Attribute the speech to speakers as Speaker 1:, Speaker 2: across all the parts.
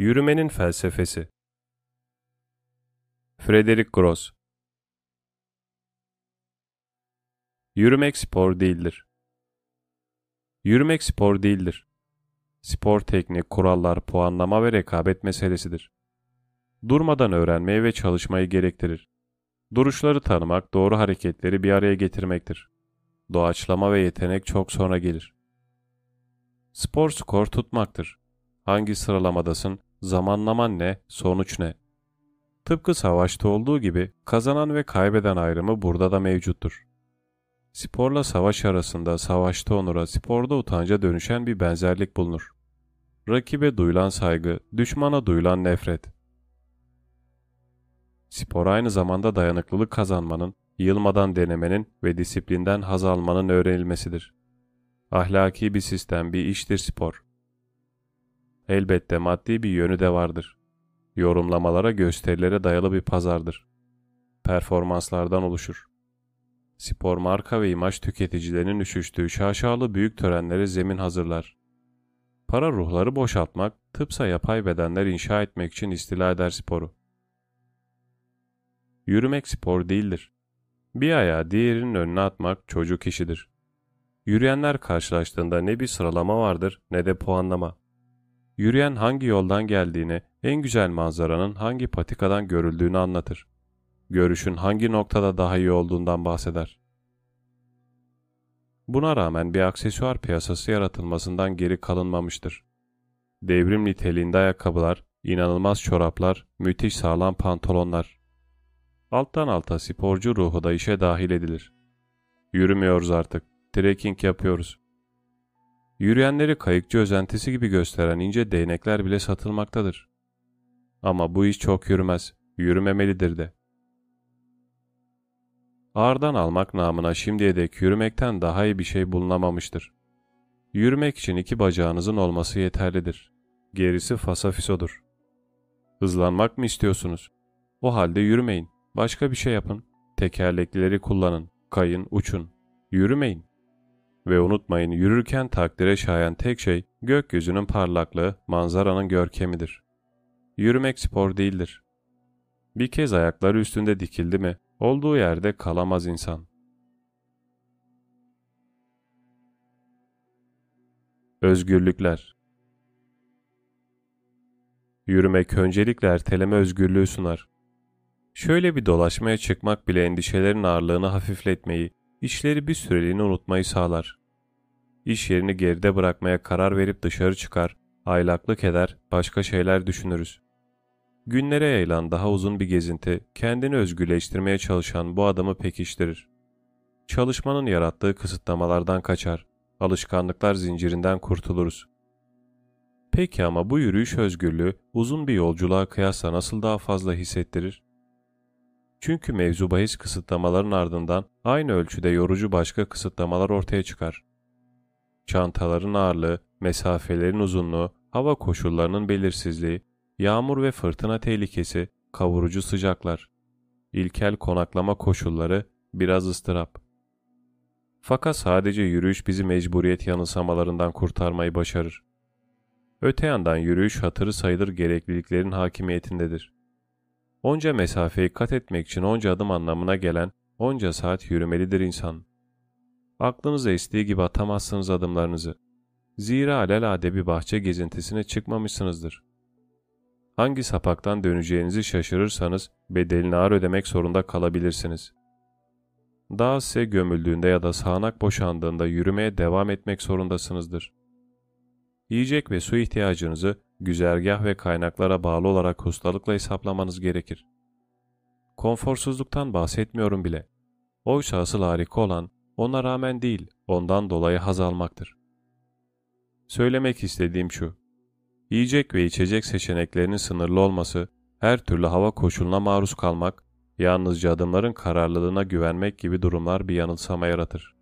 Speaker 1: Yürümenin felsefesi Frederick Gross Yürümek spor değildir. Yürümek spor değildir. Spor teknik, kurallar, puanlama ve rekabet meselesidir. Durmadan öğrenmeyi ve çalışmayı gerektirir. Duruşları tanımak, doğru hareketleri bir araya getirmektir. Doğaçlama ve yetenek çok sonra gelir. Spor skor tutmaktır. Hangi sıralamadasın, zamanlaman ne, sonuç ne? Tıpkı savaşta olduğu gibi kazanan ve kaybeden ayrımı burada da mevcuttur. Sporla savaş arasında savaşta onura, sporda utanca dönüşen bir benzerlik bulunur. Rakibe duyulan saygı, düşmana duyulan nefret. Spor aynı zamanda dayanıklılık kazanmanın, yılmadan denemenin ve disiplinden haz almanın öğrenilmesidir. Ahlaki bir sistem, bir iştir spor. Elbette maddi bir yönü de vardır. Yorumlamalara, gösterilere dayalı bir pazardır. Performanslardan oluşur. Spor marka ve imaj tüketicilerinin üşüştüğü şaşalı büyük törenlere zemin hazırlar. Para ruhları boşaltmak, tıpsa yapay bedenler inşa etmek için istila eder sporu. Yürümek spor değildir. Bir ayağı diğerinin önüne atmak çocuk işidir. Yürüyenler karşılaştığında ne bir sıralama vardır ne de puanlama. Yürüyen hangi yoldan geldiğini, en güzel manzaranın hangi patikadan görüldüğünü anlatır. Görüşün hangi noktada daha iyi olduğundan bahseder. Buna rağmen bir aksesuar piyasası yaratılmasından geri kalınmamıştır. Devrim niteliğinde ayakkabılar, inanılmaz çoraplar, müthiş sağlam pantolonlar. Alttan alta sporcu ruhu da işe dahil edilir. Yürümüyoruz artık, trekking yapıyoruz. Yürüyenleri kayıkçı özentisi gibi gösteren ince değnekler bile satılmaktadır. Ama bu iş çok yürümez, yürümemelidir de. Ağırdan almak namına şimdiye dek yürümekten daha iyi bir şey bulunamamıştır. Yürümek için iki bacağınızın olması yeterlidir. Gerisi fasafisodur. Hızlanmak mı istiyorsunuz? O halde yürümeyin. Başka bir şey yapın. Tekerleklileri kullanın. Kayın, uçun. Yürümeyin. Ve unutmayın yürürken takdire şayan tek şey gökyüzünün parlaklığı, manzaranın görkemidir. Yürümek spor değildir. Bir kez ayakları üstünde dikildi mi, olduğu yerde kalamaz insan. Özgürlükler Yürümek öncelikle erteleme özgürlüğü sunar. Şöyle bir dolaşmaya çıkmak bile endişelerin ağırlığını hafifletmeyi, işleri bir süreliğine unutmayı sağlar. İş yerini geride bırakmaya karar verip dışarı çıkar, aylaklık eder, başka şeyler düşünürüz. Günlere yayılan daha uzun bir gezinti, kendini özgürleştirmeye çalışan bu adamı pekiştirir. Çalışmanın yarattığı kısıtlamalardan kaçar, alışkanlıklar zincirinden kurtuluruz. Peki ama bu yürüyüş özgürlüğü uzun bir yolculuğa kıyasla nasıl daha fazla hissettirir? Çünkü mevzu bahis kısıtlamaların ardından aynı ölçüde yorucu başka kısıtlamalar ortaya çıkar. Çantaların ağırlığı, mesafelerin uzunluğu, hava koşullarının belirsizliği, yağmur ve fırtına tehlikesi, kavurucu sıcaklar, ilkel konaklama koşulları, biraz ıstırap. Fakat sadece yürüyüş bizi mecburiyet yanılsamalarından kurtarmayı başarır. Öte yandan yürüyüş hatırı sayılır gerekliliklerin hakimiyetindedir. Onca mesafeyi kat etmek için onca adım anlamına gelen onca saat yürümelidir insan. Aklınıza estiği gibi atamazsınız adımlarınızı. Zira alelade bir bahçe gezintisine çıkmamışsınızdır. Hangi sapaktan döneceğinizi şaşırırsanız bedelini ağır ödemek zorunda kalabilirsiniz. Dağ size gömüldüğünde ya da sağanak boşandığında yürümeye devam etmek zorundasınızdır. Yiyecek ve su ihtiyacınızı güzergah ve kaynaklara bağlı olarak ustalıkla hesaplamanız gerekir. Konforsuzluktan bahsetmiyorum bile. Oysa asıl harika olan ona rağmen değil, ondan dolayı haz almaktır. Söylemek istediğim şu. Yiyecek ve içecek seçeneklerinin sınırlı olması, her türlü hava koşuluna maruz kalmak, yalnızca adımların kararlılığına güvenmek gibi durumlar bir yanılsama yaratır.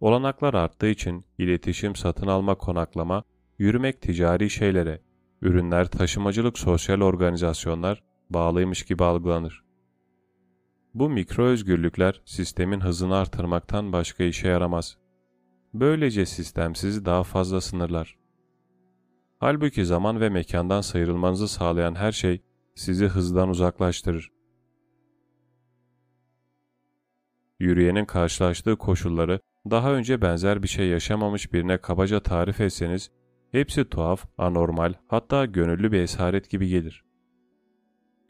Speaker 1: Olanaklar arttığı için iletişim, satın alma, konaklama, yürümek ticari şeylere, ürünler, taşımacılık, sosyal organizasyonlar bağlıymış gibi algılanır. Bu mikro özgürlükler sistemin hızını artırmaktan başka işe yaramaz. Böylece sistem sizi daha fazla sınırlar. Halbuki zaman ve mekandan sıyrılmanızı sağlayan her şey sizi hızdan uzaklaştırır. Yürüyenin karşılaştığı koşulları daha önce benzer bir şey yaşamamış birine kabaca tarif etseniz, hepsi tuhaf, anormal, hatta gönüllü bir esaret gibi gelir.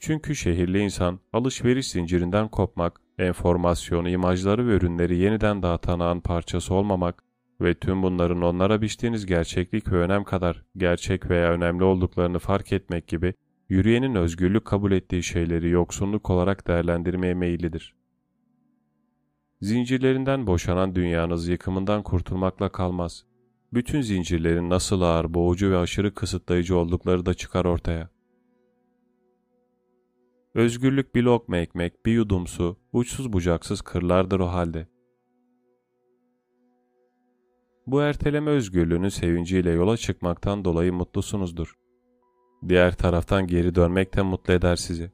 Speaker 1: Çünkü şehirli insan alışveriş zincirinden kopmak, enformasyonu, imajları ve ürünleri yeniden dağıtan parçası olmamak ve tüm bunların onlara biçtiğiniz gerçeklik ve önem kadar gerçek veya önemli olduklarını fark etmek gibi yürüyenin özgürlük kabul ettiği şeyleri yoksunluk olarak değerlendirmeye meyillidir. Zincirlerinden boşanan dünyanız yıkımından kurtulmakla kalmaz. Bütün zincirlerin nasıl ağır, boğucu ve aşırı kısıtlayıcı oldukları da çıkar ortaya. Özgürlük bir lokma ekmek, bir yudum su, uçsuz bucaksız kırlardır o halde. Bu erteleme özgürlüğünün sevinciyle yola çıkmaktan dolayı mutlusunuzdur. Diğer taraftan geri dönmek de mutlu eder sizi.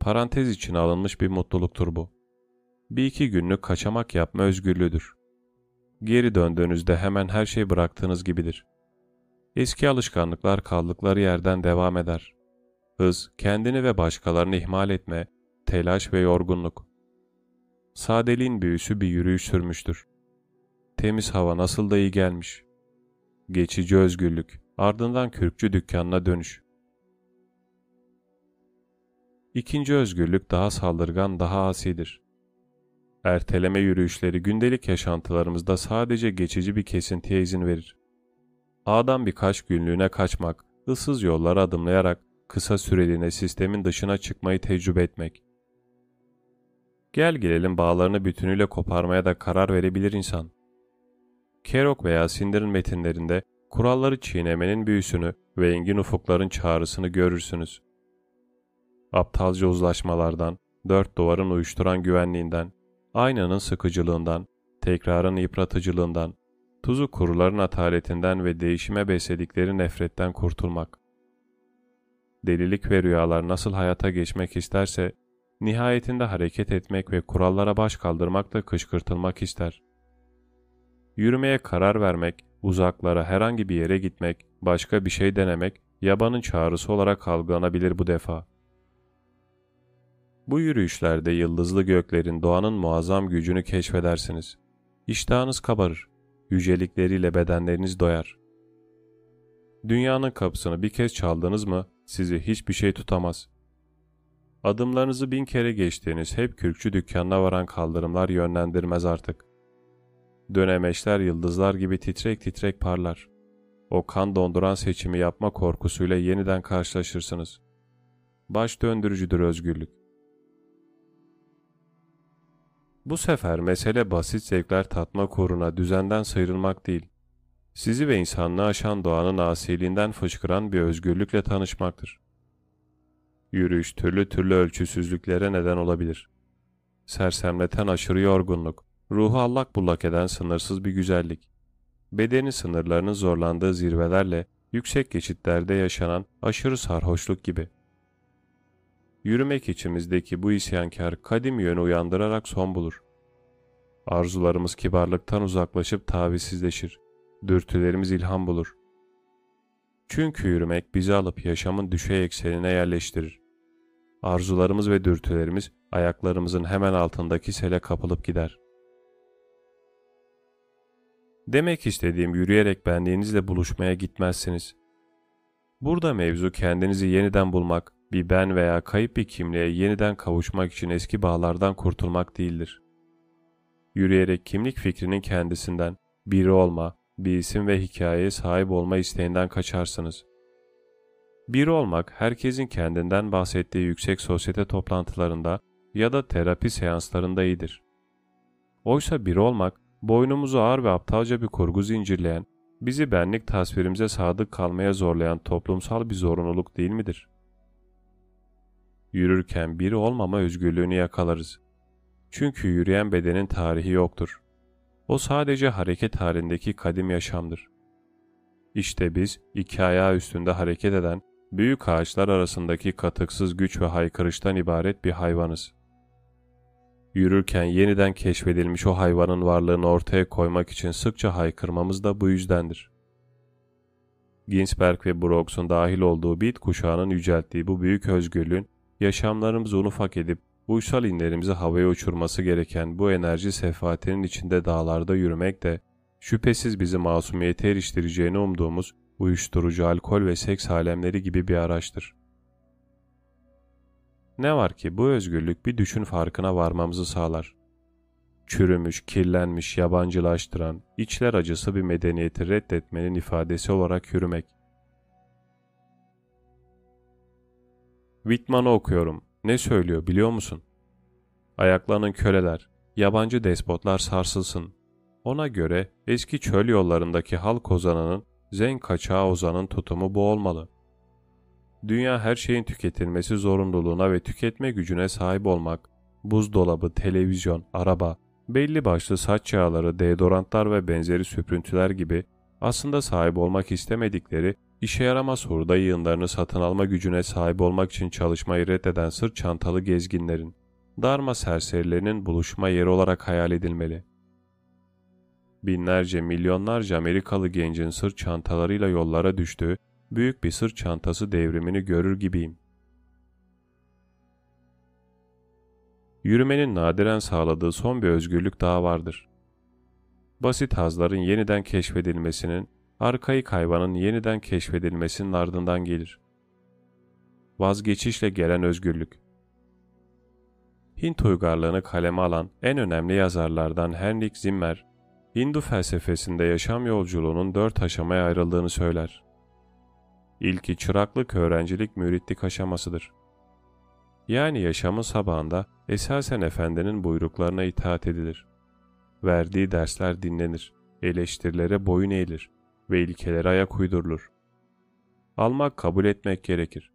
Speaker 1: Parantez için alınmış bir mutluluktur bu. Bir iki günlük kaçamak yapma özgürlüğüdür. Geri döndüğünüzde hemen her şey bıraktığınız gibidir. Eski alışkanlıklar kaldıkları yerden devam eder. Hız, kendini ve başkalarını ihmal etme, telaş ve yorgunluk. Sadeliğin büyüsü bir yürüyüş sürmüştür. Temiz hava nasıl da iyi gelmiş. Geçici özgürlük, ardından kürkçü dükkanına dönüş. İkinci özgürlük daha saldırgan, daha asidir. Erteleme yürüyüşleri gündelik yaşantılarımızda sadece geçici bir kesintiye izin verir. Ağdan birkaç günlüğüne kaçmak, ıssız yollara adımlayarak kısa süreliğine sistemin dışına çıkmayı tecrübe etmek. Gel gelelim bağlarını bütünüyle koparmaya da karar verebilir insan. Kerouac veya Sinder'in metinlerinde kuralları çiğnemenin büyüsünü ve engin ufukların çağrısını görürsünüz. Aptalca uzlaşmalardan, dört duvarın uyuşturan güvenliğinden, aynanın sıkıcılığından, tekrarın yıpratıcılığından, tuzu kuruların ataletinden ve değişime besledikleri nefretten kurtulmak. Delilik ve rüyalar nasıl hayata geçmek isterse, nihayetinde hareket etmek ve kurallara baş kaldırmakla kışkırtılmak ister. Yürümeye karar vermek, uzaklara herhangi bir yere gitmek, başka bir şey denemek, yabanın çağrısı olarak algılanabilir bu defa. Bu yürüyüşlerde yıldızlı göklerin doğanın muazzam gücünü keşfedersiniz. İştahınız kabarır, yücelikleriyle bedenleriniz doyar. Dünyanın kapısını bir kez çaldınız mı sizi hiçbir şey tutamaz. Adımlarınızı bin kere geçtiğiniz hep kürkçü dükkanına varan kaldırımlar yönlendirmez artık. Dönemeçler yıldızlar gibi titrek titrek parlar. O kan donduran seçimi yapma korkusuyla yeniden karşılaşırsınız. Baş döndürücüdür özgürlük. Bu sefer mesele basit zevkler tatma uğruna düzenden sıyrılmak değil, sizi ve insanlığı aşan doğanın asiliğinden fışkıran bir özgürlükle tanışmaktır. Yürüyüş türlü türlü ölçüsüzlüklere neden olabilir. Sersemleten aşırı yorgunluk, ruhu allak bullak eden sınırsız bir güzellik, bedeni sınırlarının zorlandığı zirvelerle yüksek geçitlerde yaşanan aşırı sarhoşluk gibi. Yürümek içimizdeki bu isyankar kadim yönü uyandırarak son bulur. Arzularımız kibarlıktan uzaklaşıp tavizsizleşir. Dürtülerimiz ilham bulur. Çünkü yürümek bizi alıp yaşamın düşey eksenine yerleştirir. Arzularımız ve dürtülerimiz ayaklarımızın hemen altındaki sele kapılıp gider. Demek istediğim yürüyerek benliğinizle buluşmaya gitmezsiniz. Burada mevzu kendinizi yeniden bulmak, bir ben veya kayıp bir kimliğe yeniden kavuşmak için eski bağlardan kurtulmak değildir. Yürüyerek kimlik fikrinin kendisinden, biri olma, bir isim ve hikayeye sahip olma isteğinden kaçarsınız. Biri olmak herkesin kendinden bahsettiği yüksek sosyete toplantılarında ya da terapi seanslarında iyidir. Oysa biri olmak, boynumuzu ağır ve aptalca bir kurgu zincirleyen, bizi benlik tasvirimize sadık kalmaya zorlayan toplumsal bir zorunluluk değil midir? Yürürken biri olmama özgürlüğünü yakalarız. Çünkü yürüyen bedenin tarihi yoktur. O sadece hareket halindeki kadim yaşamdır. İşte biz iki ayağı üstünde hareket eden, büyük ağaçlar arasındaki katıksız güç ve haykırıştan ibaret bir hayvanız. Yürürken yeniden keşfedilmiş o hayvanın varlığını ortaya koymak için sıkça haykırmamız da bu yüzdendir. Ginsberg ve Brooks'un dahil olduğu Beat kuşağının yücelttiği bu büyük özgürlüğün yaşamlarımızı unufak edip uysal inlerimizi havaya uçurması gereken bu enerji sefahatinin içinde dağlarda yürümek de şüphesiz bizi masumiyete eriştireceğini umduğumuz uyuşturucu, alkol ve seks alemleri gibi bir araçtır. Ne var ki bu özgürlük bir düşün farkına varmamızı sağlar. Çürümüş, kirlenmiş, yabancılaştıran, içler acısı bir medeniyeti reddetmenin ifadesi olarak yürümek. Whitman'ı okuyorum. Ne söylüyor biliyor musun? Ayaklanın köleler, yabancı despotlar sarsılsın. Ona göre eski çöl yollarındaki halk ozanının, zen kaçağı ozanın tutumu bu olmalı. Dünya her şeyin tüketilmesi zorunluluğuna ve tüketme gücüne sahip olmak, buzdolabı, televizyon, araba, belli başlı saç yağları, deodorantlar ve benzeri süprüntüler gibi aslında sahip olmak istemedikleri işe yaramaz hurda yığınlarını satın alma gücüne sahip olmak için çalışmayı reddeden sırt çantalı gezginlerin, darma serserilerinin buluşma yeri olarak hayal edilmeli. Binlerce, milyonlarca Amerikalı gencin sırt çantalarıyla yollara düştüğü büyük bir sırt çantası devrimini görür gibiyim. Yürümenin nadiren sağladığı son bir özgürlük daha vardır. Basit hazların yeniden keşfedilmesinin, arkaik hayvanın yeniden keşfedilmesinin ardından gelir. Vazgeçişle gelen özgürlük. Hint uygarlığını kaleme alan en önemli yazarlardan Henrik Zimmer, Hindu felsefesinde yaşam yolculuğunun dört aşamaya ayrıldığını söyler. İlki çıraklık, öğrencilik, müritlik aşamasıdır. Yani yaşamın sabahında esasen efendinin buyruklarına itaat edilir. Verdiği dersler dinlenir, eleştirilere boyun eğilir ve ilkelere ayak uydurulur. Almak kabul etmek gerekir.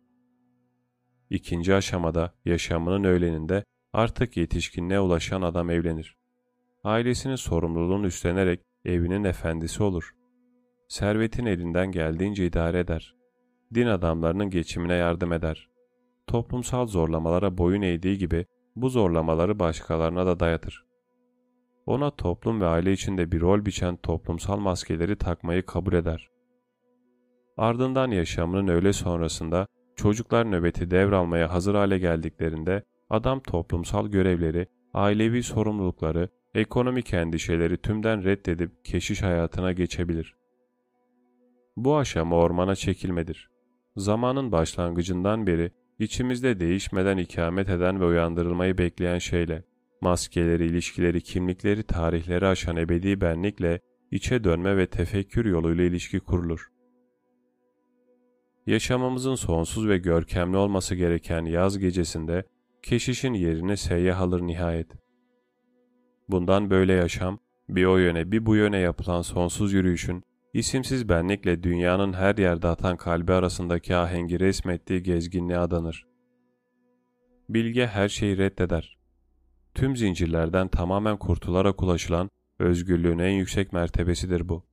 Speaker 1: İkinci aşamada yaşamının öğleninde artık yetişkinliğe ulaşan adam evlenir. Ailesinin sorumluluğunu üstlenerek evinin efendisi olur. Servetin elinden geldiğince idare eder. Din adamlarının geçimine yardım eder. Toplumsal zorlamalara boyun eğdiği gibi bu zorlamaları başkalarına da dayatır. Ona toplum ve aile içinde bir rol biçen toplumsal maskeleri takmayı kabul eder. Ardından yaşamının öğle sonrasında çocuklar nöbeti devralmaya hazır hale geldiklerinde adam toplumsal görevleri, ailevi sorumlulukları, ekonomik endişeleri tümden reddedip keşiş hayatına geçebilir. Bu aşama ormana çekilmedir. Zamanın başlangıcından beri içimizde değişmeden ikamet eden ve uyandırılmayı bekleyen şeyle, maskeleri, ilişkileri, kimlikleri, tarihleri aşan ebedi benlikle içe dönme ve tefekkür yoluyla ilişki kurulur. Yaşamamızın sonsuz ve görkemli olması gereken yaz gecesinde keşişin yerine seyyah alır nihayet. Bundan böyle yaşam, bir o yöne bir bu yöne yapılan sonsuz yürüyüşün, isimsiz benlikle dünyanın her yerde atan kalbi arasındaki ahengi resmettiği gezginliğe adanır. Bilge her şeyi reddeder. Tüm zincirlerden tamamen kurtularak ulaşılan özgürlüğün en yüksek mertebesidir bu.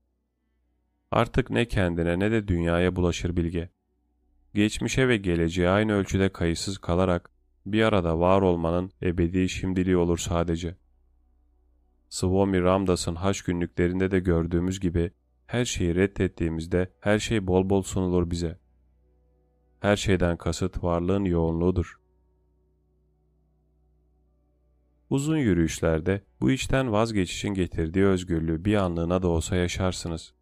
Speaker 1: Artık ne kendine ne de dünyaya bulaşır bilge. Geçmişe ve geleceğe aynı ölçüde kayıtsız kalarak bir arada var olmanın ebedi şimdiliği olur sadece. Swami Ramdas'ın haç günlüklerinde de gördüğümüz gibi her şeyi reddettiğimizde her şey bol bol sunulur bize. Her şeyden kasıt varlığın yoğunluğudur. Uzun yürüyüşlerde bu içten vazgeçişin getirdiği özgürlüğü bir anlığına da olsa yaşarsınız.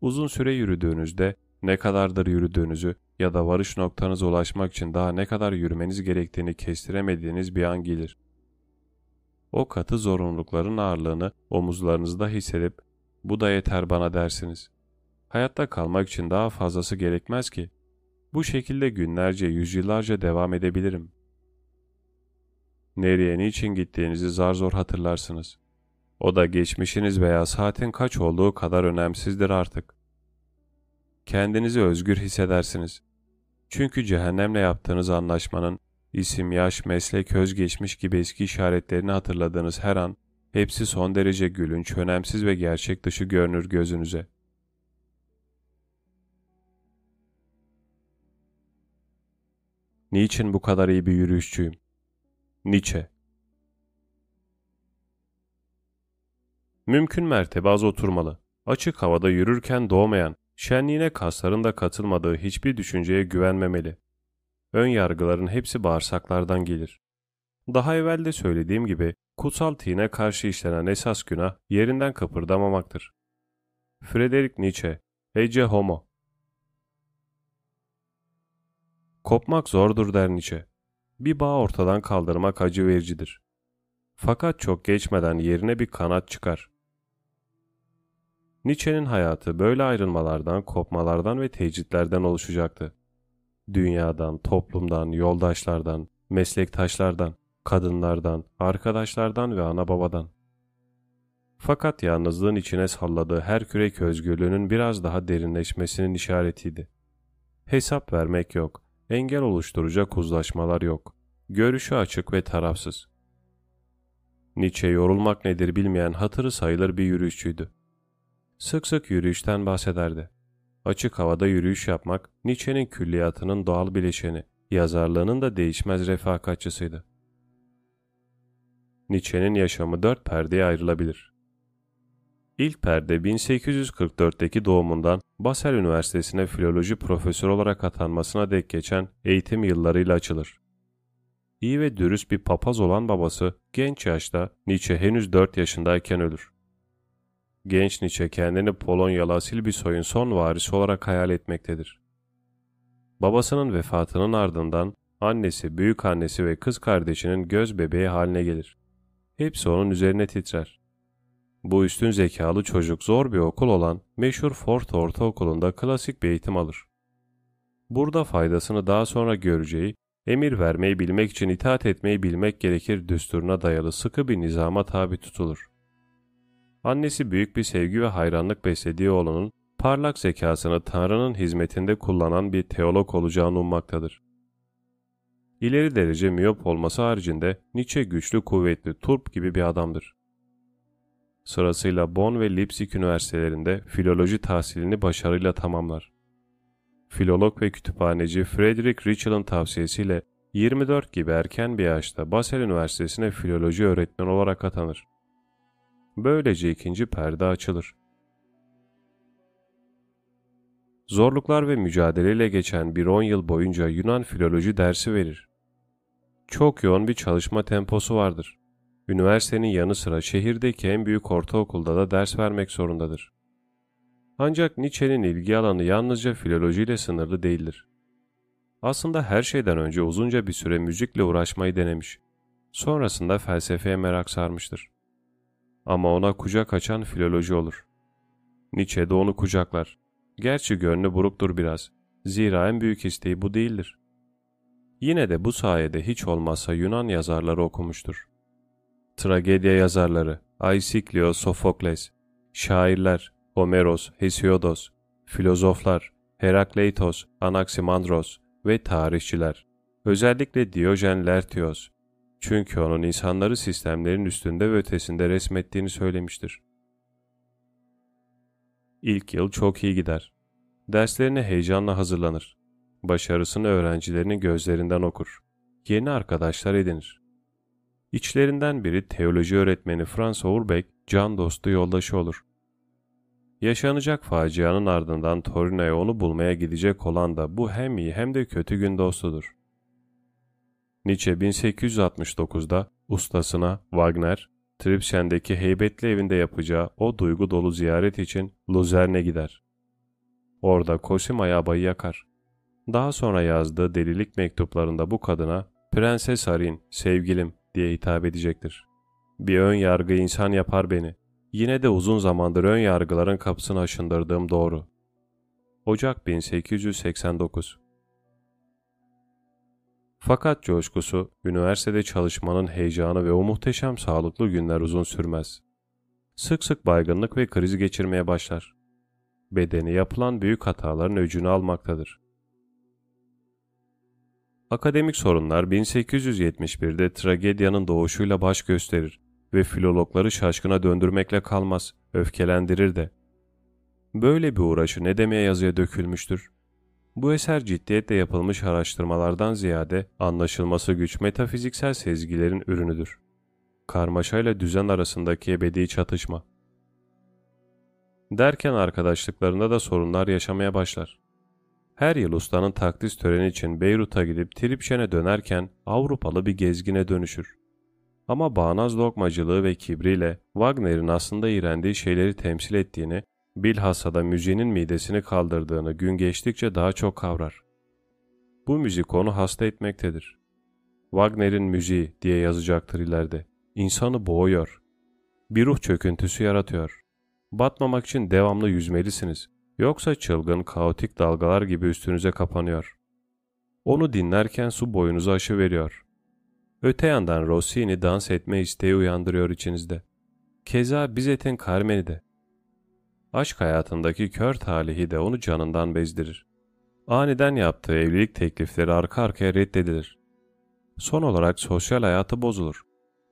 Speaker 1: Uzun süre yürüdüğünüzde ne kadardır yürüdüğünüzü ya da varış noktanıza ulaşmak için daha ne kadar yürümeniz gerektiğini kestiremediğiniz bir an gelir. O katı zorunlulukların ağırlığını omuzlarınızda hissedip bu da yeter bana dersiniz. Hayatta kalmak için daha fazlası gerekmez ki. Bu şekilde günlerce, yüzyıllarca devam edebilirim. Nereye, niçin gittiğinizi zar zor hatırlarsınız. O da geçmişiniz veya saatin kaç olduğu kadar önemsizdir artık. Kendinizi özgür hissedersiniz. Çünkü cehennemle yaptığınız anlaşmanın isim, yaş, meslek, özgeçmiş gibi eski işaretlerini hatırladığınız her an hepsi son derece gülünç, önemsiz ve gerçek dışı görünür gözünüze. Niçin bu kadar iyi bir yürüyüşçüyüm? Nietzsche Mümkün mertebe az oturmalı. Açık havada yürürken doğmayan, Şenliğine kasların da katılmadığı hiçbir düşünceye güvenmemeli. Ön yargıların hepsi bağırsaklardan gelir. Daha evvel de söylediğim gibi kutsal tine karşı işlenen esas günah yerinden kıpırdamamaktır. Friedrich Nietzsche, Ece Homo Kopmak zordur der Nietzsche. Bir bağ ortadan kaldırmak acı vericidir. Fakat çok geçmeden yerine bir kanat çıkar. Nietzsche'nin hayatı böyle ayrılmalardan, kopmalardan ve tecritlerden oluşacaktı. Dünyadan, toplumdan, yoldaşlardan, meslektaşlardan, kadınlardan, arkadaşlardan ve ana babadan. Fakat yalnızlığın içine salladığı her kürek özgürlüğünün biraz daha derinleşmesinin işaretiydi. Hesap vermek yok, engel oluşturacak uzlaşmalar yok. Görüşü açık ve tarafsız. Nietzsche yorulmak nedir bilmeyen hatırı sayılır bir yürüyüşçüydü. Sık sık yürüyüşten bahsederdi. Açık havada yürüyüş yapmak Nietzsche'nin külliyatının doğal bileşeni, yazarlığının da değişmez refakatçısıydı. Nietzsche'nin yaşamı dört perdeye ayrılabilir. İlk perde 1844'teki doğumundan Basel Üniversitesi'ne filoloji profesörü olarak atanmasına dek geçen eğitim yıllarıyla açılır. İyi ve dürüst bir papaz olan babası genç yaşta Nietzsche henüz 4 yaşındayken ölür. Genç Nietzsche kendini Polonyalı asil bir soyun son varisi olarak hayal etmektedir. Babasının vefatının ardından annesi, büyük annesi ve kız kardeşinin göz bebeği haline gelir. Hepsi onun üzerine titrer. Bu üstün zekalı çocuk zor bir okul olan meşhur Fort Ortaokulu'nda klasik bir eğitim alır. Burada faydasını daha sonra göreceği, emir vermeyi bilmek için itaat etmeyi bilmek gerekir düsturuna dayalı sıkı bir nizama tabi tutulur. Annesi büyük bir sevgi ve hayranlık beslediği oğlunun parlak zekasını Tanrı'nın hizmetinde kullanan bir teolog olacağını ummaktadır. İleri derece miyop olması haricinde Nietzsche güçlü, kuvvetli, turp gibi bir adamdır. Sırasıyla Bonn ve Leipzig üniversitelerinde filoloji tahsilini başarıyla tamamlar. Filolog ve kütüphaneci Friedrich Ritschl'ın tavsiyesiyle 24 gibi erken bir yaşta Basel Üniversitesi'ne filoloji öğretmeni olarak atanır. Böylece ikinci perde açılır. Zorluklar ve mücadeleyle geçen bir 10 yıl boyunca Yunan filoloji dersi verir. Çok yoğun bir çalışma temposu vardır. Üniversitenin yanı sıra şehirdeki en büyük ortaokulda da ders vermek zorundadır. Ancak Nietzsche'nin ilgi alanı yalnızca filolojiyle sınırlı değildir. Aslında her şeyden önce uzunca bir süre müzikle uğraşmayı denemiş. Sonrasında felsefeye merak sarmıştır. Ama ona kucak açan filoloji olur. Nietzsche de onu kucaklar. Gerçi gönlü buruktur biraz. Zira en büyük isteği bu değildir. Yine de bu sayede hiç olmazsa Yunan yazarları okumuştur. Tragedya yazarları Aisiklios, Sofokles, şairler Homeros, Hesiodos, filozoflar Herakleitos, Anaximandros ve tarihçiler. Özellikle Diyojen Lertios. Çünkü onun insanları sistemlerin üstünde ve ötesinde resmettiğini söylemiştir. İlk yıl çok iyi gider. Derslerine heyecanla hazırlanır. Başarısını öğrencilerinin gözlerinden okur. Yeni arkadaşlar edinir. İçlerinden biri teoloji öğretmeni Franz Urbeck, can dostu yoldaşı olur. Yaşanacak facianın ardından Torino'ya onu bulmaya gidecek olan da bu hem iyi hem de kötü gün dostudur. Nietzsche 1869'da ustasına Wagner, Tripschen'deki heybetli evinde yapacağı o duygu dolu ziyaret için Luzern'e gider. Orada Cosima Yabayı yakar. Daha sonra yazdığı delilik mektuplarında bu kadına Prenses Arin, sevgilim diye hitap edecektir. Bir ön yargı insan yapar beni. Yine de uzun zamandır ön yargıların kapısını aşındırdığım doğru. Ocak 1889 Fakat coşkusu, üniversitede çalışmanın heyecanı ve o muhteşem sağlıklı günler uzun sürmez. Sık sık baygınlık ve kriz geçirmeye başlar. Bedeni yapılan büyük hataların öcünü almaktadır. Akademik sorunlar 1871'de tragedyanın doğuşuyla baş gösterir ve filologları şaşkına döndürmekle kalmaz, öfkelendirir de. Böyle bir uğraşı ne demeye yazıya dökülmüştür? Bu eser ciddiyetle yapılmış araştırmalardan ziyade anlaşılması güç metafiziksel sezgilerin ürünüdür. Karmaşayla düzen arasındaki ebedi çatışma. Derken arkadaşlıklarında da sorunlar yaşamaya başlar. Her yıl ustanın takdis töreni için Beyrut'a gidip Tripşen'e dönerken Avrupalı bir gezgine dönüşür. Ama bağnaz lokmacılığı ve kibriyle Wagner'in aslında iğrendiği şeyleri temsil ettiğini, bilhassa da müziğinin midesini kaldırdığını gün geçtikçe daha çok kavrar. Bu müzik onu hasta etmektedir. Wagner'in müziği diye yazacaktır ileride. İnsanı boğuyor. Bir ruh çöküntüsü yaratıyor. Batmamak için devamlı yüzmelisiniz. Yoksa çılgın, kaotik dalgalar gibi üstünüze kapanıyor. Onu dinlerken su boyunuzu aşı veriyor. Öte yandan Rossini dans etme isteği uyandırıyor içinizde. Keza Bizet'in Carmen'i de. Aşk hayatındaki kör talihi de onu canından bezdirir. Aniden yaptığı evlilik teklifleri arka arkaya reddedilir. Son olarak sosyal hayatı bozulur.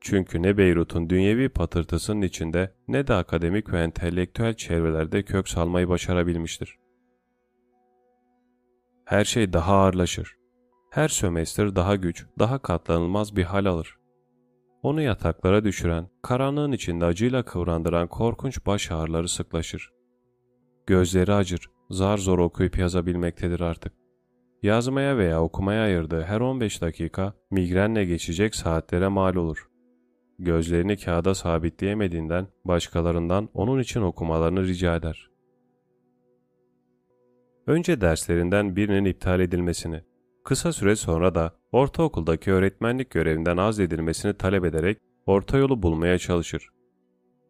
Speaker 1: Çünkü ne Beyrut'un dünyevi patırtısının içinde ne de akademik ve entelektüel çevrelerde kök salmayı başarabilmiştir. Her şey daha ağırlaşır. Her sömestr daha güç, daha katlanılmaz bir hal alır. Onu yataklara düşüren, karanlığın içinde acıyla kıvrandıran korkunç baş ağrıları sıklaşır. Gözleri acır, zar zor okuyup yazabilmektedir artık. Yazmaya veya okumaya ayırdığı her 15 dakika migrenle geçecek saatlere mal olur. Gözlerini kağıda sabitleyemediğinden başkalarından onun için okumalarını rica eder. Önce derslerinden birinin iptal edilmesini, kısa süre sonra da ortaokuldaki öğretmenlik görevinden azledilmesini talep ederek orta yolu bulmaya çalışır.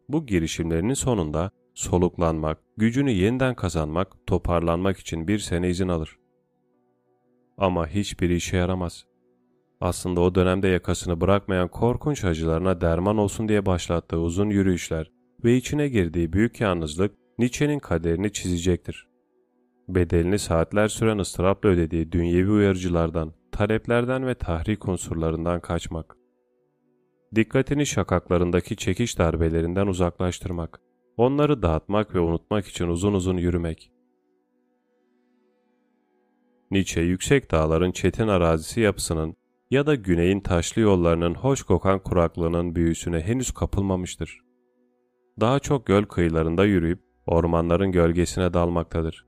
Speaker 1: Bu girişimlerinin sonunda soluklanmak, gücünü yeniden kazanmak, toparlanmak için bir sene izin alır. Ama hiçbir işe yaramaz. Aslında o dönemde yakasını bırakmayan korkunç acılarına derman olsun diye başlattığı uzun yürüyüşler ve içine girdiği büyük yalnızlık Nietzsche'nin kaderini çizecektir. Bedelini saatler süren ıstırapla ödediği dünyevi uyarıcılardan, taleplerden ve tahrik unsurlarından kaçmak. Dikkatini şakaklarındaki çekiş darbelerinden uzaklaştırmak, onları dağıtmak ve unutmak için uzun uzun yürümek. Nietzsche yüksek dağların çetin arazisi yapısının ya da güneyin taşlı yollarının hoş kokan kuraklığının büyüsüne henüz kapılmamıştır. Daha çok göl kıyılarında yürüyüp ormanların gölgesine dalmaktadır.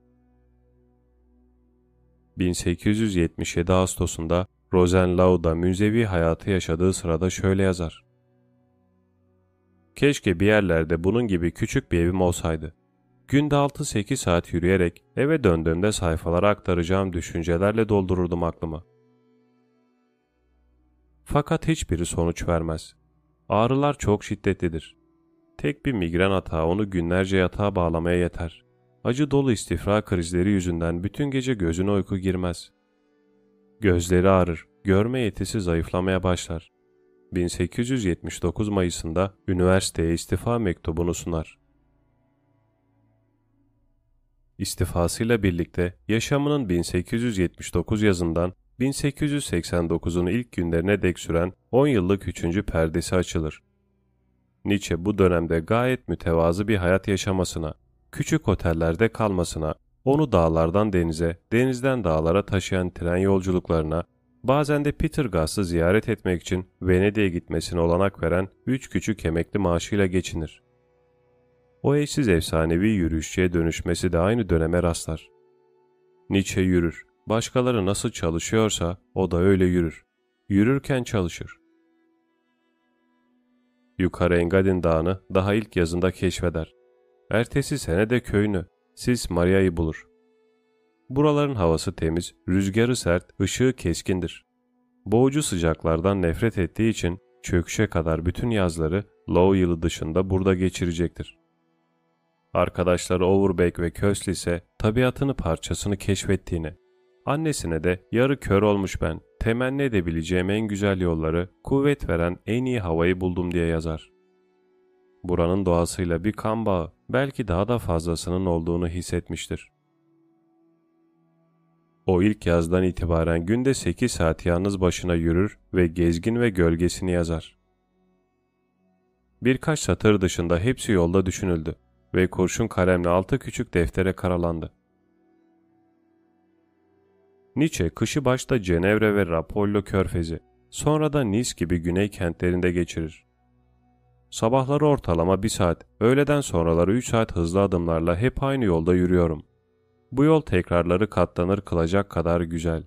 Speaker 1: 1877 Ağustos'unda Rosenlau'da münzevi hayatı yaşadığı sırada şöyle yazar. Keşke bir yerlerde bunun gibi küçük bir evim olsaydı. Günde 6-8 saat yürüyerek eve döndüğümde sayfalara aktaracağım düşüncelerle doldururdum aklımı. Fakat hiçbiri sonuç vermez. Ağrılar çok şiddetlidir. Tek bir migren atağı onu günlerce yatağa bağlamaya yeter. Acı dolu istifra krizleri yüzünden bütün gece gözüne uyku girmez. Gözleri ağrır, görme yetisi zayıflamaya başlar. 1879 Mayıs'ında üniversiteye istifa mektubunu sunar. İstifasıyla birlikte yaşamının 1879 yazından 1889'un ilk günlerine dek süren 10 yıllık 3. perdesi açılır. Nietzsche bu dönemde gayet mütevazı bir hayat yaşamasına, küçük otellerde kalmasına, onu dağlardan denize, denizden dağlara taşıyan tren yolculuklarına, bazen de Petergas'ı ziyaret etmek için Venedik'e gitmesine olanak veren üç küçük emekli maaşıyla geçinir. O eşsiz efsanevi yürüyüşçüye dönüşmesi de aynı döneme rastlar. Nietzsche yürür, Başkaları nasıl çalışıyorsa o da öyle yürür. Yürürken çalışır. Yukarı Engadin Dağı'nı daha ilk yazında keşfeder. Ertesi sene de köyünü, Sis Maria'yı bulur. Buraların havası temiz, rüzgarı sert, ışığı keskindir. Boğucu sıcaklardan nefret ettiği için çöküşe kadar bütün yazları Low yılı dışında burada geçirecektir. Arkadaşları Overbeck ve Kösl ise tabiatını parçasını keşfettiğini, Annesine de yarı kör olmuş ben, temenni edebileceğim en güzel yolları, kuvvet veren en iyi havayı buldum diye yazar. Buranın doğasıyla bir kan bağı, belki daha da fazlasının olduğunu hissetmiştir. O ilk yazdan itibaren günde 8 saat yalnız başına yürür ve gezgin ve gölgesini yazar. Birkaç satır dışında hepsi yolda düşünüldü ve kurşun kalemle altı küçük deftere karalandı. Nietzsche kışı başta Cenevre ve Rapallo körfezi, sonra da Nice gibi güney kentlerinde geçirir. Sabahları ortalama bir saat, öğleden sonraları 3 saat hızlı adımlarla hep aynı yolda yürüyorum. Bu yol tekrarları katlanır kılacak kadar güzel.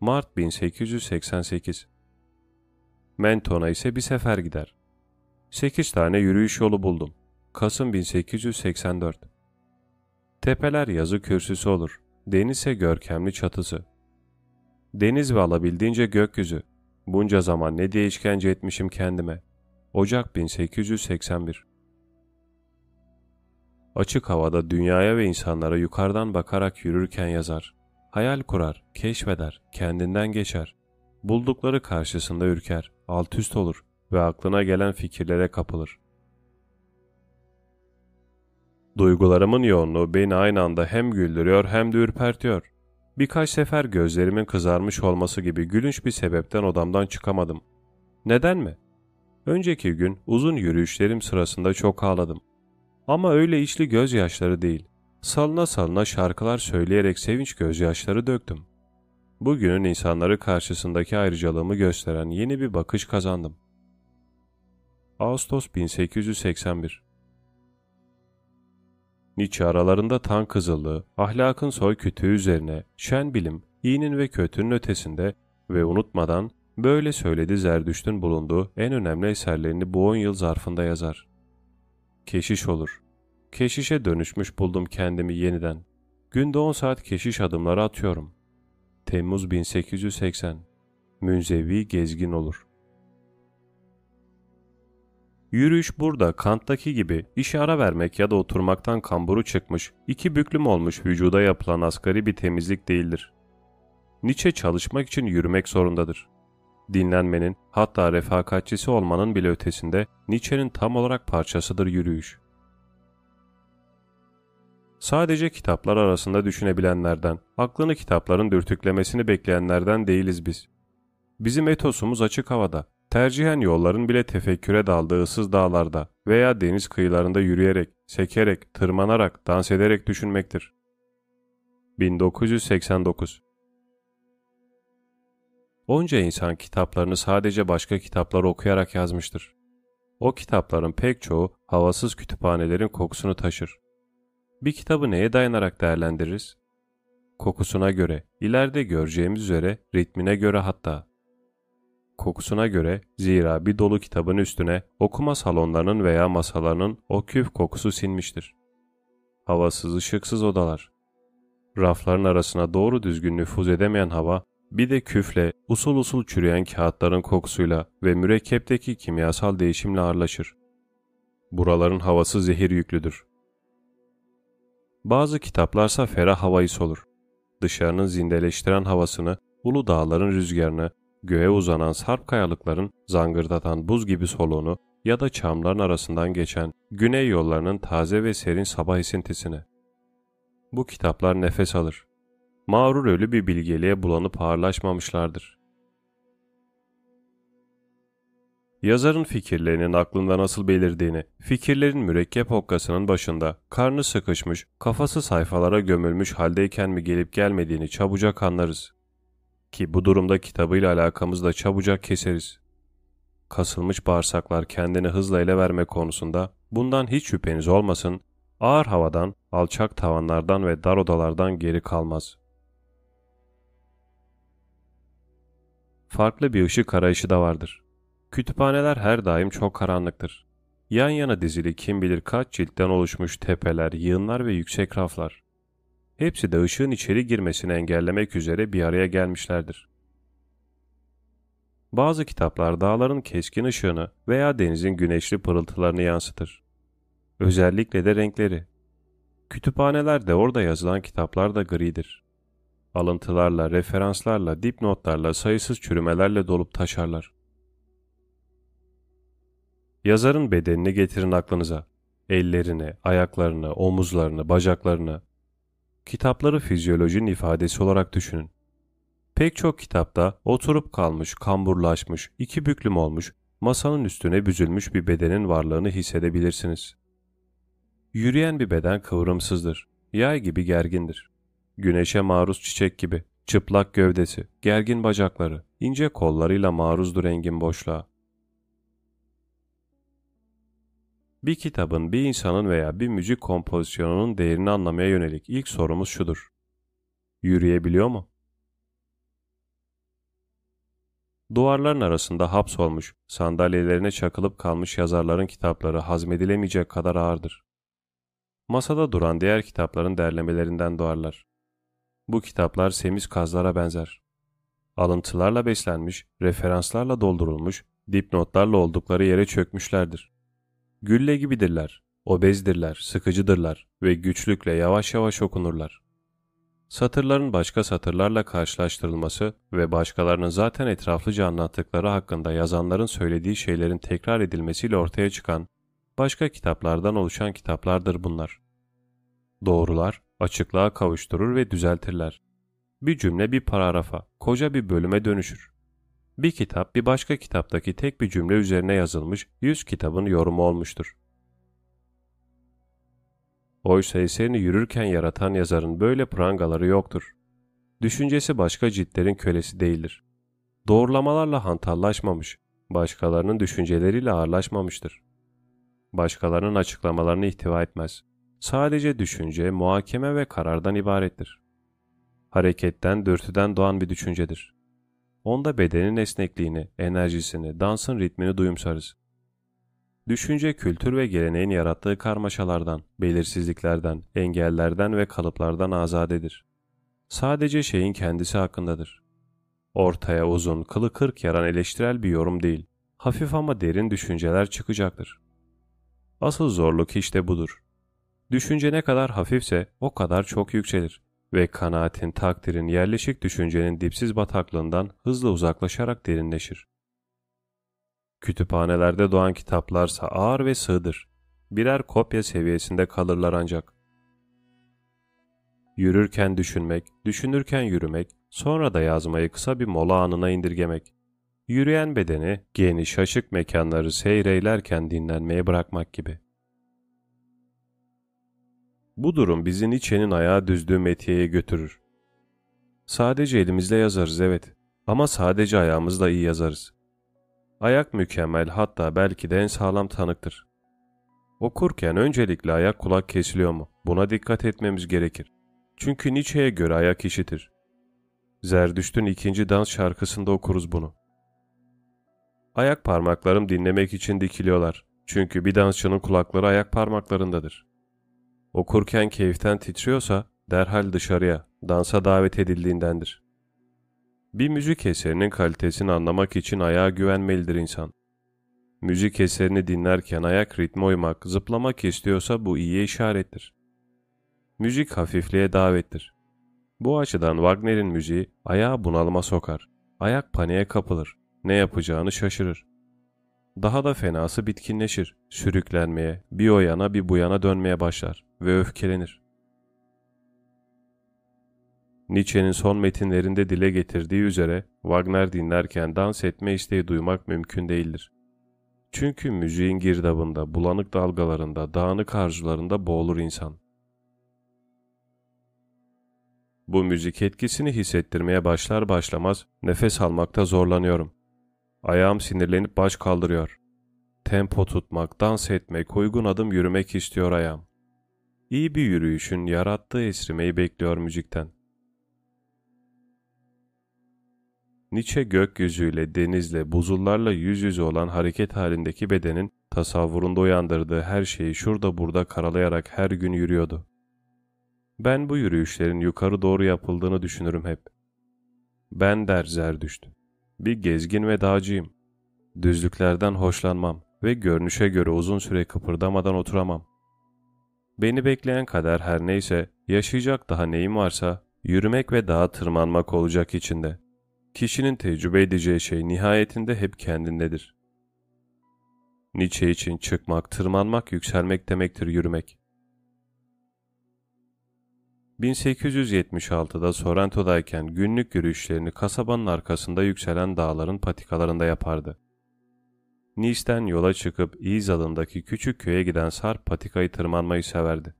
Speaker 1: Mart 1888 Menton'a ise bir sefer gider. 8 tane yürüyüş yolu buldum. Kasım 1884 Tepeler yazı kürsüsü olur. Denizse görkemli çatısı. Deniz ve alabildiğince gökyüzü. Bunca zaman ne diye işkence etmişim kendime. Ocak 1881 Açık havada dünyaya ve insanlara yukarıdan bakarak yürürken yazar. Hayal kurar, keşfeder, kendinden geçer. Buldukları karşısında ürker, alt üst olur ve aklına gelen fikirlere kapılır. Duygularımın yoğunluğu beni aynı anda hem güldürüyor hem de ürpertiyor. Birkaç sefer gözlerimin kızarmış olması gibi gülünç bir sebepten odamdan çıkamadım. Neden mi? Önceki gün uzun yürüyüşlerim sırasında çok ağladım. Ama öyle içli gözyaşları değil. Salına salına şarkılar söyleyerek sevinç gözyaşları döktüm. Bugünün insanları karşısındaki ayrıcalığımı gösteren yeni bir bakış kazandım. Ağustos 1881 Nietzsche aralarında tan kızıllığı, ahlakın soy kütüğü üzerine, şen bilim, iyinin ve kötünün ötesinde ve unutmadan böyle söyledi Zerdüşt'ün bulunduğu en önemli eserlerini bu on yıl zarfında yazar. Keşiş olur. Keşişe dönüşmüş buldum kendimi yeniden. Günde 10 saat keşiş adımları atıyorum. Temmuz 1880 Münzevi gezgin olur. Yürüyüş burada Kant'taki gibi işe ara vermek ya da oturmaktan kamburu çıkmış, iki büklüm olmuş vücuda yapılan asgari bir temizlik değildir. Nietzsche çalışmak için yürümek zorundadır. Dinlenmenin, hatta refakatçisi olmanın bile ötesinde Nietzsche'nin tam olarak parçasıdır yürüyüş. Sadece kitaplar arasında düşünebilenlerden, aklını kitapların dürtüklemesini bekleyenlerden değiliz biz. Bizim etosumuz açık havada, tercihen yolların bile tefekküre daldığı ıssız dağlarda veya deniz kıyılarında yürüyerek, sekerek, tırmanarak, dans ederek düşünmektir. 1989 Onca insan kitaplarını sadece başka kitaplar okuyarak yazmıştır. O kitapların pek çoğu havasız kütüphanelerin kokusunu taşır. Bir kitabı neye dayanarak değerlendiririz? Kokusuna göre, ileride göreceğimiz üzere ritmine göre hatta. Kokusuna göre zira bir dolu kitabın üstüne okuma salonlarının veya masalarının o küf kokusu sinmiştir. Havasız ışıksız odalar. Rafların arasına doğru düzgün nüfuz edemeyen hava bir de küfle, usul usul çürüyen kağıtların kokusuyla ve mürekkepteki kimyasal değişimle ağırlaşır. Buraların havası zehir yüklüdür. Bazı kitaplarsa ferah havayı solur. Dışarının zindeleştiren havasını, ulu dağların rüzgarını, göğe uzanan sarp kayalıkların zangırdatan buz gibi soluğunu ya da çamların arasından geçen güney yollarının taze ve serin sabah esintisini. Bu kitaplar nefes alır. Mağrur ölü bir bilgeliğe bulanıp ağırlaşmamışlardır. Yazarın fikirlerinin aklında nasıl belirdiğini, fikirlerin mürekkep hokkasının başında, karnı sıkışmış, kafası sayfalara gömülmüş haldeyken mi gelip gelmediğini çabucak anlarız. Ki bu durumda kitabıyla alakamızı da çabucak keseriz. Kasılmış bağırsaklar kendini hızla ele verme konusunda bundan hiç şüpheniz olmasın, ağır havadan, alçak tavanlardan ve dar odalardan geri kalmaz. Farklı bir ışık arayışı da vardır. Kütüphaneler her daim çok karanlıktır. Yan yana dizili kim bilir kaç ciltten oluşmuş tepeler, yığınlar ve yüksek raflar. Hepsi de ışığın içeri girmesini engellemek üzere bir araya gelmişlerdir. Bazı kitaplar dağların keskin ışığını veya denizin güneşli pırıltılarını yansıtır. Özellikle de renkleri. Kütüphanelerde orada yazılan kitaplar da gridir. Alıntılarla, referanslarla, dipnotlarla, sayısız çürümelerle dolup taşarlar. Yazarın bedenini getirin aklınıza. Ellerini, ayaklarını, omuzlarını, bacaklarını. Kitapları fizyolojinin ifadesi olarak düşünün. Pek çok kitapta oturup kalmış, kamburlaşmış, iki büklüm olmuş, masanın üstüne büzülmüş bir bedenin varlığını hissedebilirsiniz. Yürüyen bir beden kıvrımsızdır, yay gibi gergindir. Güneşe maruz çiçek gibi, çıplak gövdesi, gergin bacakları, ince kollarıyla maruzdur engin boşluğa. Bir kitabın bir insanın veya bir müzik kompozisyonunun değerini anlamaya yönelik ilk sorumuz şudur. Yürüyebiliyor mu? Duvarların arasında hapsolmuş, sandalyelerine çakılıp kalmış yazarların kitapları hazmedilemeyecek kadar ağırdır. Masada duran diğer kitapların derlemelerinden doğarlar. Bu kitaplar semiz kazlara benzer. Alıntılarla beslenmiş, referanslarla doldurulmuş, dipnotlarla oldukları yere çökmüşlerdir. Gülle gibidirler, obezdirler, sıkıcıdırlar ve güçlükle yavaş yavaş okunurlar. Satırların başka satırlarla karşılaştırılması ve başkalarının zaten etraflıca anlattıkları hakkında yazanların söylediği şeylerin tekrar edilmesiyle ortaya çıkan başka kitaplardan oluşan kitaplardır bunlar. Doğrular, açıklığa kavuşturur ve düzeltirler. Bir cümle bir paragrafa, koca bir bölüme dönüşür. Bir kitap bir başka kitaptaki tek bir cümle üzerine yazılmış yüz kitabın yorumu olmuştur. Oysa eserini yürürken yaratan yazarın böyle prangaları yoktur. Düşüncesi başka ciltlerin kölesi değildir. Doğrulamalarla hantallaşmamış, başkalarının düşünceleriyle ağırlaşmamıştır. Başkalarının açıklamalarını ihtiva etmez. Sadece düşünce, muhakeme ve karardan ibarettir. Hareketten, dürtüden doğan bir düşüncedir. Onda bedenin esnekliğini, enerjisini, dansın ritmini duyumsarız. Düşünce kültür ve geleneğin yarattığı karmaşalardan, belirsizliklerden, engellerden ve kalıplardan azadedir. Sadece şeyin kendisi hakkındadır. Ortaya uzun, kılı kırk yaran eleştirel bir yorum değil, hafif ama derin düşünceler çıkacaktır. Asıl zorluk işte budur. Düşünce ne kadar hafifse o kadar çok yükselir ve kanaatin, takdirin, yerleşik düşüncenin dipsiz bataklığından hızla uzaklaşarak derinleşir. Kütüphanelerde doğan kitaplarsa ağır ve sığdır. Birer kopya seviyesinde kalırlar ancak. Yürürken düşünmek, düşünürken yürümek, sonra da yazmayı kısa bir mola anına indirgemek. Yürüyen bedeni geniş açık mekanları seyreylerken dinlenmeye bırakmak gibi. Bu durum bizi Nietzsche'nin ayağı düzdüğü metiyeye götürür. Sadece elimizle yazarız evet ama sadece ayağımızla iyi yazarız. Ayak mükemmel hatta belki de en sağlam tanıktır. Okurken öncelikle ayak kulak kesiliyor mu? Buna dikkat etmemiz gerekir. Çünkü Nietzsche'ye göre ayak işitir. Zerdüşt'ün ikinci dans şarkısında okuruz bunu. Ayak parmaklarım dinlemek için dikiliyorlar. Çünkü bir dansçının kulakları ayak parmaklarındadır. Okurken keyiften titriyorsa derhal dışarıya, dansa davet edildiğindendir. Bir müzik eserinin kalitesini anlamak için ayağa güvenmelidir insan. Müzik eserini dinlerken ayak ritme uymak, zıplamak istiyorsa bu iyi işarettir. Müzik hafifliğe davettir. Bu açıdan Wagner'in müziği ayağı bunalıma sokar. Ayak paniğe kapılır. Ne yapacağını şaşırır. Daha da fenası bitkinleşir. Sürüklenmeye, bir o yana bir bu yana dönmeye başlar ve öfkelenir. Nietzsche'nin son metinlerinde dile getirdiği üzere Wagner dinlerken dans etme isteği duymak mümkün değildir. Çünkü müziğin girdabında, bulanık dalgalarında, dağınık arzularında boğulur insan. Bu müzik etkisini hissettirmeye başlar başlamaz nefes almakta zorlanıyorum. Ayağım sinirlenip baş kaldırıyor. Tempo tutmak, dans etmek, uygun adım yürümek istiyor ayağım. İyi bir yürüyüşün yarattığı esrimeyi bekliyor müzikten. Nietzsche gökyüzüyle, denizle, buzullarla yüz yüze olan hareket halindeki bedenin tasavvurunda uyandırdığı her şeyi şurada burada karalayarak her gün yürüyordu. Ben bu yürüyüşlerin yukarı doğru yapıldığını düşünürüm hep. Ben der Zerdüşt. Bir gezgin ve dağcıyım. Düzlüklerden hoşlanmam ve görünüşe göre uzun süre kıpırdamadan oturamam. Beni bekleyen kader her neyse, yaşayacak daha neyim varsa, yürümek ve dağa tırmanmak olacak içinde. Kişinin tecrübe edeceği şey nihayetinde hep kendindedir. Nietzsche için çıkmak, tırmanmak, yükselmek demektir yürümek. 1876'da Sorrento'dayken günlük yürüyüşlerini kasabanın arkasında yükselen dağların patikalarında yapardı. Nice'den yola çıkıp İz adındaki küçük köye giden Sarp patikayı tırmanmayı severdi.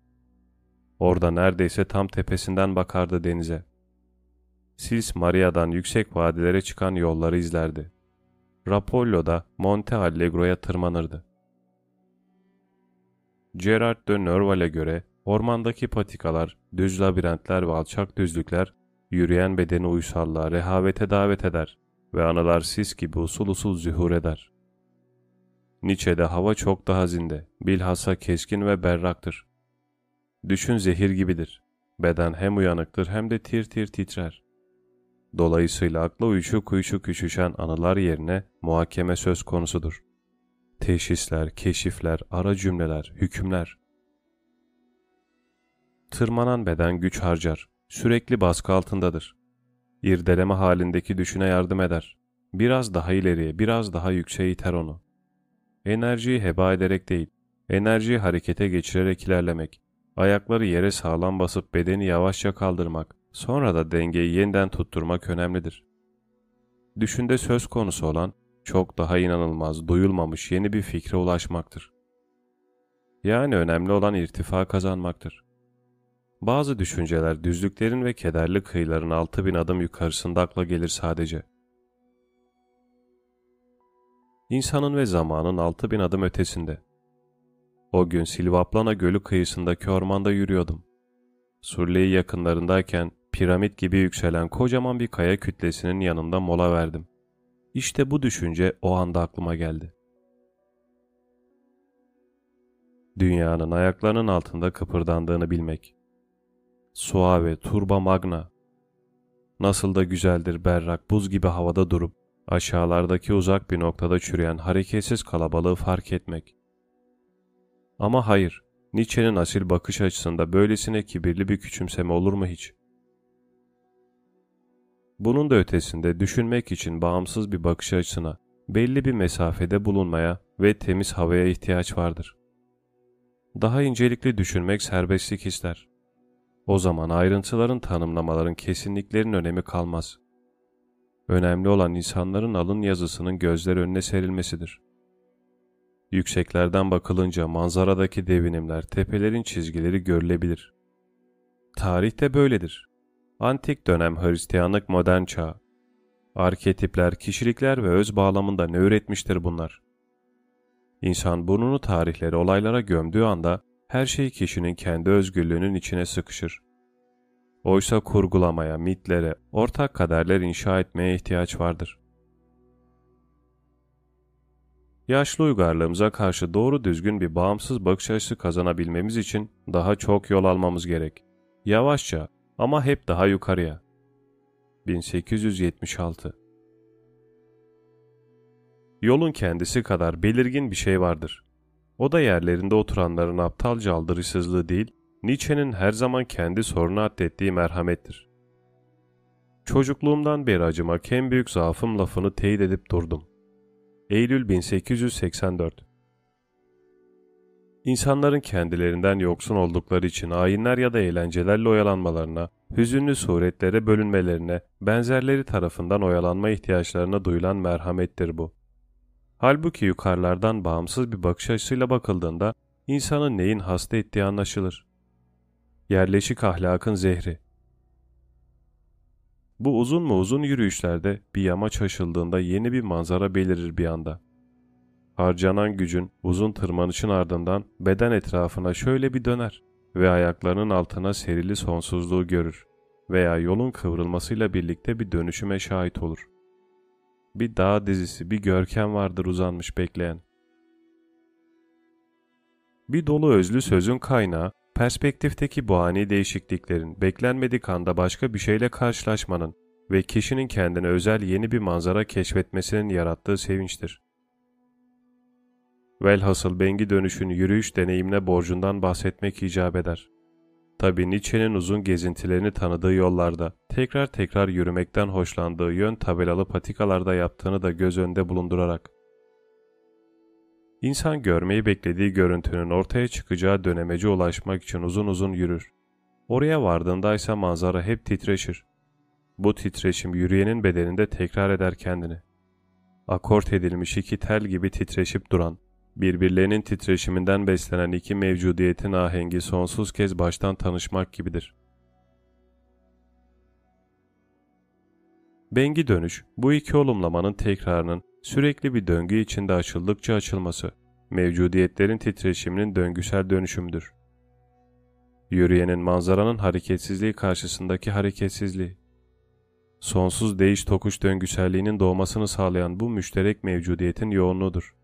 Speaker 1: Orada neredeyse tam tepesinden bakardı denize. Sils Maria'dan yüksek vadilere çıkan yolları izlerdi. Rapollo'da Monte Allegro'ya tırmanırdı. Gerard de Nerval'e göre ormandaki patikalar, düz labirentler ve alçak düzlükler yürüyen bedeni uysallığa, rehavete davet eder ve anılar sis gibi usul usul zühur eder. Nietzsche'de hava çok daha zinde, bilhassa keskin ve berraktır. Düşün zehir gibidir. Beden hem uyanıktır hem de tir tir titrer. Dolayısıyla akla uyuşuk uyuşuk üşüşen anılar yerine muhakeme söz konusudur. Teşhisler, keşifler, ara cümleler, hükümler. Tırmanan beden güç harcar, sürekli baskı altındadır. İrdeleme halindeki düşüne yardım eder. Biraz daha ileriye, biraz daha yükseğe iter onu. Enerjiyi heba ederek değil, enerjiyi harekete geçirerek ilerlemek, ayakları yere sağlam basıp bedeni yavaşça kaldırmak, sonra da dengeyi yeniden tutturmak önemlidir. Düşünde söz konusu olan çok daha inanılmaz, duyulmamış yeni bir fikre ulaşmaktır. Yani önemli olan irtifa kazanmaktır. Bazı düşünceler düzlüklerin ve kederli kıyıların altı bin adım yukarısında akla gelir sadece. İnsanın ve zamanın altı bin adım ötesinde. O gün Silvaplana Gölü kıyısındaki ormanda yürüyordum. Surleyi yakınlarındayken piramit gibi yükselen kocaman bir kaya kütlesinin yanında mola verdim. İşte bu düşünce o anda aklıma geldi. Dünyanın ayaklarının altında kıpırdandığını bilmek. Suave, turba magna. Nasıl da güzeldir berrak buz gibi havada durup aşağılardaki uzak bir noktada çürüyen hareketsiz kalabalığı fark etmek. Ama hayır, Nietzsche'nin asil bakış açısında böylesine kibirli bir küçümseme olur mu hiç? Bunun da ötesinde düşünmek için bağımsız bir bakış açısına, belli bir mesafede bulunmaya ve temiz havaya ihtiyaç vardır. Daha incelikli düşünmek serbestlik ister. O zaman ayrıntıların tanımlamaların kesinliklerin önemi kalmaz. Önemli olan insanların alın yazısının gözler önüne serilmesidir. Yükseklerden bakılınca manzaradaki devinimler, tepelerin çizgileri görülebilir. Tarih de böyledir. Antik dönem Hristiyanlık modern çağ. Arketipler, kişilikler ve öz bağlamında ne üretmiştir bunlar? İnsan burnunu tarihleri olaylara gömdüğü anda her şey kişinin kendi özgürlüğünün içine sıkışır. Oysa kurgulamaya, mitlere, ortak kaderler inşa etmeye ihtiyaç vardır. Yaşlı uygarlığımıza karşı doğru düzgün bir bağımsız bakış açısı kazanabilmemiz için daha çok yol almamız gerek. Yavaşça ama hep daha yukarıya. 1876 Yolun kendisi kadar belirgin bir şey vardır. O da yerlerinde oturanların aptalca aldırışsızlığı değil, Nietzsche'nin her zaman kendi sorunu addettiği merhamettir. Çocukluğumdan beri acımak en büyük zaafım lafını teyit edip durdum. Eylül 1884 İnsanların kendilerinden yoksun oldukları için ayinler ya da eğlencelerle oyalanmalarına, hüzünlü suretlere bölünmelerine, benzerleri tarafından oyalanma ihtiyaçlarına duyulan merhamettir bu. Halbuki yukarılardan bağımsız bir bakış açısıyla bakıldığında insanın neyin hasta ettiği anlaşılır. Yerleşik ahlakın zehri. Bu uzun mu uzun yürüyüşlerde bir yamaç aşıldığında yeni bir manzara belirir bir anda. Harcanan gücün uzun tırmanışın ardından beden etrafına şöyle bir döner ve ayaklarının altına serili sonsuzluğu görür veya yolun kıvrılmasıyla birlikte bir dönüşüme şahit olur. Bir dağ dizisi, bir görkem vardır uzanmış bekleyen. Bir dolu özlü sözün kaynağı, perspektifteki bu ani değişikliklerin, beklenmedik anda başka bir şeyle karşılaşmanın ve kişinin kendine özel yeni bir manzara keşfetmesinin yarattığı sevinçtir. Velhasıl Bengi dönüşün yürüyüş deneyimine borcundan bahsetmek icap eder. Tabi Nietzsche'nin uzun gezintilerini tanıdığı yollarda, tekrar tekrar yürümekten hoşlandığı yön tabelalı patikalarda yaptığını da göz önünde bulundurarak. İnsan görmeyi beklediği görüntünün ortaya çıkacağı dönemece ulaşmak için uzun uzun yürür. Oraya vardığında manzara hep titreşir. Bu titreşim yürüyenin bedeninde tekrar eder kendini. Akort edilmiş iki tel gibi titreşip duran, Birbirlerinin titreşiminden beslenen iki mevcudiyetin ahengi sonsuz kez baştan tanışmak gibidir. Bengi dönüş, bu iki olumlamanın tekrarının sürekli bir döngü içinde açıldıkça açılması, mevcudiyetlerin titreşiminin döngüsel dönüşümüdür. Yürüyenin manzaranın hareketsizliği karşısındaki hareketsizliği. Sonsuz değiş tokuş döngüselliğinin doğmasını sağlayan bu müşterek mevcudiyetin yoğunluğudur.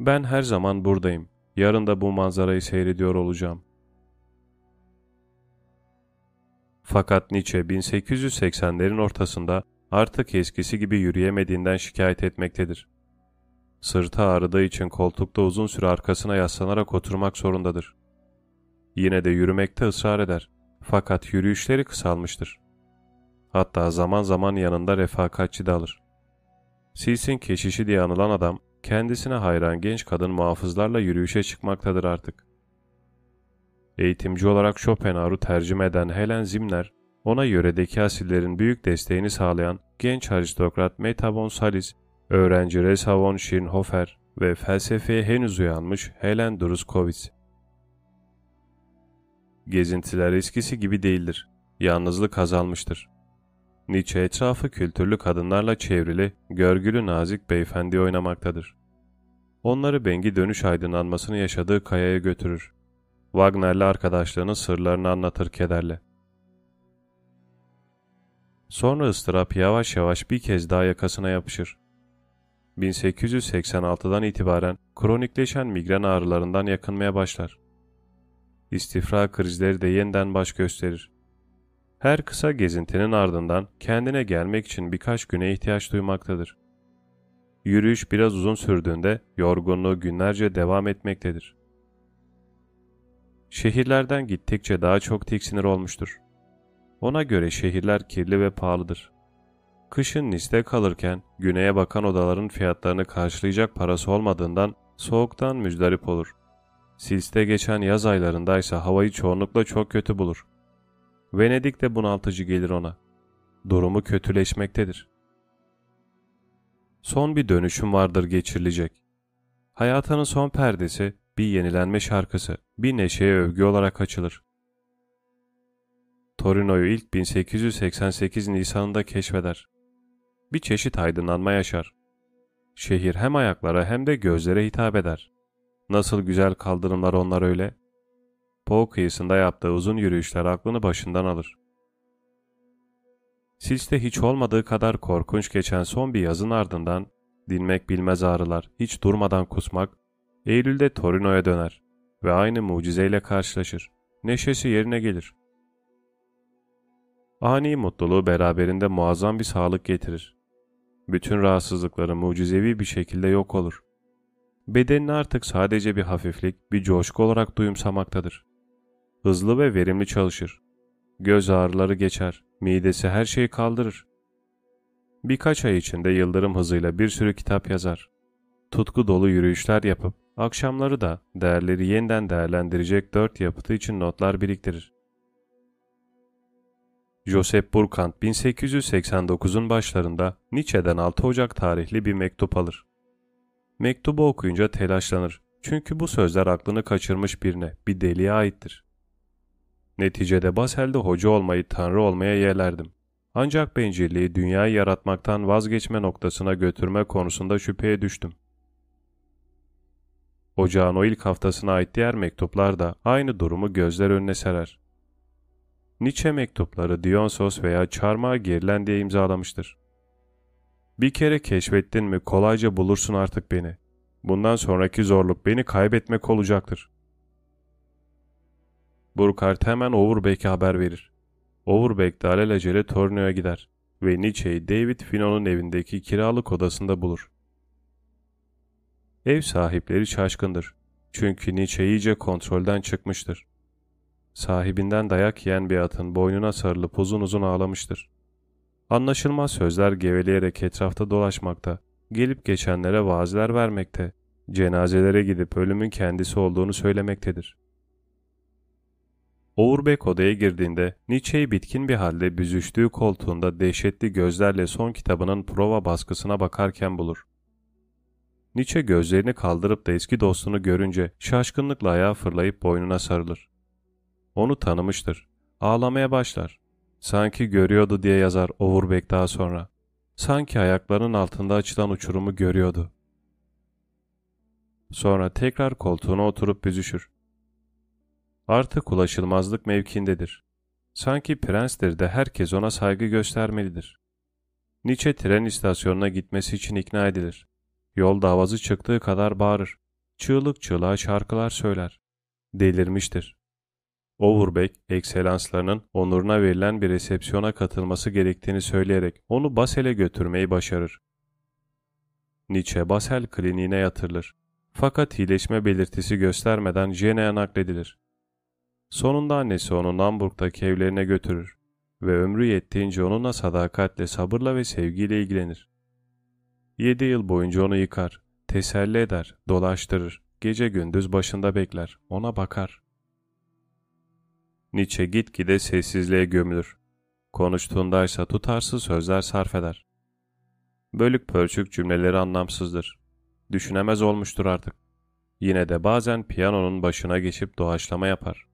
Speaker 1: Ben her zaman buradayım. Yarın da bu manzarayı seyrediyor olacağım. Fakat Nietzsche 1880'lerin ortasında artık eskisi gibi yürüyemediğinden şikayet etmektedir. Sırtı ağrıdığı için koltukta uzun süre arkasına yaslanarak oturmak zorundadır. Yine de yürümekte ısrar eder. Fakat yürüyüşleri kısalmıştır. Hatta zaman zaman yanında refakatçi de alır. Sils'in keşişi diye anılan adam, kendisine hayran genç kadın muhafızlarla yürüyüşe çıkmaktadır artık. Eğitimci olarak Schopenhauer'u tercüme eden Helen Zimner, ona yöredeki asillerin büyük desteğini sağlayan genç aristokrat Meta von Salis, öğrenci Resa von Schirnhofer ve felsefeye henüz uyanmış Helen Druskowitz. Gezintiler eskisi gibi değildir. Yalnızlık azalmıştır. Nietzsche etrafı kültürlü kadınlarla çevrili, görgülü nazik beyefendi oynamaktadır. Onları Bengi dönüş aydınlanmasını yaşadığı kayaya götürür. Wagner'le arkadaşlığının sırlarını anlatır kederle. Sonra ıstırap yavaş yavaş bir kez daha yakasına yapışır. 1886'dan itibaren kronikleşen migren ağrılarından yakınmaya başlar. İstifra krizleri de yeniden baş gösterir. Her kısa gezintinin ardından kendine gelmek için birkaç güne ihtiyaç duymaktadır. Yürüyüş biraz uzun sürdüğünde yorgunluğu günlerce devam etmektedir. Şehirlerden gittikçe daha çok tiksinir olmuştur. Ona göre şehirler kirli ve pahalıdır. Kışın Nice'de kalırken güneye bakan odaların fiyatlarını karşılayacak parası olmadığından soğuktan müzdarip olur. Sils'te geçen yaz aylarındaysa havayı çoğunlukla çok kötü bulur. Venedik de bunaltıcı gelir ona. Durumu kötüleşmektedir. Son bir dönüşüm vardır geçirilecek. Hayatının son perdesi bir yenilenme şarkısı, bir neşeye övgü olarak açılır. Torino'yu ilk 1888 Nisan'ında keşfeder. Bir çeşit aydınlanma yaşar. Şehir hem ayaklara hem de gözlere hitap eder. Nasıl güzel kaldırımlar onlar öyle. Po kıyısında yaptığı uzun yürüyüşler aklını başından alır. Sils'te hiç olmadığı kadar korkunç geçen son bir yazın ardından dinmek bilmez ağrılar, hiç durmadan kusmak, Eylül'de Torino'ya döner ve aynı mucizeyle karşılaşır. Neşesi yerine gelir. Ani mutluluğu beraberinde muazzam bir sağlık getirir. Bütün rahatsızlıkları mucizevi bir şekilde yok olur. Bedenini artık sadece bir hafiflik, bir coşku olarak duyumsamaktadır. Hızlı ve verimli çalışır. Göz ağrıları geçer, midesi her şeyi kaldırır. Birkaç ay içinde yıldırım hızıyla bir sürü kitap yazar. Tutku dolu yürüyüşler yapıp, akşamları da değerleri yeniden değerlendirecek dört yapıtı için notlar biriktirir. Joseph Burkant 1889'un başlarında Nietzsche'den 6 Ocak tarihli bir mektup alır. Mektubu okuyunca telaşlanır çünkü bu sözler aklını kaçırmış birine, bir deliye aittir. Neticede Basel'de hoca olmayı tanrı olmaya yeğlerdim. Ancak bencilliği dünyayı yaratmaktan vazgeçme noktasına götürme konusunda şüpheye düştüm. Ocağın o ilk haftasına ait diğer mektuplar da aynı durumu gözler önüne serer. Nietzsche mektupları Dionysos veya çarmıha gerilen diye imzalamıştır. Bir kere keşfettin mi kolayca bulursun artık beni. Bundan sonraki zorluk beni kaybetmek olacaktır. Burkhardt hemen Overbeck'e haber verir. Overbeck de alelacele Torino'ya gider ve Nietzsche'yi David Finon'un evindeki kiralık odasında bulur. Ev sahipleri şaşkındır. Çünkü Nietzsche iyice kontrolden çıkmıştır. Sahibinden dayak yiyen bir atın boynuna sarılıp uzun uzun ağlamıştır. Anlaşılmaz sözler geveleyerek etrafta dolaşmakta, gelip geçenlere vaazler vermekte, cenazelere gidip ölümün kendisi olduğunu söylemektedir. Overbeck odaya girdiğinde Nietzsche'yi bitkin bir halde büzüştüğü koltuğunda dehşetli gözlerle son kitabının prova baskısına bakarken bulur. Nietzsche gözlerini kaldırıp da eski dostunu görünce şaşkınlıkla ayağa fırlayıp boynuna sarılır. Onu tanımıştır. Ağlamaya başlar. Sanki görüyordu diye yazar Overbeck daha sonra. Sanki ayaklarının altında açılan uçurumu görüyordu. Sonra tekrar koltuğuna oturup büzüşür. Artık ulaşılmazlık mevkindedir. Sanki prenstir de herkes ona saygı göstermelidir. Nietzsche tren istasyonuna gitmesi için ikna edilir. Yolda avazı çıktığı kadar bağırır. Çığlık çığlığa şarkılar söyler. Delirmiştir. Overbeck, ekselanslarının onuruna verilen bir resepsiyona katılması gerektiğini söyleyerek onu Basel'e götürmeyi başarır. Nietzsche Basel kliniğine yatırılır. Fakat iyileşme belirtisi göstermeden Jene'ye nakledilir. Sonunda annesi onu Hamburg'daki evlerine götürür ve ömrü yettiğince onunla sadakatle, sabırla ve sevgiyle ilgilenir. Yedi yıl boyunca onu yıkar, teselli eder, dolaştırır, gece gündüz başında bekler, ona bakar. Nietzsche gitgide sessizliğe gömülür. Konuştuğundaysa tutarsız sözler sarf eder. Bölük pörçük cümleleri anlamsızdır. Düşünemez olmuştur artık. Yine de bazen piyanonun başına geçip doğaçlama yapar.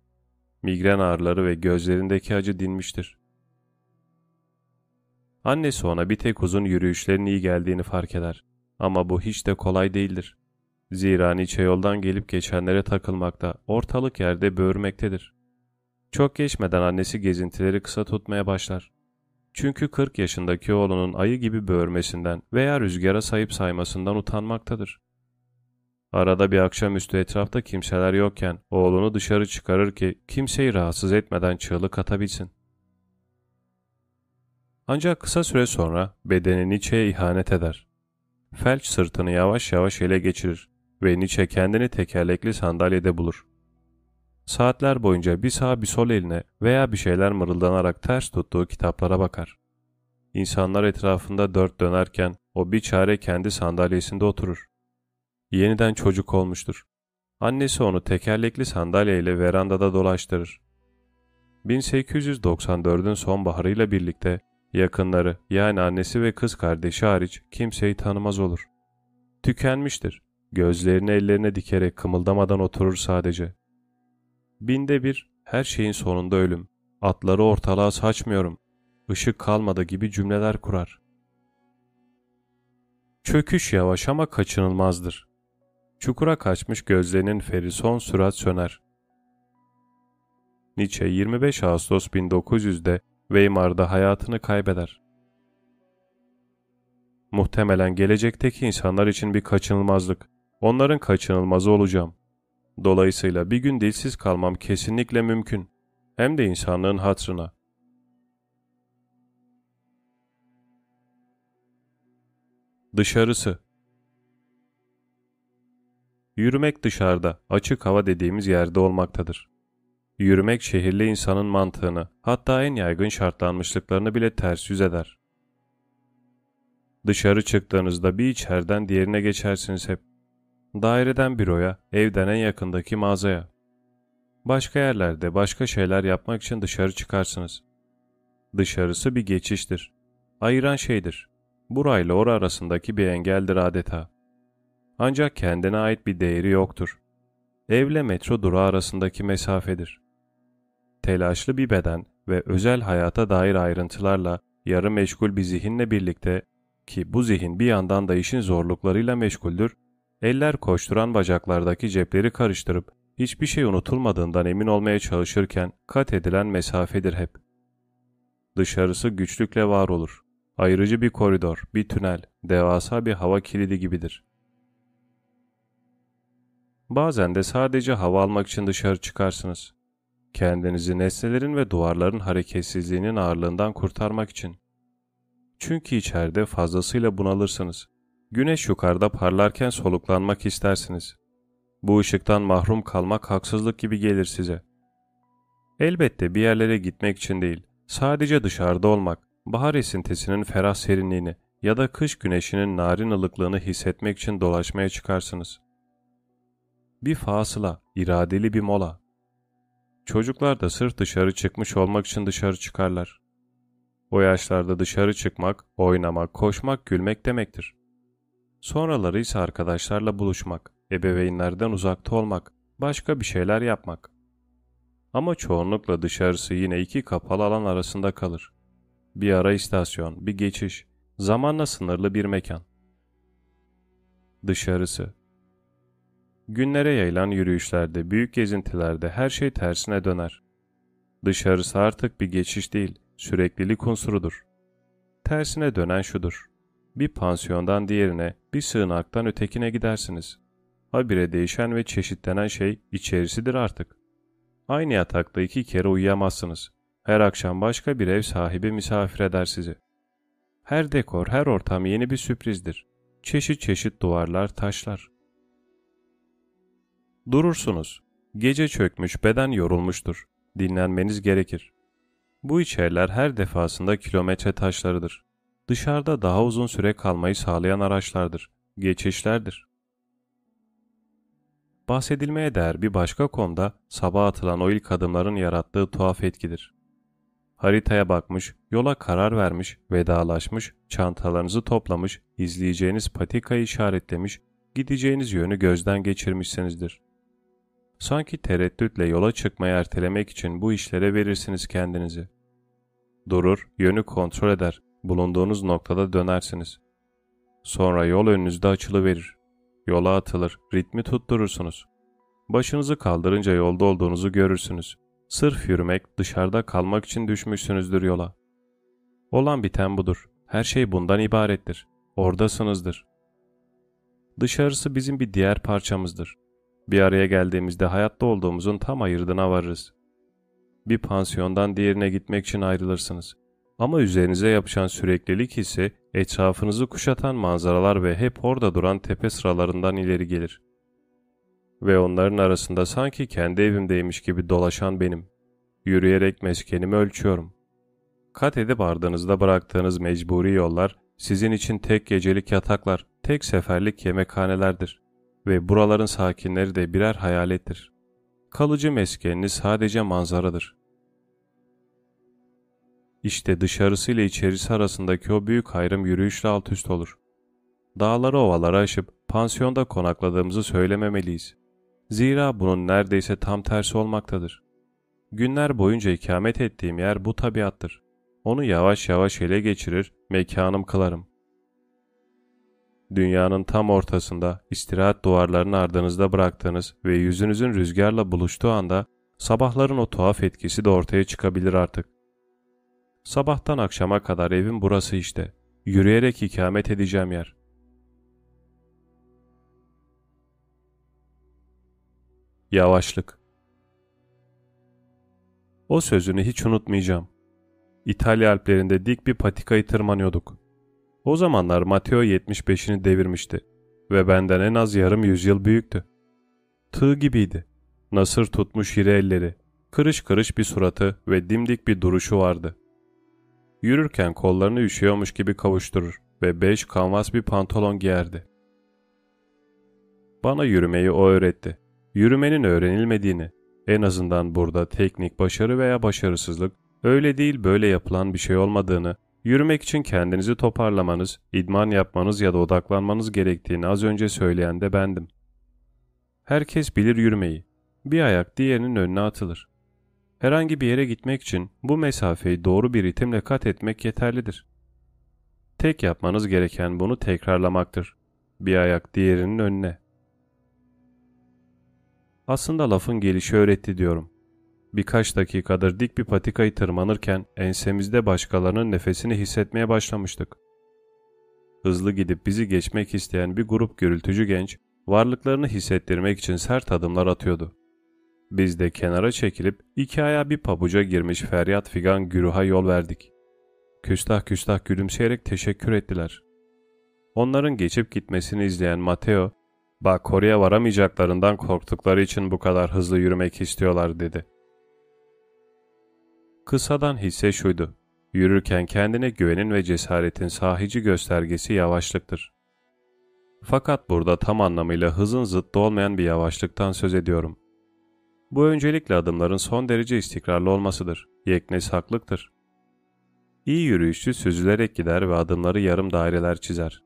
Speaker 1: Migren ağrıları ve gözlerindeki acı dinmiştir. Annesi ona bir tek uzun yürüyüşlerin iyi geldiğini fark eder. Ama bu hiç de kolay değildir. Zira Nietzsche yoldan gelip geçenlere takılmakta, ortalık yerde böğürmektedir. Çok geçmeden annesi gezintileri kısa tutmaya başlar. Çünkü 40 yaşındaki oğlunun ayı gibi böğürmesinden veya rüzgara sayıp saymasından utanmaktadır. Arada bir akşamüstü etrafta kimseler yokken oğlunu dışarı çıkarır ki kimseyi rahatsız etmeden çığlık atabilsin. Ancak kısa süre sonra bedeni Nietzsche'ye ihanet eder. Felç sırtını yavaş yavaş ele geçirir ve Nietzsche kendini tekerlekli sandalyede bulur. Saatler boyunca bir sağ bir sol eline veya bir şeyler mırıldanarak ters tuttuğu kitaplara bakar. İnsanlar etrafında dört dönerken o bir çare kendi sandalyesinde oturur. Yeniden çocuk olmuştur. Annesi onu tekerlekli sandalyeyle verandada dolaştırır. 1894'ün sonbaharıyla birlikte yakınları yani annesi ve kız kardeşi hariç kimseyi tanımaz olur. Tükenmiştir. Gözlerini ellerine dikerek kımıldamadan oturur sadece. Binde bir, her şeyin sonunda ölüm. Atları ortalığa saçmıyorum. Işık kalmadı gibi cümleler kurar. Çöküş yavaş ama kaçınılmazdır. Çukura kaçmış gözlerinin feri son sürat söner. Nietzsche 25 Ağustos 1900'de Weimar'da hayatını kaybeder. Muhtemelen gelecekteki insanlar için bir kaçınılmazlık. Onların kaçınılmazı olacağım. Dolayısıyla bir gün dilsiz kalmam kesinlikle mümkün. Hem de insanlığın hatrına. Dışarısı Yürümek dışarıda, açık hava dediğimiz yerde olmaktadır. Yürümek şehirli insanın mantığını, hatta en yaygın şartlanmışlıklarını bile ters yüz eder. Dışarı çıktığınızda bir içeriden diğerine geçersiniz hep. Daireden büroya, evden en yakındaki mağazaya. Başka yerlerde başka şeyler yapmak için dışarı çıkarsınız. Dışarısı bir geçiştir. Ayıran şeydir. Burayla ora arasındaki bir engeldir adeta. Ancak kendine ait bir değeri yoktur. Evle metro durağı arasındaki mesafedir. Telaşlı bir beden ve özel hayata dair ayrıntılarla yarı meşgul bir zihinle birlikte ki bu zihin bir yandan da işin zorluklarıyla meşguldür, Eller koşturan bacaklardaki cepleri karıştırıp hiçbir şey unutulmadığından emin olmaya çalışırken kat edilen mesafedir hep. Dışarısı güçlükle var olur. Ayrıcı bir koridor, bir tünel, devasa bir hava kilidi gibidir. Bazen de sadece hava almak için dışarı çıkarsınız. Kendinizi nesnelerin ve duvarların hareketsizliğinin ağırlığından kurtarmak için. Çünkü içeride fazlasıyla bunalırsınız. Güneş yukarıda parlarken soluklanmak istersiniz. Bu ışıktan mahrum kalmak haksızlık gibi gelir size. Elbette bir yerlere gitmek için değil, sadece dışarıda olmak, bahar esintisinin ferah serinliğini ya da kış güneşinin narin ılıklığını hissetmek için dolaşmaya çıkarsınız. Bir fasıla, iradeli bir mola. Çocuklar da sırf dışarı çıkmış olmak için dışarı çıkarlar. O yaşlarda dışarı çıkmak, oynamak, koşmak, gülmek demektir. Sonraları ise arkadaşlarla buluşmak, ebeveynlerden uzakta olmak, başka bir şeyler yapmak. Ama çoğunlukla dışarısı yine iki kapalı alan arasında kalır. Bir ara istasyon, bir geçiş, zamanla sınırlı bir mekan. Dışarısı. Günlere yayılan yürüyüşlerde, büyük gezintilerde her şey tersine döner. Dışarısı artık bir geçiş değil, süreklilik unsurudur. Tersine dönen şudur. Bir pansiyondan diğerine, bir sığınaktan ötekine gidersiniz. Habire değişen ve çeşitlenen şey içerisidir artık. Aynı yatakta iki kere uyuyamazsınız. Her akşam başka bir ev sahibi misafir eder sizi. Her dekor, her ortam yeni bir sürprizdir. Çeşit çeşit duvarlar, taşlar. Durursunuz. Gece çökmüş, beden yorulmuştur. Dinlenmeniz gerekir. Bu içeriler her defasında kilometre taşlarıdır. Dışarıda daha uzun süre kalmayı sağlayan araçlardır. Geçişlerdir. Bahsedilmeye değer bir başka konuda sabah atılan o ilk adımların yarattığı tuhaf etkidir. Haritaya bakmış, yola karar vermiş, vedalaşmış, çantalarınızı toplamış, izleyeceğiniz patikayı işaretlemiş, gideceğiniz yönü gözden geçirmişsinizdir. Sanki tereddütle yola çıkmayı ertelemek için bu işlere verirsiniz kendinizi. Durur, yönü kontrol eder, bulunduğunuz noktada dönersiniz. Sonra yol önünüzde açılıverir. Yola atılır, ritmi tutturursunuz. Başınızı kaldırınca yolda olduğunuzu görürsünüz. Sırf yürümek, dışarıda kalmak için düşmüşsünüzdür yola. Olan biten budur. Her şey bundan ibarettir. Oradasınızdır. Dışarısı bizim bir diğer parçamızdır. Bir araya geldiğimizde hayatta olduğumuzun tam ayırdına varırız. Bir pansiyondan diğerine gitmek için ayrılırsınız. Ama üzerinize yapışan süreklilik hissi etrafınızı kuşatan manzaralar ve hep orada duran tepe sıralarından ileri gelir. Ve onların arasında sanki kendi evimdeymiş gibi dolaşan benim. Yürüyerek meskenimi ölçüyorum. Kat edip ardınızda bıraktığınız mecburi yollar sizin için tek gecelik yataklar, tek seferlik yemekhanelerdir. Ve buraların sakinleri de birer hayalettir. Kalıcı meskeniniz sadece manzaradır. İşte dışarısı ile içerisi arasındaki o büyük ayrım yürüyüşle alt üst olur. Dağları ovaları aşıp pansiyonda konakladığımızı söylememeliyiz. Zira bunun neredeyse tam tersi olmaktadır. Günler boyunca ikamet ettiğim yer bu tabiattır. Onu yavaş yavaş ele geçirir, mekanım kılarım. Dünyanın tam ortasında istirahat duvarlarını ardınızda bıraktığınız ve yüzünüzün rüzgarla buluştuğu anda sabahların o tuhaf etkisi de ortaya çıkabilir artık. Sabahtan akşama kadar evim burası işte. Yürüyerek ikamet edeceğim yer. Yavaşlık O sözünü hiç unutmayacağım. İtalya Alplerinde dik bir patikayı tırmanıyorduk. O zamanlar Matteo 75'ini devirmişti ve benden en az yarım yüzyıl büyüktü. Tığ gibiydi. Nasır tutmuş iri elleri, kırış kırış bir suratı ve dimdik bir duruşu vardı. Yürürken kollarını üşüyormuş gibi kavuşturur ve beş kanvas bir pantolon giyerdi. Bana yürümeyi o öğretti. Yürümenin öğrenilmediğini, en azından burada teknik başarı veya başarısızlık öyle değil böyle yapılan bir şey olmadığını, yürümek için kendinizi toparlamanız, idman yapmanız ya da odaklanmanız gerektiğini az önce söyleyen de bendim. Herkes bilir yürümeyi. Bir ayak diğerinin önüne atılır. Herhangi bir yere gitmek için bu mesafeyi doğru bir ritimle kat etmek yeterlidir. Tek yapmanız gereken bunu tekrarlamaktır. Bir ayak diğerinin önüne. Aslında lafın gelişi öğretti diyorum. Birkaç dakikadır dik bir patikayı tırmanırken ensemizde başkalarının nefesini hissetmeye başlamıştık. Hızlı gidip bizi geçmek isteyen bir grup gürültücü genç, varlıklarını hissettirmek için sert adımlar atıyordu. Biz de kenara çekilip iki aya bir pabuca girmiş feryat figan güruha yol verdik. Küstah küstah gülümseyerek teşekkür ettiler. Onların geçip gitmesini izleyen Mateo, ''Bak oraya varamayacaklarından korktukları için bu kadar hızlı yürümek istiyorlar.'' dedi. Kısadan hisse şuydu. Yürürken kendine güvenin ve cesaretin sahici göstergesi yavaşlıktır. Fakat burada tam anlamıyla hızın zıttı olmayan bir yavaşlıktan söz ediyorum. Bu öncelikle adımların son derece istikrarlı olmasıdır. Yeknes haklıktır. İyi yürüyüşçü süzülerek gider ve adımları yarım daireler çizer.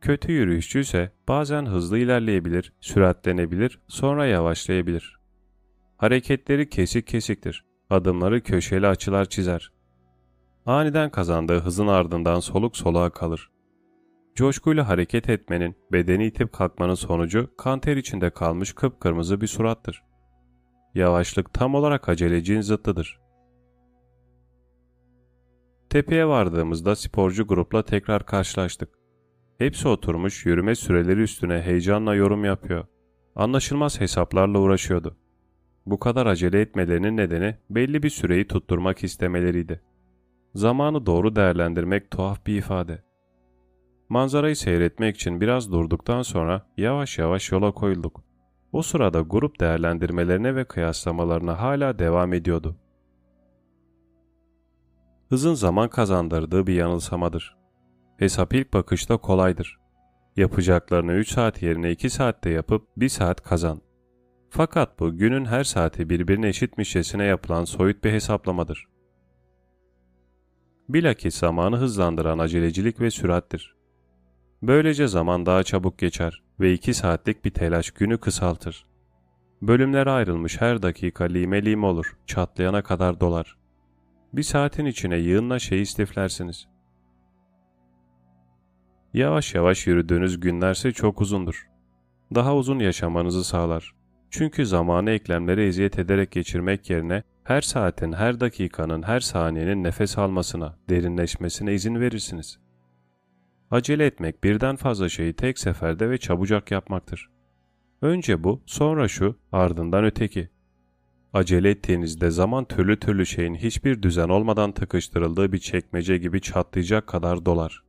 Speaker 1: Kötü yürüyüşçü ise bazen hızlı ilerleyebilir, süratlenebilir, sonra yavaşlayabilir. Hareketleri kesik kesiktir. Adımları köşeli açılar çizer. Aniden kazandığı hızın ardından soluk soluğa kalır. Coşkuyla hareket etmenin, bedeni itip kalkmanın sonucu kanter içinde kalmış kıpkırmızı bir surattır. Yavaşlık tam olarak acelecin zıttıdır. Tepeye vardığımızda sporcu grupla tekrar karşılaştık. Hepsi oturmuş yürüme süreleri üstüne heyecanla yorum yapıyor. Anlaşılmaz hesaplarla uğraşıyordu. Bu kadar acele etmelerinin nedeni belli bir süreyi tutturmak istemeleriydi. Zamanı doğru değerlendirmek tuhaf bir ifade. Manzarayı seyretmek için biraz durduktan sonra yavaş yavaş yola koyulduk. O sırada grup değerlendirmelerine ve kıyaslamalarına hala devam ediyordu. Hızın zaman kazandırdığı bir yanılsamadır. Hesap ilk bakışta kolaydır. Yapacaklarını 3 saat yerine 2 saatte yapıp 1 saat kazan. Fakat bu günün her saati birbirine eşitmişçesine yapılan soyut bir hesaplamadır. Bilakis zamanı hızlandıran acelecilik ve sürattir. Böylece zaman daha çabuk geçer ve 2 saatlik bir telaş günü kısaltır. Bölümlere ayrılmış her dakika lime lime olur, çatlayana kadar dolar. Bir saatin içine yığınla şey istiflersiniz. Yavaş yavaş yürüdüğünüz günlerse çok uzundur. Daha uzun yaşamanızı sağlar. Çünkü zamanı eklemlere eziyet ederek geçirmek yerine her saatin, her dakikanın, her saniyenin nefes almasına, derinleşmesine izin verirsiniz. Acele etmek birden fazla şeyi tek seferde ve çabucak yapmaktır. Önce bu, sonra şu, ardından öteki. Acele ettiğinizde zaman türlü türlü şeyin hiçbir düzen olmadan tıkıştırıldığı bir çekmece gibi çatlayacak kadar dolar.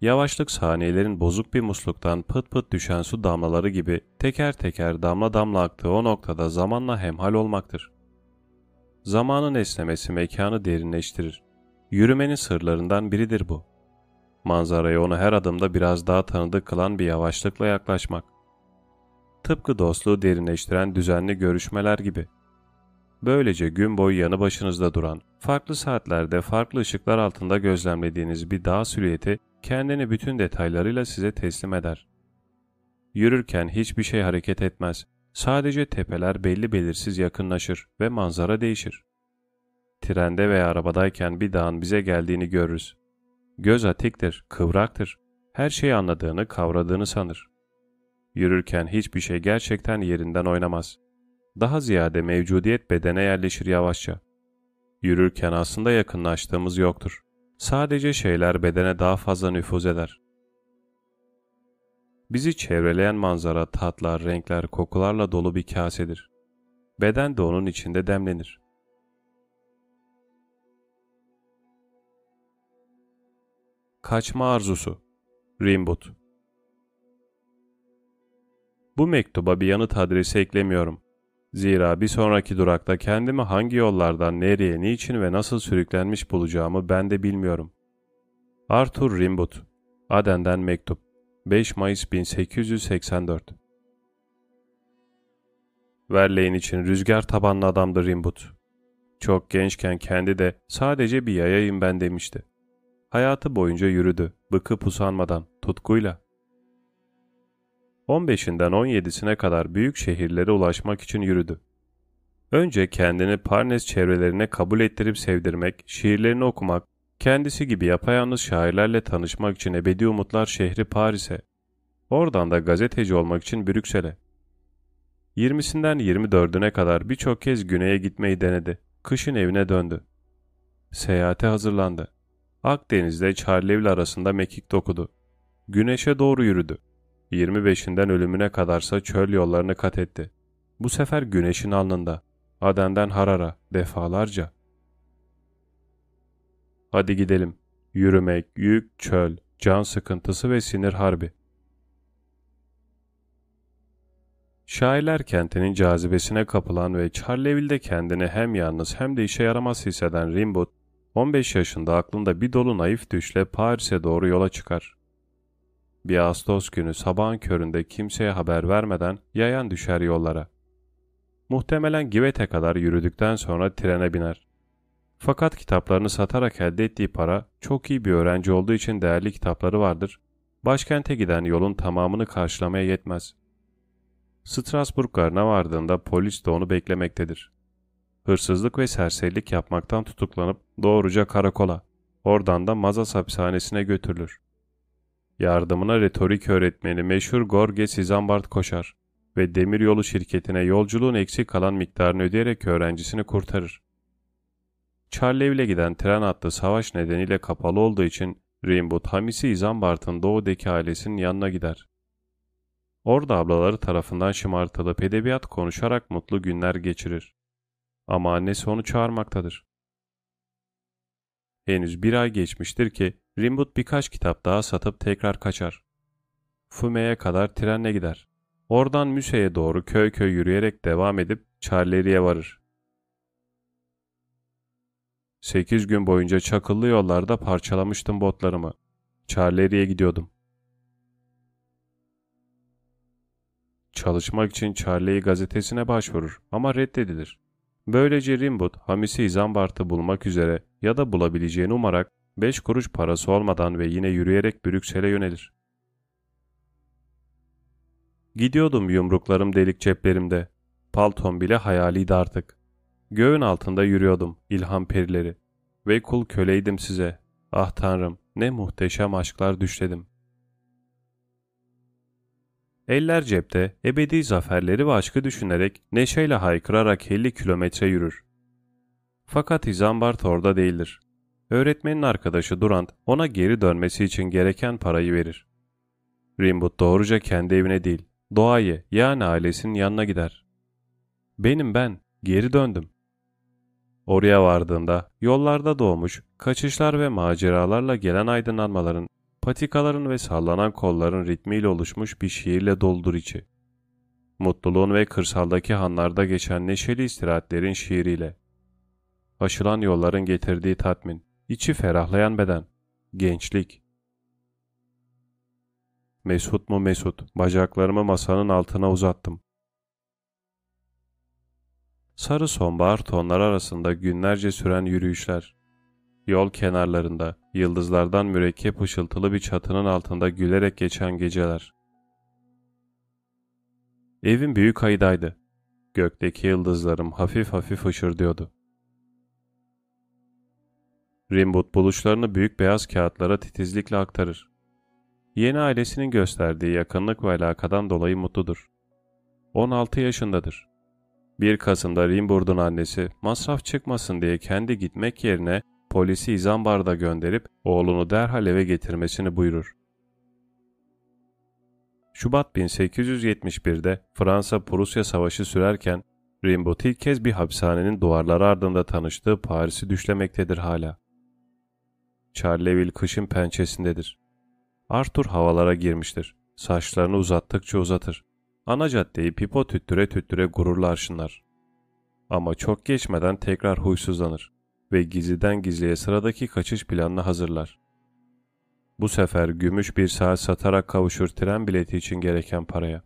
Speaker 1: Yavaşlık saniyelerin bozuk bir musluktan pıt pıt düşen su damlaları gibi teker teker damla damla aktığı o noktada zamanla hemhal olmaktır. Zamanın esnemesi mekanı derinleştirir. Yürümenin sırlarından biridir bu. Manzaraya onu her adımda biraz daha tanıdık kılan bir yavaşlıkla yaklaşmak. Tıpkı dostluğu derinleştiren düzenli görüşmeler gibi. Böylece gün boyu yanı başınızda duran, farklı saatlerde farklı ışıklar altında gözlemlediğiniz bir dağ silüeti kendini bütün detaylarıyla size teslim eder. Yürürken hiçbir şey hareket etmez. Sadece tepeler belli belirsiz yakınlaşır ve manzara değişir. Trende veya arabadayken bir dağın bize geldiğini görürüz. Göz atiktir, kıvraktır. Her şeyi anladığını, kavradığını sanır. Yürürken hiçbir şey gerçekten yerinden oynamaz. Daha ziyade mevcudiyet bedene yerleşir yavaşça. Yürürken aslında yakınlaştığımız yoktur. Sadece şeyler bedene daha fazla nüfuz eder. Bizi çevreleyen manzara, tatlar, renkler, kokularla dolu bir kasedir. Beden de onun içinde demlenir. Kaçma arzusu Rimboot Bu mektuba bir yanıt adresi eklemiyorum. Zira bir sonraki durakta kendimi hangi yollardan nereye, niçin ve nasıl sürüklenmiş bulacağımı ben de bilmiyorum. Arthur Rimbaud Aden'den Mektup 5 Mayıs 1884 Verleğin için rüzgar tabanlı adamdı Rimbaud. Çok gençken kendi de sadece bir yayayım ben demişti. Hayatı boyunca yürüdü, bıkıp usanmadan, tutkuyla. 15'inden 17'sine kadar büyük şehirlere ulaşmak için yürüdü. Önce kendini Parnes çevrelerine kabul ettirip sevdirmek, şiirlerini okumak, kendisi gibi yapayalnız şairlerle tanışmak için ebedi umutlar şehri Paris'e, oradan da gazeteci olmak için Brüksel'e. 20'sinden 24'üne kadar birçok kez güneye gitmeyi denedi. Kışın evine döndü. Seyahate hazırlandı. Akdeniz'de Charleville arasında mekik dokudu. Güneşe doğru yürüdü. 25'inden ölümüne kadarsa çöl yollarını kat etti. Bu sefer güneşin alnında. Aden'den Harar'a defalarca. Hadi gidelim. Yürümek, yük, çöl, can sıkıntısı ve sinir harbi. Şairler kentinin cazibesine kapılan ve Charleville'de kendini hem yalnız hem de işe yaramaz hisseden Rimbaud, 15 yaşında aklında bir dolu naif düşle Paris'e doğru yola çıkar. Bir Ağustos günü sabahın köründe kimseye haber vermeden yayan düşer yollara. Muhtemelen Givet'e kadar yürüdükten sonra trene biner. Fakat kitaplarını satarak elde ettiği para çok iyi bir öğrenci olduğu için değerli kitapları vardır. Başkente giden yolun tamamını karşılamaya yetmez. Strasbourg garına vardığında polis de onu beklemektedir. Hırsızlık ve serserilik yapmaktan tutuklanıp doğruca karakola, oradan da Mazas hapishanesine götürülür. Yardımına retorik öğretmeni meşhur Gorges Izambard koşar ve demiryolu şirketine yolculuğun eksik kalan miktarını ödeyerek öğrencisini kurtarır. Charleville'e giden tren hattı savaş nedeniyle kapalı olduğu için Rimbaud Hamisi İzambard'ın doğudaki ailesinin yanına gider. Orada ablaları tarafından şımartılıp edebiyat konuşarak mutlu günler geçirir. Ama annesi onu çağırmaktadır. Henüz bir ay geçmiştir ki Rimbaud birkaç kitap daha satıp tekrar kaçar. Fume'ye kadar trenle gider. Oradan Müse'ye doğru köy köy yürüyerek devam edip Charleri'ye varır. Sekiz gün boyunca çakıllı yollarda parçalamıştım botlarımı. Charleri'ye gidiyordum. Çalışmak için Charlie gazetesine başvurur ama reddedilir. Böylece Rimbaud, Hamisi İzambart'ı bulmak üzere ya da bulabileceğini umarak beş kuruş parası olmadan ve yine yürüyerek Brüksel'e yönelir. Gidiyordum yumruklarım delik ceplerimde. Paltom bile hayaliydi artık. Göğün altında yürüyordum, ilham perileri. Ve kul köleydim size. Ah tanrım, ne muhteşem aşklar düşledim. Eller cepte, ebedi zaferleri ve aşkı düşünerek, neşeyle haykırarak 50 kilometre yürür. Fakat Izambart orada değildir. Öğretmenin arkadaşı Durant ona geri dönmesi için gereken parayı verir. Rimbaud doğruca kendi evine değil, doğayı yani ailesinin yanına gider. Benim ben, geri döndüm. Oraya vardığında yollarda doğmuş, kaçışlar ve maceralarla gelen aydınlanmaların, patikaların ve sallanan kolların ritmiyle oluşmuş bir şiirle doldur içi. Mutluluğun ve kırsaldaki hanlarda geçen neşeli istirahatlerin şiiriyle. Aşılan yolların getirdiği tatmin, içi ferahlayan beden, gençlik. Mesut mu Mesut, bacaklarımı masanın altına uzattım. Sarı sonbahar tonlar arasında günlerce süren yürüyüşler. Yol kenarlarında, yıldızlardan mürekkep ışıltılı bir çatının altında gülerek geçen geceler. Evim büyük ayıdaydı. Gökteki yıldızlarım hafif hafif ışırdıyordu. Rimbaud buluşlarını büyük beyaz kağıtlara titizlikle aktarır. Yeni ailesinin gösterdiği yakınlık ve alakadan dolayı mutludur. 16 yaşındadır. 1 Kasım'da Rimbaud'un annesi masraf çıkmasın diye kendi gitmek yerine polisi İzambar'da gönderip oğlunu derhal eve getirmesini buyurur. Şubat 1871'de Fransa-Prusya Savaşı sürerken Rimbaud ilk kez bir hapishanenin duvarları ardında tanıştığı Paris'i düşlemektedir hala. Charleville kışın pençesindedir. Arthur havalara girmiştir. Saçlarını uzattıkça uzatır. Ana caddeyi pipo tüttüre tüttüre gururla arşınlar. Ama çok geçmeden tekrar huysuzlanır ve gizliden gizliye sıradaki kaçış planını hazırlar. Bu sefer gümüş bir saat satarak kavuşur tren bileti için gereken paraya.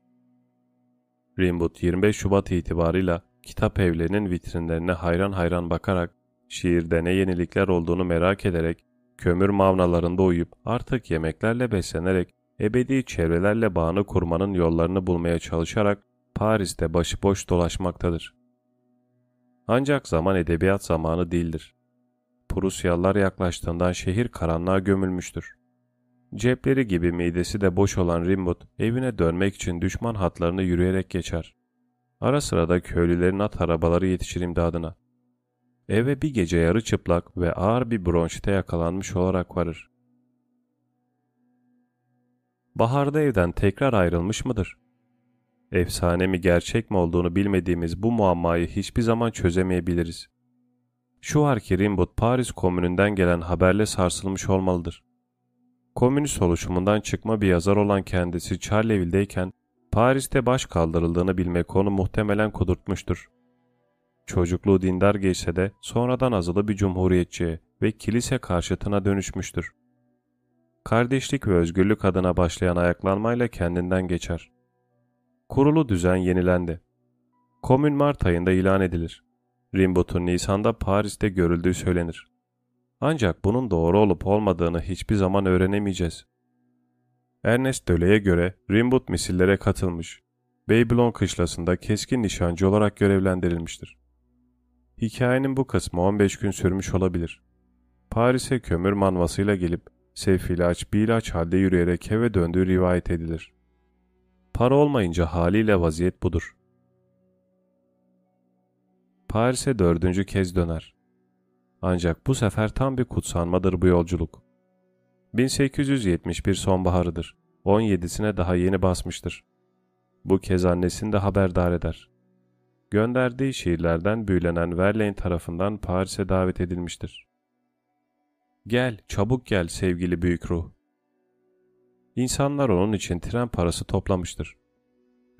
Speaker 1: Rimbaud 25 Şubat itibarıyla kitap evlerinin vitrinlerine hayran hayran bakarak, şiirde ne yenilikler olduğunu merak ederek, kömür mavnalarında uyup artık yemeklerle beslenerek ebedi çevrelerle bağını kurmanın yollarını bulmaya çalışarak Paris'te başıboş dolaşmaktadır. Ancak zaman edebiyat zamanı değildir. Prusyalılar yaklaştığından şehir karanlığa gömülmüştür. Cepleri gibi midesi de boş olan Rimbaud evine dönmek için düşman hatlarını yürüyerek geçer. Ara sıra da köylülerin at arabaları yetişir imdadına. Eve bir gece yarı çıplak ve ağır bir bronşite yakalanmış olarak varır. Baharda evden tekrar ayrılmış mıdır? Efsane mi gerçek mi olduğunu bilmediğimiz bu muammayı hiçbir zaman çözemeyebiliriz. Şu var ki Rimbaud Paris komününden gelen haberle sarsılmış olmalıdır. Komünist oluşumundan çıkma bir yazar olan kendisi Charleville'deyken Paris'te baş kaldırıldığını bilmek onu muhtemelen kudurtmuştur. Çocukluğu dindar geçse de sonradan azılı bir cumhuriyetçiye ve kilise karşıtına dönüşmüştür. Kardeşlik ve özgürlük adına başlayan ayaklanmayla kendinden geçer. Kurulu düzen yenilendi. Komün Mart ayında ilan edilir. Rimbaud'un Nisan'da Paris'te görüldüğü söylenir. Ancak bunun doğru olup olmadığını hiçbir zaman öğrenemeyeceğiz. Ernest Döley'e göre Rimbaud misillere katılmış. Babylon kışlasında keskin nişancı olarak görevlendirilmiştir. Hikayenin bu kısmı 15 gün sürmüş olabilir. Paris'e kömür manvasıyla gelip sefil bir ilaç halde yürüyerek eve döndüğü rivayet edilir. Para olmayınca haliyle vaziyet budur. Paris'e dördüncü kez döner. Ancak bu sefer tam bir kutsanmadır bu yolculuk. 1871 sonbaharıdır. 17'sine daha yeni basmıştır. Bu kez annesini de haberdar eder. Gönderdiği şiirlerden büyülenen Verlaine tarafından Paris'e davet edilmiştir. Gel, çabuk gel sevgili büyük ruh. İnsanlar onun için tren parası toplamıştır.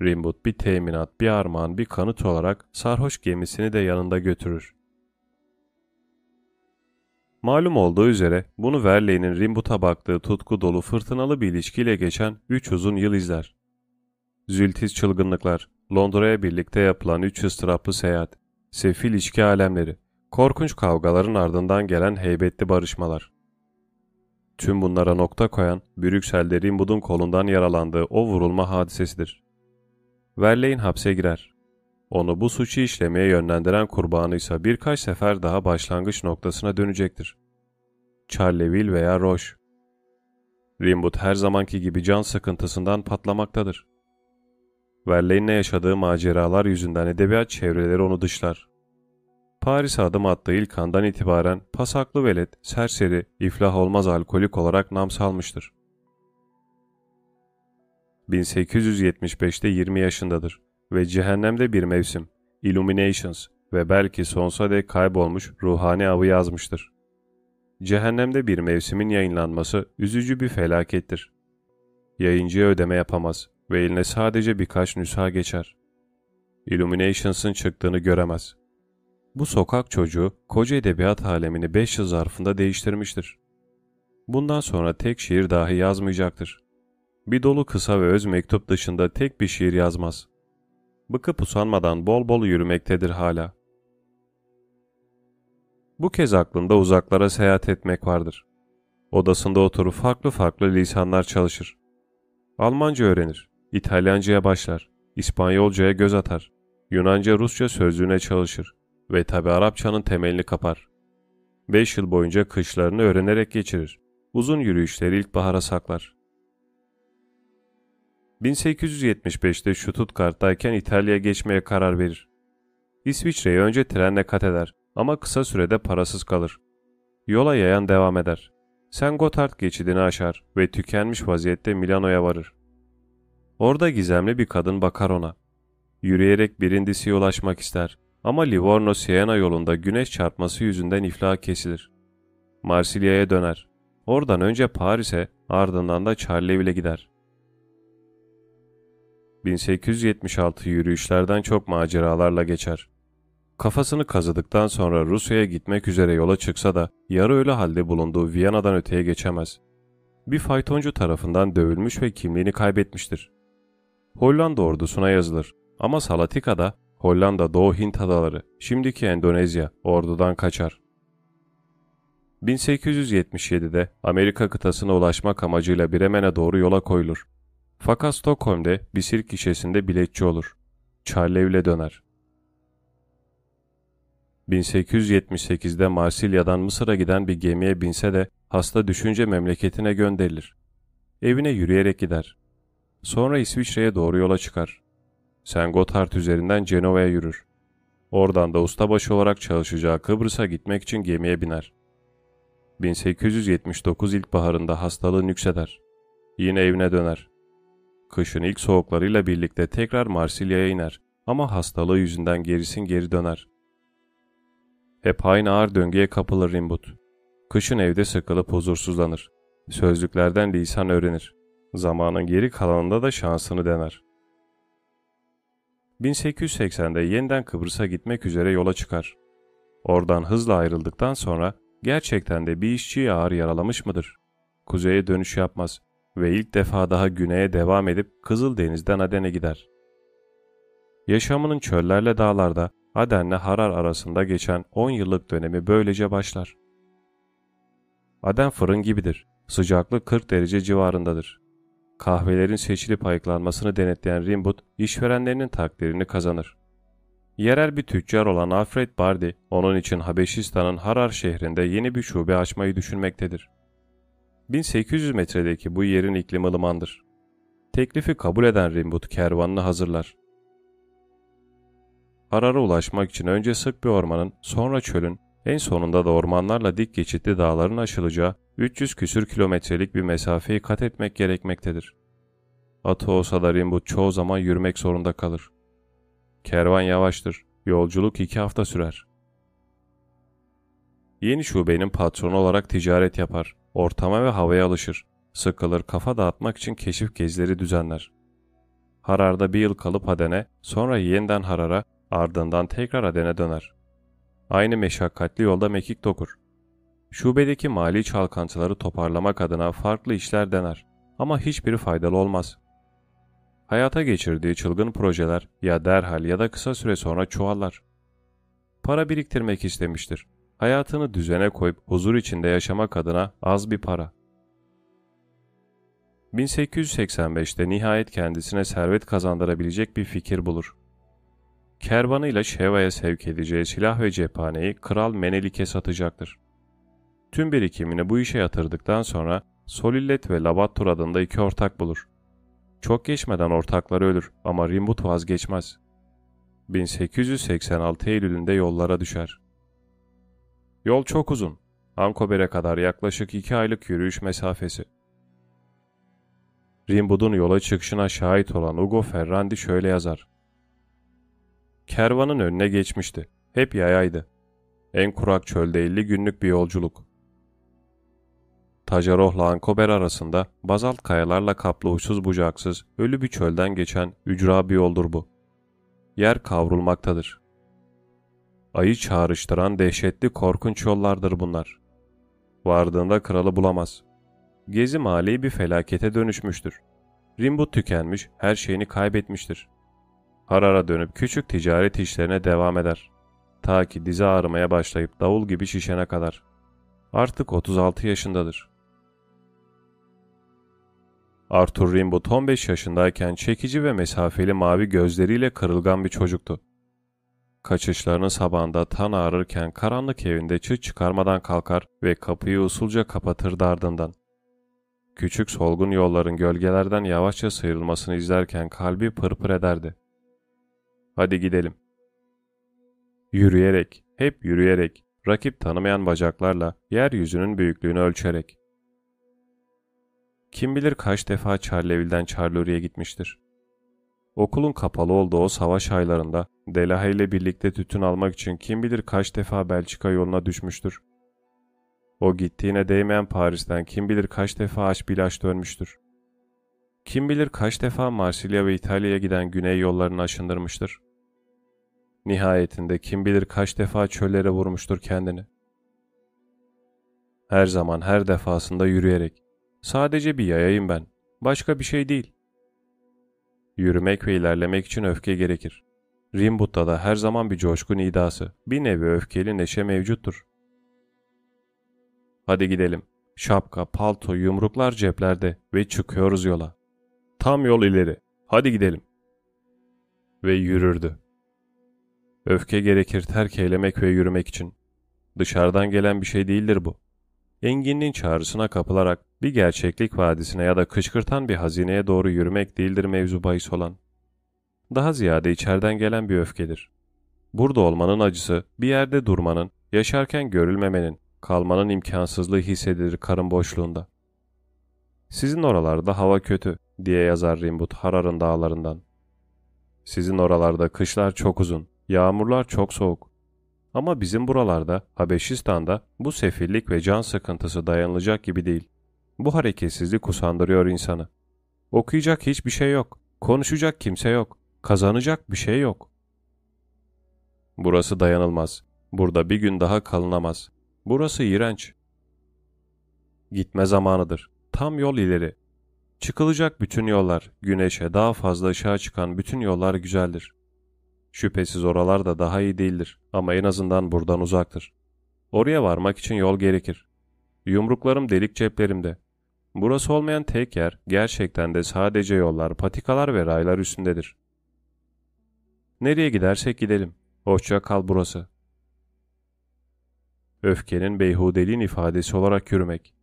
Speaker 1: Rimbaud bir teminat, bir armağan, bir kanıt olarak sarhoş gemisini de yanında götürür. Malum olduğu üzere bunu Verlaine'in Rimbaud'a baktığı tutku dolu fırtınalı bir ilişkiyle geçen üç uzun yıl izler. Zültiz çılgınlıklar, Londra'ya birlikte yapılan üç ıstıraplı seyahat, sefil içki alemleri, korkunç kavgaların ardından gelen heybetli barışmalar. Tüm bunlara nokta koyan Brüksel'de Rimbaud'un kolundan yaralandığı o vurulma hadisesidir. Verlaine hapse girer. Onu bu suçu işlemeye yönlendiren kurbanı ise birkaç sefer daha başlangıç noktasına dönecektir. Charleville veya Roche. Rimbaud her zamanki gibi can sıkıntısından patlamaktadır. Verlaine'le yaşadığı maceralar yüzünden edebiyat çevreleri onu dışlar. Paris'e adım attığı ilk andan itibaren pasaklı velet, serseri, iflah olmaz alkolik olarak nam salmıştır. 1875'te 20 yaşındadır ve cehennemde bir mevsim, Illuminations ve belki sonsuza dek kaybolmuş ruhani avı yazmıştır. Cehennemde bir mevsimin yayınlanması üzücü bir felakettir. Yayıncıya ödeme yapamaz ve eline sadece birkaç nüsha geçer. Illuminations'ın çıktığını göremez. Bu sokak çocuğu koca edebiyat alemini 5 yıl zarfında değiştirmiştir. Bundan sonra tek şiir dahi yazmayacaktır. Bir dolu kısa ve öz mektup dışında tek bir şiir yazmaz. Bıkıp usanmadan bol bol yürümektedir hala. Bu kez aklında uzaklara seyahat etmek vardır. Odasında oturup farklı farklı lisanlar çalışır. Almanca öğrenir, İtalyanca'ya başlar, İspanyolca'ya göz atar, Yunanca Rusça sözlüğüne çalışır ve tabi Arapçanın temelini kapar. Beş yıl boyunca kışlarını öğrenerek geçirir. Uzun yürüyüşleri ilkbahara saklar. 1875'te Stuttgart'tayken İtalya'ya geçmeye karar verir. İsviçre'ye önce trenle kat eder ama kısa sürede parasız kalır. Yola yayan devam eder. Sen Gotthard geçidini aşar ve tükenmiş vaziyette Milano'ya varır. Orada gizemli bir kadın bakar ona. Yürüyerek Brindisi'ye ulaşmak ister ama Livorno-Siena yolunda güneş çarpması yüzünden iflah kesilir. Marsilya'ya döner. Oradan önce Paris'e ardından da Charleville'e gider. 1876 yürüyüşlerden çok maceralarla geçer. Kafasını kazıdıktan sonra Rusya'ya gitmek üzere yola çıksa da yarı ölü halde bulunduğu Viyana'dan öteye geçemez. Bir faytoncu tarafından dövülmüş ve kimliğini kaybetmiştir. Hollanda ordusuna yazılır ama Salatika'da Hollanda Doğu Hint Adaları, şimdiki Endonezya ordudan kaçar. 1877'de Amerika kıtasına ulaşmak amacıyla Bremen'e doğru yola koyulur. Fakat Stockholm'de bir sirk gişesinde biletçi olur. Charleville'e döner. 1878'de Marsilya'dan Mısır'a giden bir gemiye binse de hasta düşünce memleketine gönderilir. Evine yürüyerek gider. Sonra İsviçre'ye doğru yola çıkar. Sen Gotthard üzerinden Cenova'ya yürür. Oradan da ustabaşı olarak çalışacağı Kıbrıs'a gitmek için gemiye biner. 1879 ilkbaharında hastalığı nükseder. Yine evine döner. Kışın ilk soğuklarıyla birlikte tekrar Marsilya'ya iner ama hastalığı yüzünden gerisin geri döner. Hep aynı ağır döngüye kapılır Rimbaud. Kışın evde sıkılıp huzursuzlanır. Sözlüklerden lisan öğrenir. Zamanın geri kalanında da şansını dener. 1880'de yeniden Kıbrıs'a gitmek üzere yola çıkar. Oradan hızla ayrıldıktan sonra gerçekten de bir işçiyi ağır yaralamış mıdır? Kuzeye dönüş yapmaz ve ilk defa daha güneye devam edip Kızıldeniz'den Aden'e gider. Yaşamının çöllerle dağlarda Aden'le Harar arasında geçen 10 yıllık dönemi böylece başlar. Aden fırın gibidir. Sıcaklık 40 derece civarındadır. Kahvelerin seçilip ayıklanmasını denetleyen Rimbaud, işverenlerinin takdirini kazanır. Yerel bir tüccar olan Alfred Bardi, onun için Habeşistan'ın Harar şehrinde yeni bir şube açmayı düşünmektedir. 1800 metredeki bu yerin iklimi ılımandır. Teklifi kabul eden Rimbut kervanını hazırlar. Harar'a ulaşmak için önce sık bir ormanın, sonra çölün, en sonunda da ormanlarla dik geçitli dağların aşılacağı 300 küsür kilometrelik bir mesafeyi kat etmek gerekmektedir. Atı olsa da Rimbut çoğu zaman yürümek zorunda kalır. Kervan yavaştır, yolculuk iki hafta sürer. Yeni şubenin patronu olarak ticaret yapar, ortama ve havaya alışır, sıkılır kafa dağıtmak için keşif gezileri düzenler. Harar'da bir yıl kalıp Aden'e, sonra yeniden Harar'a, ardından tekrar Aden'e döner. Aynı meşakkatli yolda mekik dokur. Şubedeki mali çalkantıları toparlamak adına farklı işler dener ama hiçbiri faydalı olmaz. Hayata geçirdiği çılgın projeler ya derhal ya da kısa süre sonra çoğallar. Para biriktirmek istemiştir. Hayatını düzene koyup huzur içinde yaşamak adına az bir para. 1885'te nihayet kendisine servet kazandırabilecek bir fikir bulur. Kervanıyla Şeva'ya sevk edeceği silah ve cephaneyi Kral Menelik'e satacaktır. Tüm birikimini bu işe yatırdıktan sonra Solillet ve Labattur adında iki ortak bulur. Çok geçmeden ortakları ölür ama Rimbut vazgeçmez. 1886 Eylül'ünde yollara düşer. Yol çok uzun. Ankober'e kadar yaklaşık iki aylık yürüyüş mesafesi. Rimbud'un yola çıkışına şahit olan Ugo Ferrandi şöyle yazar. Kervanın önüne geçmişti. Hep yayaydı. En kurak çölde 50 günlük bir yolculuk. Tajaroh'la Ankober arasında bazalt kayalarla kaplı uçsuz bucaksız ölü bir çölden geçen ücra bir yoldur bu. Yer kavrulmaktadır. Ayı çağrıştıran dehşetli korkunç yollardır bunlar. Vardığında kralı bulamaz. Gezi mali bir felakete dönüşmüştür. Rimbut tükenmiş, her şeyini kaybetmiştir. Harara dönüp küçük ticaret işlerine devam eder. Ta ki dizi ağrımaya başlayıp davul gibi şişene kadar. Artık 36 yaşındadır. Arthur Rimbaud 15 yaşındayken çekici ve mesafeli mavi gözleriyle kırılgan bir çocuktu. Kaçışlarının sabahında tan ağrırken karanlık evinde çıt çıkarmadan kalkar ve kapıyı usulca kapatırdı ardından. Küçük solgun yolların gölgelerden yavaşça sıyrılmasını izlerken kalbi pırpır ederdi. Hadi gidelim. Yürüyerek, hep yürüyerek, rakip tanımayan bacaklarla yeryüzünün büyüklüğünü ölçerek. Kim bilir kaç defa Charleville'den Charlerie'ye gitmiştir. Okulun kapalı olduğu o savaş aylarında Delahaye ile birlikte tütün almak için kim bilir kaç defa Belçika yoluna düşmüştür. O gittiğine değmeyen Paris'ten kim bilir kaç defa aç bilaç dönmüştür. Kim bilir kaç defa Marsilya ve İtalya'ya giden güney yollarını aşındırmıştır. Nihayetinde kim bilir kaç defa çöllere vurmuştur kendini. Her zaman her defasında yürüyerek. Sadece bir yayayım ben. Başka bir şey değil. Yürümek ve ilerlemek için öfke gerekir. Rimbut'ta da her zaman bir coşkun idası, bir nevi öfkeli neşe mevcuttur. Hadi gidelim. Şapka, palto, yumruklar ceplerde ve çıkıyoruz yola. Tam yol ileri. Hadi gidelim. Ve yürürdü. Öfke gerekir terk eylemek ve yürümek için. Dışarıdan gelen bir şey değildir bu. Enginliğin çağrısına kapılarak bir gerçeklik vadisine ya da kışkırtan bir hazineye doğru yürümek değildir mevzu bahis olan. Daha ziyade içeriden gelen bir öfkedir. Burada olmanın acısı, bir yerde durmanın, yaşarken görülmemenin, kalmanın imkansızlığı hissedilir karın boşluğunda. Sizin oralarda hava kötü diye yazar Rimbut Harar'ın dağlarından. Sizin oralarda kışlar çok uzun, yağmurlar çok soğuk. Ama bizim buralarda, Habeşistan'da bu sefillik ve can sıkıntısı dayanılacak gibi değil. Bu hareketsizlik usandırıyor insanı. Okuyacak hiçbir şey yok. Konuşacak kimse yok. Kazanacak bir şey yok. Burası dayanılmaz. Burada bir gün daha kalınamaz. Burası iğrenç. Gitme zamanıdır. Tam yol ileri. Çıkılacak bütün yollar, güneşe daha fazla ışığa çıkan bütün yollar güzeldir. Şüphesiz oralar da daha iyi değildir ama en azından buradan uzaktır. Oraya varmak için yol gerekir. Yumruklarım delik ceplerimde. Burası olmayan tek yer gerçekten de sadece yollar, patikalar ve raylar üstündedir. Nereye gidersek gidelim. Hoşça kal burası. Öfkenin beyhudeliğin ifadesi olarak yürümek.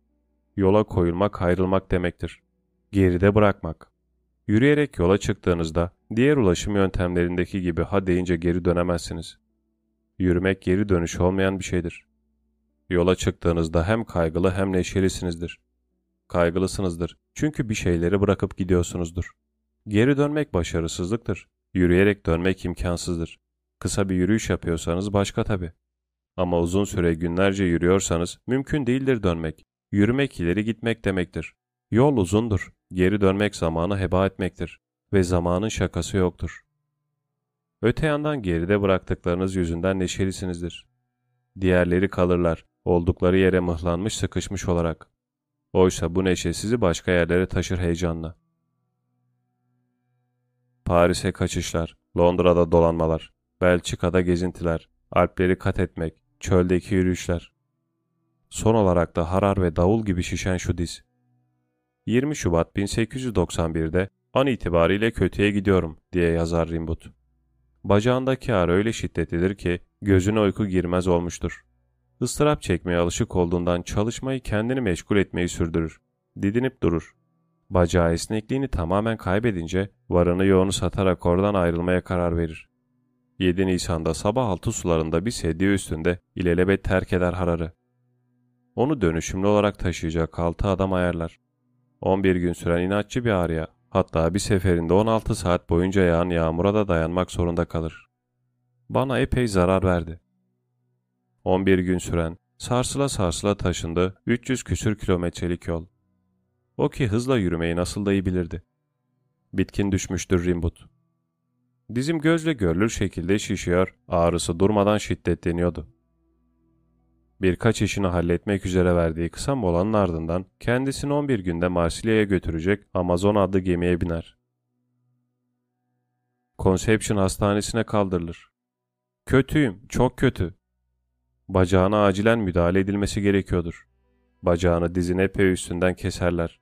Speaker 1: Yola koyulmak, ayrılmak demektir. Geride bırakmak. Yürüyerek yola çıktığınızda diğer ulaşım yöntemlerindeki gibi ha deyince geri dönemezsiniz. Yürümek geri dönüş olmayan bir şeydir. Yola çıktığınızda hem kaygılı hem neşelisinizdir. Kaygılısınızdır çünkü bir şeyleri bırakıp gidiyorsunuzdur. Geri dönmek başarısızlıktır. Yürüyerek dönmek imkansızdır. Kısa bir yürüyüş yapıyorsanız başka tabi. Ama uzun süre günlerce yürüyorsanız mümkün değildir dönmek. Yürümek ileri gitmek demektir. Yol uzundur. Geri dönmek zamanı heba etmektir. Ve zamanın şakası yoktur. Öte yandan geride bıraktıklarınız yüzünden neşelisinizdir. Diğerleri kalırlar, oldukları yere mıhlanmış sıkışmış olarak. Oysa bu neşe sizi başka yerlere taşır heyecanla. Paris'e kaçışlar, Londra'da dolanmalar, Belçika'da gezintiler, Alpleri kat etmek, çöldeki yürüyüşler. Son olarak da harar ve davul gibi şişen şu diz. 20 Şubat 1891'de an itibariyle kötüye gidiyorum diye yazar Rimbaud. Bacağındaki ağrı öyle şiddetlidir ki gözüne uyku girmez olmuştur. Istırap çekmeye alışık olduğundan çalışmayı kendini meşgul etmeyi sürdürür. Didinip durur. Bacağı esnekliğini tamamen kaybedince varını yoğunu satarak oradan ayrılmaya karar verir. 7 Nisan'da sabah altı sularında bir sedye üstünde ilelebet terk eder Harar'ı. Onu dönüşümlü olarak taşıyacak altı adam ayarlar. 11 gün süren inatçı bir ağrıya, hatta bir seferinde 16 saat boyunca yağan yağmura da dayanmak zorunda kalır. Bana epey zarar verdi. 11 gün süren, sarsıla sarsıla taşındı 300 küsür kilometrelik yol. O ki hızla yürümeyi nasıl da iyi bilirdi. Bitkin düşmüştür Rimbut. Dizim gözle görülür şekilde şişiyor, ağrısı durmadan şiddetleniyordu. Birkaç işini halletmek üzere verdiği kısa molanın ardından kendisini 11 günde Marsilya'ya götürecek Amazon adlı gemiye biner. Conception hastanesine kaldırılır. Kötüyüm, çok kötü. Bacağına acilen müdahale edilmesi gerekiyordur. Bacağını dizin epey üstünden keserler.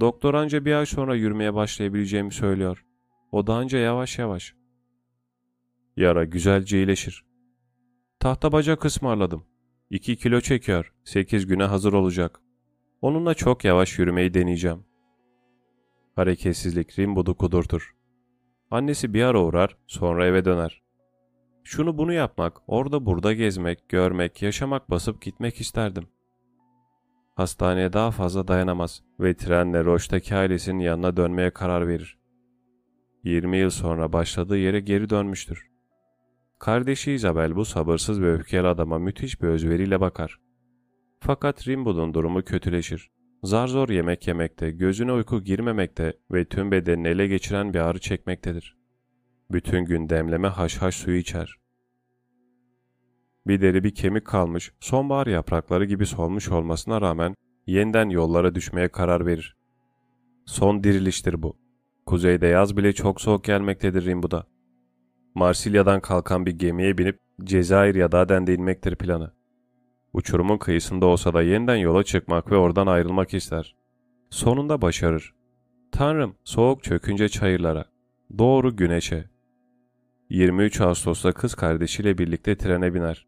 Speaker 1: Doktor anca bir ay sonra yürümeye başlayabileceğimi söylüyor. O da anca yavaş yavaş. Yara güzelce iyileşir. Tahta bacak ısmarladım. 2 kilo çekiyor. 8 güne hazır olacak. Onunla çok yavaş yürümeyi deneyeceğim. Hareketsizlik Rimbaud'u kudurtur. Annesi bir ara uğrar, sonra eve döner. Şunu bunu yapmak, orada burada gezmek, görmek, yaşamak basıp gitmek isterdim. Hastaneye daha fazla dayanamaz ve trenle Roche'daki ailesinin yanına dönmeye karar verir. 20 yıl sonra başladığı yere geri dönmüştür. Kardeşi Isabel bu sabırsız ve öfkeli adama müthiş bir özveriyle bakar. Fakat Rimbaud'un durumu kötüleşir. Zar zor yemek yemekte, gözüne uyku girmemekte ve tüm bedenini ele geçiren bir ağrı çekmektedir. Bütün gün demleme haşhaş suyu içer. Bir deri bir kemik kalmış, sonbahar yaprakları gibi solmuş olmasına rağmen yeniden yollara düşmeye karar verir. Son diriliştir bu. Kuzeyde yaz bile çok soğuk gelmektedir Rimbu'da. Marsilya'dan kalkan bir gemiye binip Cezayir ya da Aden'de inmektir planı. Uçurumun kıyısında olsa da yeniden yola çıkmak ve oradan ayrılmak ister. Sonunda başarır. Tanrım soğuk çökünce çayırlara. Doğru güneşe. 23 Ağustos'ta kız kardeşiyle birlikte trene biner.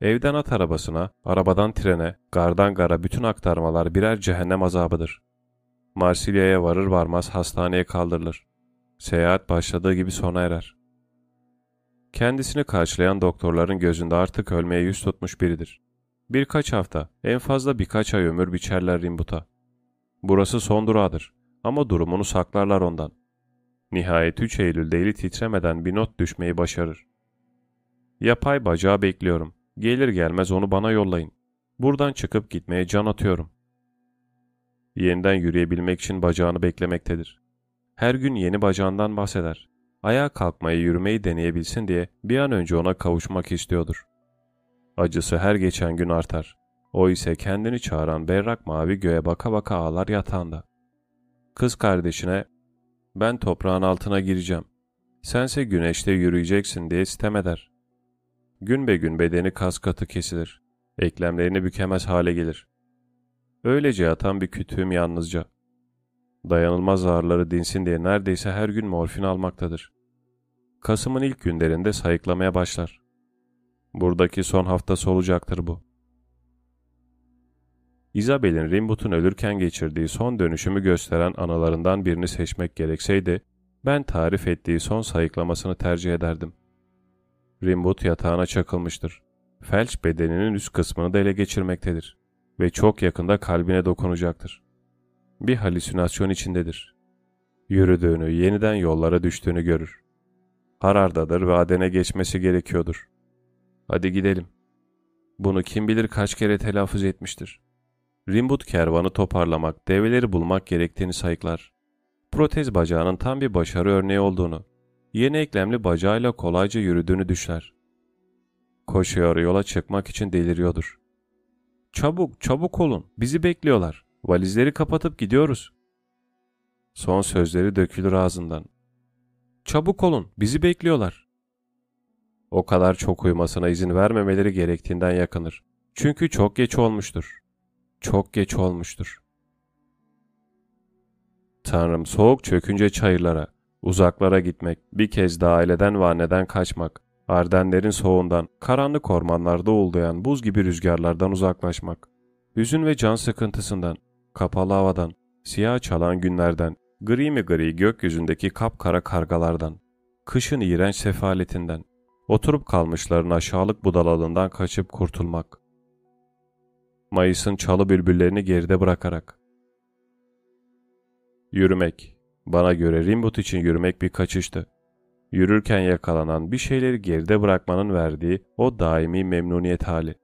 Speaker 1: Evden at arabasına, arabadan trene, gardan gara bütün aktarmalar birer cehennem azabıdır. Marsilya'ya varır varmaz hastaneye kaldırılır. Seyahat başladığı gibi sona erer. Kendisini karşılayan doktorların gözünde artık ölmeye yüz tutmuş biridir. Birkaç hafta, en fazla birkaç ay ömür biçerler Rimbut'a. Burası son durağıdır ama durumunu saklarlar ondan. Nihayet 3 Eylül'de eli titremeden bir not düşmeyi başarır. Yapay bacağı bekliyorum. Gelir gelmez onu bana yollayın. Buradan çıkıp gitmeye can atıyorum. Yeniden yürüyebilmek için bacağını beklemektedir. Her gün yeni bacağından bahseder. Ayağa kalkmayı, yürümeyi deneyebilsin diye bir an önce ona kavuşmak istiyordur. Acısı her geçen gün artar. O ise kendini çağıran berrak mavi göğe baka baka ağlar yatağında. Kız kardeşine ben toprağın altına gireceğim. Sense güneşte yürüyeceksin diye sitem eder. Gün be gün bedeni kas katı kesilir. Eklemlerini bükemez hale gelir. Öylece yatan bir kütüğüm yalnızca. Dayanılmaz ağrıları dinsin diye neredeyse her gün morfin almaktadır. Kasım'ın ilk günlerinde sayıklamaya başlar. Buradaki son haftası olacaktır bu. Isabel'in Rimbaud'un ölürken geçirdiği son dönüşümü gösteren anılarından birini seçmek gerekseydi, ben tarif ettiği son sayıklamasını tercih ederdim. Rimbaud yatağına çakılmıştır. Felç bedeninin üst kısmını da ele geçirmektedir ve çok yakında kalbine dokunacaktır. Bir halüsinasyon içindedir. Yürüdüğünü, yeniden yollara düştüğünü görür. Harardadır ve Aden'e geçmesi gerekiyordur. Hadi gidelim. Bunu kim bilir kaç kere telaffuz etmiştir. Rimbaud kervanı toparlamak, develeri bulmak gerektiğini sayıklar. Protez bacağının tam bir başarı örneği olduğunu, yeni eklemli bacağıyla kolayca yürüdüğünü düşler. Koşuyor yola çıkmak için deliriyordur. Çabuk, çabuk olun, bizi bekliyorlar. Valizleri kapatıp gidiyoruz. Son sözleri dökülür ağzından. Çabuk olun, bizi bekliyorlar. O kadar çok uyumasına izin vermemeleri gerektiğinden yakınır. Çünkü çok geç olmuştur. Çok geç olmuştur. Tanrım soğuk çökünce çayırlara, uzaklara gitmek, bir kez daha aileden ve anneden kaçmak, Ardenlerin soğuğundan, karanlık ormanlarda uğuldayan buz gibi rüzgarlardan uzaklaşmak, hüzün ve can sıkıntısından, kapalı havadan, siyah çalan günlerden, gri mi gri gökyüzündeki kapkara kargalardan, kışın iğrenç sefaletinden, oturup kalmışların aşağılık budalalığından kaçıp kurtulmak. Mayıs'ın çalı bülbüllerini geride bırakarak. Yürümek. Bana göre Rimbaud için yürümek bir kaçıştı. Yürürken yakalanan bir şeyleri geride bırakmanın verdiği o daimi memnuniyet hali.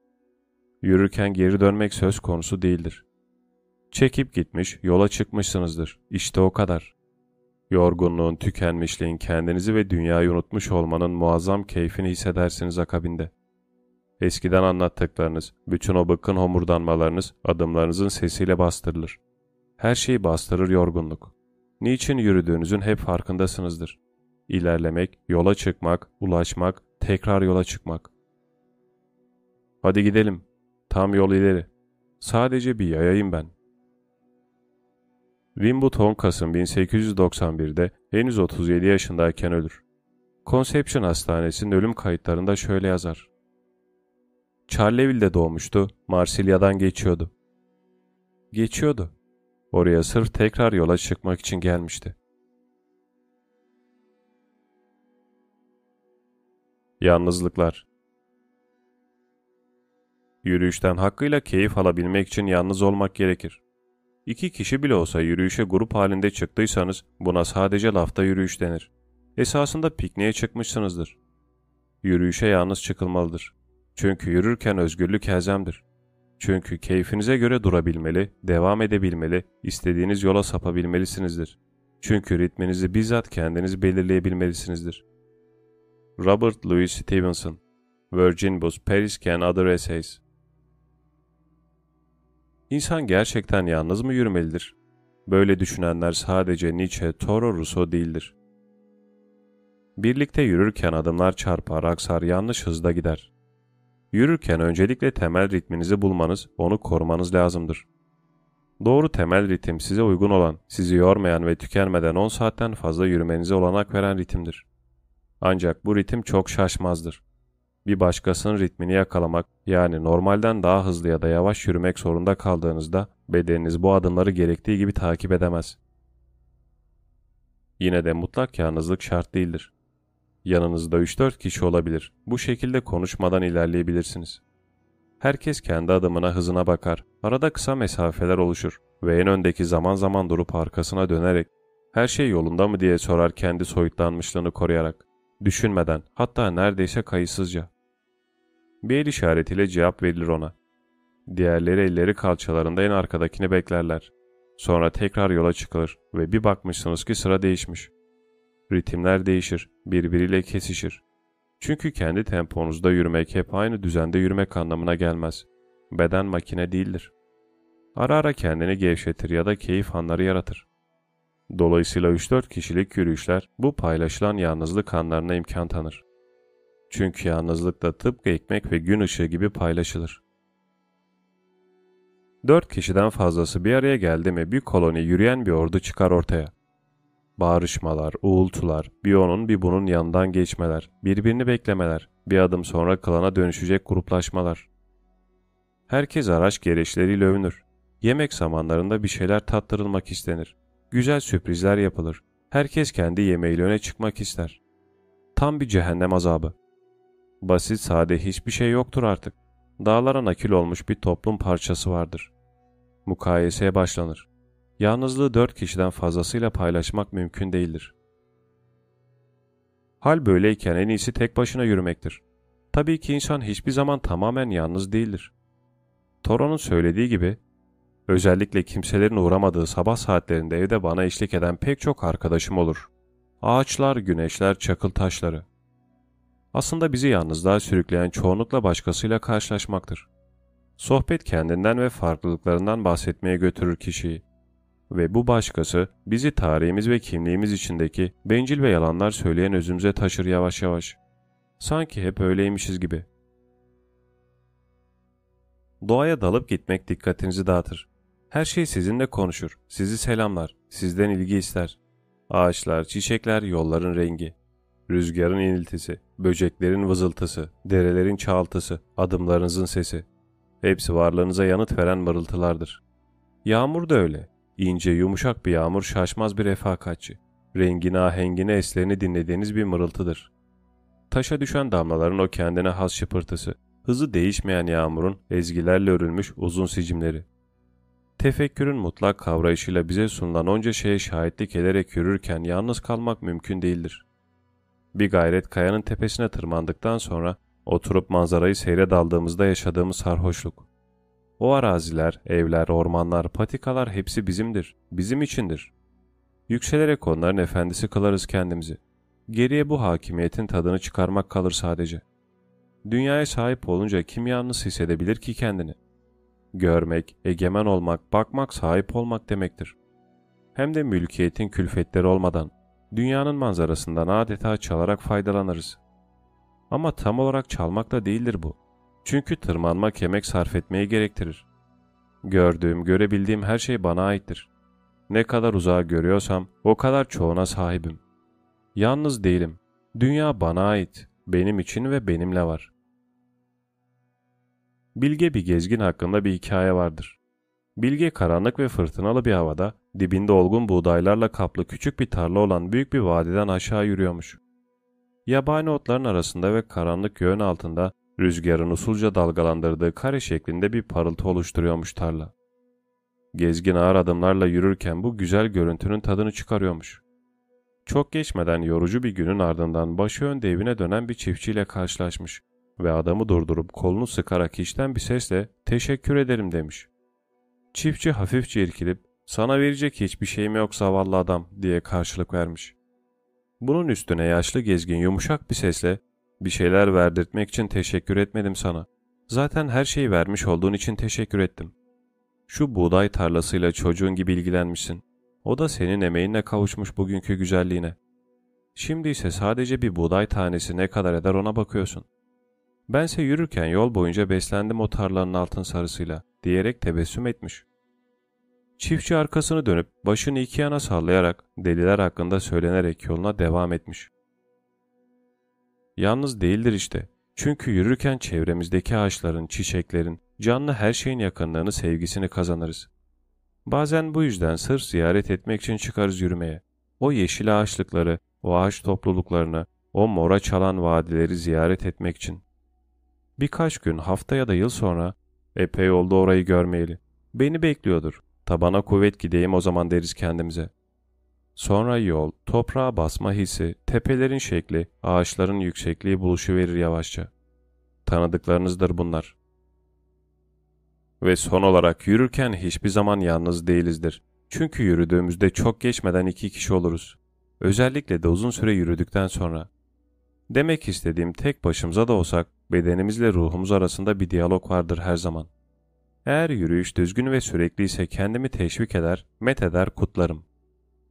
Speaker 1: Yürürken geri dönmek söz konusu değildir. Çekip gitmiş, yola çıkmışsınızdır. İşte o kadar. Yorgunluğun, tükenmişliğin, kendinizi ve dünyayı unutmuş olmanın muazzam keyfini hissedersiniz akabinde. Eskiden anlattıklarınız, bütün o bıkkın homurdanmalarınız adımlarınızın sesiyle bastırılır. Her şeyi bastırır yorgunluk. Niçin yürüdüğünüzün hep farkındasınızdır. İlerlemek, yola çıkmak, ulaşmak, tekrar yola çıkmak. Hadi gidelim. Tam yol ileri. Sadece bir yayayım ben. 10 Kasım 1891'de henüz 37 yaşındayken ölür. Conception Hastanesi'nin ölüm kayıtlarında şöyle yazar. Charleville'de doğmuştu, Marsilya'dan geçiyordu. Geçiyordu. Oraya sırf tekrar yola çıkmak için gelmişti. Yalnızlıklar Yürüyüşten hakkıyla keyif alabilmek için yalnız olmak gerekir. İki kişi bile olsa yürüyüşe grup halinde çıktıysanız buna sadece lafta yürüyüş denir. Esasında pikniğe çıkmışsınızdır. Yürüyüşe yalnız çıkılmalıdır. Çünkü yürürken özgürlük elzemdir. Çünkü keyfinize göre durabilmeli, devam edebilmeli, istediğiniz yola sapabilmelisinizdir. Çünkü ritminizi bizzat kendiniz belirleyebilmelisinizdir. Robert Louis Stevenson Virgin Bus Paris Can Other Essays İnsan gerçekten yalnız mı yürümelidir? Böyle düşünenler sadece Nietzsche, Toro Rousseau değildir. Birlikte yürürken adımlar çarpar, aksar, yanlış hızda gider. Yürürken öncelikle temel ritminizi bulmanız, onu korumanız lazımdır. Doğru temel ritim size uygun olan, sizi yormayan ve tükenmeden 10 saatten fazla yürümenize olanak veren ritimdir. Ancak bu ritim çok şaşmazdır. Bir başkasının ritmini yakalamak, yani normalden daha hızlı ya da yavaş yürümek zorunda kaldığınızda bedeniniz bu adımları gerektiği gibi takip edemez. Yine de mutlak yalnızlık şart değildir. Yanınızda 3-4 kişi olabilir. Bu şekilde konuşmadan ilerleyebilirsiniz. Herkes kendi adımına hızına bakar. Arada kısa mesafeler oluşur ve en öndeki zaman zaman durup arkasına dönerek her şey yolunda mı diye sorar kendi soyutlanmışlığını koruyarak. Düşünmeden, hatta neredeyse kayıtsızca. Bir el işaretiyle cevap verilir ona. Diğerleri elleri kalçalarında en arkadakini beklerler. Sonra tekrar yola çıkılır ve bir bakmışsınız ki sıra değişmiş. Ritimler değişir, birbiriyle kesişir. Çünkü kendi temponuzda yürümek hep aynı düzende yürümek anlamına gelmez. Beden makine değildir. Ara ara kendini gevşetir ya da keyif anları yaratır. Dolayısıyla 3-4 kişilik yürüyüşler bu paylaşılan yalnızlık anlarına imkan tanır. Çünkü yalnızlık da tıpkı ekmek ve gün ışığı gibi paylaşılır. Dört kişiden fazlası bir araya geldi mi bir koloni yürüyen bir ordu çıkar ortaya. Bağrışmalar, uğultular, bir onun bir bunun yanından geçmeler, birbirini beklemeler, bir adım sonra klana dönüşecek gruplaşmalar. Herkes araç gereçleriyle övünür. Yemek zamanlarında bir şeyler tattırılmak istenir. Güzel sürprizler yapılır. Herkes kendi yemeğiyle öne çıkmak ister. Tam bir cehennem azabı. Basit sade hiçbir şey yoktur artık. Dağlara nakil olmuş bir toplum parçası vardır. Mukayeseye başlanır. Yalnızlığı dört kişiden fazlasıyla paylaşmak mümkün değildir. Hal böyleyken en iyisi tek başına yürümektir. Tabii ki insan hiçbir zaman tamamen yalnız değildir. Toron'un söylediği gibi, özellikle kimselerin uğramadığı sabah saatlerinde evde bana eşlik eden pek çok arkadaşım olur. Ağaçlar, güneşler, çakıl taşları. Aslında bizi yalnızlığa sürükleyen çoğunlukla başkasıyla karşılaşmaktır. Sohbet kendinden ve farklılıklarından bahsetmeye götürür kişiyi. Ve bu başkası bizi tarihimiz ve kimliğimiz içindeki bencil ve yalanlar söyleyen özümüze taşır yavaş yavaş. Sanki hep öyleymişiz gibi. Doğaya dalıp gitmek dikkatinizi dağıtır. Her şey sizinle konuşur, sizi selamlar, sizden ilgi ister. Ağaçlar, çiçekler, yolların rengi. Rüzgarın iniltisi, böceklerin vızıltısı, derelerin çağıltısı, adımlarınızın sesi. Hepsi varlığınıza yanıt veren mırıltılardır. Yağmur da öyle. İnce, yumuşak bir yağmur şaşmaz bir refakatçi. Rengini, ahengini, eslerini dinlediğiniz bir mırıltıdır. Taşa düşen damlaların o kendine has şıpırtısı, hızı değişmeyen yağmurun ezgilerle örülmüş uzun sicimleri. Tefekkürün mutlak kavrayışıyla bize sunulan onca şeye şahitlik ederek yürürken yalnız kalmak mümkün değildir. Bir gayret kayanın tepesine tırmandıktan sonra oturup manzarayı seyre daldığımızda yaşadığımız sarhoşluk. O araziler, evler, ormanlar, patikalar hepsi bizimdir, bizim içindir. Yükselerek onların efendisi kılarız kendimizi. Geriye bu hakimiyetin tadını çıkarmak kalır sadece. Dünyaya sahip olunca kim yalnız hissedebilir ki kendini? Görmek, egemen olmak, bakmak, sahip olmak demektir. Hem de mülkiyetin külfetleri olmadan, dünyanın manzarasından adeta çalarak faydalanırız. Ama tam olarak çalmak da değildir bu. Çünkü tırmanmak emek sarf etmeyi gerektirir. Gördüğüm, görebildiğim her şey bana aittir. Ne kadar uzağa görüyorsam o kadar çoğuna sahibim. Yalnız değilim. Dünya bana ait, benim için ve benimle var. Bilge bir gezgin hakkında bir hikaye vardır. Bilge karanlık ve fırtınalı bir havada dibinde olgun buğdaylarla kaplı küçük bir tarla olan büyük bir vadiden aşağı yürüyormuş. Yabani otların arasında ve karanlık göğün altında rüzgarın usulca dalgalandırdığı kare şeklinde bir parıltı oluşturuyormuş tarla. Gezgin ağır adımlarla yürürken bu güzel görüntünün tadını çıkarıyormuş. Çok geçmeden yorucu bir günün ardından başı önde evine dönen bir çiftçiyle karşılaşmış ve adamı durdurup kolunu sıkarak içten bir sesle teşekkür ederim demiş. Çiftçi hafifçe irkilip sana verecek hiçbir şeyim yok zavallı adam diye karşılık vermiş. Bunun üstüne yaşlı gezgin yumuşak bir sesle bir şeyler verdirtmek için teşekkür etmedim sana. Zaten her şeyi vermiş olduğun için teşekkür ettim. Şu buğday tarlasıyla çocuğun gibi ilgilenmişsin. O da senin emeğinle kavuşmuş bugünkü güzelliğine. Şimdi ise sadece bir buğday tanesi ne kadar eder ona bakıyorsun. Bense yürürken yol boyunca beslendim o tarlanın altın sarısıyla diyerek tebessüm etmiş. Çiftçi arkasını dönüp başını iki yana sallayarak deliler hakkında söylenerek yoluna devam etmiş. Yalnız değildir işte. Çünkü yürürken çevremizdeki ağaçların, çiçeklerin, canlı her şeyin yakınlığını, sevgisini kazanırız. Bazen bu yüzden sırf ziyaret etmek için çıkarız yürümeye. O yeşil ağaçlıkları, o ağaç topluluklarını, o mora çalan vadileri ziyaret etmek için. Birkaç gün, hafta ya da yıl sonra epey oldu orayı görmeyeli. Beni bekliyordur. Tabana kuvvet gideyim o zaman deriz kendimize. Sonra yol, toprağa basma hissi, tepelerin şekli, ağaçların yüksekliği buluşuverir yavaşça. Tanıdıklarınızdır bunlar. Ve son olarak yürürken hiçbir zaman yalnız değilizdir. Çünkü yürüdüğümüzde çok geçmeden iki kişi oluruz. Özellikle de uzun süre yürüdükten sonra. Demek istediğim tek başımıza da olsak bedenimizle ruhumuz arasında bir diyalog vardır her zaman. Eğer yürüyüş düzgün ve sürekli ise kendimi teşvik eder, met eder, kutlarım.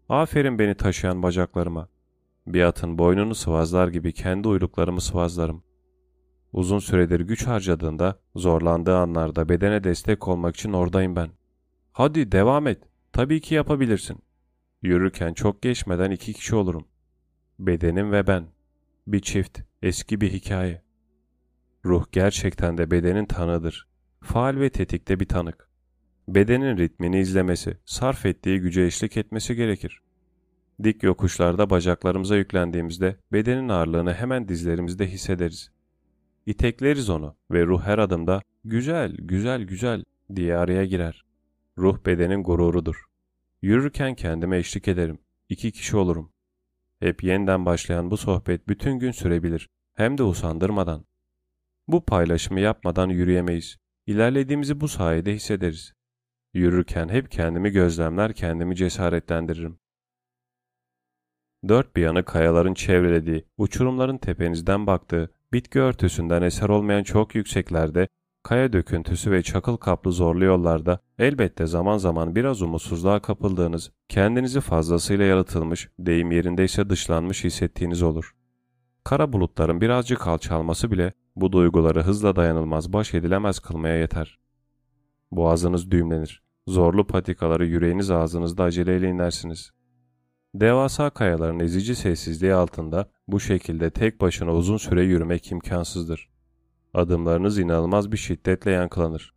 Speaker 1: Aferin beni taşıyan bacaklarıma. Bir atın boynunu sıvazlar gibi kendi uyluklarımı sıvazlarım. Uzun süredir güç harcadığında, zorlandığı anlarda bedene destek olmak için oradayım ben. Hadi devam et. Tabii ki yapabilirsin. Yürürken çok geçmeden iki kişi olurum. Bedenim ve ben. Bir çift, eski bir hikaye. Ruh gerçekten de bedenin tanığıdır. Faal ve tetikte bir tanık. Bedenin ritmini izlemesi, sarf ettiği güce eşlik etmesi gerekir. Dik yokuşlarda bacaklarımıza yüklendiğimizde bedenin ağırlığını hemen dizlerimizde hissederiz. İtekleriz onu ve ruh her adımda güzel, güzel, güzel diye araya girer. Ruh bedenin gururudur. Yürürken kendime eşlik ederim. İki kişi olurum. Hep yeniden başlayan bu sohbet bütün gün sürebilir. Hem de usandırmadan. Bu paylaşımı yapmadan yürüyemeyiz. İlerlediğimizi bu sayede hissederiz. Yürürken hep kendimi gözlemler, kendimi cesaretlendiririm. Dört bir yanı kayaların çevrelediği, uçurumların tepenizden baktığı, bitki örtüsünden eser olmayan çok yükseklerde, kaya döküntüsü ve çakıl kaplı zorlu yollarda elbette zaman zaman biraz umutsuzluğa kapıldığınız, kendinizi fazlasıyla yalıtılmış, deyim yerindeyse dışlanmış hissettiğiniz olur. Kara bulutların birazcık alçalması bile bu duyguları hızla dayanılmaz baş edilemez kılmaya yeter. Boğazınız düğümlenir. Zorlu patikaları yüreğiniz ağzınızda aceleyle inersiniz. Devasa kayaların ezici sessizliği altında bu şekilde tek başına uzun süre yürümek imkansızdır. Adımlarınız inanılmaz bir şiddetle yankılanır.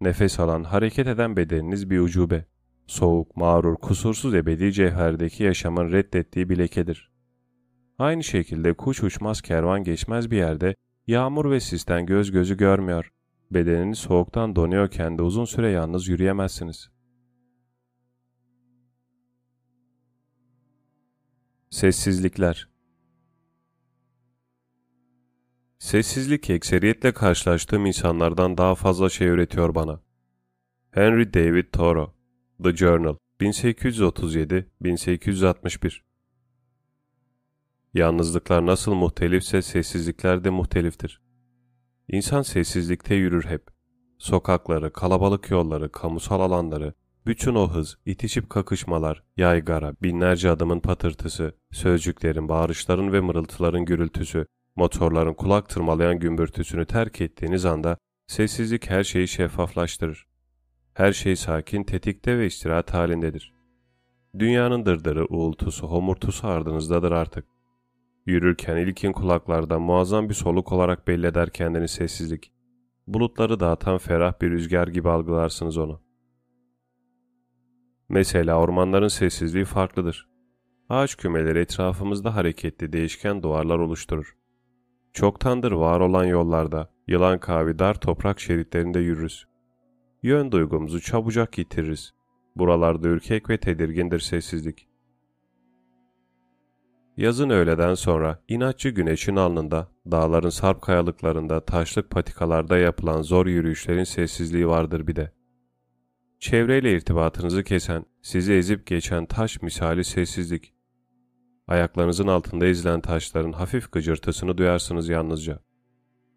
Speaker 1: Nefes alan, hareket eden bedeniniz bir ucube. Soğuk, mağrur, kusursuz ebedi cevherdeki yaşamın reddettiği bir lekedir. Aynı şekilde kuş uçmaz kervan geçmez bir yerde yağmur ve sisten göz gözü görmüyor. Bedeniniz soğuktan donuyorken de uzun süre yalnız yürüyemezsiniz. Sessizlikler Sessizlik ekseriyetle karşılaştığım insanlardan daha fazla şey öğretiyor bana. Henry David Thoreau The Journal 1837-1861 Yalnızlıklar nasıl muhtelifse sessizlikler de muhteliftir. İnsan sessizlikte yürür hep. Sokakları, kalabalık yolları, kamusal alanları, bütün o hız, itişip kakışmalar, yaygara, binlerce adımın patırtısı, sözcüklerin, bağırışların ve mırıltıların gürültüsü, motorların kulak tırmalayan gümbürtüsünü terk ettiğiniz anda sessizlik her şeyi şeffaflaştırır. Her şey sakin, tetikte ve istirahat halindedir. Dünyanın dırdırı, uğultusu, homurtusu ardınızdadır artık. Yürürken ilkin kulaklarda muazzam bir soluk olarak belli eder kendini sessizlik. Bulutları dağıtan ferah bir rüzgar gibi algılarsınız onu. Mesela ormanların sessizliği farklıdır. Ağaç kümeleri etrafımızda hareketli değişken duvarlar oluşturur. Çoktandır var olan yollarda, yılan kavi dar toprak şeritlerinde yürürüz. Yön duygumuzu çabucak yitiririz. Buralarda ürkek ve tedirgindir sessizlik. Yazın öğleden sonra inatçı güneşin alnında, dağların sarp kayalıklarında, taşlık patikalarda yapılan zor yürüyüşlerin sessizliği vardır bir de. Çevreyle irtibatınızı kesen, sizi ezip geçen taş misali sessizlik. Ayaklarınızın altında ezilen taşların hafif gıcırtısını duyarsınız yalnızca.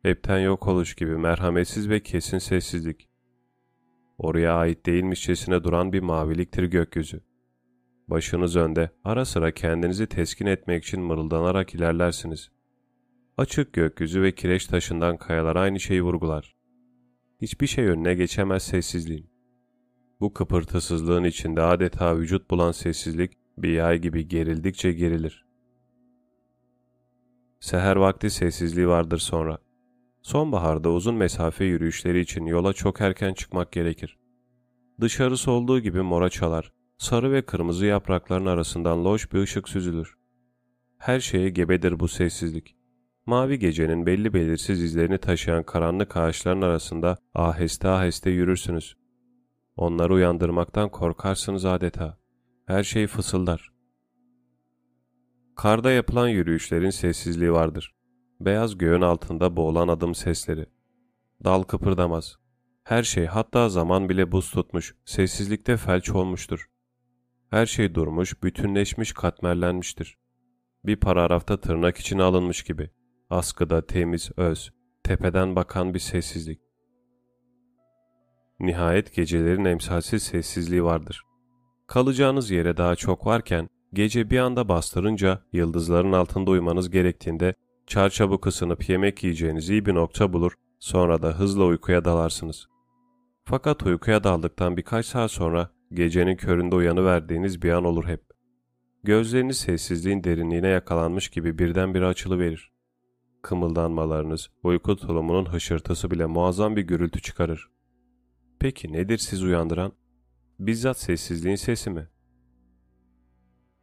Speaker 1: Hepten yok oluş gibi merhametsiz ve kesin sessizlik. Oraya ait değilmişçesine duran bir maviliktir gökyüzü. Başınız önde, ara sıra kendinizi teskin etmek için mırıldanarak ilerlersiniz. Açık gökyüzü ve kireç taşından kayalar aynı şeyi vurgular. Hiçbir şey önüne geçemez sessizliğin. Bu kıpırtısızlığın içinde adeta vücut bulan sessizlik bir yay gibi gerildikçe gerilir. Seher vakti sessizliği vardır sonra. Sonbaharda uzun mesafe yürüyüşleri için yola çok erken çıkmak gerekir. Dışarısı olduğu gibi mora çalar, sarı ve kırmızı yaprakların arasından loş bir ışık süzülür. Her şeye gebedir bu sessizlik. Mavi gecenin belli belirsiz izlerini taşıyan karanlık ağaçların arasında aheste aheste yürürsünüz. Onları uyandırmaktan korkarsınız adeta. Her şey fısıldar. Karda yapılan yürüyüşlerin sessizliği vardır. Beyaz göğün altında boğulan adım sesleri. Dal kıpırdamaz. Her şey hatta zaman bile buz tutmuş, sessizlikte felç olmuştur. Her şey durmuş, bütünleşmiş, katmerlenmiştir. Bir paragrafta tırnak içine alınmış gibi. Askıda temiz, öz, tepeden bakan bir sessizlik. Nihayet gecelerin emsalsiz sessizliği vardır. Kalacağınız yere daha çok varken, gece bir anda bastırınca yıldızların altında uyumanız gerektiğinde çarçabuk ısınıp yemek yiyeceğiniz iyi bir nokta bulur, sonra da hızla uykuya dalarsınız. Fakat uykuya daldıktan birkaç saat sonra gecenin köründe uyanıverdiğiniz bir an olur hep. gözleriniz sessizliğin derinliğine yakalanmış gibi birdenbire açılıverir. Kımıldanmalarınız, uyku tulumunun hışırtısı bile muazzam bir gürültü çıkarır. Peki nedir siz uyandıran? Bizzat sessizliğin sesi mi?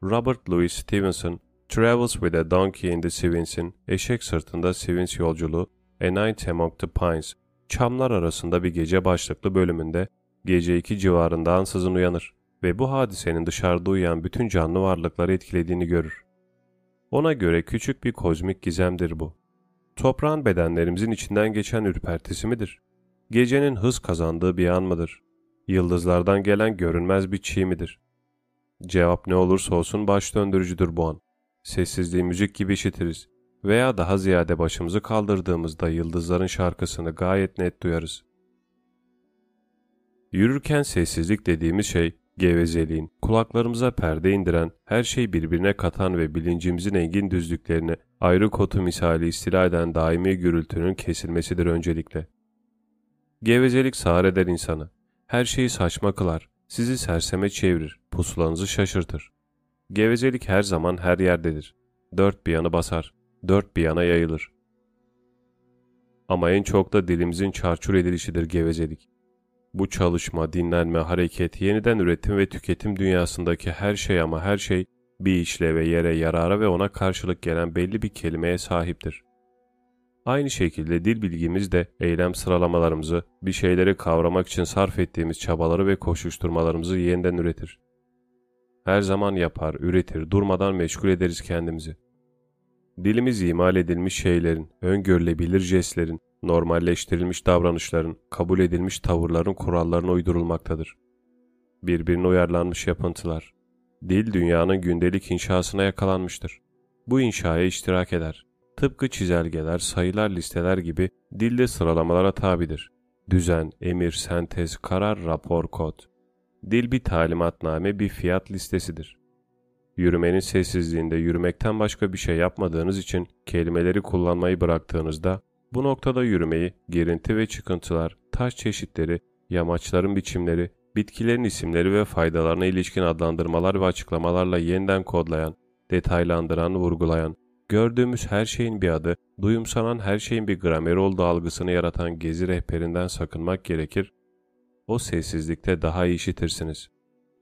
Speaker 1: Robert Louis Stevenson, Travels with a Donkey in the Swins'in Eşek Sırtında Swins Yolculuğu, A Night Among the Pines, Çamlar Arasında Bir Gece başlıklı bölümünde gece iki civarında ansızın uyanır ve bu hadisenin dışarıda uyuyan bütün canlı varlıkları etkilediğini görür. Ona göre küçük bir kozmik gizemdir bu. Toprağın bedenlerimizin içinden geçen ürpertisi midir? Gecenin hız kazandığı bir an mıdır? Yıldızlardan gelen görünmez bir çiğ midir? Cevap ne olursa olsun baş döndürücüdür bu an. Sessizliği müzik gibi işitiriz veya daha ziyade başımızı kaldırdığımızda yıldızların şarkısını gayet net duyarız. Yürürken sessizlik dediğimiz şey, gevezeliğin, kulaklarımıza perde indiren, her şey birbirine katan ve bilincimizin engin düzlüklerini ayrı kotu misali istila eden daimi gürültünün kesilmesidir öncelikle. Gevezelik sağır eder insanı. Her şeyi saçma kılar, sizi serseme çevirir, pusulanızı şaşırtır. Gevezelik her zaman her yerdedir. Dört bir yanı basar, dört bir yana yayılır. Ama en çok da dilimizin çarçur edilişidir gevezelik. Bu çalışma, dinlenme, hareket, yeniden üretim ve tüketim dünyasındaki her şey ama her şey bir işleve, yere, yarara ve ona karşılık gelen belli bir kelimeye sahiptir. Aynı şekilde dil bilgimiz de eylem sıralamalarımızı, bir şeyleri kavramak için sarf ettiğimiz çabaları ve koşuşturmalarımızı yeniden üretir. Her zaman yapar, üretir, durmadan meşgul ederiz kendimizi. Dilimiz imal edilmiş şeylerin, öngörülebilir jestlerin, normalleştirilmiş davranışların, kabul edilmiş tavırların kurallarına uydurulmaktadır. Birbirine uyarlanmış yapıntılar. Dil dünyanın gündelik inşasına yakalanmıştır. Bu inşaya iştirak eder. Tıpkı çizelgeler, sayılar, listeler gibi dilde sıralamalara tabidir. Düzen, emir, sentez, karar, rapor, kod. Dil bir talimatname, bir fiyat listesidir. Yürümenin sessizliğinde yürümekten başka bir şey yapmadığınız için kelimeleri kullanmayı bıraktığınızda bu noktada yürümeyi, girinti ve çıkıntılar, taş çeşitleri, yamaçların biçimleri, bitkilerin isimleri ve faydalarına ilişkin adlandırmalar ve açıklamalarla yeniden kodlayan, detaylandıran, vurgulayan, gördüğümüz her şeyin bir adı, duyumsanan her şeyin bir grameri olduğu algısını yaratan gezi rehberinden sakınmak gerekir. O sessizlikte daha iyi işitirsiniz.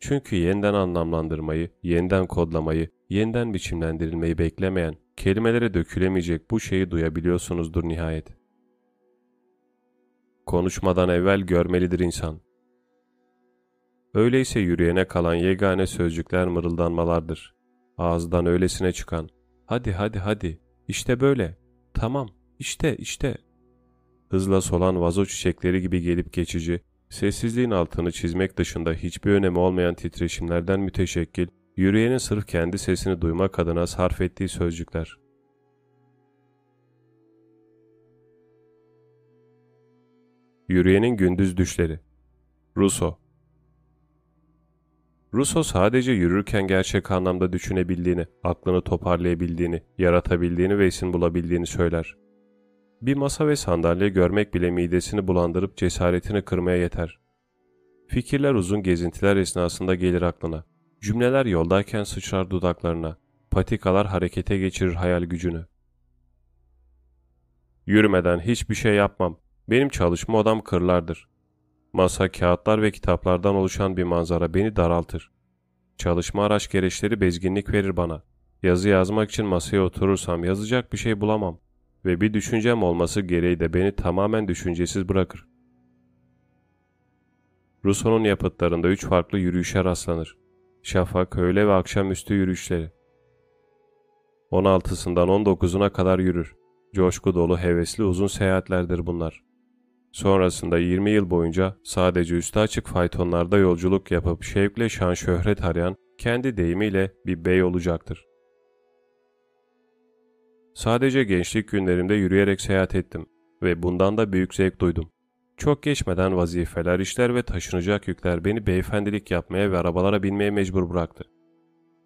Speaker 1: Çünkü yeniden anlamlandırmayı, yeniden kodlamayı, yeniden biçimlendirilmeyi beklemeyen, kelimelere dökülemeyecek bu şeyi duyabiliyorsunuzdur nihayet. Konuşmadan evvel görmelidir insan. Öyleyse yürüyene kalan yegane sözcükler mırıldanmalardır. Ağızdan öylesine çıkan, hadi hadi hadi, işte böyle, tamam, işte işte. Hızla solan vazo çiçekleri gibi gelip geçici, sessizliğin altını çizmek dışında hiçbir önemi olmayan titreşimlerden müteşekkil, yürüyenin sırf kendi sesini duymak adına sarf ettiği sözcükler. Yürüyenin gündüz düşleri Rousseau Rousseau sadece yürürken gerçek anlamda düşünebildiğini, aklını toparlayabildiğini, yaratabildiğini ve isim bulabildiğini söyler. Bir masa ve sandalye görmek bile midesini bulandırıp cesaretini kırmaya yeter. Fikirler uzun gezintiler esnasında gelir aklına. Cümleler yoldayken sıçrar dudaklarına. Patikalar harekete geçirir hayal gücünü. Yürümeden hiçbir şey yapmam. Benim çalışma odam kırlardır. Masa, kağıtlar ve kitaplardan oluşan bir manzara beni daraltır. Çalışma araç gereçleri bezginlik verir bana. Yazı yazmak için masaya oturursam yazacak bir şey bulamam ve bir düşüncem olması gereği de beni tamamen düşüncesiz bırakır. Rousseau'nun yapıtlarında üç farklı yürüyüşe rastlanır. Şafak, öğle ve akşamüstü yürüyüşleri. 16'sından 19'una kadar yürür. Coşku dolu, hevesli uzun seyahatlerdir bunlar. Sonrasında 20 yıl boyunca sadece üstü açık faytonlarda yolculuk yapıp şevkle şan şöhret arayan kendi deyimiyle bir bey olacaktır. Sadece gençlik günlerimde yürüyerek seyahat ettim ve bundan da büyük zevk duydum. Çok geçmeden vazifeler, işler ve taşınacak yükler beni beyefendilik yapmaya ve arabalara binmeye mecbur bıraktı.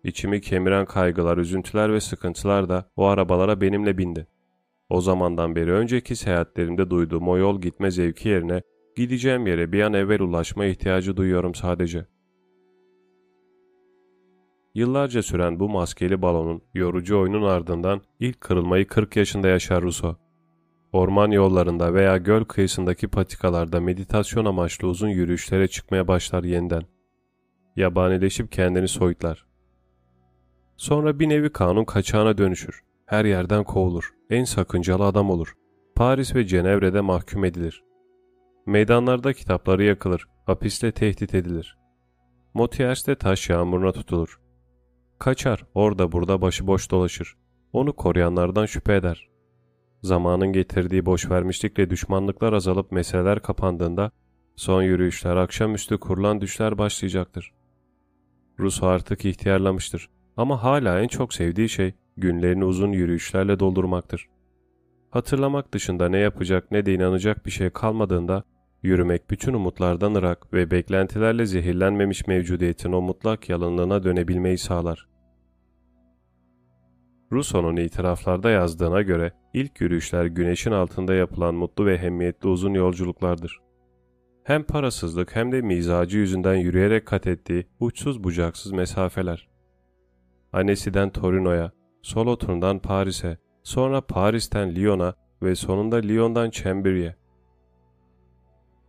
Speaker 1: İçimi kemiren kaygılar, üzüntüler ve sıkıntılar da o arabalara benimle bindi. O zamandan beri önceki seyahatlerimde duyduğum o yol gitme zevki yerine gideceğim yere bir an evvel ulaşma ihtiyacı duyuyorum sadece. Yıllarca süren bu maskeli balonun yorucu oyunun ardından ilk kırılmayı 40 yaşında yaşar Russo. Orman yollarında veya göl kıyısındaki patikalarda meditasyon amaçlı uzun yürüyüşlere çıkmaya başlar yeniden. Yabanileşip kendini soyutlar. Sonra bir nevi kanun kaçağına dönüşür. Her yerden kovulur. En sakıncalı adam olur. Paris ve Cenevre'de mahkum edilir. Meydanlarda kitapları yakılır. Hapiste tehdit edilir. Motiers'te taş yağmuruna tutulur. Kaçar, orada burada başıboş dolaşır. Onu koruyanlardan şüphe eder. Zamanın getirdiği boşvermişlikle düşmanlıklar azalıp meseleler kapandığında son yürüyüşler, akşamüstü kurulan düşler başlayacaktır. Rus artık ihtiyarlamıştır ama hala en çok sevdiği şey günlerini uzun yürüyüşlerle doldurmaktır. Hatırlamak dışında ne yapacak ne de inanacak bir şey kalmadığında yürümek bütün umutlardan ırak ve beklentilerle zehirlenmemiş mevcudiyetin o mutlak yalınlığına dönebilmeyi sağlar. Rousseau'nun itiraflarda yazdığına göre ilk yürüyüşler güneşin altında yapılan mutlu ve hemmiyetli uzun yolculuklardır. Hem parasızlık hem de mizacı yüzünden yürüyerek kat ettiği uçsuz bucaksız mesafeler. Annecy'den Torino'ya, Solothurn'dan Paris'e, sonra Paris'ten Lyon'a ve sonunda Lyon'dan Chambéry'e.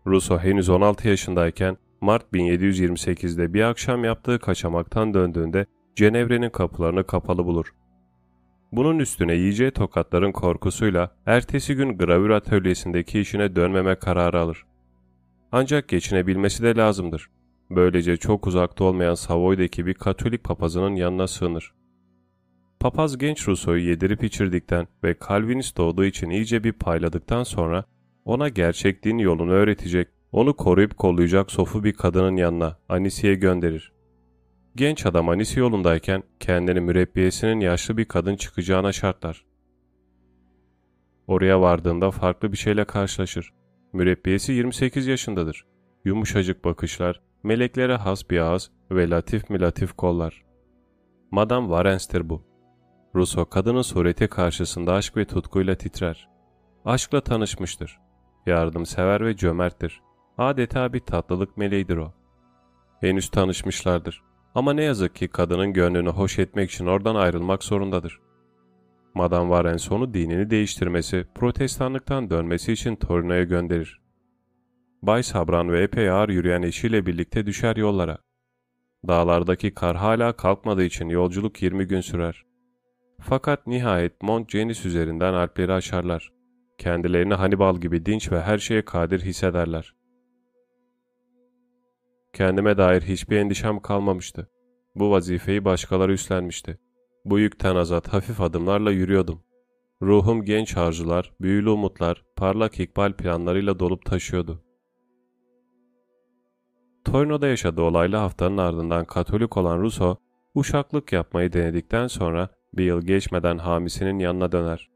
Speaker 1: Rousseau henüz 16 yaşındayken Mart 1728'de bir akşam yaptığı kaçamaktan döndüğünde Cenevre'nin kapılarını kapalı bulur. Bunun üstüne yiyeceği tokatların korkusuyla ertesi gün gravür atölyesindeki işine dönmeme kararı alır. Ancak geçinebilmesi de lazımdır. Böylece çok uzakta olmayan Savoy'daki bir Katolik papazının yanına sığınır. Papaz genç Rousseau'yu yedirip içirdikten ve Calvinist doğduğu için iyice bir payladıktan sonra ona gerçek din yolunu öğretecek, onu koruyup kollayacak sofu bir kadının yanına Anisi'ye gönderir. Genç adam Anisi yolundayken kendini mürebbiyesinin yaşlı bir kadın çıkacağına şartlar. Oraya vardığında farklı bir şeyle karşılaşır. Mürebbiyesi 28 yaşındadır. Yumuşacık bakışlar, meleklere has bir ağız ve latif mi latif kollar. Madame Warens'tir bu. Rousseau kadının sureti karşısında aşk ve tutkuyla titrer. Aşkla tanışmıştır. Yardımsever ve cömerttir. Adeta bir tatlılık meleğidir o. Henüz tanışmışlardır. Ama ne yazık ki kadının gönlünü hoş etmek için oradan ayrılmak zorundadır. Madame Varens onu dinini değiştirmesi, protestanlıktan dönmesi için Torino'ya gönderir. Bay Sabran ve epey ağır yürüyen eşiyle birlikte düşer yollara. Dağlardaki kar hala kalkmadığı için yolculuk 20 gün sürer. Fakat nihayet Mont Cenis üzerinden Alpleri aşarlar. Kendilerini Hannibal gibi dinç ve her şeye kadir hissederler. Kendime dair hiçbir endişem kalmamıştı. Bu vazifeyi başkaları üstlenmişti. Bu yükten azat hafif adımlarla yürüyordum. Ruhum genç arzular, büyülü umutlar, parlak ikbal planlarıyla dolup taşıyordu. Torino'da yaşadığı olaylı haftanın ardından Katolik olan Russo, uşaklık yapmayı denedikten sonra bir yıl geçmeden hamisinin yanına döner.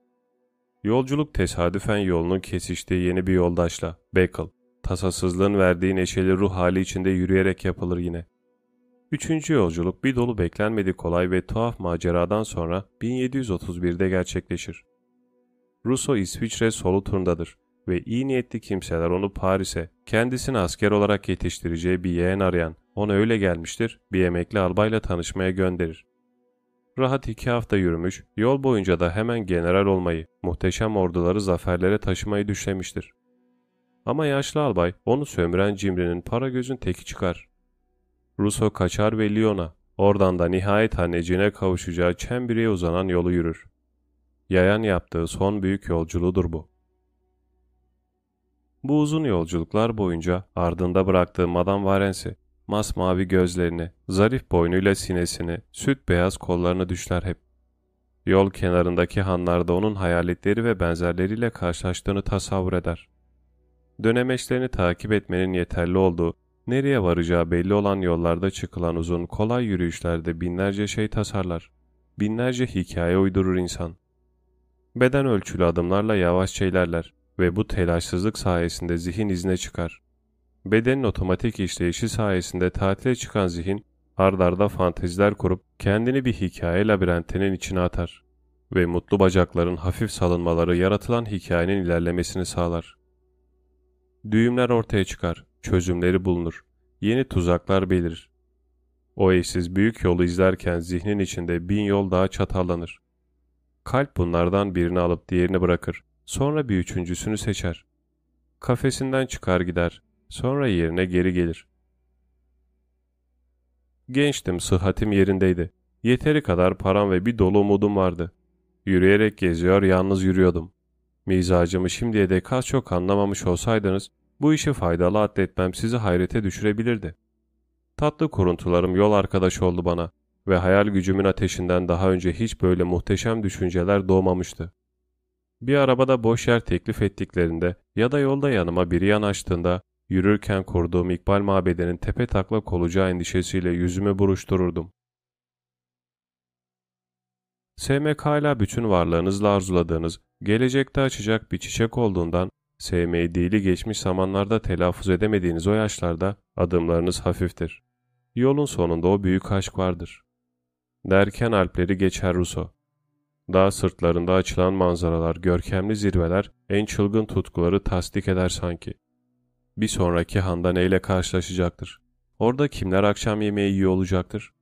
Speaker 1: Yolculuk tesadüfen yolunun kesiştiği yeni bir yoldaşla, Beckel, tasasızlığın verdiği neşeli ruh hali içinde yürüyerek yapılır yine. Üçüncü yolculuk bir dolu beklenmedik kolay ve tuhaf maceradan sonra 1731'de gerçekleşir. Russo İsviçre solu turundadır ve iyi niyetli kimseler onu Paris'e kendisini asker olarak yetiştireceği bir yeğen arayan ona öyle gelmiştir bir emekli albayla tanışmaya gönderir. Rahat iki hafta yürümüş, yol boyunca da hemen general olmayı, muhteşem orduları zaferlere taşımayı düşlemiştir. Ama yaşlı albay onu sömüren cimrinin para gözün teki çıkar. Russo kaçar ve Lyon'a, oradan da nihayet anneciğine kavuşacağı Chambéry'e uzanan yolu yürür. Yayan yaptığı son büyük yolculuğudur bu. Bu uzun yolculuklar boyunca ardında bıraktığı Madame Varensi, masmavi gözlerini, zarif boynuyla sinesini, süt beyaz kollarını düşler hep. Yol kenarındaki hanlarda onun hayaletleri ve benzerleriyle karşılaştığını tasavvur eder. Dönemeçlerini takip etmenin yeterli olduğu, nereye varacağı belli olan yollarda çıkılan uzun, kolay yürüyüşlerde binlerce şey tasarlar. Binlerce hikaye uydurur insan. Beden ölçülü adımlarla yavaşça ilerler ve bu telaşsızlık sayesinde zihin izne çıkar. Bedenin otomatik işleyişi sayesinde tatile çıkan zihin, ardarda fanteziler kurup kendini bir hikaye labirentinin içine atar ve mutlu bacakların hafif salınmaları yaratılan hikayenin ilerlemesini sağlar. Düğümler ortaya çıkar, çözümleri bulunur, yeni tuzaklar belirir. O eşsiz büyük yolu izlerken zihnin içinde bin yol daha çatallanır. Kalp bunlardan birini alıp diğerini bırakır. Sonra bir üçüncüsünü seçer. Kafesinden çıkar gider. Sonra yerine geri gelir. Gençtim, sıhhatim yerindeydi. Yeteri kadar param ve bir dolu umudum vardı. Yürüyerek geziyor, yalnız yürüyordum. Mizacımı şimdiye dek az çok anlamamış olsaydınız, bu işi faydalı atletmem sizi hayrete düşürebilirdi. Tatlı kuruntularım yol arkadaş oldu bana ve hayal gücümün ateşinden daha önce hiç böyle muhteşem düşünceler doğmamıştı. Bir arabada boş yer teklif ettiklerinde ya da yolda yanıma biri yanaştığında yürürken kurduğum İkbal Mabedi'nin tepe taklak olacağı endişesiyle yüzümü buruştururdum. Sevmek hala bütün varlığınızla arzuladığınız, gelecekte açacak bir çiçek olduğundan, sevmeyi dili geçmiş zamanlarda telaffuz edemediğiniz o yaşlarda adımlarınız hafiftir. Yolun sonunda o büyük aşk vardır. Derken Alpleri geçer Ruso. Dağ sırtlarında açılan manzaralar, görkemli zirveler, en çılgın tutkuları tasdik eder sanki. Bir sonraki handa neyle karşılaşacaktır? Orada kimler akşam yemeği yiyor olacaktır?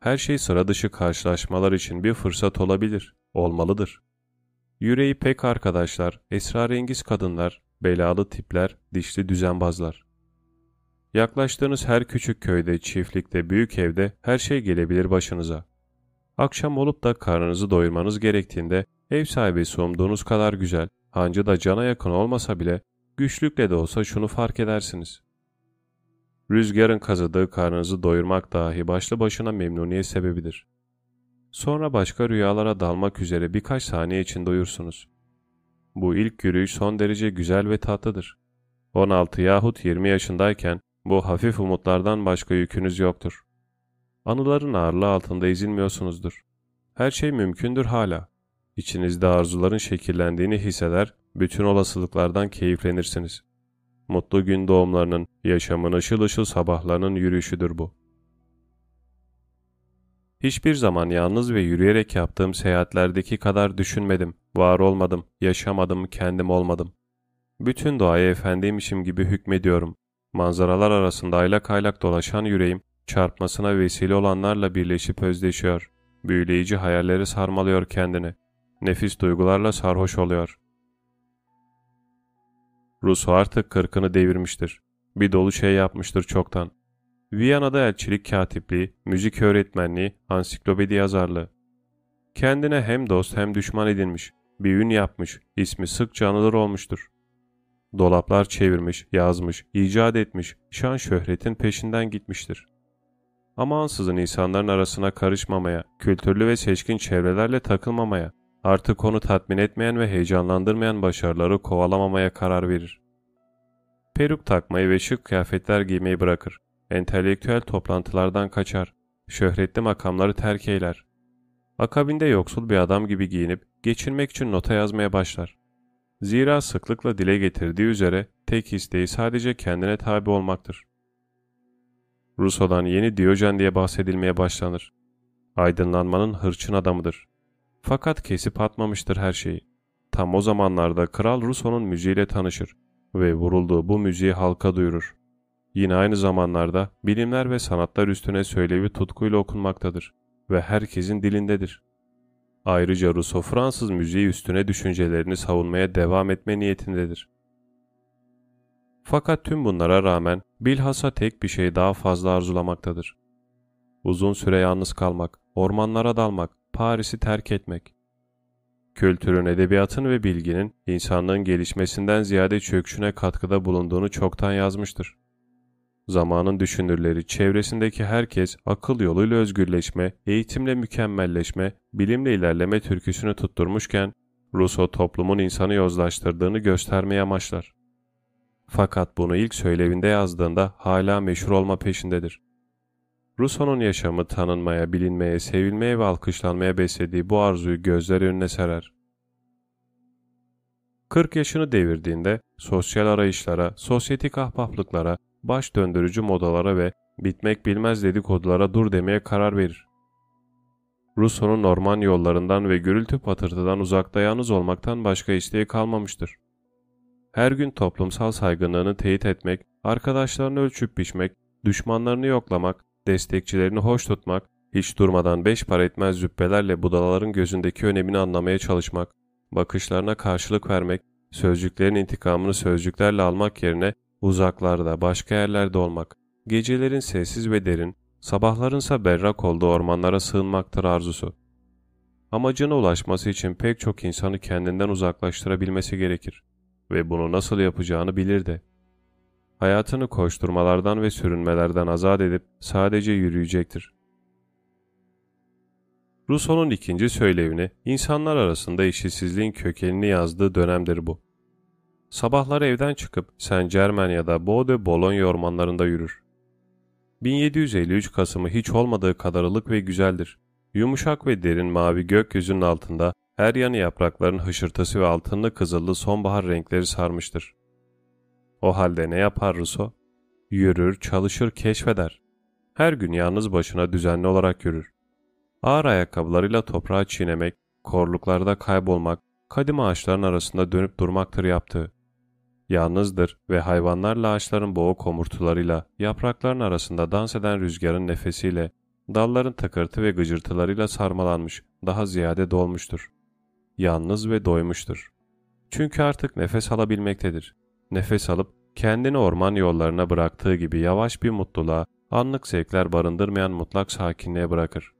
Speaker 1: Her şey sıra dışı karşılaşmalar için bir fırsat olabilir, olmalıdır. Yüreği pek arkadaşlar, esrarengiz kadınlar, belalı tipler, dişli düzenbazlar. Yaklaştığınız her küçük köyde, çiftlikte, büyük evde her şey gelebilir başınıza. Akşam olup da karnınızı doyurmanız gerektiğinde ev sahibi umduğunuz kadar güzel, hancı da cana yakın olmasa bile güçlükle de olsa şunu fark edersiniz. Rüzgarın kazıdığı karnınızı doyurmak dahi başlı başına memnuniyet sebebidir. Sonra başka rüyalara dalmak üzere birkaç saniye için doyursunuz. Bu ilk yürüyüş son derece güzel ve tatlıdır. 16 yahut 20 yaşındayken bu hafif umutlardan başka yükünüz yoktur. Anıların ağırlığı altında ezilmiyorsunuzdur. Her şey mümkündür hala. İçinizde arzuların şekillendiğini hisseder, bütün olasılıklardan keyiflenirsiniz. Mutlu gün doğumlarının, yaşamın ışıl ışıl sabahlarının yürüyüşüdür bu. Hiçbir zaman yalnız ve yürüyerek yaptığım seyahatlerdeki kadar düşünmedim, var olmadım, yaşamadım, kendim olmadım. Bütün doğaya efendiymişim gibi hükmediyorum. Manzaralar arasında aylak aylak dolaşan yüreğim, çarpmasına vesile olanlarla birleşip özdeşiyor. Büyüleyici hayalleri sarmalıyor kendini. Nefis duygularla sarhoş oluyor. Russo artık kırkını devirmiştir. Bir dolu şey yapmıştır çoktan. Viyana'da elçilik katipliği, müzik öğretmenliği, ansiklopedi yazarlığı. Kendine hem dost hem düşman edinmiş, bir ün yapmış, ismi sıkça anılır olmuştur. Dolaplar çevirmiş, yazmış, icat etmiş, şan şöhretin peşinden gitmiştir. Ama ansızın insanların arasına karışmamaya, kültürlü ve seçkin çevrelerle takılmamaya, artık onu tatmin etmeyen ve heyecanlandırmayan başarıları kovalamamaya karar verir. Peruk takmayı ve şık kıyafetler giymeyi bırakır. Entelektüel toplantılardan kaçar. Şöhretli makamları terk eyler. Akabinde yoksul bir adam gibi giyinip geçinmek için nota yazmaya başlar. Zira sıklıkla dile getirdiği üzere tek isteği sadece kendine tabi olmaktır. Rousseau'dan yeni Diyojen diye bahsedilmeye başlanır. Aydınlanmanın hırçın adamıdır. Fakat kesip atmamıştır her şeyi. Tam o zamanlarda Kral Rousseau'nun müziğiyle tanışır ve vurulduğu bu müziği halka duyurur. Yine aynı zamanlarda bilimler ve sanatlar üstüne söylevi tutkuyla okunmaktadır ve herkesin dilindedir. Ayrıca Rousseau Fransız müziği üstüne düşüncelerini savunmaya devam etme niyetindedir. Fakat tüm bunlara rağmen bilhassa tek bir şey daha fazla arzulamaktadır. Uzun süre yalnız kalmak, ormanlara dalmak, Paris'i terk etmek. Kültürün, edebiyatın ve bilginin insanlığın gelişmesinden ziyade çöküşüne katkıda bulunduğunu çoktan yazmıştır. Zamanın düşünürleri, çevresindeki herkes akıl yoluyla özgürleşme, eğitimle mükemmelleşme, bilimle ilerleme türküsünü tutturmuşken, Rousseau toplumun insanı yozlaştırdığını göstermeye amaçlar. Fakat bunu ilk söylevinde yazdığında hala meşhur olma peşindedir. Rousseau'nun yaşamı tanınmaya, bilinmeye, sevilmeye ve alkışlanmaya beslediği bu arzuyu gözler önüne serer. 40 yaşını devirdiğinde sosyal arayışlara, sosyetik ahbaplıklara, baş döndürücü modalara ve bitmek bilmez dedikodulara dur demeye karar verir. Rousseau'nun orman yollarından ve gürültü patırtıdan uzakta yalnız olmaktan başka isteği kalmamıştır. Her gün toplumsal saygınlığını teyit etmek, arkadaşlarını ölçüp biçmek, düşmanlarını yoklamak, destekçilerini hoş tutmak, hiç durmadan beş para etmez züppelerle budalaların gözündeki önemini anlamaya çalışmak, bakışlarına karşılık vermek, sözcüklerin intikamını sözcüklerle almak yerine uzaklarda, başka yerlerde olmak, gecelerin sessiz ve derin, sabahlarınsa berrak olduğu ormanlara sığınmaktır arzusu. Amacına ulaşması için pek çok insanı kendinden uzaklaştırabilmesi gerekir ve bunu nasıl yapacağını bilir de. Hayatını koşturmalardan ve sürünmelerden azat edip sadece yürüyecektir. Rousseau'nun ikinci söylevini insanlar arasında eşitsizliğin kökenini yazdığı dönemdir bu. Sabahları evden çıkıp Saint Germain ya da Bois de Boulogne ormanlarında yürür. 1753 Kasım'ı hiç olmadığı kadar ılık ve güzeldir. Yumuşak ve derin mavi gökyüzünün altında her yanı yaprakların hışırtısı ve altınlı kızıllı sonbahar renkleri sarmıştır. O halde ne yapar Rousseau? Yürür, çalışır, keşfeder. Her gün yalnız başına düzenli olarak yürür. Ağır ayakkabılarıyla toprağı çiğnemek, korluklarda kaybolmak, kadim ağaçların arasında dönüp durmaktır yaptığı. Yalnızdır ve hayvanlarla ağaçların boğuk homurtularıyla, yaprakların arasında dans eden rüzgarın nefesiyle, dalların takırtı ve gıcırtılarıyla sarmalanmış, daha ziyade dolmuştur. Yalnız ve doymuştur. Çünkü artık nefes alabilmektedir. Nefes alıp kendini orman yollarına bıraktığı gibi yavaş bir mutluluğa, anlık zevkler barındırmayan mutlak sakinliğe bırakır.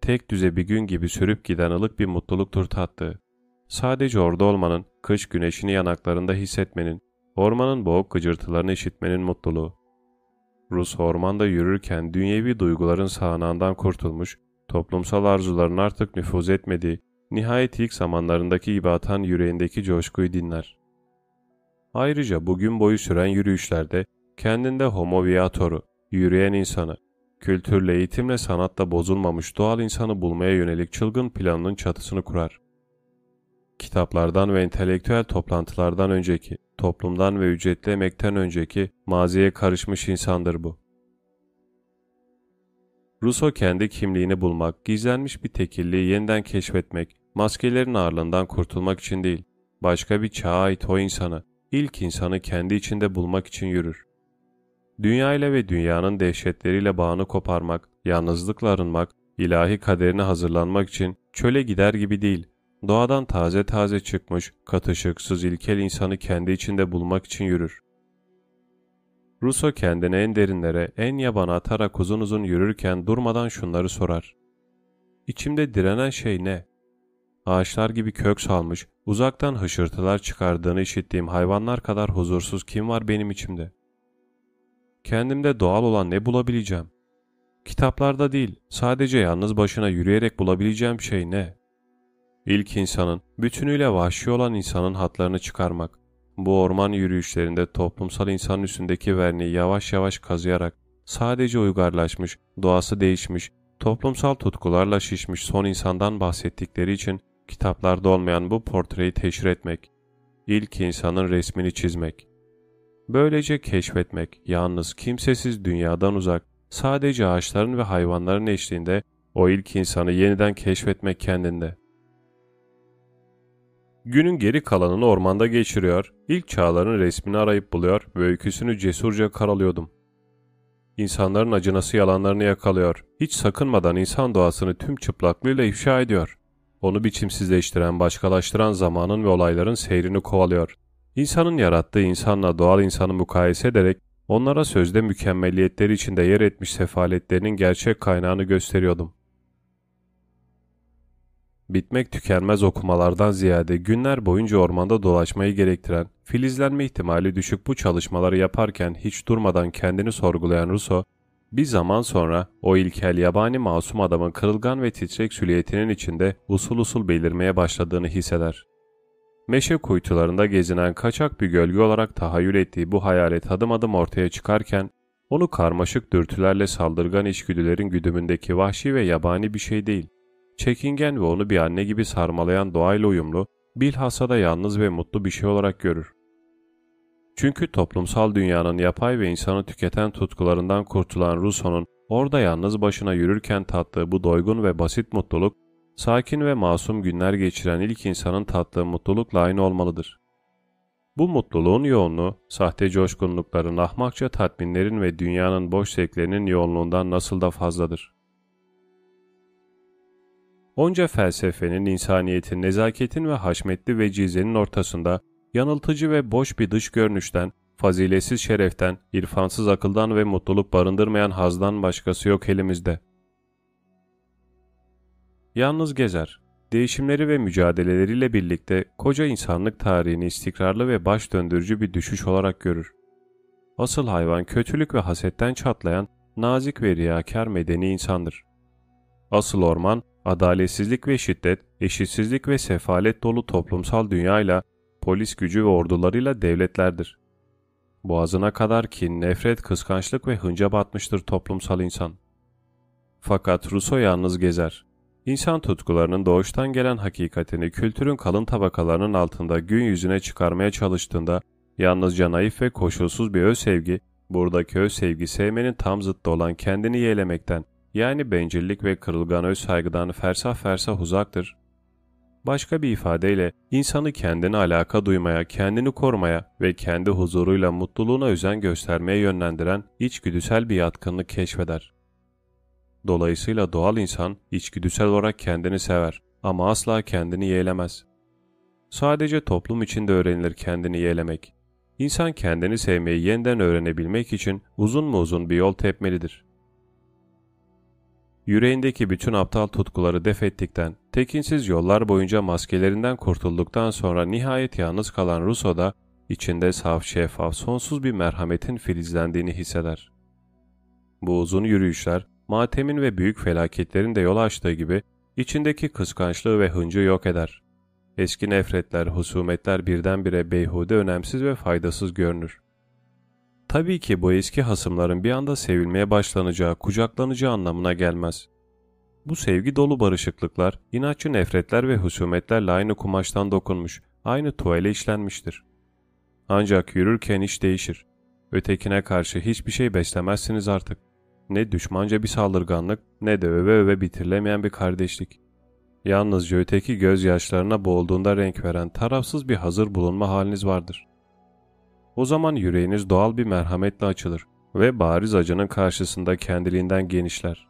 Speaker 1: Tek düze bir gün gibi sürüp giden ılık bir mutluluktur tattığı. Sadece orada olmanın, kış güneşini yanaklarında hissetmenin, ormanın boğuk gıcırtılarını işitmenin mutluluğu. Rus ormanda yürürken dünyevi duyguların sağanağından kurtulmuş, toplumsal arzuların artık nüfuz etmediği, nihayet ilk zamanlarındaki gibi atan yüreğindeki coşkuyu dinler. Ayrıca bugün boyu süren yürüyüşlerde kendinde homo viatoru, yürüyen insanı, kültürle, eğitimle, sanatla bozulmamış doğal insanı bulmaya yönelik çılgın planının çatısını kurar. Kitaplardan ve entelektüel toplantılardan önceki, toplumdan ve ücretli emekten önceki maziye karışmış insandır bu. Rousseau kendi kimliğini bulmak, gizlenmiş bir tekilliği yeniden keşfetmek, maskelerin ağırlığından kurtulmak için değil, başka bir çağa ait o insanı, ilk insanı kendi içinde bulmak için yürür. Dünya ile ve dünyanın dehşetleriyle bağını koparmak, yalnızlıkla arınmak, ilahi kaderine hazırlanmak için çöle gider gibi değil, doğadan taze taze çıkmış, katışıksız ilkel insanı kendi içinde bulmak için yürür. Russo kendini en derinlere, en yabana atarak uzun uzun yürürken durmadan şunları sorar. İçimde direnen şey ne? Ağaçlar gibi kök salmış, uzaktan hışırtılar çıkardığını işittiğim hayvanlar kadar huzursuz kim var benim içimde? Kendimde doğal olan ne bulabileceğim? Kitaplarda değil, sadece yalnız başına yürüyerek bulabileceğim şey ne? İlk insanın, bütünüyle vahşi olan insanın hatlarını çıkarmak, bu orman yürüyüşlerinde toplumsal insanın üstündeki verniği yavaş yavaş kazıyarak, sadece uygarlaşmış, doğası değişmiş, toplumsal tutkularla şişmiş son insandan bahsettikleri için kitaplarda olmayan bu portreyi teşhir etmek, ilk insanın resmini çizmek. Böylece keşfetmek, yalnız kimsesiz dünyadan uzak, sadece ağaçların ve hayvanların eşliğinde o ilk insanı yeniden keşfetmek kendinde. Günün geri kalanını ormanda geçiriyor, ilk çağların resmini arayıp buluyor ve öyküsünü cesurca karalıyordum. İnsanların acınası yalanlarını yakalıyor, hiç sakınmadan insan doğasını tüm çıplaklığıyla ifşa ediyor. Onu biçimsizleştiren, başkalaştıran zamanın ve olayların seyrini kovalıyor. İnsanın yarattığı insanla doğal insanı mukayese ederek onlara sözde mükemmelliyetleri içinde yer etmiş sefaletlerinin gerçek kaynağını gösteriyordum. Bitmek tükenmez okumalardan ziyade günler boyunca ormanda dolaşmayı gerektiren, filizlenme ihtimali düşük bu çalışmaları yaparken hiç durmadan kendini sorgulayan Rousseau, bir zaman sonra o ilkel yabani masum adamın kırılgan ve titrek süliyetinin içinde usul usul belirmeye başladığını hisseder. Meşe kuytularında gezinen kaçak bir gölge olarak tahayyül ettiği bu hayalet adım adım ortaya çıkarken, onu karmaşık dürtülerle saldırgan içgüdülerin güdümündeki vahşi ve yabani bir şey değil, çekingen ve onu bir anne gibi sarmalayan doğayla uyumlu, bilhassa da yalnız ve mutlu bir şey olarak görür. Çünkü toplumsal dünyanın yapay ve insanı tüketen tutkularından kurtulan Rousseau'nun orada yalnız başına yürürken tattığı bu doygun ve basit mutluluk, sakin ve masum günler geçiren ilk insanın tattığı mutlulukla aynı olmalıdır. Bu mutluluğun yoğunluğu, sahte coşkunlukların, ahmakça tatminlerin ve dünyanın boş zevklerinin yoğunluğundan nasıl da fazladır. Onca felsefenin, insaniyetin, nezaketin ve haşmetli vecizenin ortasında yanıltıcı ve boş bir dış görünüşten, faziletsiz şereften, irfansız akıldan ve mutluluk barındırmayan hazdan başkası yok elimizde. Yalnız gezer, değişimleri ve mücadeleleriyle birlikte koca insanlık tarihini istikrarlı ve baş döndürücü bir düşüş olarak görür. Asıl hayvan kötülük ve hasetten çatlayan nazik ve riyakar medeni insandır. Asıl orman, adaletsizlik ve şiddet, eşitsizlik ve sefalet dolu toplumsal dünyayla, polis gücü ve ordularıyla devletlerdir. Boğazına kadar kin, nefret, kıskançlık ve hınca batmıştır toplumsal insan. Fakat Rousseau yalnız gezer. İnsan tutkularının doğuştan gelen hakikatini kültürün kalın tabakalarının altında gün yüzüne çıkarmaya çalıştığında yalnızca naif ve koşulsuz bir öz sevgi, buradaki öz sevgi sevmenin tam zıttı olan kendini yeğlemekten, yani bencillik ve kırılgan öz saygıdan fersah fersah uzaktır. Başka bir ifadeyle insanı kendine alaka duymaya, kendini korumaya ve kendi huzuruyla mutluluğuna özen göstermeye yönlendiren içgüdüsel bir yatkınlık keşfeder. Dolayısıyla doğal insan içgüdüsel olarak kendini sever ama asla kendini yeğlemez. Sadece toplum içinde öğrenilir kendini yeğlemek. İnsan kendini sevmeyi yeniden öğrenebilmek için uzun mu uzun bir yol tepmelidir. Yüreğindeki bütün aptal tutkuları def ettikten, tekinsiz yollar boyunca maskelerinden kurtulduktan sonra nihayet yalnız kalan Russo da içinde saf şeffaf sonsuz bir merhametin filizlendiğini hisseder. Bu uzun yürüyüşler, matemin ve büyük felaketlerin de yol açtığı gibi içindeki kıskançlığı ve hıncı yok eder. Eski nefretler, husumetler birdenbire beyhude önemsiz ve faydasız görünür. Tabii ki bu eski hasımların bir anda sevilmeye başlanacağı, kucaklanacağı anlamına gelmez. Bu sevgi dolu barışıklıklar, inatçı nefretler ve husumetlerle aynı kumaştan dokunmuş, aynı tuvale işlenmiştir. Ancak yürürken iş değişir. Ötekine karşı hiçbir şey beslemezsiniz artık. Ne düşmanca bir saldırganlık ne de öve öve bitirilemeyen bir kardeşlik. Yalnızca öteki gözyaşlarına boğulduğunda renk veren tarafsız bir hazır bulunma haliniz vardır. O zaman yüreğiniz doğal bir merhametle açılır ve bariz acının karşısında kendiliğinden genişler.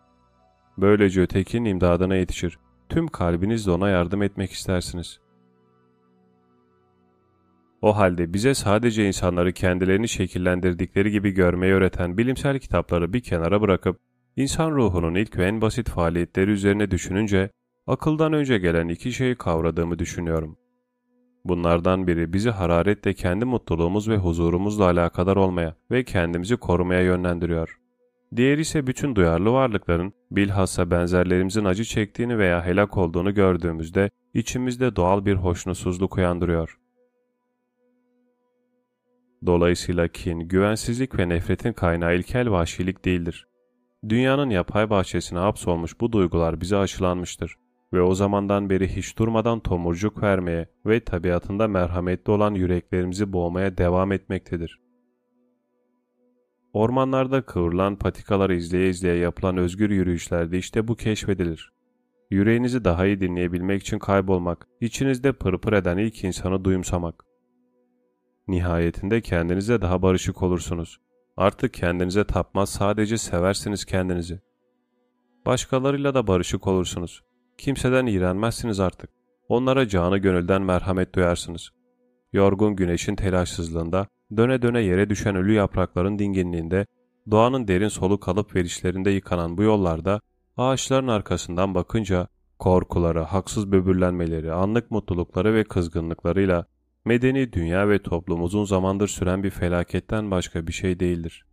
Speaker 1: Böylece ötekinin imdadına yetişir, tüm kalbinizle ona yardım etmek istersiniz. O halde bize sadece insanları kendilerini şekillendirdikleri gibi görmeyi öğreten bilimsel kitapları bir kenara bırakıp, insan ruhunun ilk ve en basit faaliyetleri üzerine düşününce, akıldan önce gelen iki şeyi kavradığımı düşünüyorum. Bunlardan biri bizi hararetle kendi mutluluğumuz ve huzurumuzla alakadar olmaya ve kendimizi korumaya yönlendiriyor. Diğeri ise bütün duyarlı varlıkların bilhassa benzerlerimizin acı çektiğini veya helak olduğunu gördüğümüzde içimizde doğal bir hoşnutsuzluk uyandırıyor. Dolayısıyla kin, güvensizlik ve nefretin kaynağı ilkel vahşilik değildir. Dünyanın yapay bahçesine hapsolmuş bu duygular bize aşılanmıştır ve o zamandan beri hiç durmadan tomurcuk vermeye ve tabiatında merhametli olan yüreklerimizi boğmaya devam etmektedir. Ormanlarda kıvrılan patikaları izleye izleye yapılan özgür yürüyüşlerde işte bu keşfedilir. Yüreğinizi daha iyi dinleyebilmek için kaybolmak, içinizde pırpır eden ilk insanı duyumsamak. Nihayetinde kendinize daha barışık olursunuz. Artık kendinize tapmaz sadece seversiniz kendinizi. Başkalarıyla da barışık olursunuz. Kimseden iğrenmezsiniz artık. Onlara canı gönülden merhamet duyarsınız. Yorgun güneşin telaşsızlığında, döne döne yere düşen ölü yaprakların dinginliğinde, doğanın derin soluk alıp verişlerinde yıkanan bu yollarda, ağaçların arkasından bakınca, korkuları, haksız böbürlenmeleri, anlık mutlulukları ve kızgınlıklarıyla medeni dünya ve toplum uzun zamandır süren bir felaketten başka bir şey değildir.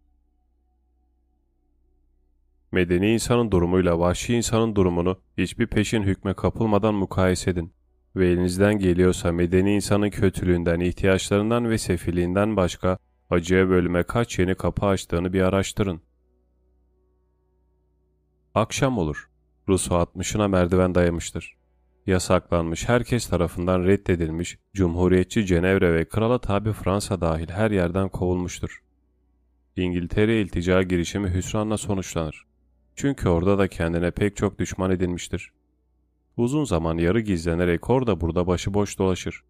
Speaker 1: Medeni insanın durumuyla vahşi insanın durumunu hiçbir peşin hükme kapılmadan mukayese edin ve elinizden geliyorsa medeni insanın kötülüğünden, ihtiyaçlarından ve sefiliğinden başka acıya bölüme kaç yeni kapı açtığını bir araştırın. Akşam olur. Rusu 60'ına merdiven dayamıştır. Yasaklanmış, herkes tarafından reddedilmiş, Cumhuriyetçi Cenevre ve Krala tabi Fransa dahil her yerden kovulmuştur. İngiltere iltica girişimi hüsranla sonuçlanır. Çünkü orada da kendine pek çok düşman edinmiştir. Uzun zaman yarı gizlenerek orada burada başıboş dolaşır.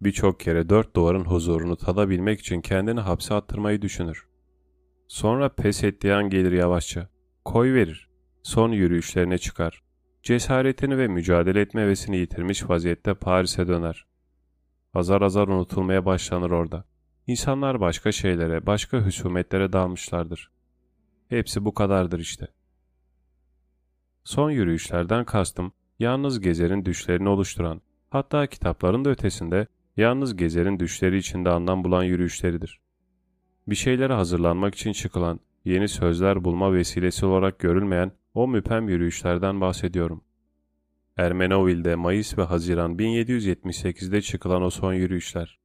Speaker 1: birçok kere dört duvarın huzurunu tadabilmek için kendini hapse attırmayı düşünür. Sonra pes ettiği an gelir yavaşça, koy verir, son yürüyüşlerine çıkar. Cesaretini ve mücadele etme hevesini yitirmiş vaziyette Paris'e döner. Azar azar unutulmaya başlanır orada. İnsanlar başka şeylere, başka husumetlere dalmışlardır. Hepsi bu kadardır işte. Son yürüyüşlerden kastım, yalnız gezerin düşlerini oluşturan, hatta kitapların da ötesinde yalnız gezerin düşleri içinde anlam bulan yürüyüşleridir. Bir şeylere hazırlanmak için çıkılan, yeni sözler bulma vesilesi olarak görülmeyen o müpem yürüyüşlerden bahsediyorum. Ermenoville'de Mayıs ve Haziran 1778'de çıkılan o son yürüyüşler.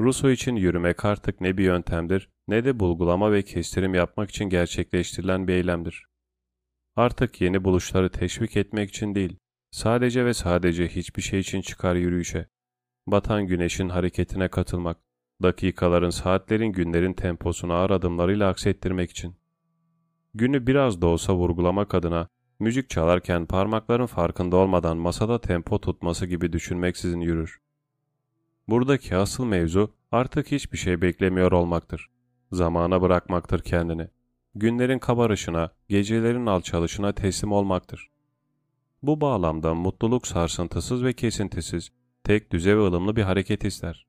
Speaker 1: Russo için yürümek artık ne bir yöntemdir ne de bulgulama ve kestirim yapmak için gerçekleştirilen bir eylemdir. Artık yeni buluşları teşvik etmek için değil, sadece ve sadece hiçbir şey için çıkar yürüyüşe. Batan güneşin hareketine katılmak, dakikaların, saatlerin, günlerin temposunu ağır adımlarıyla aksettirmek için. Günü biraz da olsa vurgulamak adına müzik çalarken parmakların farkında olmadan masada tempo tutması gibi düşünmeksizin yürür. Buradaki asıl mevzu artık hiçbir şey beklemiyor olmaktır. Zamana bırakmaktır kendini. Günlerin kabarışına, gecelerin alçalışına teslim olmaktır. Bu bağlamda mutluluk sarsıntısız ve kesintisiz, tek düze ve ılımlı bir hareket ister.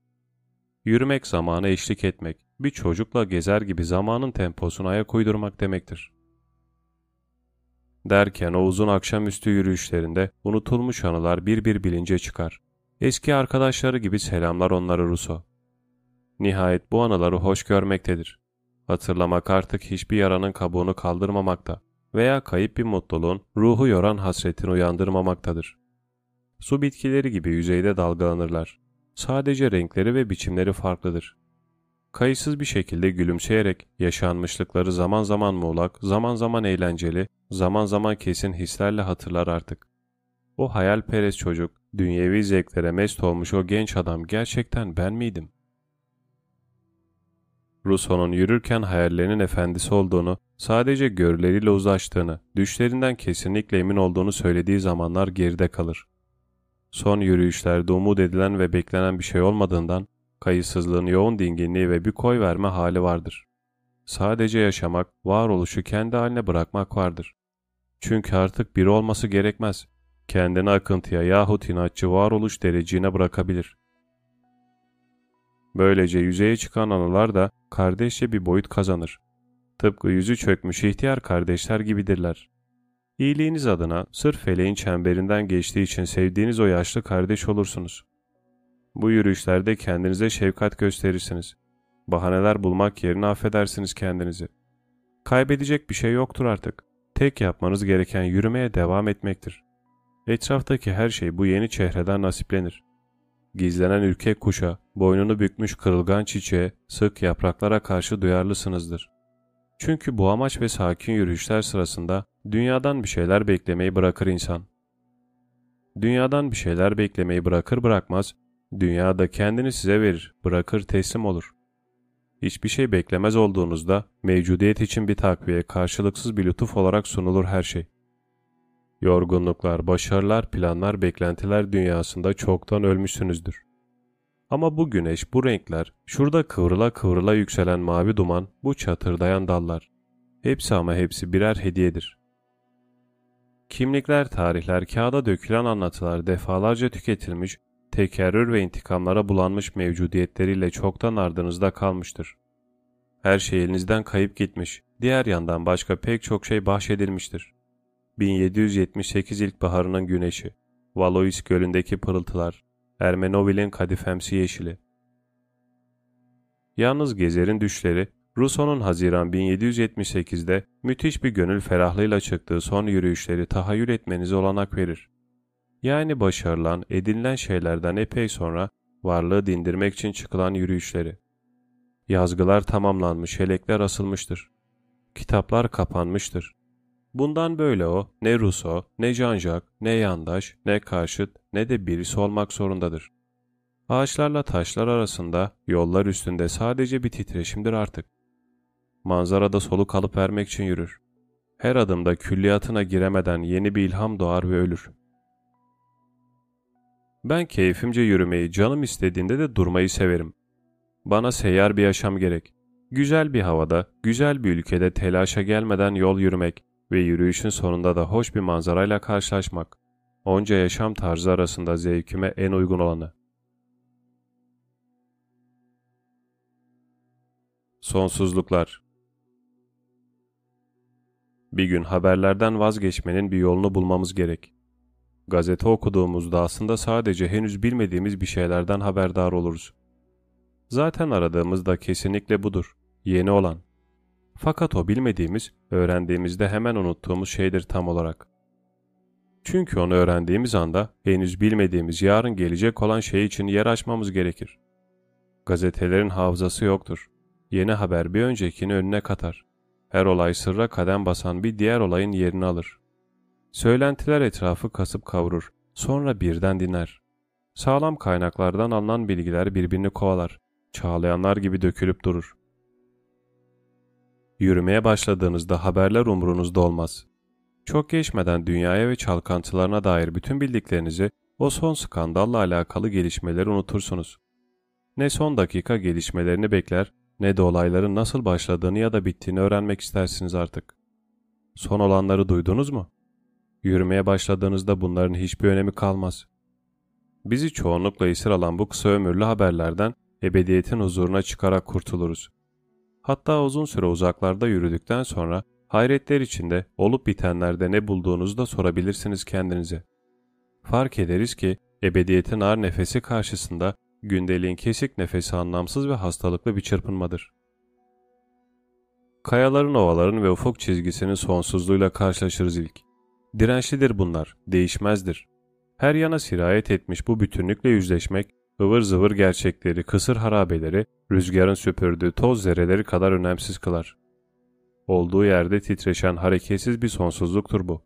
Speaker 1: Yürümek zamana eşlik etmek, bir çocukla gezer gibi zamanın temposuna ayak uydurmak demektir. Derken o uzun akşamüstü yürüyüşlerinde unutulmuş anılar bir bir bilince çıkar. Eski arkadaşları gibi selamlar onları Ruso. Nihayet bu anıları hoş görmektedir. Hatırlamak artık hiçbir yaranın kabuğunu kaldırmamakta veya kayıp bir mutluluğun ruhu yoran hasretini uyandırmamaktadır. Su bitkileri gibi yüzeyde dalgalanırlar. Sadece renkleri ve biçimleri farklıdır. Kayıtsız bir şekilde gülümseyerek yaşanmışlıkları zaman zaman muğlak, zaman zaman eğlenceli, zaman zaman kesin hislerle hatırlar artık. O hayalperest çocuk, dünyevi zevklere mest olmuş o genç adam gerçekten ben miydim? Rousseau'nun yürürken hayallerinin efendisi olduğunu, sadece görüleriyle uzlaştığını, düşlerinden kesinlikle emin olduğunu söylediği zamanlar geride kalır. Son yürüyüşlerde umut edilen ve beklenen bir şey olmadığından, kayıtsızlığın yoğun dinginliği ve bir koy verme hali vardır. Sadece yaşamak, varoluşu kendi haline bırakmak vardır. Çünkü artık biri olması gerekmez. Kendini akıntıya yahut inatçı varoluş derecine bırakabilir. Böylece yüzeye çıkan anılar da kardeşçe bir boyut kazanır. Tıpkı yüzü çökmüş ihtiyar kardeşler gibidirler. İyiliğiniz adına sırf feleğin çemberinden geçtiği için sevdiğiniz o yaşlı kardeş olursunuz. Bu yürüyüşlerde kendinize şefkat gösterirsiniz. Bahaneler bulmak yerine affedersiniz kendinizi. Kaybedecek bir şey yoktur artık. Tek yapmanız gereken yürümeye devam etmektir. Etraftaki her şey bu yeni çehreden nasiplenir. Gizlenen ürkek kuşa, boynunu bükmüş kırılgan çiçeğe, sık yapraklara karşı duyarlısınızdır. Çünkü bu amaç ve sakin yürüyüşler sırasında dünyadan bir şeyler beklemeyi bırakır insan. Dünyadan bir şeyler beklemeyi bırakır bırakmaz, dünya da kendini size verir, bırakır teslim olur. Hiçbir şey beklemez olduğunuzda mevcudiyet için bir takviye karşılıksız bir lütuf olarak sunulur her şey. Yorgunluklar, başarılar, planlar, beklentiler dünyasında çoktan ölmüşsünüzdür. Ama bu güneş, bu renkler, şurada kıvrıla kıvrıla yükselen mavi duman, bu çatırdayan dallar. Hepsi ama hepsi birer hediyedir. Kimlikler, tarihler, kağıda dökülen anlatılar defalarca tüketilmiş, tekerrür ve intikamlara bulanmış mevcudiyetleriyle çoktan ardınızda kalmıştır. Her şey elinizden kayıp gitmiş, diğer yandan başka pek çok şey bahşedilmiştir. 1778 ilkbaharının güneşi, Valois Gölü'ndeki pırıltılar, Ermenovil'in kadifemsi yeşili. Yalnız Gezer'in düşleri, Rousseau'nun Haziran 1778'de müthiş bir gönül ferahlığıyla çıktığı son yürüyüşleri tahayyül etmenize olanak verir. Yani başarılan, edinilen şeylerden epey sonra varlığı dindirmek için çıkılan yürüyüşleri. Yazgılar tamamlanmış, helekler asılmıştır. Kitaplar kapanmıştır. Bundan böyle o ne Rousseau, ne Jean-Jacques, ne yandaş, ne karşıt, ne de birisi olmak zorundadır. Ağaçlarla taşlar arasında, yollar üstünde sadece bir titreşimdir artık. Manzarada soluk alıp vermek için yürür. Her adımda külliyatına giremeden yeni bir ilham doğar ve ölür. Ben keyfimce yürümeyi, canım istediğinde de durmayı severim. Bana seyyar bir yaşam gerek. Güzel bir havada, güzel bir ülkede telaşa gelmeden yol yürümek ve yürüyüşün sonunda da hoş bir manzarayla karşılaşmak. Onca yaşam tarzı arasında zevkime en uygun olanı. Sonsuzluklar Bir gün haberlerden vazgeçmenin bir yolunu bulmamız gerek. Gazete okuduğumuzda aslında sadece henüz bilmediğimiz bir şeylerden haberdar oluruz. Zaten aradığımız da kesinlikle budur. Yeni olan. Fakat o bilmediğimiz, öğrendiğimizde hemen unuttuğumuz şeydir tam olarak. Çünkü onu öğrendiğimiz anda henüz bilmediğimiz yarın gelecek olan şey için yer açmamız gerekir. Gazetelerin hafızası yoktur. Yeni haber bir öncekini önüne katar. Her olay sırra kadem basan bir diğer olayın yerini alır. Söylentiler etrafı kasıp kavurur. Sonra birden diner. Sağlam kaynaklardan alınan bilgiler birbirini kovalar. Çağlayanlar gibi dökülüp durur. Yürümeye başladığınızda haberler umrunuzda olmaz. Çok geçmeden dünyaya ve çalkantılarına dair bütün bildiklerinizi o son skandalla alakalı gelişmeleri unutursunuz. Ne son dakika gelişmelerini bekler ne de olayların nasıl başladığını ya da bittiğini öğrenmek istersiniz artık. Son olanları duydunuz mu? Yürümeye başladığınızda bunların hiçbir önemi kalmaz. Bizi çoğunlukla esir alan bu kısa ömürlü haberlerden ebediyetin huzuruna çıkarak kurtuluruz. Hatta uzun süre uzaklarda yürüdükten sonra hayretler içinde olup bitenlerde ne bulduğunuzu da sorabilirsiniz kendinize. Fark ederiz ki ebediyetin ağır nefesi karşısında gündeliğin kesik nefesi anlamsız ve hastalıklı bir çırpınmadır. Kayaların, ovaların ve ufuk çizgisinin sonsuzluğuyla karşılaşırız ilk. Dirençlidir bunlar, değişmezdir. Her yana sirayet etmiş bu bütünlükle yüzleşmek, ıvır zıvır gerçekleri, kısır harabeleri, rüzgarın süpürdüğü toz zerreleri kadar önemsiz kılar. Olduğu yerde titreşen hareketsiz bir sonsuzluktur bu.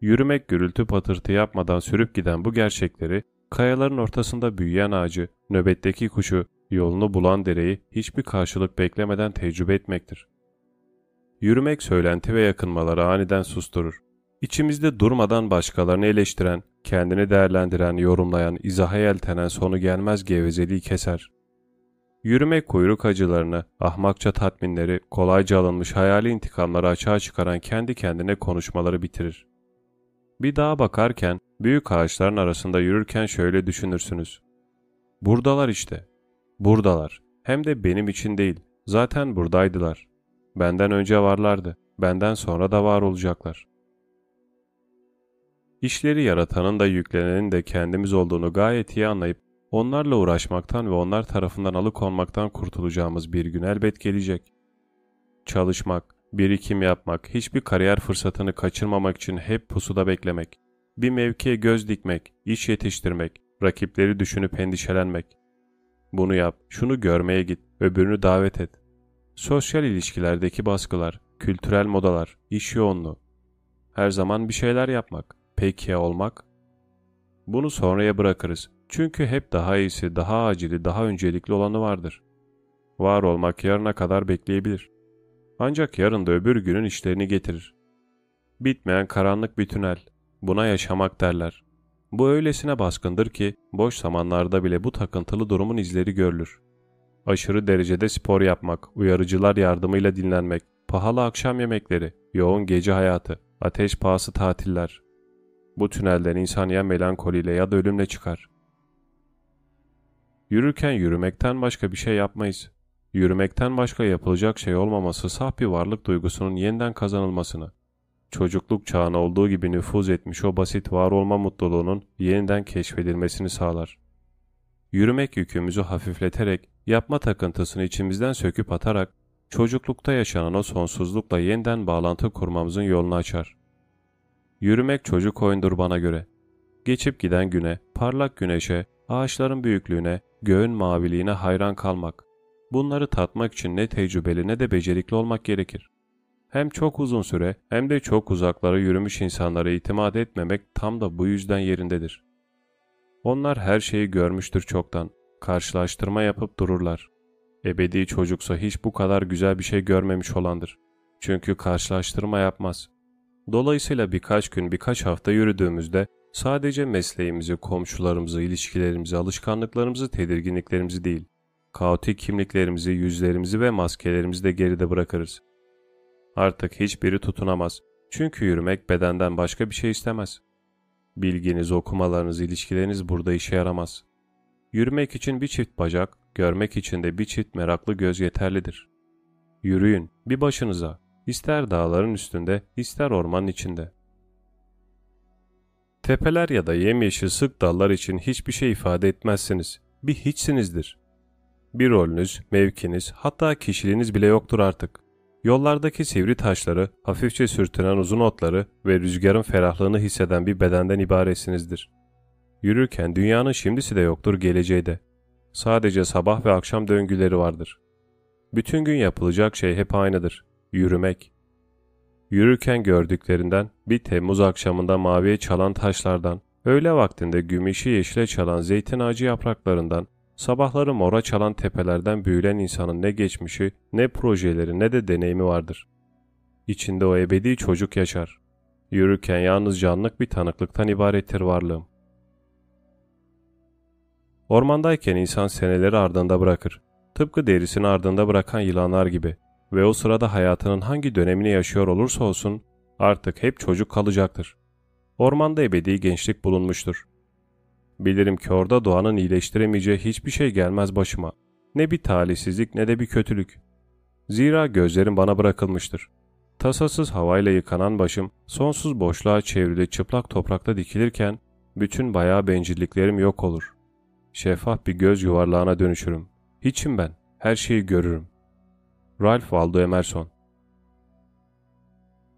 Speaker 1: Yürümek gürültü patırtı yapmadan sürüp giden bu gerçekleri, kayaların ortasında büyüyen ağacı, nöbetteki kuşu, yolunu bulan dereyi hiçbir karşılık beklemeden tecrübe etmektir. Yürümek söylenti ve yakınmaları aniden susturur. İçimizde durmadan başkalarını eleştiren, kendini değerlendiren, yorumlayan, izaha yeltenen sonu gelmez gevezeliği keser. Yürümek kuyruk acılarını, ahmakça tatminleri, kolayca alınmış hayali intikamları açığa çıkaran kendi kendine konuşmaları bitirir. Bir dağa bakarken, büyük ağaçların arasında yürürken şöyle düşünürsünüz. Buradalar işte. Buradalar. Hem de benim için değil. Zaten buradaydılar. Benden önce varlardı. Benden sonra da var olacaklar. İşleri yaratanın da yüklenenin de kendimiz olduğunu gayet iyi anlayıp onlarla uğraşmaktan ve onlar tarafından alıkonmaktan kurtulacağımız bir gün elbet gelecek. Çalışmak, birikim yapmak, hiçbir kariyer fırsatını kaçırmamak için hep pusuda beklemek, bir mevkiye göz dikmek, iş yetiştirmek, rakipleri düşünüp endişelenmek. Bunu yap, şunu görmeye git, öbürünü davet et. Sosyal ilişkilerdeki baskılar, kültürel modalar, iş yoğunluğu. Her zaman bir şeyler yapmak, Peki olmak? Bunu sonraya bırakırız. Çünkü hep daha iyisi, daha acili, daha öncelikli olanı vardır. Var olmak yarına kadar bekleyebilir. Ancak yarın da öbür günün işlerini getirir. Bitmeyen karanlık bir tünel. Buna yaşamak derler. Bu öylesine baskındır ki boş zamanlarda bile bu takıntılı durumun izleri görülür. Aşırı derecede spor yapmak, uyarıcılar yardımıyla dinlenmek, pahalı akşam yemekleri, yoğun gece hayatı, ateş pahası tatiller, bu tünelden insan ya melankoliyle ya da ölümle çıkar. Yürürken yürümekten başka bir şey yapmayız. Yürümekten başka yapılacak şey olmaması saf bir varlık duygusunun yeniden kazanılmasını, çocukluk çağına olduğu gibi nüfuz etmiş o basit var olma mutluluğunun yeniden keşfedilmesini sağlar. Yürümek yükümüzü hafifleterek, yapma takıntısını içimizden söküp atarak, çocuklukta yaşanan o sonsuzlukla yeniden bağlantı kurmamızın yolunu açar. Yürümek çocuk oyundur bana göre. Geçip giden güne, parlak güneşe, ağaçların büyüklüğüne, göğün maviliğine hayran kalmak. Bunları tatmak için ne tecrübeli ne de becerikli olmak gerekir. Hem çok uzun süre hem de çok uzaklara yürümüş insanlara itimat etmemek tam da bu yüzden yerindedir. Onlar her şeyi görmüştür çoktan. Karşılaştırma yapıp dururlar. Ebedi çocuksa hiç bu kadar güzel bir şey görmemiş olandır. Çünkü karşılaştırma yapmaz. Dolayısıyla birkaç gün birkaç hafta yürüdüğümüzde Sadece mesleğimizi, komşularımızı, ilişkilerimizi, alışkanlıklarımızı, tedirginliklerimizi değil, kaotik kimliklerimizi, yüzlerimizi ve maskelerimizi de geride bırakırız. Artık hiçbiri tutunamaz. Çünkü yürümek bedenden başka bir şey istemez. Bilginiz, okumalarınız, ilişkileriniz burada işe yaramaz. Yürümek için bir çift bacak, görmek için de bir çift meraklı göz yeterlidir. Yürüyün, bir başınıza, ister dağların üstünde, ister ormanın içinde. Tepeler ya da yemyeşil sık dallar için hiçbir şey ifade etmezsiniz. Bir hiçsinizdir. Bir rolünüz, mevkiniz, hatta kişiliğiniz bile yoktur artık. Yollardaki sivri taşları, hafifçe sürtünen uzun otları ve rüzgarın ferahlığını hisseden bir bedenden ibaretsinizdir. Yürürken dünyanın şimdisi de yoktur geleceği de. Sadece sabah ve akşam döngüleri vardır. Bütün gün yapılacak şey hep aynıdır. Yürümek. Yürürken gördüklerinden, bir Temmuz akşamında maviye çalan taşlardan, öğle vaktinde gümüşü yeşile çalan zeytin ağacı yapraklarından, sabahları mora çalan tepelerden büyülen insanın ne geçmişi, ne projeleri ne de deneyimi vardır. İçinde o ebedi çocuk yaşar. Yürürken yalnızca anlık bir tanıklıktan ibarettir varlığım. Ormandayken insan seneleri ardında bırakır. Tıpkı derisini ardında bırakan yılanlar gibi ve o sırada hayatının hangi dönemini yaşıyor olursa olsun artık hep çocuk kalacaktır. Ormanda ebedi gençlik bulunmuştur. Bilirim ki orada doğanın iyileştiremeyeceği hiçbir şey gelmez başıma. Ne bir talihsizlik ne de bir kötülük. Zira gözlerim bana bırakılmıştır. Tasasız havayla yıkanan başım sonsuz boşluğa çevrili çıplak toprakta dikilirken bütün bayağı bencilliklerim yok olur. Şeffaf bir göz yuvarlağına dönüşürüm. Hiçim ben, her şeyi görürüm. Ralph Waldo Emerson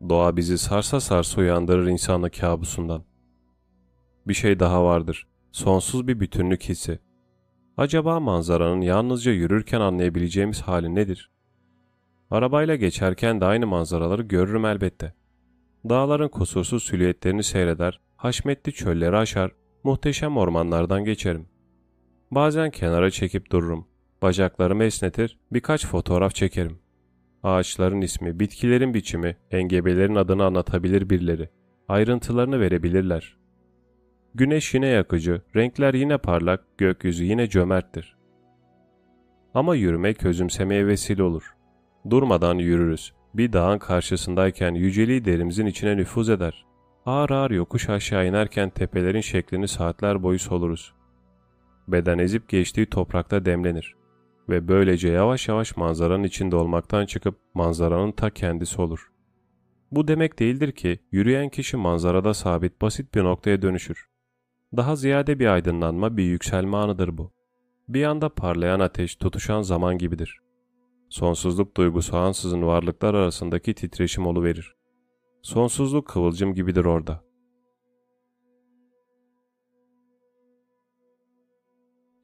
Speaker 1: Doğa bizi sarsa sarsa uyandırır insanlık kabusundan. Bir şey daha vardır. Sonsuz bir bütünlük hissi. Acaba manzaranın yalnızca yürürken anlayabileceğimiz hali nedir? Arabayla geçerken de aynı manzaraları görürüm elbette. Dağların kusursuz silüetlerini seyreder, haşmetli çölleri aşar, muhteşem ormanlardan geçerim. Bazen kenara çekip dururum. Bacaklarımı esnetir, birkaç fotoğraf çekerim. Ağaçların ismi, bitkilerin biçimi, engebelerin adını anlatabilir birileri. Ayrıntılarını verebilirler. Güneş yine yakıcı, renkler yine parlak, gökyüzü yine cömerttir. Ama yürümek özümsemeye vesile olur. Durmadan yürürüz. Bir dağın karşısındayken yüceliği derimizin içine nüfuz eder. Ağır ağır yokuş aşağı inerken tepelerin şeklini saatler boyu soluruz. Beden ezip geçtiği toprakta demlenir ve böylece yavaş yavaş manzaranın içinde olmaktan çıkıp manzaranın ta kendisi olur. Bu demek değildir ki yürüyen kişi manzarada sabit basit bir noktaya dönüşür. Daha ziyade bir aydınlanma, bir yükselme anıdır bu. Bir anda parlayan ateş tutuşan zaman gibidir. Sonsuzluk duygusu ansızın varlıklar arasındaki titreşim verir. Sonsuzluk kıvılcım gibidir orada.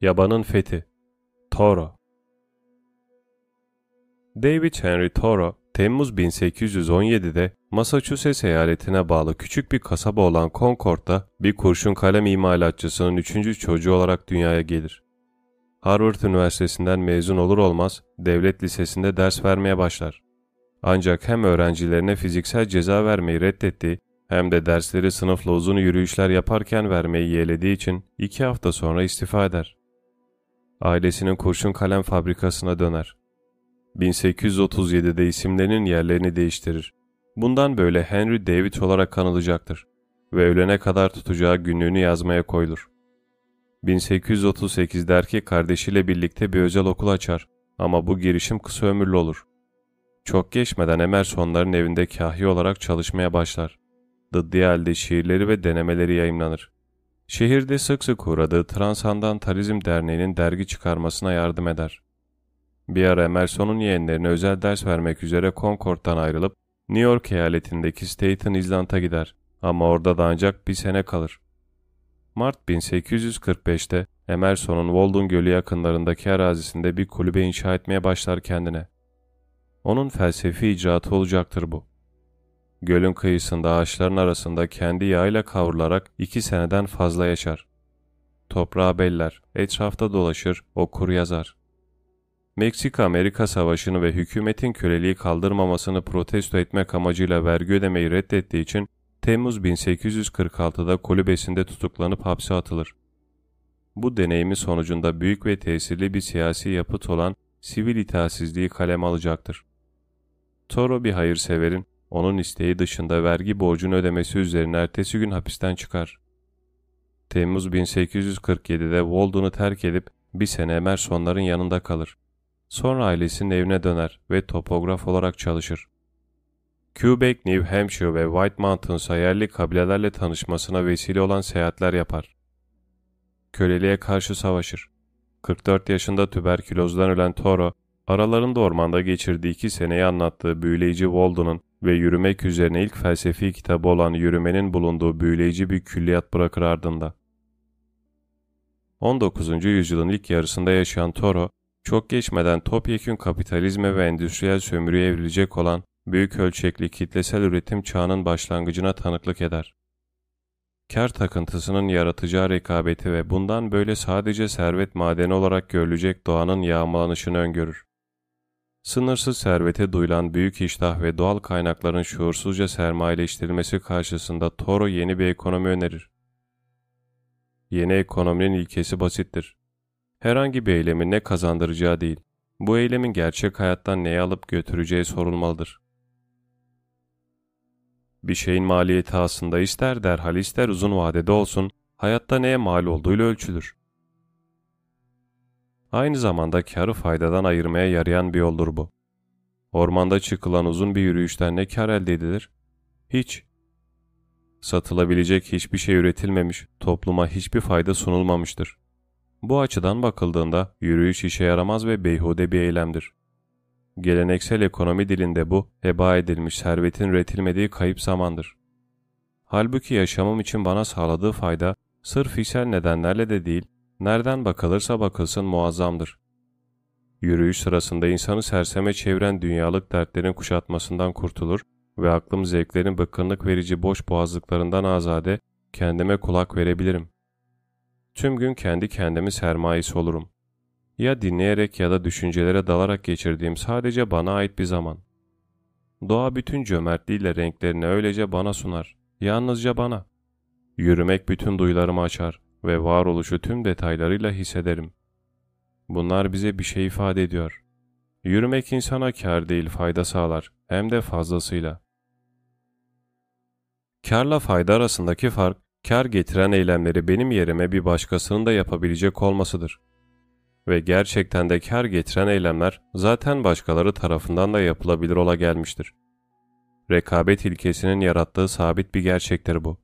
Speaker 1: Yabanın Fethi Toro David Henry Toro, Temmuz 1817'de Massachusetts eyaletine bağlı küçük bir kasaba olan Concord'da bir kurşun kalem imalatçısının üçüncü çocuğu olarak dünyaya gelir. Harvard Üniversitesi'nden mezun olur olmaz devlet lisesinde ders vermeye başlar. Ancak hem öğrencilerine fiziksel ceza vermeyi reddettiği hem de dersleri sınıfla uzun yürüyüşler yaparken vermeyi yeğlediği için iki hafta sonra istifa eder. Ailesinin kurşun kalem fabrikasına döner. 1837'de isimlerinin yerlerini değiştirir. Bundan böyle Henry David olarak kanılacaktır ve ölene kadar tutacağı günlüğünü yazmaya koyulur. 1838'de erkek kardeşiyle birlikte bir özel okul açar ama bu girişim kısa ömürlü olur. Çok geçmeden Emersonların evinde kahya olarak çalışmaya başlar. Dıddi halde şiirleri ve denemeleri yayımlanır. Şehirde sık sık uğradığı Transandantalizm Derneği'nin dergi çıkarmasına yardım eder. Bir ara Emerson'un yeğenlerine özel ders vermek üzere Concord'dan ayrılıp New York eyaletindeki Staten Island'a gider ama orada da ancak bir sene kalır. Mart 1845'te Emerson'un Walden Gölü yakınlarındaki arazisinde bir kulübe inşa etmeye başlar kendine. Onun felsefi icraatı olacaktır bu. Gölün kıyısında ağaçların arasında kendi yağıyla kavrularak iki seneden fazla yaşar. Toprağı beller, etrafta dolaşır, okur yazar. Meksika-Amerika Savaşı'nı ve hükümetin köleliği kaldırmamasını protesto etmek amacıyla vergi ödemeyi reddettiği için Temmuz 1846'da kulübesinde tutuklanıp hapse atılır. Bu deneyimi sonucunda büyük ve tesirli bir siyasi yapıt olan sivil itaatsizliği kalem alacaktır. Toro bir hayırseverin onun isteği dışında vergi borcunu ödemesi üzerine ertesi gün hapisten çıkar. Temmuz 1847'de Walden'ı terk edip bir sene Emersonların yanında kalır. Sonra ailesinin evine döner ve topograf olarak çalışır. Quebec, New Hampshire ve White Mountains'a yerli kabilelerle tanışmasına vesile olan seyahatler yapar. Köleliğe karşı savaşır. 44 yaşında tüberkülozdan ölen Toro, aralarında ormanda geçirdiği iki seneyi anlattığı büyüleyici Walden'ın ve yürümek üzerine ilk felsefi kitabı olan Yürümenin bulunduğu büyüleyici bir külliyat bırakır ardında. 19. yüzyılın ilk yarısında yaşayan Toro, çok geçmeden topyekün kapitalizme ve endüstriyel sömürüye evrilecek olan büyük ölçekli kitlesel üretim çağının başlangıcına tanıklık eder. Kar takıntısının yaratacağı rekabeti ve bundan böyle sadece servet madeni olarak görülecek doğanın yağmalanışını öngörür. Sınırsız servete duyulan büyük iştah ve doğal kaynakların şuursuzca sermayeleştirilmesi karşısında Toro yeni bir ekonomi önerir. Yeni ekonominin ilkesi basittir. Herhangi bir eylemin ne kazandıracağı değil, bu eylemin gerçek hayattan neyi alıp götüreceği sorulmalıdır. Bir şeyin maliyeti aslında ister derhal ister uzun vadede olsun, hayatta neye mal olduğuyla ölçülür. Aynı zamanda karı faydadan ayırmaya yarayan bir yoldur bu. Ormanda çıkılan uzun bir yürüyüşten ne kar elde edilir? Hiç. Satılabilecek hiçbir şey üretilmemiş, topluma hiçbir fayda sunulmamıştır. Bu açıdan bakıldığında yürüyüş işe yaramaz ve beyhude bir eylemdir. Geleneksel ekonomi dilinde bu, heba edilmiş servetin üretilmediği kayıp zamandır. Halbuki yaşamım için bana sağladığı fayda, sırf fiziksel nedenlerle de değil, nereden bakılırsa bakılsın muazzamdır. Yürüyüş sırasında insanı serseme çeviren dünyalık dertlerin kuşatmasından kurtulur ve aklım zevklerin bıkkınlık verici boş boğazlıklarından azade, kendime kulak verebilirim. Tüm gün kendi kendimi sermayesi olurum. Ya dinleyerek ya da düşüncelere dalarak geçirdiğim sadece bana ait bir zaman. Doğa bütün cömertliğiyle renklerini öylece bana sunar. Yalnızca bana. Yürümek bütün duyularımı açar ve varoluşu tüm detaylarıyla hissederim. Bunlar bize bir şey ifade ediyor. Yürümek insana kar değil fayda sağlar, hem de fazlasıyla. Karla fayda arasındaki fark, kar getiren eylemleri benim yerime bir başkasının da yapabilecek olmasıdır. Ve gerçekten de kar getiren eylemler zaten başkaları tarafından da yapılabilir ola gelmiştir. Rekabet ilkesinin yarattığı sabit bir gerçektir bu.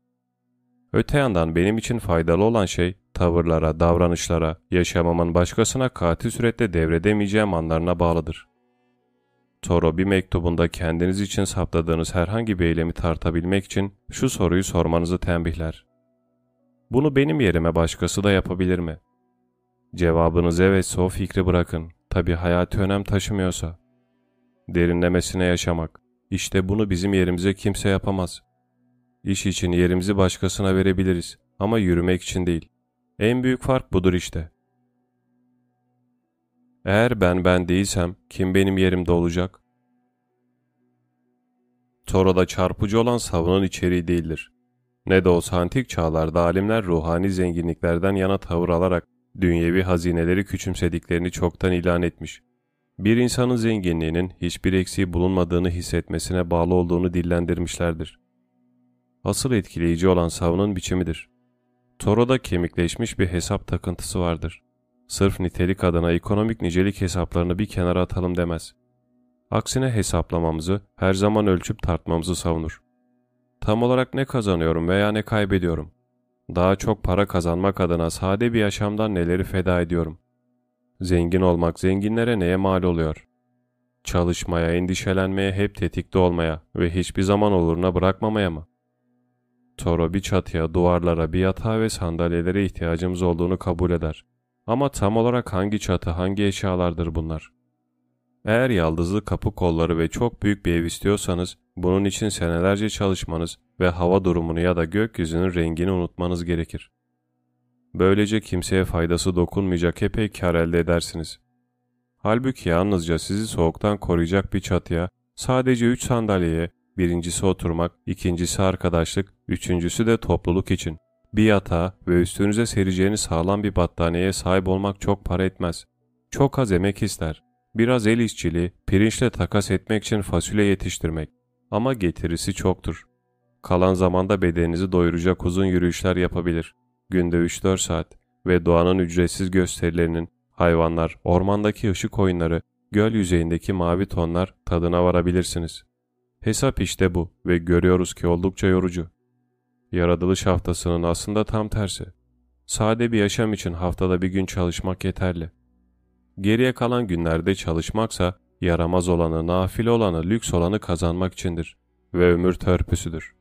Speaker 1: Öte yandan benim için faydalı olan şey, tavırlara, davranışlara, yaşamamın başkasına katil surette devredemeyeceğim anlarına bağlıdır. Toro bir mektubunda kendiniz için saptadığınız herhangi bir eylemi tartabilmek için şu soruyu sormanızı tembihler. Bunu benim yerime başkası da yapabilir mi? Cevabınız evetse o fikri bırakın. Tabi hayati önem taşımıyorsa. Derinlemesine yaşamak. İşte bunu bizim yerimize kimse yapamaz. İş için yerimizi başkasına verebiliriz ama yürümek için değil. En büyük fark budur işte. Eğer ben ben değilsem kim benim yerimde olacak? Toro'da çarpıcı olan savunun içeriği değildir. Ne de olsa antik çağlarda alimler ruhani zenginliklerden yana tavır alarak dünyevi hazineleri küçümsediklerini çoktan ilan etmiş. Bir insanın zenginliğinin hiçbir eksiği bulunmadığını hissetmesine bağlı olduğunu dillendirmişlerdir. Asıl etkileyici olan savunun biçimidir. Toro'da kemikleşmiş bir hesap takıntısı vardır. Sırf nitelik adına ekonomik nicelik hesaplarını bir kenara atalım demez. Aksine hesaplamamızı, her zaman ölçüp tartmamızı savunur. Tam olarak ne kazanıyorum veya ne kaybediyorum? Daha çok para kazanmak adına sade bir yaşamdan neleri feda ediyorum? Zengin olmak zenginlere neye mal oluyor? Çalışmaya, endişelenmeye, hep tetikte olmaya ve hiçbir zaman oluruna bırakmamaya mı? Toro bir çatıya, duvarlara, bir yatağa ve sandalyelere ihtiyacımız olduğunu kabul eder. Ama tam olarak hangi çatı, hangi eşyalardır bunlar? Eğer yaldızlı kapı kolları ve çok büyük bir ev istiyorsanız, bunun için senelerce çalışmanız ve hava durumunu ya da gökyüzünün rengini unutmanız gerekir. Böylece kimseye faydası dokunmayacak epey kar elde edersiniz. Halbuki yalnızca sizi soğuktan koruyacak bir çatıya, sadece 3 sandalyeye, Birincisi oturmak, ikincisi arkadaşlık, üçüncüsü de topluluk için. Bir yatağa ve üstünüze sereceğiniz sağlam bir battaniyeye sahip olmak çok para etmez. Çok az emek ister. Biraz el işçiliği, pirinçle takas etmek için fasulye yetiştirmek. Ama getirisi çoktur. Kalan zamanda bedeninizi doyuracak uzun yürüyüşler yapabilir. Günde 3-4 saat ve doğanın ücretsiz gösterilerinin, hayvanlar, ormandaki ışık oyunları, göl yüzeyindeki mavi tonlar tadına varabilirsiniz. Hesap işte bu ve görüyoruz ki oldukça yorucu. Yaratılış haftasının aslında tam tersi. Sade bir yaşam için haftada bir gün çalışmak yeterli. Geriye kalan günlerde çalışmaksa yaramaz olanı, nafile olanı, lüks olanı kazanmak içindir ve ömür törpüsüdür.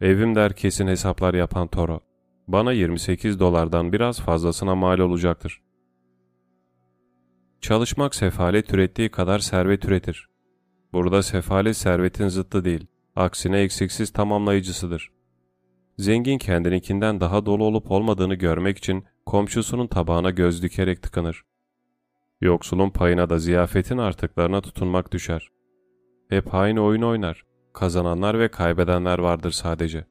Speaker 1: Evim der kesin hesaplar yapan Toro. Bana 28 dolardan biraz fazlasına mal olacaktır. Çalışmak sefalet ürettiği kadar servet üretir. Burada sefalet servetin zıttı değil, aksine eksiksiz tamamlayıcısıdır. Zengin kendininkinden daha dolu olup olmadığını görmek için komşusunun tabağına göz dikerek tıkanır. Yoksulun payına da ziyafetin artıklarına tutunmak düşer. Hep aynı oyun oynar. Kazananlar ve kaybedenler vardır sadece.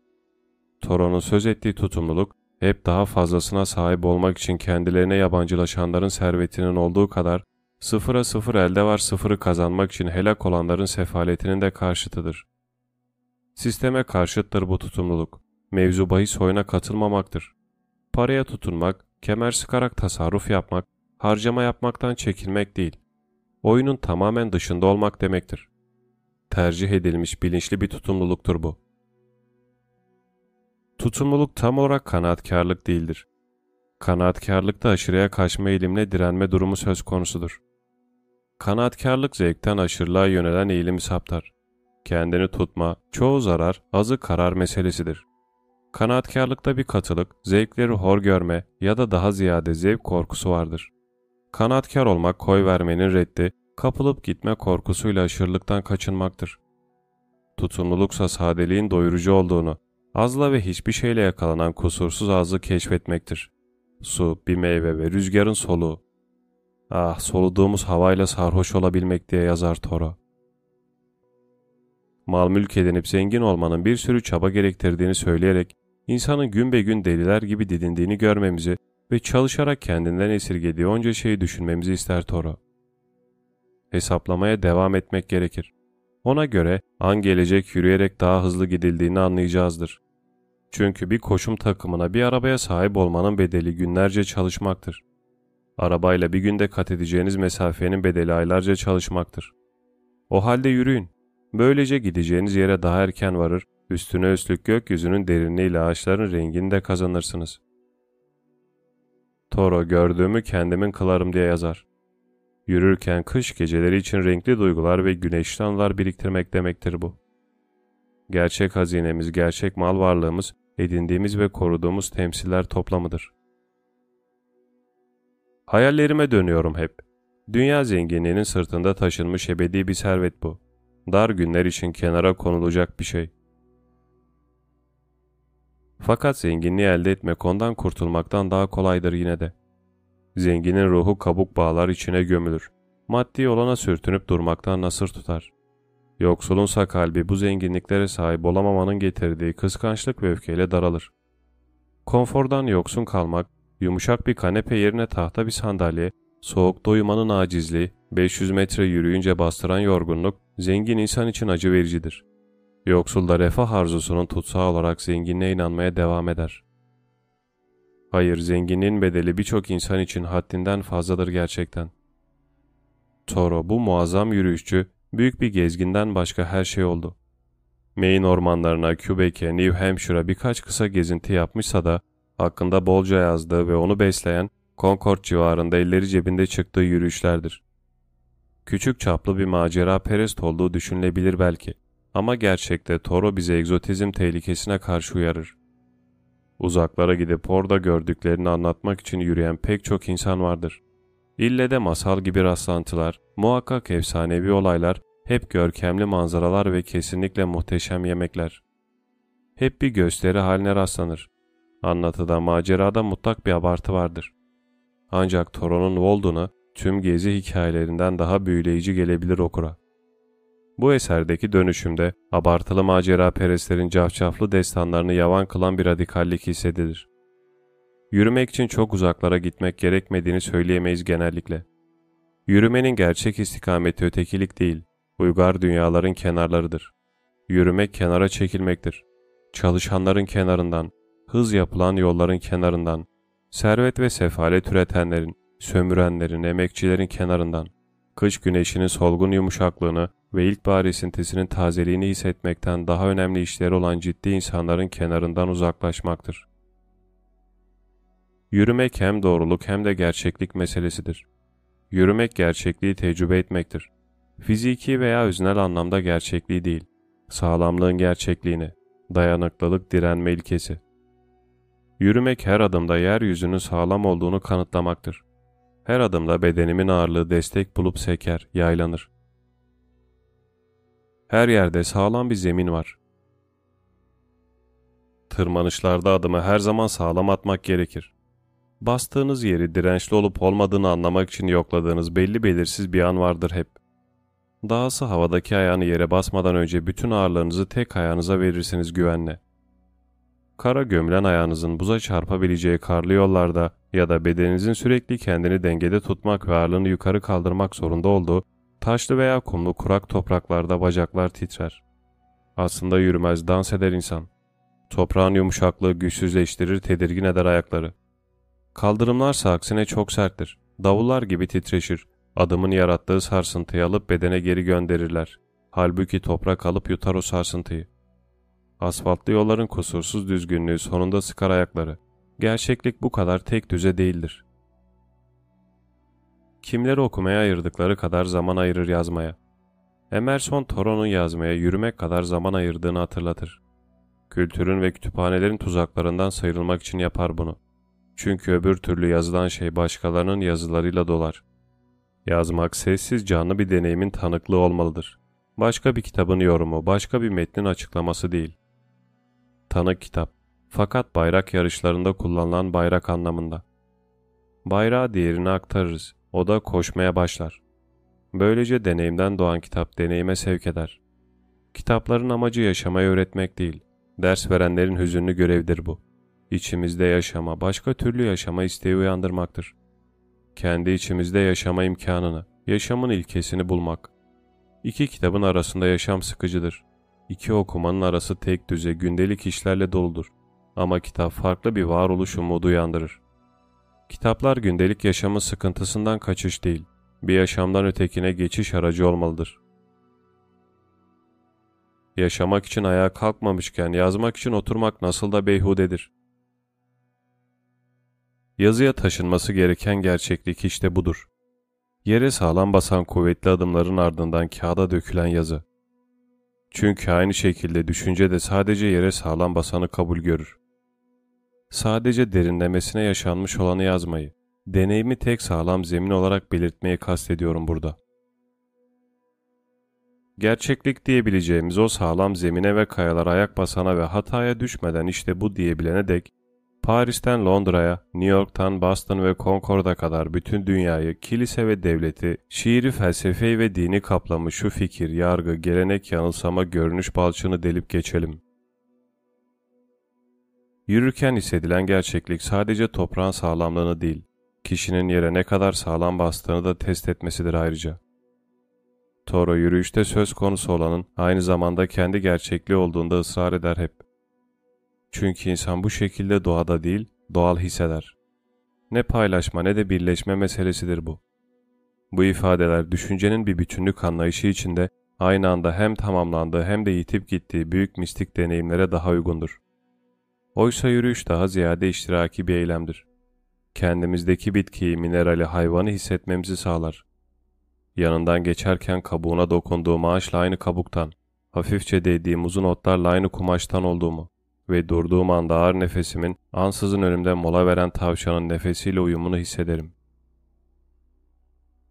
Speaker 1: Toron'un söz ettiği tutumluluk, hep daha fazlasına sahip olmak için kendilerine yabancılaşanların servetinin olduğu kadar, sıfıra sıfır elde var sıfırı kazanmak için helak olanların sefaletinin de karşıtıdır. Sisteme karşıttır bu tutumluluk. Mevzu bahis oyuna katılmamaktır. Paraya tutunmak, kemer sıkarak tasarruf yapmak, harcama yapmaktan çekinmek değil. Oyunun tamamen dışında olmak demektir. Tercih edilmiş bilinçli bir tutumluluktur bu. Tutumluluk tam olarak kanaatkarlık değildir. Kanaatkarlıkta aşırıya kaçma eğilimle direnme durumu söz konusudur. Kanaatkarlık zevkten aşırılığa yönelen eğilimi saptar. Kendini tutma, çoğu zarar, azı karar meselesidir. Kanaatkarlıkta bir katılık, zevkleri hor görme ya da daha ziyade zevk korkusu vardır. Kanaatkar olmak koy vermenin reddi, kapılıp gitme korkusuyla aşırılıktan kaçınmaktır. Tutumluluksa sadeliğin doyurucu olduğunu, azla ve hiçbir şeyle yakalanan kusursuz ağzı keşfetmektir. Su, bir meyve ve rüzgarın soluğu. Ah soluduğumuz havayla sarhoş olabilmek diye yazar Toro. Mal mülk edinip zengin olmanın bir sürü çaba gerektirdiğini söyleyerek insanın gün be gün deliler gibi didindiğini görmemizi ve çalışarak kendinden esirgediği onca şeyi düşünmemizi ister Toro. Hesaplamaya devam etmek gerekir. Ona göre an gelecek yürüyerek daha hızlı gidildiğini anlayacağızdır. Çünkü bir koşum takımına bir arabaya sahip olmanın bedeli günlerce çalışmaktır. Arabayla bir günde kat edeceğiniz mesafenin bedeli aylarca çalışmaktır. O halde yürüyün. Böylece gideceğiniz yere daha erken varır, üstüne üstlük gökyüzünün derinliğiyle ağaçların rengini de kazanırsınız. Toro gördüğümü kendimin kılarım diye yazar. Yürürken kış geceleri için renkli duygular ve güneşli anılar biriktirmek demektir bu. Gerçek hazinemiz, gerçek mal varlığımız, edindiğimiz ve koruduğumuz temsiller toplamıdır. Hayallerime dönüyorum hep. Dünya zenginliğinin sırtında taşınmış ebedi bir servet bu. Dar günler için kenara konulacak bir şey. Fakat zenginliği elde etmek ondan kurtulmaktan daha kolaydır yine de. Zenginin ruhu kabuk bağlar içine gömülür. Maddi olana sürtünüp durmaktan nasır tutar. Yoksulunsa kalbi bu zenginliklere sahip olamamanın getirdiği kıskançlık ve öfkeyle daralır. Konfordan yoksun kalmak, yumuşak bir kanepe yerine tahta bir sandalye, soğuk doyumanın acizliği, 500 metre yürüyünce bastıran yorgunluk, zengin insan için acı vericidir. Yoksul da refah arzusunun tutsağı olarak zenginliğe inanmaya devam eder. Hayır, zenginliğin bedeli birçok insan için haddinden fazladır gerçekten. Toro bu muazzam yürüyüşçü, büyük bir gezginden başka her şey oldu. Maine ormanlarına, Quebec'e, New Hampshire'a birkaç kısa gezinti yapmışsa da, hakkında bolca yazdığı ve onu besleyen, Concord civarında elleri cebinde çıktığı yürüyüşlerdir. Küçük çaplı bir macera perest olduğu düşünülebilir belki. Ama gerçekte Toro bize egzotizm tehlikesine karşı uyarır. Uzaklara gidip orada gördüklerini anlatmak için yürüyen pek çok insan vardır. İlle de masal gibi rastlantılar, muhakkak efsanevi olaylar, hep görkemli manzaralar ve kesinlikle muhteşem yemekler. Hep bir gösteri haline rastlanır. Anlatıda, macerada mutlak bir abartı vardır. Ancak Toro'nun Walden'ı tüm gezi hikayelerinden daha büyüleyici gelebilir okura. Bu eserdeki dönüşümde abartılı macera perestlerin cafcaflı destanlarını yavan kılan bir radikallik hissedilir. Yürümek için çok uzaklara gitmek gerekmediğini söyleyemeyiz genellikle. Yürümenin gerçek istikameti ötekilik değil, uygar dünyaların kenarlarıdır. Yürümek kenara çekilmektir. Çalışanların kenarından, hız yapılan yolların kenarından, servet ve sefalet üretenlerin, sömürenlerin, emekçilerin kenarından, kış güneşinin solgun yumuşaklığını ve ilkbahar esintisinin tazeliğini hissetmekten daha önemli işleri olan ciddi insanların kenarından uzaklaşmaktır. Yürümek hem doğruluk hem de gerçeklik meselesidir. Yürümek gerçekliği tecrübe etmektir. Fiziki veya öznel anlamda gerçekliği değil, sağlamlığın gerçekliğini, dayanıklılık direnme ilkesi. Yürümek her adımda yeryüzünün sağlam olduğunu kanıtlamaktır. Her adımda bedenimin ağırlığı destek bulup seker, yaylanır. Her yerde sağlam bir zemin var. Tırmanışlarda adımı her zaman sağlam atmak gerekir. Bastığınız yeri dirençli olup olmadığını anlamak için yokladığınız belli belirsiz bir an vardır hep. Dahası havadaki ayağını yere basmadan önce bütün ağırlığınızı tek ayağınıza verirsiniz güvenle. Kara gömülen ayağınızın buza çarpabileceği karlı yollarda ya da bedeninizin sürekli kendini dengede tutmak ve ağırlığını yukarı kaldırmak zorunda olduğu taşlı veya kumlu kurak topraklarda bacaklar titrer. Aslında yürümez dans eder insan. Toprağın yumuşaklığı güçsüzleştirir tedirgin eder ayakları. Kaldırımlarsa aksine çok serttir. Davullar gibi titreşir. Adımın yarattığı sarsıntıyı alıp bedene geri gönderirler. Halbuki toprak alıp yutar o sarsıntıyı. Asfaltlı yolların kusursuz düzgünlüğü sonunda sıkar ayakları. Gerçeklik bu kadar tek düze değildir. Kimleri okumaya ayırdıkları kadar zaman ayırır yazmaya. Emerson Toron'un yazmaya yürümek kadar zaman ayırdığını hatırlatır. Kültürün ve kütüphanelerin tuzaklarından sıyrılmak için yapar bunu. Çünkü öbür türlü yazılan şey başkalarının yazılarıyla dolar. Yazmak sessiz canlı bir deneyimin tanıklığı olmalıdır. Başka bir kitabın yorumu, başka bir metnin açıklaması değil. Tanık kitap. Fakat bayrak yarışlarında kullanılan bayrak anlamında. Bayrağı diğerine aktarırız. O da koşmaya başlar. Böylece deneyimden doğan kitap deneyime sevk eder. Kitapların amacı yaşamayı öğretmek değil, ders verenlerin hüzünlü görevdir bu. İçimizde yaşama, başka türlü yaşama isteği uyandırmaktır. Kendi içimizde yaşama imkanını, yaşamın ilkesini bulmak. İki kitabın arasında yaşam sıkıcıdır. İki okumanın arası tek düze gündelik işlerle doludur. Ama kitap farklı bir varoluş umudu uyandırır. Kitaplar gündelik yaşamın sıkıntısından kaçış değil, bir yaşamdan ötekine geçiş aracı olmalıdır. Yaşamak için ayağa kalkmamışken yazmak için oturmak nasıl da beyhudedir. Yazıya taşınması gereken gerçeklik işte budur. Yere sağlam basan kuvvetli adımların ardından kağıda dökülen yazı. Çünkü aynı şekilde düşünce de sadece yere sağlam basanı kabul görür. Sadece derinlemesine yaşanmış olanı yazmayı, deneyimi tek sağlam zemin olarak belirtmeyi kastediyorum burada. Gerçeklik diyebileceğimiz o sağlam zemine ve kayalara ayak basana ve hataya düşmeden işte bu diyebilene dek Paris'ten Londra'ya, New York'tan Boston ve Concord'a kadar bütün dünyayı, kilise ve devleti, şiiri, felsefeyi ve dini kaplamış şu fikir, yargı, gelenek, yanılsama, görünüş balçığını delip geçelim. Yürürken hissedilen gerçeklik sadece toprağın sağlamlığını değil, kişinin yere ne kadar sağlam bastığını da test etmesidir ayrıca. Toro yürüyüşte söz konusu olanın aynı zamanda kendi gerçekliği olduğunda ısrar eder hep. Çünkü insan bu şekilde doğada değil, doğal hisseder. Ne paylaşma ne de birleşme meselesidir bu. Bu ifadeler düşüncenin bir bütünlük anlayışı içinde aynı anda hem tamamlandığı hem de yitip gittiği büyük mistik deneyimlere daha uygundur. Oysa yürüyüş daha ziyade iştiraki bir eylemdir. Kendimizdeki bitkiyi, minerali, hayvanı hissetmemizi sağlar. Yanından geçerken kabuğuna dokunduğum ağaçla aynı kabuktan, hafifçe değdiğim uzun otlarla aynı kumaştan olduğumu, ve durduğum anda ağır nefesimin ansızın önümde mola veren tavşanın nefesiyle uyumunu hissederim.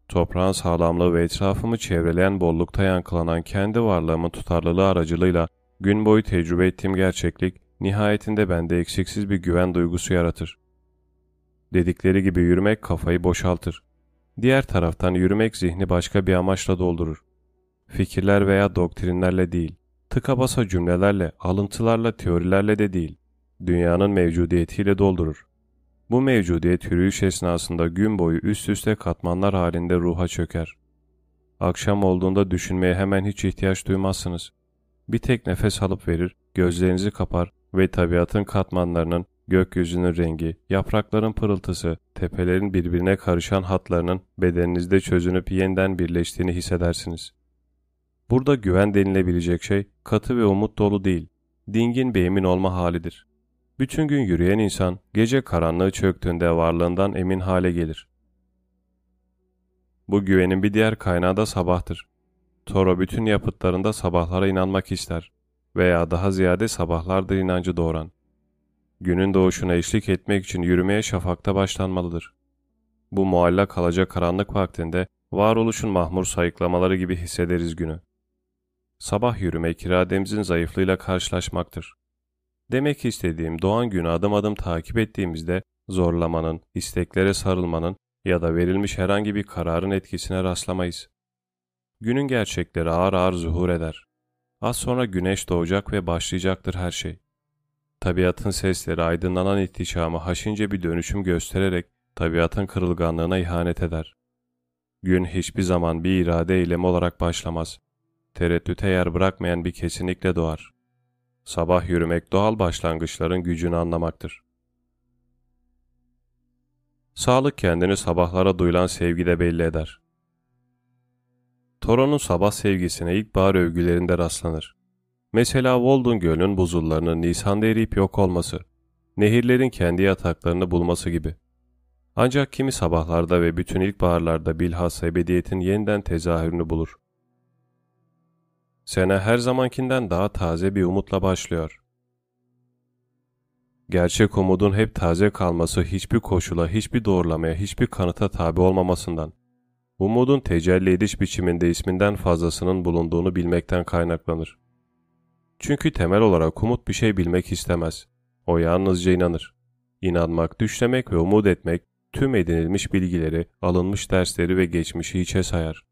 Speaker 1: Toprağın sağlamlığı ve etrafımı çevreleyen bollukta yankılanan kendi varlığımın tutarlılığı aracılığıyla gün boyu tecrübe ettiğim gerçeklik nihayetinde bende eksiksiz bir güven duygusu yaratır. Dedikleri gibi yürümek kafayı boşaltır. Diğer taraftan yürümek zihni başka bir amaçla doldurur. fikirler veya doktrinlerle değil, tıka basa cümlelerle, alıntılarla, teorilerle de değil, dünyanın mevcudiyetiyle doldurur. Bu mevcudiyet yürüyüş esnasında gün boyu üst üste katmanlar halinde ruha çöker. Akşam olduğunda düşünmeye hemen hiç ihtiyaç duymazsınız. Bir tek nefes alıp verir, gözlerinizi kapar ve tabiatın katmanlarının, gökyüzünün rengi, yaprakların pırıltısı, tepelerin birbirine karışan hatlarının bedeninizde çözünüp yeniden birleştiğini hissedersiniz. Burada güven denilebilecek şey katı ve umut dolu değil, dingin bir emin olma halidir. Bütün gün yürüyen insan gece karanlığı çöktüğünde varlığından emin hale gelir. Bu güvenin bir diğer kaynağı da sabahtır. Toro bütün yapıtlarında sabahlara inanmak ister veya daha ziyade sabahlardır inancı doğuran. Günün doğuşuna eşlik etmek için yürümeye şafakta başlanmalıdır. Bu muallak kalacak karanlık vaktinde varoluşun mahmur sayıklamaları gibi hissederiz günü. Sabah yürümek irademizin zayıflığıyla karşılaşmaktır. Demek istediğim doğan günü adım adım takip ettiğimizde zorlamanın, isteklere sarılmanın ya da verilmiş herhangi bir kararın etkisine rastlamayız. Günün gerçekleri ağır ağır zuhur eder. Az sonra güneş doğacak ve başlayacaktır her şey. Tabiatın sesleri aydınlanan ihtişamı haşince bir dönüşüm göstererek tabiatın kırılganlığına ihanet eder. Gün hiçbir zaman bir irade eylemi olarak başlamaz. Tereddüte yer bırakmayan bir kesinlikle doğar. Sabah yürümek doğal başlangıçların gücünü anlamaktır. Sağlık kendini sabahlara duyulan sevgide belli eder. Toron'un sabah sevgisine ilkbahar övgülerinde rastlanır. Mesela Walden Gölü'nün buzullarının Nisan'da eriyip yok olması, nehirlerin kendi yataklarını bulması gibi. Ancak kimi sabahlarda ve bütün ilkbaharlarda bilhassa ebediyetin yeniden tezahürünü bulur. Sene her zamankinden daha taze bir umutla başlıyor. Gerçek umudun hep taze kalması hiçbir koşula, hiçbir doğrulamaya, hiçbir kanıta tabi olmamasından, umudun tecelli ediş biçiminde isminden fazlasının bulunduğunu bilmekten kaynaklanır. Çünkü temel olarak umut bir şey bilmek istemez. O yalnızca inanır. İnanmak, düşlemek ve umut etmek tüm edinilmiş bilgileri, alınmış dersleri ve geçmişi hiçe sayar.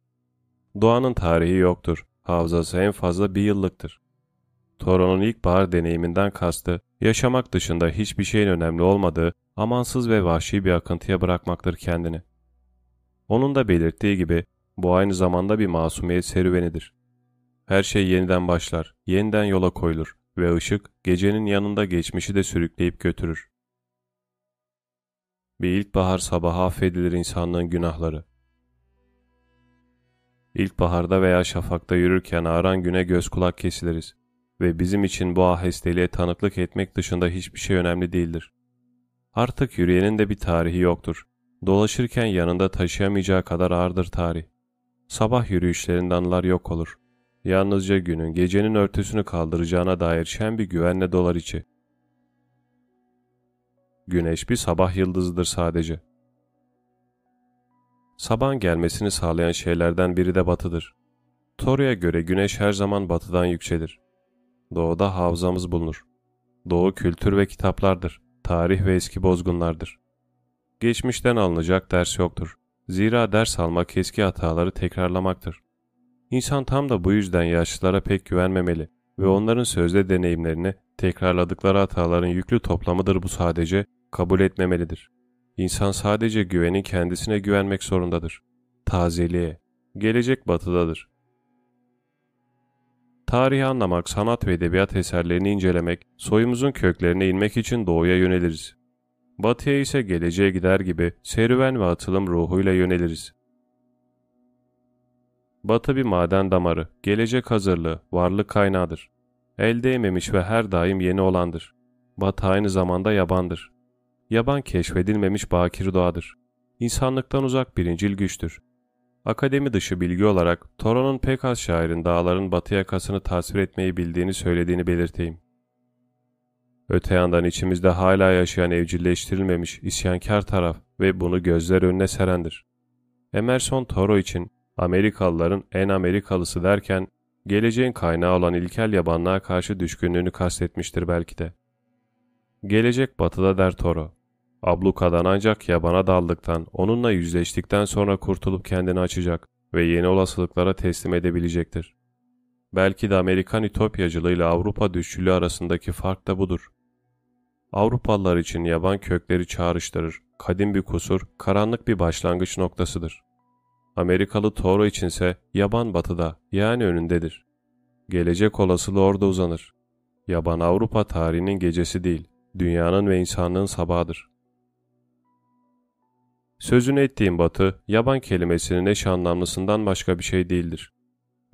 Speaker 1: Doğanın tarihi yoktur. Hafızası en fazla bir yıllıktır. Toron'un ilk bahar deneyiminden kastı, yaşamak dışında hiçbir şeyin önemli olmadığı, amansız ve vahşi bir akıntıya bırakmaktır kendini. Onun da belirttiği gibi, bu aynı zamanda bir masumiyet serüvenidir. Her şey yeniden başlar, yeniden yola koyulur ve ışık gecenin yanında geçmişi de sürükleyip götürür. Bir ilkbahar sabahı affedilir insanlığın günahları. İlkbaharda veya şafakta yürürken ağaran güne göz kulak kesiliriz ve bizim için bu ahesteliğe tanıklık etmek dışında hiçbir şey önemli değildir. Artık yürüyenin de bir tarihi yoktur. Dolaşırken yanında taşıyamayacağı kadar ağırdır tarih. Sabah yürüyüşlerinde anılar yok olur. Yalnızca günün gecenin örtüsünü kaldıracağına dair şen bir güvenle dolar içi. Güneş bir sabah yıldızıdır sadece. Sabahın gelmesini sağlayan şeylerden biri de batıdır. Toru'ya göre güneş her zaman batıdan yükselir. Doğuda hafızamız bulunur. Doğu kültür ve kitaplardır. Tarih ve eski bozgunlardır. Geçmişten alınacak ders yoktur. Zira ders almak eski hataları tekrarlamaktır. İnsan tam da bu yüzden yaşlılara pek güvenmemeli ve onların sözde deneyimlerini tekrarladıkları hataların yüklü toplamıdır bu sadece kabul etmemelidir. İnsan sadece güvenin kendisine güvenmek zorundadır. Tazeliğe, gelecek batıdadır. Tarihi anlamak, sanat ve edebiyat eserlerini incelemek, soyumuzun köklerine inmek için doğuya yöneliriz. Batıya ise geleceğe gider gibi serüven ve atılım ruhuyla yöneliriz. Batı bir maden damarı, gelecek hazırlığı, varlık kaynağıdır. El değmemiş ve her daim yeni olandır. Batı aynı zamanda yabandır. Yaban keşfedilmemiş bakir doğadır. İnsanlıktan uzak birincil güçtür. Akademi dışı bilgi olarak Toron'un pek az şairin dağların batı yakasını tasvir etmeyi bildiğini söylediğini belirteyim. Öte yandan içimizde hala yaşayan evcilleştirilmemiş isyankar taraf ve bunu gözler önüne serendir. Emerson Toro için Amerikalıların en Amerikalısı derken geleceğin kaynağı olan ilkel yabanlığa karşı düşkünlüğünü kastetmiştir belki de. Gelecek batıda der Toro. Ablukadan ancak yabana daldıktan, onunla yüzleştikten sonra kurtulup kendini açacak. ve yeni olasılıklara teslim edebilecektir. Belki de Amerikan ütopyacılığı ile Avrupa düşçülüğü arasındaki fark da budur. Avrupalılar için yaban kökleri çağrıştırır, kadim bir kusur, karanlık bir başlangıç noktasıdır. Amerikalı Toro içinse yaban batıda, yani önündedir. Gelecek olasılığı orada uzanır. Yaban Avrupa tarihinin gecesi değil, dünyanın ve insanlığın sabahıdır. Sözünü ettiğim batı, yaban kelimesinin eş anlamlısından başka bir şey değildir.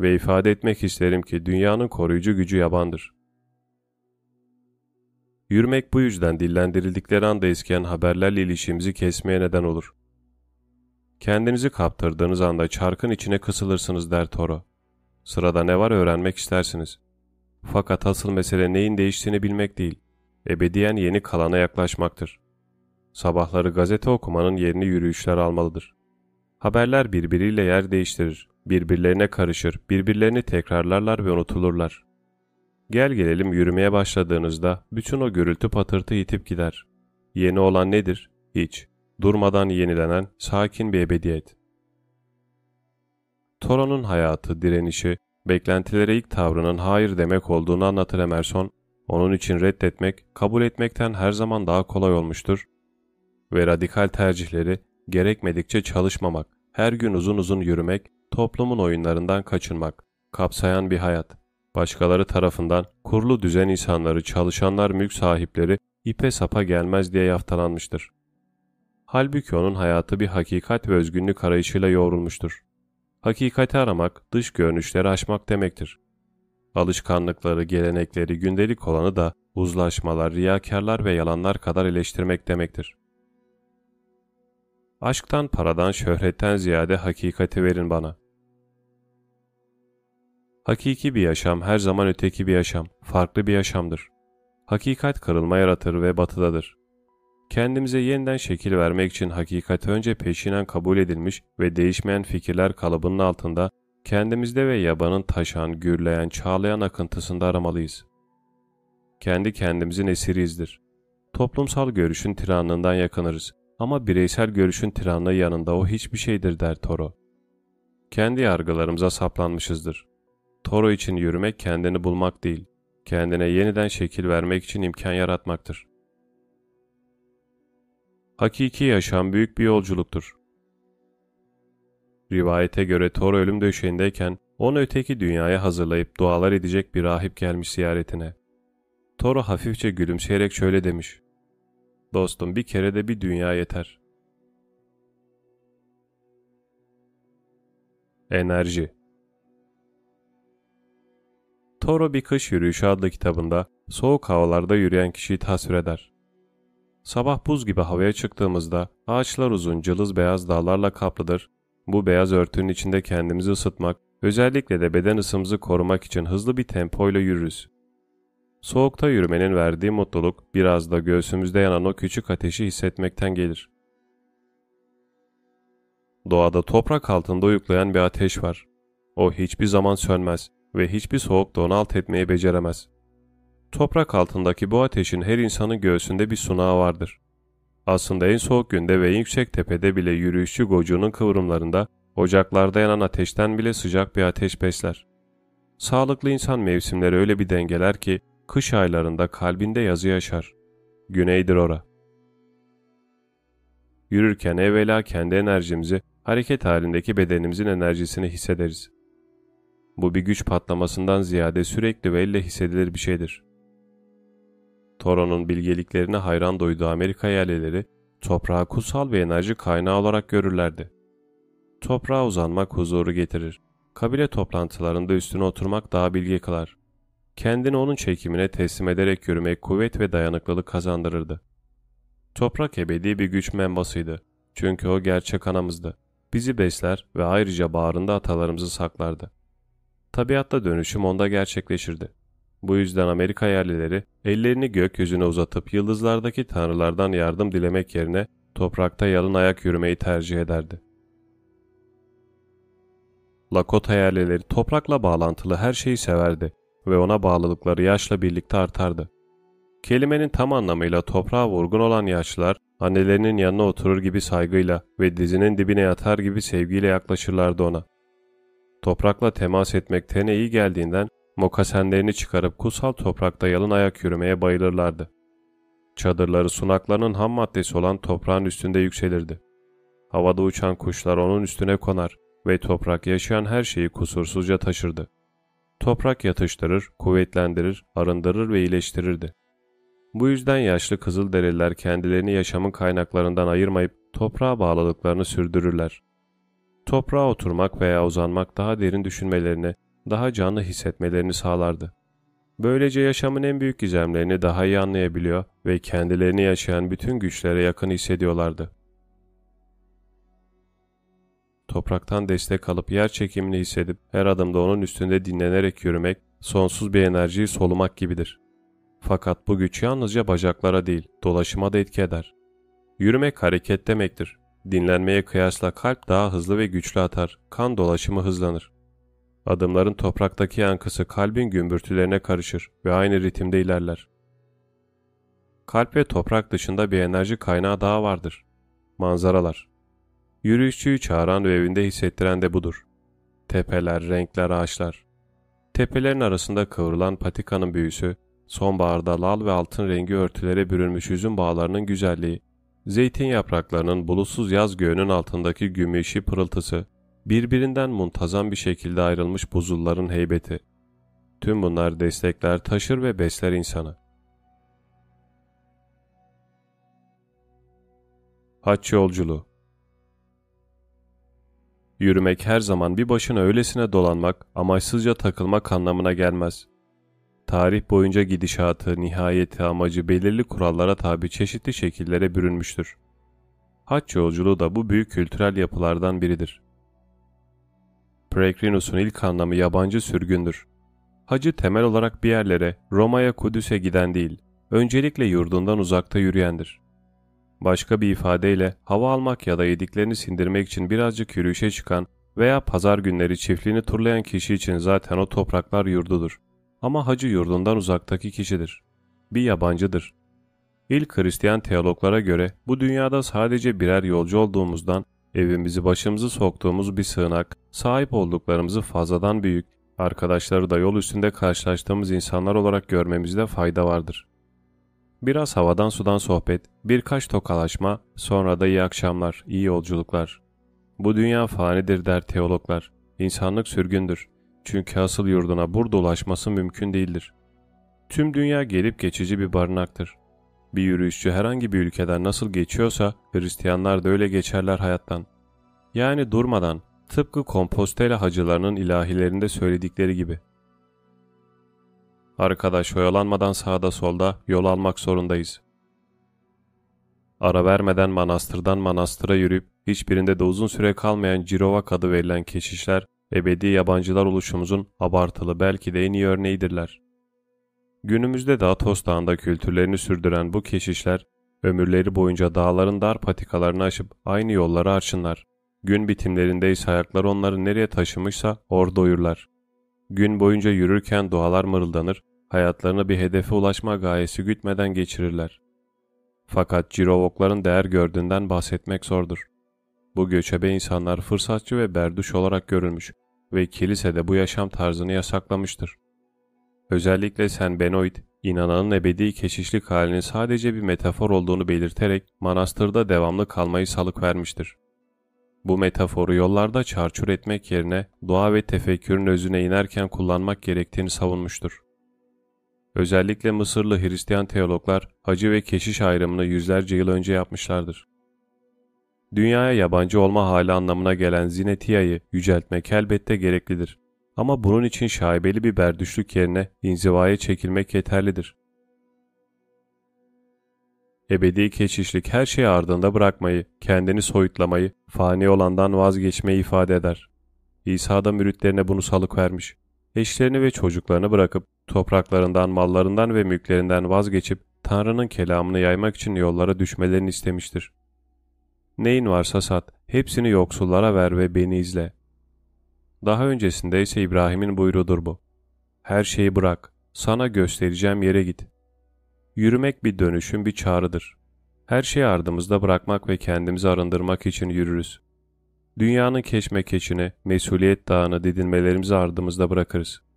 Speaker 1: Ve ifade etmek isterim ki dünyanın koruyucu gücü yabandır. Yürümek bu yüzden dillendirildikleri anda eskiyen haberlerle ilişkimizi kesmeye neden olur. Kendinizi kaptırdığınız anda çarkın içine kısılırsınız der Toro. Sırada ne var öğrenmek istersiniz. Fakat asıl mesele neyin değiştiğini bilmek değil, ebediyen yeni kalana yaklaşmaktır. Sabahları gazete okumanın yerini yürüyüşler almalıdır. Haberler birbiriyle yer değiştirir, birbirlerine karışır, birbirlerini tekrarlarlar ve unutulurlar. Gel gelelim yürümeye başladığınızda bütün o gürültü patırtı yitip gider. Yeni olan nedir? Hiç. Durmadan yenilenen sakin bir ebediyet. Toro'nun hayatı, direnişi, beklentilere ilk tavrının hayır demek olduğunu anlatır Emerson, onun için reddetmek, kabul etmekten her zaman daha kolay olmuştur ve radikal tercihleri gerekmedikçe çalışmamak, her gün uzun uzun yürümek, toplumun oyunlarından kaçınmak, kapsayan bir hayat, başkaları tarafından kurulu düzen insanları, çalışanlar, mülk sahipleri ipe sapa gelmez diye yaftalanmıştır. Halbuki onun hayatı bir hakikat ve özgünlük arayışıyla yoğrulmuştur. Hakikati aramak, dış görünüşleri aşmak demektir. Alışkanlıkları, gelenekleri, gündelik olanı da uzlaşmalar, riyakarlar ve yalanlar kadar eleştirmek demektir. Aşktan, paradan, şöhretten ziyade hakikati verin bana. Hakiki bir yaşam her zaman öteki bir yaşam, farklı bir yaşamdır. Hakikat kırılma yaratır ve batıdadır. Kendimize yeniden şekil vermek için hakikati önce peşinen kabul edilmiş ve değişmeyen fikirler kalıbının altında kendimizde ve yabanın taşan, gürleyen, çağlayan akıntısında aramalıyız. Kendi kendimizin esiriyizdir. Toplumsal görüşün tiranlığından yakınırız ama bireysel görüşün tiranlığı yanında o hiçbir şeydir der Toro. Kendi yargılarımıza saplanmışızdır. Toro için yürümek kendini bulmak değil, kendine yeniden şekil vermek için imkan yaratmaktır. Hakiki yaşam büyük bir yolculuktur. Rivayete göre Thor ölüm döşeğindeyken onu öteki dünyaya hazırlayıp dualar edecek bir rahip gelmiş ziyaretine. Thor hafifçe gülümseyerek şöyle demiş. Dostum bir kere de bir dünya yeter. Enerji Toro Bir Kış Yürüyüşü adlı kitabında soğuk havalarda yürüyen kişiyi tasvir eder. Sabah buz gibi havaya çıktığımızda ağaçlar uzun cılız beyaz dağlarla kaplıdır. Bu beyaz örtünün içinde kendimizi ısıtmak, özellikle de beden ısımızı korumak için hızlı bir tempoyla yürürüz. Soğukta yürümenin verdiği mutluluk biraz da göğsümüzde yanan o küçük ateşi hissetmekten gelir. Doğada toprak altında uyuklayan bir ateş var. O hiçbir zaman sönmez ve hiçbir soğukta onu alt etmeyi beceremez. Toprak altındaki bu ateşin her insanın göğsünde bir sunağı vardır. Aslında en soğuk günde ve en yüksek tepede bile yürüyüşçü gocuğunun kıvrımlarında ocaklarda yanan ateşten bile sıcak bir ateş besler. Sağlıklı insan mevsimleri öyle bir dengeler ki kış aylarında kalbinde yazı yaşar. Güneydir ora. Yürürken evvela kendi enerjimizi, hareket halindeki bedenimizin enerjisini hissederiz. Bu bir güç patlamasından ziyade sürekli ve elle hissedilir bir şeydir. Toro'nun bilgeliklerine hayran duyduğu Amerika yerlileri toprağı kutsal bir enerji kaynağı olarak görürlerdi. Toprağa uzanmak huzuru getirir. Kabile toplantılarında üstüne oturmak daha bilge kılar. Kendini onun çekimine teslim ederek yürümek kuvvet ve dayanıklılık kazandırırdı. Toprak ebedi bir güç menbasıydı. Çünkü o gerçek anamızdı. Bizi besler ve ayrıca bağrında atalarımızı saklardı. Tabiatta dönüşüm onda gerçekleşirdi. Bu yüzden Amerika yerlileri ellerini gökyüzüne uzatıp yıldızlardaki tanrılardan yardım dilemek yerine toprakta yalın ayak yürümeyi tercih ederdi. Lakota yerlileri toprakla bağlantılı her şeyi severdi ve ona bağlılıkları yaşla birlikte artardı. Kelimenin tam anlamıyla toprağa vurgun olan yaşlılar, annelerinin yanına oturur gibi saygıyla ve dizinin dibine yatar gibi sevgiyle yaklaşırlardı ona. Toprakla temas etmek tene iyi geldiğinden mokasenlerini çıkarıp kutsal toprakta yalın ayak yürümeye bayılırlardı. Çadırları sunaklarının ham maddesi olan toprağın üstünde yükselirdi. Havada uçan kuşlar onun üstüne konar ve toprak yaşayan her şeyi kusursuzca taşırdı. Toprak yatıştırır, kuvvetlendirir, arındırır ve iyileştirirdi. Bu yüzden yaşlı Kızılderililer kendilerini yaşamın kaynaklarından ayırmayıp toprağa bağlılıklarını sürdürürler. Toprağa oturmak veya uzanmak daha derin düşünmelerini, daha canlı hissetmelerini sağlardı. Böylece yaşamın en büyük gizemlerini daha iyi anlayabiliyor ve kendilerini yaşayan bütün güçlere yakın hissediyorlardı. Topraktan destek alıp yer çekimini hissedip her adımda onun üstünde dinlenerek yürümek sonsuz bir enerjiyi solumak gibidir. Fakat bu güç yalnızca bacaklara değil, dolaşıma da etki eder. Yürümek hareket demektir. Dinlenmeye kıyasla kalp daha hızlı ve güçlü atar, kan dolaşımı hızlanır. Adımların topraktaki yankısı kalbin gümbürtülerine karışır ve aynı ritimde ilerler. Kalp ve toprak dışında bir enerji kaynağı daha vardır. Manzaralar. Yürüyüşçüyü çağıran ve evinde hissettiren de budur. Tepeler, renkler, ağaçlar. Tepelerin arasında kıvrılan patikanın büyüsü, sonbaharda lal ve altın rengi örtülere bürünmüş üzüm bağlarının güzelliği, zeytin yapraklarının bulutsuz yaz göğünün altındaki gümüşi pırıltısı, birbirinden muntazam bir şekilde ayrılmış buzulların heybeti. Tüm bunlar destekler, taşır ve besler insanı. Haç yolculuğu Yürümek her zaman bir başına öylesine dolanmak, amaçsızca takılmak anlamına gelmez. Tarih boyunca gidişatı, nihayeti, amacı belirli kurallara tabi çeşitli şekillere bürünmüştür. Haç yolculuğu da bu büyük kültürel yapılardan biridir. Peregrinus'un ilk anlamı yabancı sürgündür. Hacı temel olarak bir yerlere, Roma'ya, Kudüs'e giden değil, öncelikle yurdundan uzakta yürüyendir. Başka bir ifadeyle hava almak ya da yediklerini sindirmek için birazcık yürüyüşe çıkan veya pazar günleri çiftliğini turlayan kişi için zaten o topraklar yurdudur. Ama hacı yurdundan uzaktaki kişidir. Bir yabancıdır. İlk Hristiyan teologlara göre bu dünyada sadece birer yolcu olduğumuzdan evimizi başımızı soktuğumuz bir sığınak, sahip olduklarımızı fazladan büyük, arkadaşları da yol üstünde karşılaştığımız insanlar olarak görmemizde fayda vardır. Biraz havadan sudan sohbet, birkaç tokalaşma, sonra da iyi akşamlar, iyi yolculuklar. Bu dünya fanidir der teologlar. İnsanlık sürgündür. Çünkü asıl yurduna burada ulaşması mümkün değildir. Tüm dünya gelip geçici bir barınaktır. Bir yürüyüşçü herhangi bir ülkeden nasıl geçiyorsa Hristiyanlar da öyle geçerler hayattan. Yani durmadan, tıpkı Kompostela hacılarının ilahilerinde söyledikleri gibi. Arkadaş oyalanmadan sağda solda yol almak zorundayız. Ara vermeden manastırdan manastıra yürüyüp hiçbirinde de uzun süre kalmayan Cirovak adı verilen keşişler ebedi yabancılar oluşumuzun abartılı belki de en iyi örneğidirler. Günümüzde de Atos Dağı'nda kültürlerini sürdüren bu keşişler ömürleri boyunca dağların dar patikalarını aşıp aynı yolları arşınlar. Gün bitimlerinde ise ayaklar onları nereye taşımışsa orada uyurlar. Gün boyunca yürürken dualar mırıldanır, hayatlarını bir hedefe ulaşma gayesi gütmeden geçirirler. Fakat cirovokların değer gördüğünden bahsetmek zordur. Bu göçebe insanlar fırsatçı ve berduş olarak görülmüş ve kilise de bu yaşam tarzını yasaklamıştır. Özellikle Sen Benoit, inananın ebedi keşişlik halinin sadece bir metafor olduğunu belirterek manastırda devamlı kalmayı salık vermiştir. Bu metaforu yollarda çarçur etmek yerine dua ve tefekkürün özüne inerken kullanmak gerektiğini savunmuştur. Özellikle Mısırlı Hristiyan teologlar hacı ve keşiş ayrımını yüzlerce yıl önce yapmışlardır. Dünyaya yabancı olma hali anlamına gelen zinetiyayı yüceltmek elbette gereklidir. Ama bunun için şaibeli bir berdüşlük yerine inzivaya çekilmek yeterlidir. Ebedi keşişlik her şeyi ardında bırakmayı, kendini soyutlamayı, fani olandan vazgeçmeyi ifade eder. İsa da müritlerine bunu salık vermiş. Eşlerini ve çocuklarını bırakıp topraklarından, mallarından ve mülklerinden vazgeçip Tanrı'nın kelamını yaymak için yollara düşmelerini istemiştir. Neyin varsa sat, hepsini yoksullara ver ve beni izle. Daha öncesinde ise İbrahim'in buyruğudur bu. Her şeyi bırak, sana göstereceğim yere git. Yürümek bir dönüşüm, bir çağrıdır. Her şeyi ardımızda bırakmak ve kendimizi arındırmak için yürürüz. dünyanın keşmekeşini, mesuliyet dağını didinmelerimizi ardımızda bırakırız.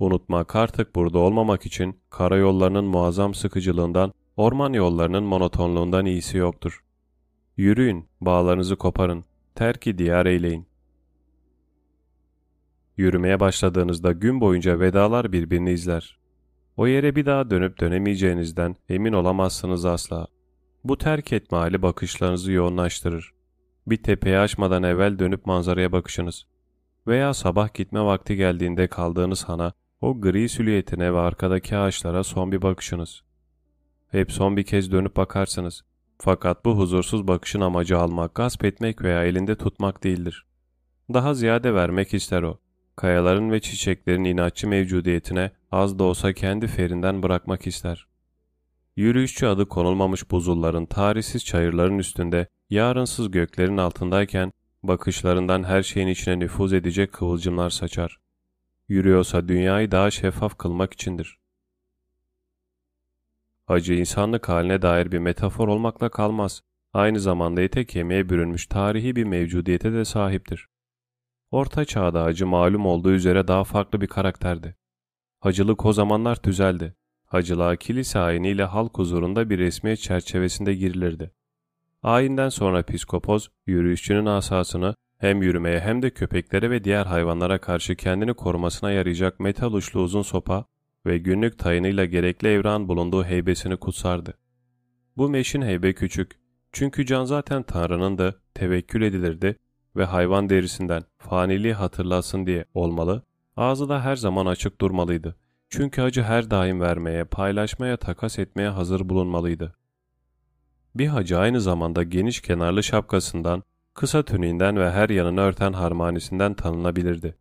Speaker 1: Unutmak artık burada olmamak için karayollarının muazzam sıkıcılığından, orman yollarının monotonluğundan iyisi yoktur. Yürüyün, bağlarınızı koparın, terki diyar eyleyin. Yürümeye başladığınızda gün boyunca vedalar birbirini izler. O yere bir daha dönüp dönemeyeceğinizden emin olamazsınız asla. Bu terk etme hali bakışlarınızı yoğunlaştırır. Bir tepeyi aşmadan evvel dönüp manzaraya bakışınız. Veya sabah gitme vakti geldiğinde kaldığınız hana, o gri süliyetine ve arkadaki ağaçlara son bir bakışınız. Hep son bir kez dönüp bakarsınız. Fakat bu huzursuz bakışın amacı almak, gasp etmek veya elinde tutmak değildir. Daha ziyade vermek ister o. Kayaların ve çiçeklerin inatçı mevcudiyetine az da olsa kendi ferinden bırakmak ister. Yürüyüşçü adı konulmamış buzulların tarihsiz çayırların üstünde, yarınsız göklerin altındayken, bakışlarından her şeyin içine nüfuz edecek kıvılcımlar saçar. Yürüyorsa dünyayı daha şeffaf kılmak içindir. Acı insanlık haline dair bir metafor olmakla kalmaz. Aynı zamanda ete kemiğe bürünmüş tarihi bir mevcudiyete de sahiptir. Orta çağda hacı malum olduğu üzere daha farklı bir karakterdi. Hacılık o zamanlar tüzeldi. Hacılığa kilise ayiniyle halk huzurunda bir resmiyet çerçevesinde girilirdi. Ayinden sonra piskopos, yürüyüşçünün asasını hem yürümeye hem de köpeklere ve diğer hayvanlara karşı kendini korumasına yarayacak metal uçlu uzun sopa ve günlük tayınıyla gerekli evran bulunduğu heybesini kutsardı. Bu meşin heybe küçük, çünkü can zaten Tanrı'nın da tevekkül edilirdi ve hayvan derisinden faniliği hatırlasın diye olmalı, ağzı da her zaman açık durmalıydı. Çünkü hacı her daim vermeye, paylaşmaya, takas etmeye hazır bulunmalıydı. Bir hacı aynı zamanda geniş kenarlı şapkasından, kısa tüniğinden ve her yanını örten harmanisinden tanınabilirdi.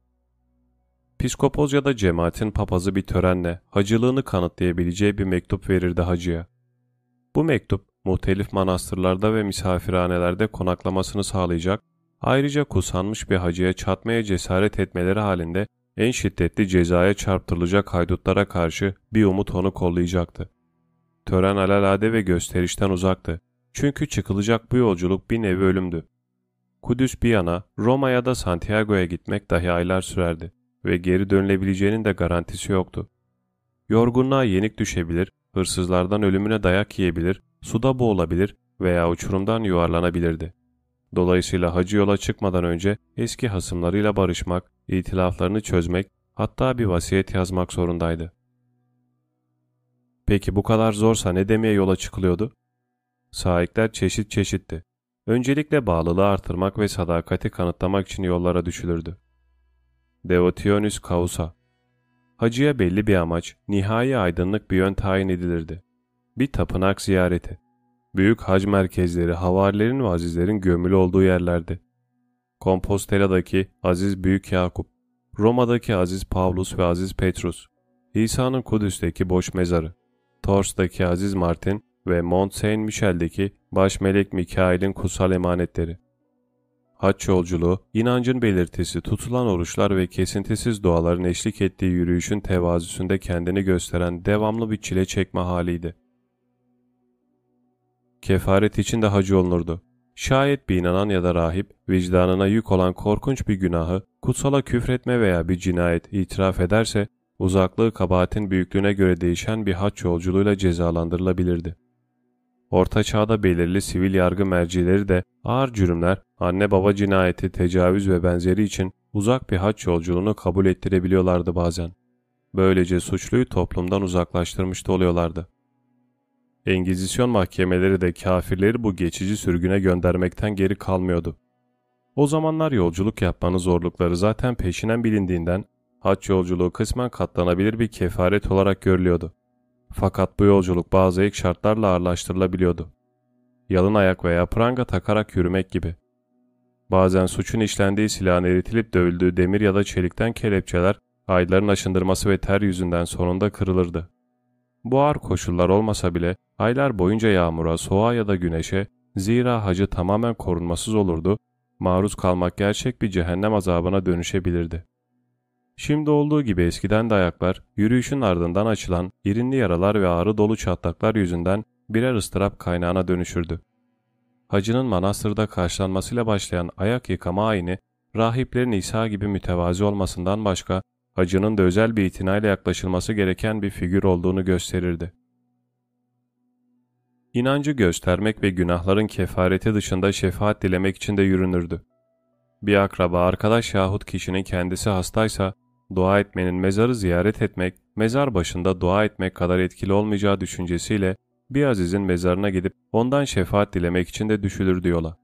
Speaker 1: Piskopos ya da cemaatin papazı bir törenle hacılığını kanıtlayabileceği bir mektup verirdi hacıya. Bu mektup, muhtelif manastırlarda ve misafirhanelerde konaklamasını sağlayacak, ayrıca kusanmış bir hacıya çatmaya cesaret etmeleri halinde en şiddetli cezaya çarptırılacak haydutlara karşı bir umut onu kollayacaktı. Tören alalade ve gösterişten uzaktı. Çünkü çıkılacak bu yolculuk bir nevi ölümdü. Kudüs bir yana, Roma ya da Santiago'ya gitmek dahi aylar sürerdi ve geri dönülebileceğinin de garantisi yoktu. Yorgunluğa yenik düşebilir, hırsızlardan ölümüne dayak yiyebilir, suda boğulabilir veya uçurumdan yuvarlanabilirdi. Dolayısıyla hacı yola çıkmadan önce eski hasımlarıyla barışmak, itilaflarını çözmek, hatta bir vasiyet yazmak zorundaydı. Peki bu kadar zorsa ne demeye yola çıkılıyordu? Sahipler çeşit çeşitti. Öncelikle bağlılığı artırmak ve sadakati kanıtlamak için yollara düşülürdü. Devotionus Causa Hacıya belli bir amaç, nihai aydınlık bir yön tayin edilirdi. Bir tapınak ziyareti. Büyük hac merkezleri havarilerin ve azizlerin gömülü olduğu yerlerdi. Kompostela'daki Aziz Büyük Yakup, Roma'daki Aziz Pavlus ve Aziz Petrus, İsa'nın Kudüs'teki boş mezarı, Tors'taki Aziz Martin ve Mont Saint Michel'deki baş melek Mikail'in kutsal emanetleri. Haç yolculuğu, inancın belirtisi, tutulan oruçlar ve kesintisiz duaların eşlik ettiği yürüyüşün tevazüsünde kendini gösteren devamlı bir çile çekme haliydi. Kefaret için de hacı olunurdu. Şayet bir inanan ya da rahip, vicdanına yük olan korkunç bir günahı, kutsala küfretme veya bir cinayet itiraf ederse, uzaklığı kabahatin büyüklüğüne göre değişen bir haç yolculuğuyla cezalandırılabilirdi. Orta çağda belirli sivil yargı mercileri de ağır cürümler, anne baba cinayeti, tecavüz ve benzeri için uzak bir haç yolculuğunu kabul ettirebiliyorlardı bazen. Böylece suçluyu toplumdan uzaklaştırmış da oluyorlardı. Engizisyon mahkemeleri de kafirleri bu geçici sürgüne göndermekten geri kalmıyordu. O zamanlar yolculuk yapmanın zorlukları zaten peşinen bilindiğinden haç yolculuğu kısmen katlanabilir bir kefaret olarak görülüyordu. Fakat bu yolculuk bazı ek şartlarla ağırlaştırılabiliyordu. Yalın ayak veya pranga takarak yürümek gibi. Bazen suçun işlendiği silahın eritilip dövüldüğü demir ya da çelikten kelepçeler ayların aşındırması ve ter yüzünden sonunda kırılırdı. Bu ağır koşullar olmasa bile aylar boyunca yağmura, soğuğa ya da güneşe, zira hacı tamamen korunmasız olurdu, maruz kalmak gerçek bir cehennem azabına dönüşebilirdi. Şimdi olduğu gibi eskiden de ayaklar, yürüyüşün ardından açılan irinli yaralar ve ağrı dolu çatlaklar yüzünden birer ıstırap kaynağına dönüşürdü. hacının manastırda karşılanmasıyla başlayan ayak yıkama ayini, rahiplerin İsa gibi mütevazi olmasından başka, hacının da özel bir itinayla yaklaşılması gereken bir figür olduğunu gösterirdi. İnancı göstermek ve günahların kefareti dışında şefaat dilemek için de yürünürdü. Bir akraba, arkadaş yahut kişinin kendisi hastaysa, dua etmenin mezarı ziyaret etmek, mezar başında dua etmek kadar etkili olmayacağı düşüncesiyle bir azizin mezarına gidip ondan şefaat dilemek için de düşülür yola.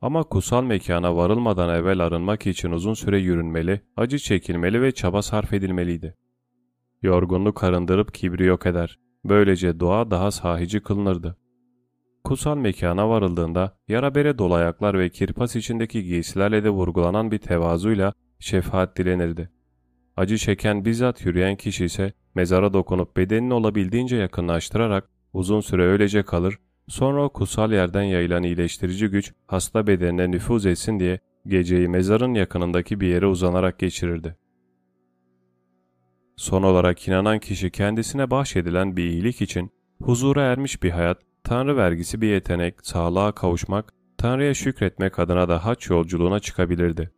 Speaker 1: Ama kutsal mekana varılmadan evvel arınmak için uzun süre yürünmeli, acı çekilmeli ve çaba sarf edilmeliydi. Yorgunluk arındırıp kibri yok eder. Böylece dua daha sahici kılınırdı. Kutsal mekana varıldığında yara bere dolu ayaklar ve kirpas içindeki giysilerle de vurgulanan bir tevazuyla şefaat dilenirdi. Acı çeken bizzat yürüyen kişi ise mezara dokunup bedenini olabildiğince yakınlaştırarak uzun süre öylece kalır, sonra o kutsal yerden yayılan iyileştirici güç hasta bedenine nüfuz etsin diye geceyi mezarın yakınındaki bir yere uzanarak geçirirdi. Son olarak inanan kişi kendisine bahşedilen bir iyilik için huzura ermiş bir hayat, Tanrı vergisi bir yetenek, sağlığa kavuşmak, Tanrı'ya şükretmek adına da haç yolculuğuna çıkabilirdi.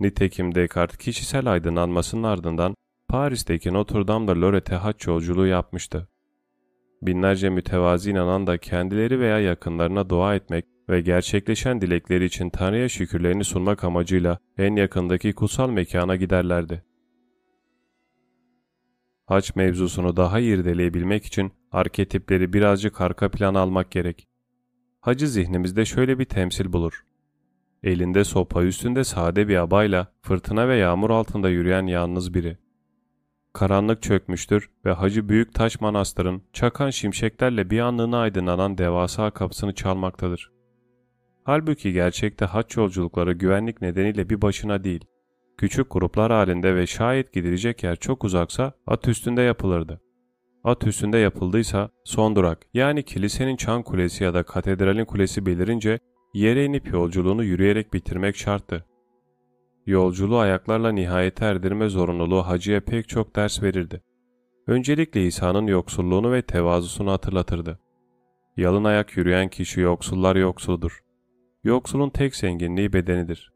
Speaker 1: Nitekim Descartes kişisel aydınlanmasının ardından Paris'teki Notre Dame de Lorette'e haç yolculuğu yapmıştı. Binlerce mütevazi inanan da kendileri veya yakınlarına dua etmek ve gerçekleşen dilekleri için Tanrı'ya şükürlerini sunmak amacıyla en yakındaki kutsal mekana giderlerdi. Haç mevzusunu daha irdeleyebilmek için arketipleri birazcık arka plana almak gerek. Hacı zihnimizde şöyle bir temsil bulur. Elinde sopa üstünde sade bir abayla fırtına ve yağmur altında yürüyen yalnız biri. Karanlık çökmüştür ve Hacı Büyük Taş Manastır'ın çakan şimşeklerle bir anlığına aydınlanan devasa kapısını çalmaktadır. Halbuki gerçekte haç yolculukları güvenlik nedeniyle bir başına değil, küçük gruplar halinde ve şayet gidilecek yer çok uzaksa at üstünde yapılırdı. At üstünde yapıldıysa son durak yani kilisenin çan kulesi ya da katedralin kulesi belirince yere inip yolculuğunu yürüyerek bitirmek şarttı. Yolculuğu ayaklarla nihayete erdirme zorunluluğu hacıya pek çok ders verirdi. Öncelikle İsa'nın yoksulluğunu ve tevazusunu hatırlatırdı. Yalın ayak yürüyen kişi yoksullar yoksuldur. Yoksulun tek zenginliği bedenidir.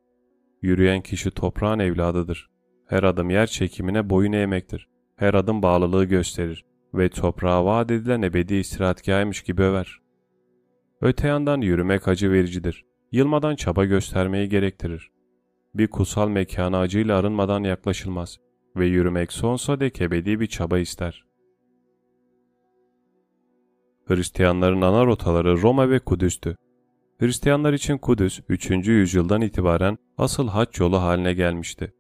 Speaker 1: Yürüyen kişi toprağın evladıdır. Her adım yer çekimine boyun eğmektir. Her adım bağlılığı gösterir ve toprağa vaat edilen ebedi istirahatgahıymış gibi över. Öte yandan yürümek acı vericidir. Yılmadan çaba göstermeyi gerektirir. Bir kutsal mekana acıyla arınmadan yaklaşılmaz ve yürümek sonsuza dek ebedi bir çaba ister. Hristiyanların ana rotaları Roma ve Kudüs'tü. Hristiyanlar için Kudüs 3. yüzyıldan itibaren asıl haç yolu haline gelmişti.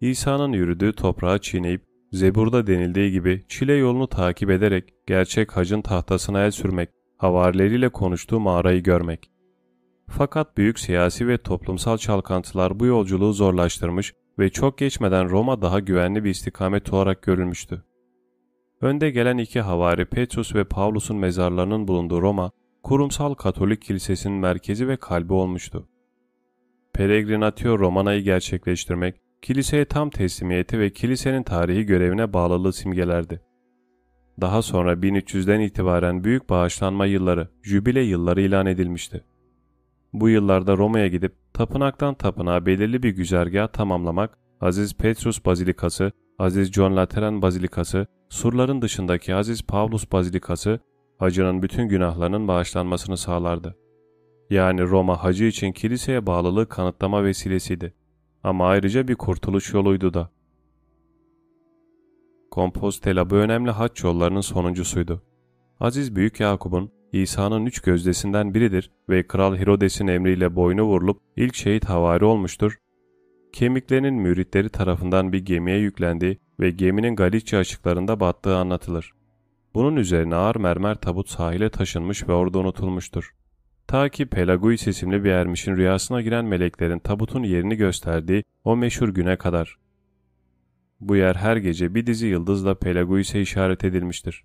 Speaker 1: İsa'nın yürüdüğü toprağı çiğneyip Zebur'da denildiği gibi çile yolunu takip ederek gerçek hacın tahtasına el sürmek, havarileriyle konuştuğu mağarayı görmek. Fakat büyük siyasi ve toplumsal çalkantılar bu yolculuğu zorlaştırmış ve çok geçmeden Roma daha güvenli bir istikamet olarak görülmüştü. Önde gelen iki havari Petrus ve Paulus'un mezarlarının bulunduğu Roma, kurumsal Katolik kilisesinin merkezi ve kalbi olmuştu. Peregrinatio Romana'yı gerçekleştirmek, kiliseye tam teslimiyeti ve kilisenin tarihi görevine bağlılığı simgelerdi. Daha sonra 1300'den itibaren büyük bağışlanma yılları, jübile yılları ilan edilmişti. Bu yıllarda Roma'ya gidip tapınaktan tapınağa belirli bir güzergah tamamlamak, Aziz Petrus Bazilikası, Aziz John Lateran Bazilikası, surların dışındaki Aziz Pavlus Bazilikası, hacının bütün günahlarının bağışlanmasını sağlardı. Yani Roma hacı için kiliseye bağlılığı kanıtlama vesilesiydi. Ama ayrıca bir kurtuluş yoluydu da. Kompostela bu önemli haç yollarının sonuncusuydu. Aziz Büyük Yakup'un İsa'nın üç gözdesinden biridir ve Kral Herodes'in emriyle boynu vurulup ilk şehit havari olmuştur. Kemiklerinin müritleri tarafından bir gemiye yüklendiği ve geminin Galicia açıklarında battığı anlatılır. Bunun üzerine ağır mermer tabut sahile taşınmış ve orada unutulmuştur. Ta ki Pelaguis isimli bir ermişin rüyasına giren meleklerin tabutun yerini gösterdiği o meşhur güne kadar. Bu yer her gece bir dizi yıldızla Pelaguis'e işaret edilmiştir.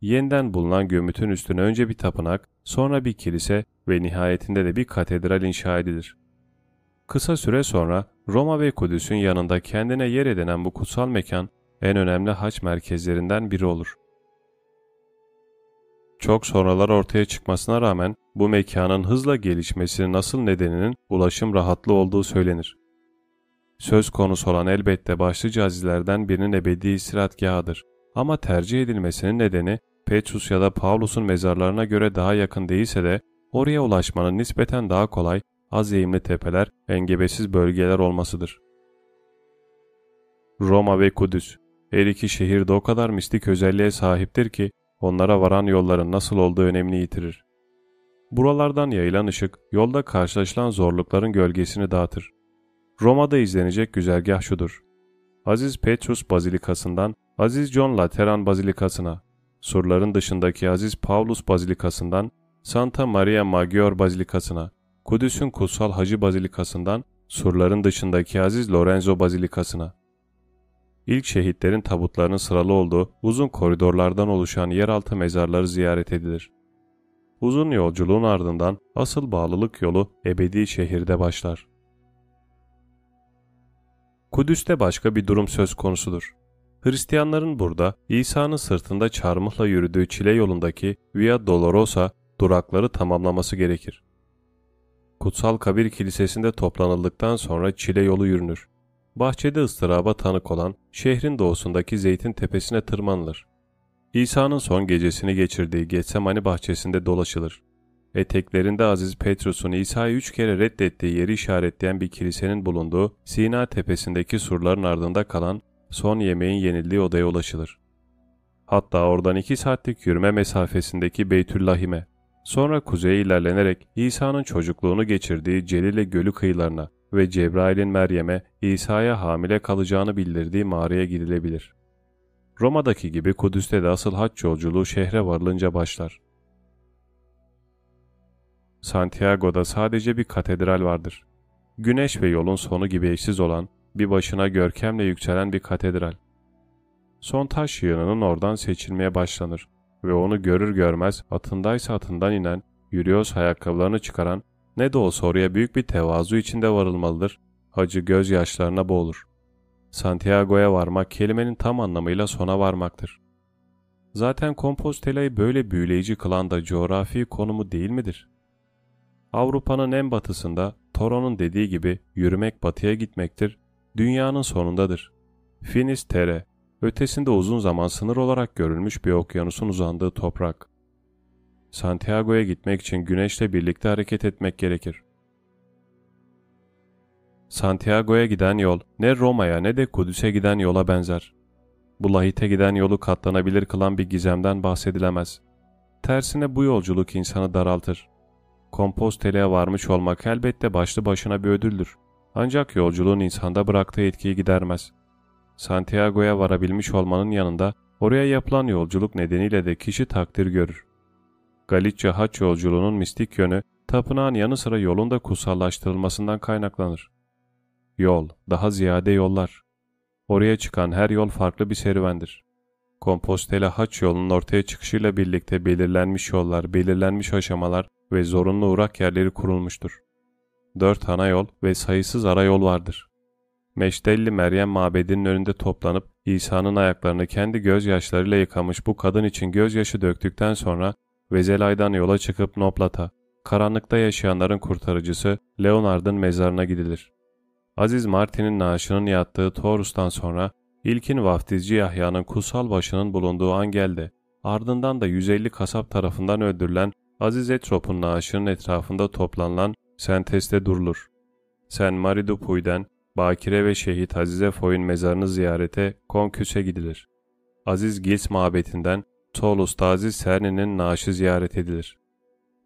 Speaker 1: Yeniden bulunan gömütün üstüne önce bir tapınak, sonra bir kilise ve nihayetinde de bir katedral inşa edilir. Kısa süre sonra Roma ve Kudüs'ün yanında kendine yer edinen bu kutsal mekan en önemli haç merkezlerinden biri olur. çok sonralar ortaya çıkmasına rağmen bu mekanın hızla gelişmesinin nasıl nedeninin ulaşım rahatlığı olduğu söylenir. Söz konusu olan elbette başlıca azilerden birinin ebedi istirahatgahıdır. Ama tercih edilmesinin nedeni Petrus ya da Pavlus'un mezarlarına göre daha yakın değilse de oraya ulaşmanın nispeten daha kolay, az eğimli tepeler, engebesiz bölgeler olmasıdır. Roma ve Kudüs Her iki şehir de o kadar mistik özelliğe sahiptir ki onlara varan yolların nasıl olduğu önemini yitirir. Buralardan yayılan ışık yolda karşılaşılan zorlukların gölgesini dağıtır. Roma'da izlenecek güzergah şudur. Aziz Petrus Bazilikası'ndan Aziz John Lateran Bazilikası'na, surların dışındaki Aziz Paulus Bazilikası'ndan Santa Maria Maggiore Bazilikası'na, Kudüs'ün Kutsal Hacı Bazilikası'ndan surların dışındaki Aziz Lorenzo Bazilikası'na. İlk şehitlerin tabutlarının sıralı olduğu uzun koridorlardan oluşan yeraltı mezarları ziyaret edilir. Uzun yolculuğun ardından asıl bağlılık yolu ebedi şehirde başlar. Kudüs'te başka bir durum söz konusudur. Hristiyanların burada İsa'nın sırtında çarmıhla yürüdüğü çile yolundaki Via Dolorosa durakları tamamlaması gerekir. Kutsal Kabir Kilisesi'nde toplanıldıktan sonra çile yolu yürünür. Bahçede ıstıraba tanık olan şehrin doğusundaki Zeytin Tepesi'ne tırmanılır. İsa'nın son gecesini geçirdiği Getsemani bahçesinde dolaşılır. Eteklerinde Aziz Petrus'un İsa'yı üç kere reddettiği yeri işaretleyen bir kilisenin bulunduğu Sina tepesindeki surların ardında kalan son yemeğin yenildiği odaya ulaşılır. Hatta oradan iki saatlik yürüme mesafesindeki Beytüllahim'e, sonra kuzeye ilerlenerek İsa'nın çocukluğunu geçirdiği Celile Gölü kıyılarına ve Cebrail'in Meryem'e İsa'ya hamile kalacağını bildirdiği mağaraya gidilebilir. Roma'daki gibi Kudüs'te de asıl haç yolculuğu şehre varılınca başlar. Santiago'da sadece bir katedral vardır. Güneş ve yolun sonu gibi eşsiz olan, bir başına görkemle yükselen bir katedral. Son taş yığınının oradan seçilmeye başlanır ve onu görür görmez atındaysa atından inen, yürüyorsa ayakkabılarını çıkaran, ne de olsa oraya büyük bir tevazu içinde varılmalıdır, acı gözyaşlarına boğulur. Santiago'ya varmak kelimenin tam anlamıyla sona varmaktır. Zaten Kompostela'yı böyle büyüleyici kılan da coğrafi konumu değil midir? Avrupa'nın en batısında Toro'nun dediği gibi yürümek batıya gitmektir, dünyanın sonundadır. Finisterre, ötesinde uzun zaman sınır olarak görülmüş bir okyanusun uzandığı toprak. Santiago'ya gitmek için güneşle birlikte hareket etmek gerekir. Santiago'ya giden yol ne Roma'ya ne de Kudüs'e giden yola benzer. Bu lahite giden yolu katlanabilir kılan bir gizemden bahsedilemez. Tersine bu yolculuk insanı daraltır. Kompostele'ye varmış olmak elbette başlı başına bir ödüldür. Ancak yolculuğun insanda bıraktığı etkiyi gidermez. Santiago'ya varabilmiş olmanın yanında oraya yapılan yolculuk nedeniyle de kişi takdir görür. Galicia haç yolculuğunun mistik yönü tapınağın yanı sıra yolun da kutsallaştırılmasından kaynaklanır. Yol, daha ziyade yollar. Oraya çıkan her yol farklı bir serüvendir. Kompostela haç yolunun ortaya çıkışıyla birlikte belirlenmiş yollar, belirlenmiş aşamalar ve zorunlu uğrak yerleri kurulmuştur. Dört ana yol ve sayısız ara yol vardır. Meştelli Meryem mabedinin önünde toplanıp İsa'nın ayaklarını kendi gözyaşlarıyla yıkamış bu kadın için gözyaşı döktükten sonra Vezelay'dan yola çıkıp Noplat'a, karanlıkta yaşayanların kurtarıcısı Leonard'ın mezarına gidilir. Aziz Martin'in naaşının yattığı Taurus'tan sonra ilkin vaftizci Yahya'nın kutsal başının bulunduğu Angel'de, ardından da 150 kasap tarafından öldürülen Aziz Etrop'un naaşının etrafında toplanılan Sentes'te durulur. Sen Maridupuy'den Bakire ve Şehit Azize Foy'un mezarını ziyarete Konküs'e gidilir. Aziz Gils mabetinden Tolus'ta Aziz Serni'nin naaşı ziyaret edilir.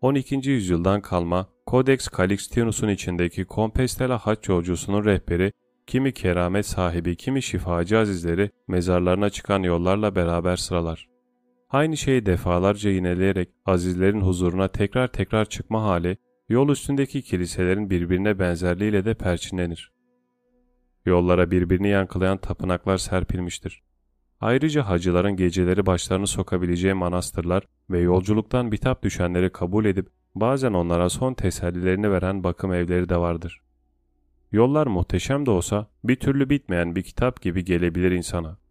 Speaker 1: 12. yüzyıldan kalma Codex Calixtinus'un içindeki Compostela haç yolcusunun rehberi, kimi keramet sahibi, kimi şifacı azizleri mezarlarına çıkan yollarla beraber sıralar. Aynı şeyi defalarca yineleyerek azizlerin huzuruna tekrar tekrar çıkma hali, yol üstündeki kiliselerin birbirine benzerliğiyle de perçinlenir. Yollara birbirini yankılayan tapınaklar serpilmiştir. Ayrıca hacıların geceleri başlarını sokabileceği manastırlar ve yolculuktan bitap düşenleri kabul edip bazen onlara son tesellilerini veren bakım evleri de vardır. Yollar muhteşem de olsa bir türlü bitmeyen bir kitap gibi gelebilir insana.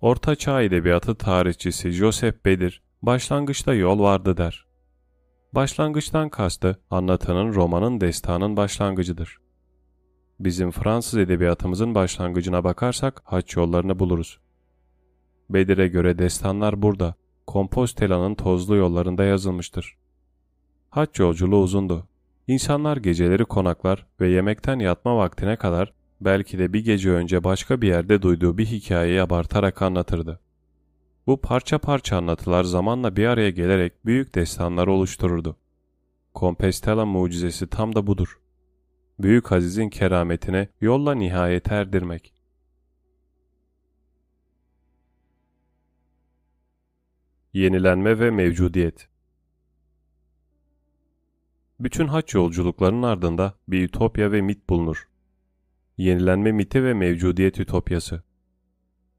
Speaker 1: Orta Çağ edebiyatı tarihçisi Joseph Bedir, başlangıçta yol vardı der. Başlangıçtan kastı anlatanın romanın destanın başlangıcıdır. Bizim Fransız edebiyatımızın başlangıcına bakarsak haç yollarını buluruz. Bedir'e göre destanlar burada, Kompostela'nın tozlu yollarında yazılmıştır. Haç yolculuğu uzundu. İnsanlar geceleri konaklar ve yemekten yatma vaktine kadar belki de bir gece önce başka bir yerde duyduğu bir hikayeyi abartarak anlatırdı. Bu parça parça anlatılar zamanla bir araya gelerek büyük destanları oluştururdu. Compostela mucizesi tam da budur. Büyük Aziz'in kerametine yolla nihayet erdirmek. Yenilenme ve mevcudiyet Bütün haç yolculuklarının ardında bir ütopya ve mit bulunur. Yenilenme miti ve mevcudiyet ütopyası.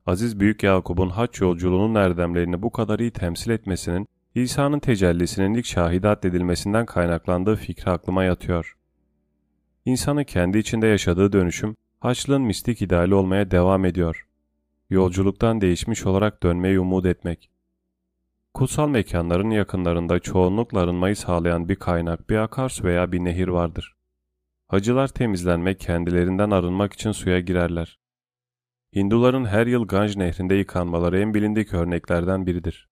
Speaker 1: Aziz Büyük Yakup'un haç yolculuğunun erdemlerini bu kadar iyi temsil etmesinin İsa'nın tecellisinin ilk şahide addedilmesinden kaynaklandığı fikri aklıma yatıyor. İnsanın kendi içinde yaşadığı dönüşüm, haçlığın mistik ideali olmaya devam ediyor. Yolculuktan değişmiş olarak dönmeyi umut etmek. Kutsal mekanların yakınlarında çoğunlukla arınmayı sağlayan bir kaynak, bir akarsu veya bir nehir vardır. Hacılar temizlenmek, kendilerinden arınmak için suya girerler. Hinduların her yıl Ganj nehrinde yıkanmaları en bilindik örneklerden biridir.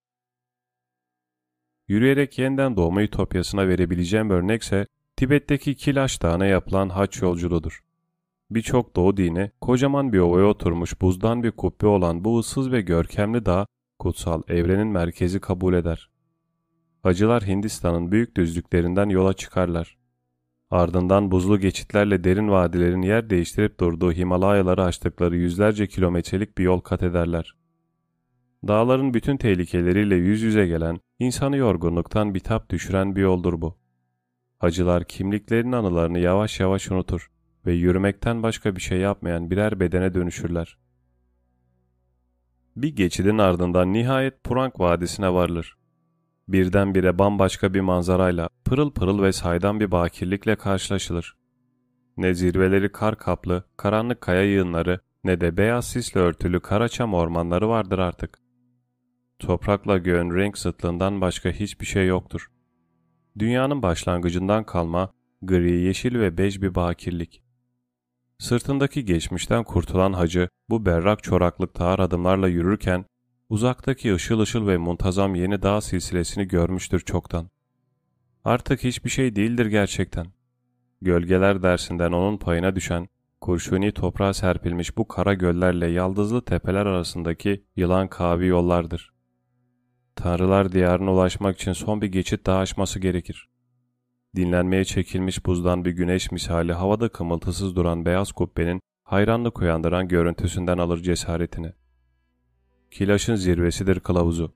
Speaker 1: Yürüyerek yeniden doğma ütopyasına verebileceğim örnekse Tibet'teki Kilaş Dağı'na yapılan haç yolculuğudur. Birçok doğu dini kocaman bir ovaya oturmuş buzdan bir kubbe olan bu ıssız ve görkemli dağ kutsal evrenin merkezi kabul eder. Hacılar Hindistan'ın büyük düzlüklerinden yola çıkarlar. Ardından buzlu geçitlerle derin vadilerin yer değiştirip durduğu Himalayaları aştıkları yüzlerce kilometrelik bir yol kat ederler. Dağların bütün tehlikeleriyle yüz yüze gelen, insanı yorgunluktan bitap düşüren bir yoldur bu. Hacılar kimliklerinin anılarını yavaş yavaş unutur ve yürümekten başka bir şey yapmayan birer bedene dönüşürler. Bir geçidin ardından nihayet Purang Vadisi'ne varılır. Birdenbire bambaşka bir manzarayla, pırıl pırıl ve saydam bir bakirlikle karşılaşılır. Ne zirveleri kar kaplı, karanlık kaya yığınları ne de beyaz sisle örtülü karaçam ormanları vardır artık. Toprakla göğün renk zıtlığından başka hiçbir şey yoktur. Dünyanın başlangıcından kalma, gri, yeşil ve bej bir bakirlik. Sırtındaki geçmişten kurtulan hacı bu berrak çoraklıkta ağır adımlarla yürürken uzaktaki ışıl ışıl ve muntazam yeni dağ silsilesini görmüştür çoktan. Artık hiçbir şey değildir gerçekten. Gölgeler dersinden onun payına düşen, kurşuni toprağa serpilmiş bu kara göllerle yaldızlı tepeler arasındaki yılan kavi yollardır. Tanrılar diyarına ulaşmak için son bir geçit daha aşması gerekir. Dinlenmeye çekilmiş buzdan bir güneş misali havada kımıltısız duran beyaz kubbenin hayranlık uyandıran görüntüsünden alır cesaretini. Kilaş'ın zirvesidir kılavuzu.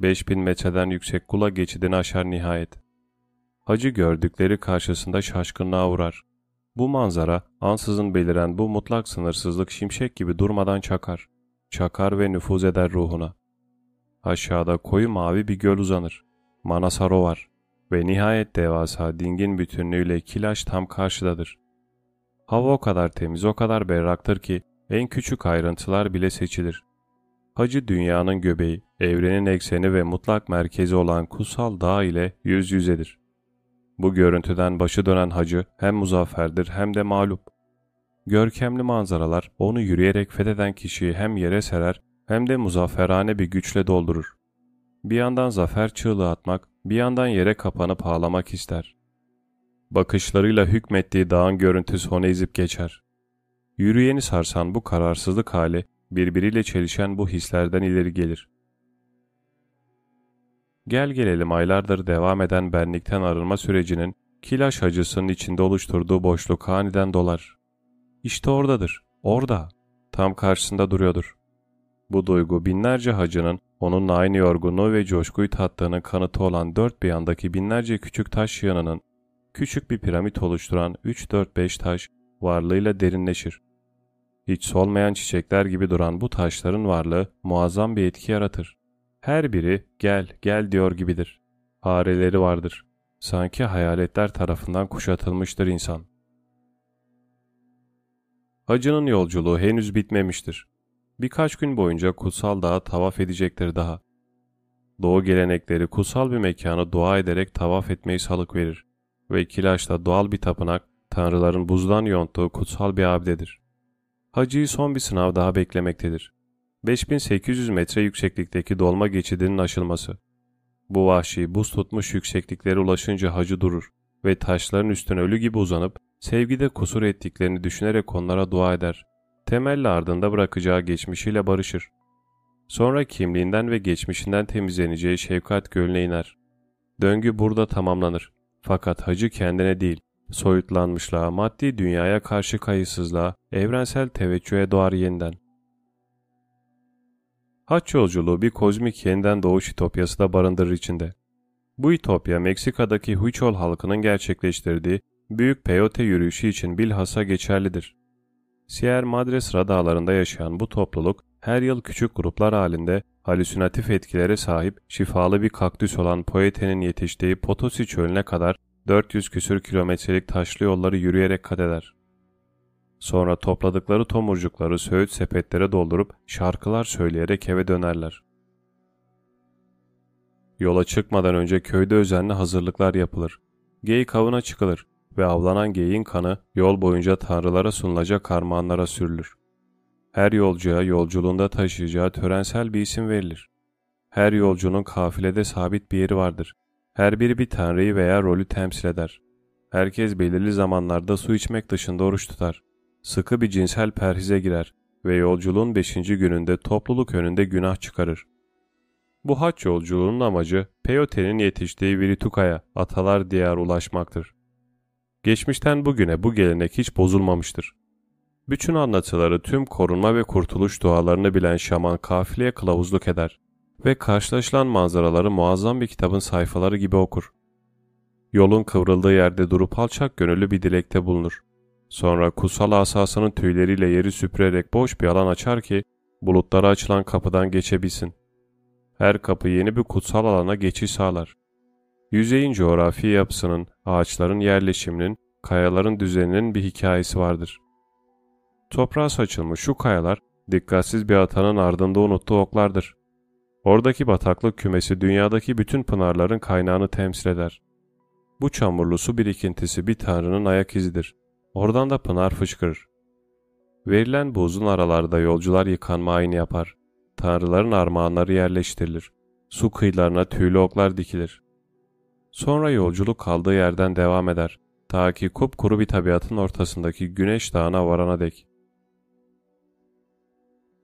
Speaker 1: 5000 metreden yüksek kula geçidini aşar nihayet. Hacı gördükleri karşısında şaşkınlığa uğrar. Bu manzara, ansızın beliren bu mutlak sınırsızlık şimşek gibi durmadan çakar. Çakar ve nüfuz eder ruhuna. Aşağıda koyu mavi bir göl uzanır. Manasaro var ve nihayet devasa dingin bütünlüğüyle Kilaş tam karşıdadır. Hava o kadar temiz, o kadar berraktır ki en küçük ayrıntılar bile seçilir. Hacı dünyanın göbeği, evrenin ekseni ve mutlak merkezi olan kutsal dağ ile yüz yüzedir. Bu görüntüden başı dönen hacı hem muzafferdir hem de mağlup. Görkemli manzaralar onu yürüyerek fetheden kişiyi hem yere serer hem de muzafferane bir güçle doldurur. Bir yandan zafer çığlığı atmak, bir yandan yere kapanıp ağlamak ister. Bakışlarıyla hükmettiği dağın görüntüsü onu ezip geçer. Yürüyeni sarsan bu kararsızlık hali, birbiriyle çelişen bu hislerden ileri gelir. Gel gelelim aylardır devam eden benlikten arınma sürecinin kilaş acısının içinde oluşturduğu boşluk aniden dolar. İşte oradadır, orada, tam karşısında duruyordur. Bu duygu binlerce hacının onunla aynı yorgunluğu ve coşkuyu tattığının kanıtı olan dört bir yandaki binlerce küçük taş yığınının küçük bir piramit oluşturan 3-4-5 taş varlığıyla derinleşir. Hiç solmayan çiçekler gibi duran bu taşların varlığı muazzam bir etki yaratır. Her biri gel gel diyor gibidir. Fareleri vardır. Sanki hayaletler tarafından kuşatılmıştır insan. Hacının yolculuğu henüz bitmemiştir. Birkaç gün boyunca kutsal dağı tavaf edecektir daha. Doğu gelenekleri kutsal bir mekanı dua ederek tavaf etmeyi salık verir ve Kilaş'ta doğal bir tapınak, tanrıların buzdan yonttuğu kutsal bir abdedir. Hacı'yı son bir sınav daha beklemektedir. 5800 metre yükseklikteki dolma geçidinin aşılması. Bu vahşi buz tutmuş yüksekliklere ulaşınca hacı durur ve taşların üstüne ölü gibi uzanıp sevgide kusur ettiklerini düşünerek onlara dua eder. Temelli ardında bırakacağı geçmişiyle barışır. Sonra kimliğinden ve geçmişinden temizleneceği şefkat gölüne iner. Döngü burada tamamlanır. Fakat hacı kendine değil, soyutlanmışlığa, maddi dünyaya karşı kayıtsızlığa, evrensel teveccühe doğar yeniden. Haç yolculuğu bir kozmik yeniden doğuş ütopyası da barındırır içinde. Bu ütopya Meksika'daki Huichol halkının gerçekleştirdiği büyük peyote yürüyüşü için bilhassa geçerlidir. Sierra Madre dağlarında yaşayan bu topluluk her yıl küçük gruplar halinde halüsinatif etkilere sahip şifalı bir kaktüs olan poetenin yetiştiği Potosi çölüne kadar 400 küsür kilometrelik taşlı yolları yürüyerek kat eder. Sonra topladıkları tomurcukları söğüt sepetlere doldurup şarkılar söyleyerek eve dönerler. Yola çıkmadan önce köyde özenli hazırlıklar yapılır. Geyik avına çıkılır ve avlanan geyiğin kanı yol boyunca tanrılara sunulacak karmanlara sürülür. Her yolcuya yolculuğunda taşıyacağı törensel bir isim verilir. Her yolcunun kafilede sabit bir yeri vardır. Her biri bir tanrıyı veya rolü temsil eder. Herkes belirli zamanlarda su içmek dışında oruç tutar. Sıkı bir cinsel perhize girer ve yolculuğun beşinci gününde topluluk önünde günah çıkarır. Bu haç yolculuğunun amacı Peyote'nin yetiştiği Virituka'ya, atalar diyar ulaşmaktır. Geçmişten bugüne bu gelenek hiç bozulmamıştır. Bütün anlatıları tüm korunma ve kurtuluş dualarını bilen şaman kafileye kılavuzluk eder ve karşılaşılan manzaraları muazzam bir kitabın sayfaları gibi okur. Yolun kıvrıldığı yerde durup alçak gönüllü bir dilekte bulunur. Sonra kutsal asasının tüyleriyle yeri süpürerek boş bir alan açar ki bulutlara açılan kapıdan geçebilsin. Her kapı yeni bir kutsal alana geçiş sağlar. Yüzeyin coğrafi yapısının, ağaçların yerleşiminin, kayaların düzeninin bir hikayesi vardır. Toprağa saçılmış şu kayalar, dikkatsiz bir atanın ardında unuttuğu oklardır. Oradaki bataklık kümesi dünyadaki bütün pınarların kaynağını temsil eder. Bu çamurlu su birikintisi bir tanrının ayak izidir. Oradan da pınar fışkırır. Verilen bu uzun aralarda yolcular yıkanma ayini yapar. Tanrıların armağanları yerleştirilir. Su kıyılarına tüylü oklar dikilir. Sonra yolculuk kaldığı yerden devam eder. Ta ki kupkuru bir tabiatın ortasındaki güneş dağına varana dek.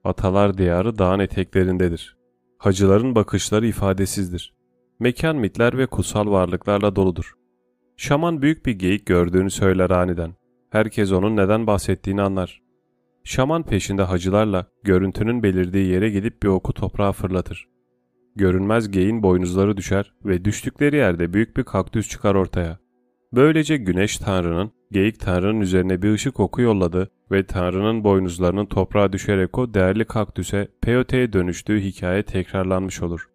Speaker 1: Atalar diyarı dağın eteklerindedir. Hacıların bakışları ifadesizdir. Mekan mitler ve kutsal varlıklarla doludur. Şaman büyük bir geyik gördüğünü söyler aniden. Herkes onun neden bahsettiğini anlar. Şaman peşinde hacılarla görüntünün belirdiği yere gidip bir oku toprağa fırlatır. Görünmez geyin boynuzları düşer ve düştükleri yerde büyük bir kaktüs çıkar ortaya. Böylece güneş tanrının geyik tanrının üzerine bir ışık oku yolladı ve tanrının boynuzlarının toprağa düşerek o değerli kaktüse peyote'ye dönüştüğü hikaye tekrarlanmış olur.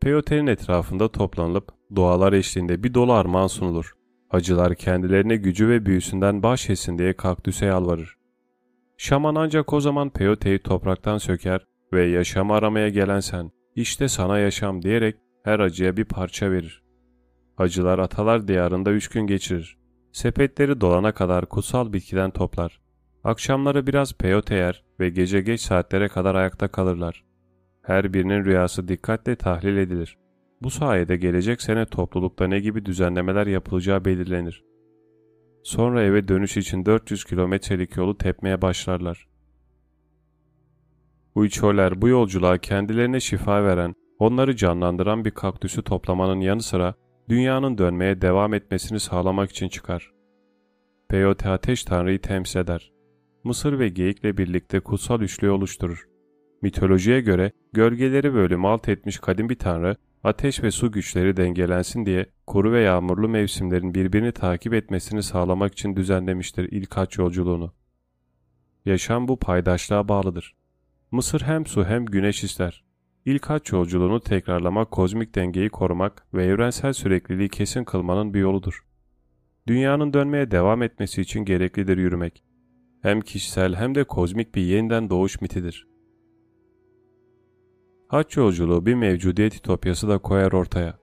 Speaker 1: Peyote'nin etrafında toplanılıp dualar eşliğinde bir dolu armağan sunulur. Hacılar kendilerine gücü ve büyüsünden bahşetsin diye kaktüse yalvarır. Şaman ancak o zaman peyoteyi topraktan söker ve yaşam aramaya gelen sen, işte sana yaşam diyerek her acıya bir parça verir. Hacılar atalar diyarında üç gün geçirir. Sepetleri dolana kadar kutsal bitkiden toplar. Akşamları biraz peyote yer ve gece geç saatlere kadar ayakta kalırlar. Her birinin rüyası dikkatle tahlil edilir. Bu sayede gelecek sene toplulukta ne gibi düzenlemeler yapılacağı belirlenir. Sonra eve dönüş için 400 kilometrelik yolu tepmeye başlarlar. Uyçoler bu yolculuğa kendilerine şifa veren, onları canlandıran bir kaktüsü toplamanın yanı sıra dünyanın dönmeye devam etmesini sağlamak için çıkar. Peyote ateş tanrıyı temsil eder. Mısır ve geyikle birlikte kutsal üçlüyü oluşturur. Mitolojiye göre gölgeleri ve ölümü alt etmiş kadim bir tanrı, ateş ve su güçleri dengelensin diye kuru ve yağmurlu mevsimlerin birbirini takip etmesini sağlamak için düzenlemiştir ilk haç yolculuğunu. Yaşam bu paydaşlığa bağlıdır. Mısır hem su hem güneş ister. İlk haç yolculuğunu tekrarlamak kozmik dengeyi korumak ve evrensel sürekliliği kesin kılmanın bir yoludur. Dünyanın dönmeye devam etmesi için gereklidir yürümek. Hem kişisel hem de kozmik bir yeniden doğuş mitidir. Haç yolculuğu bir mevcudiyet ütopyası da koyar ortaya.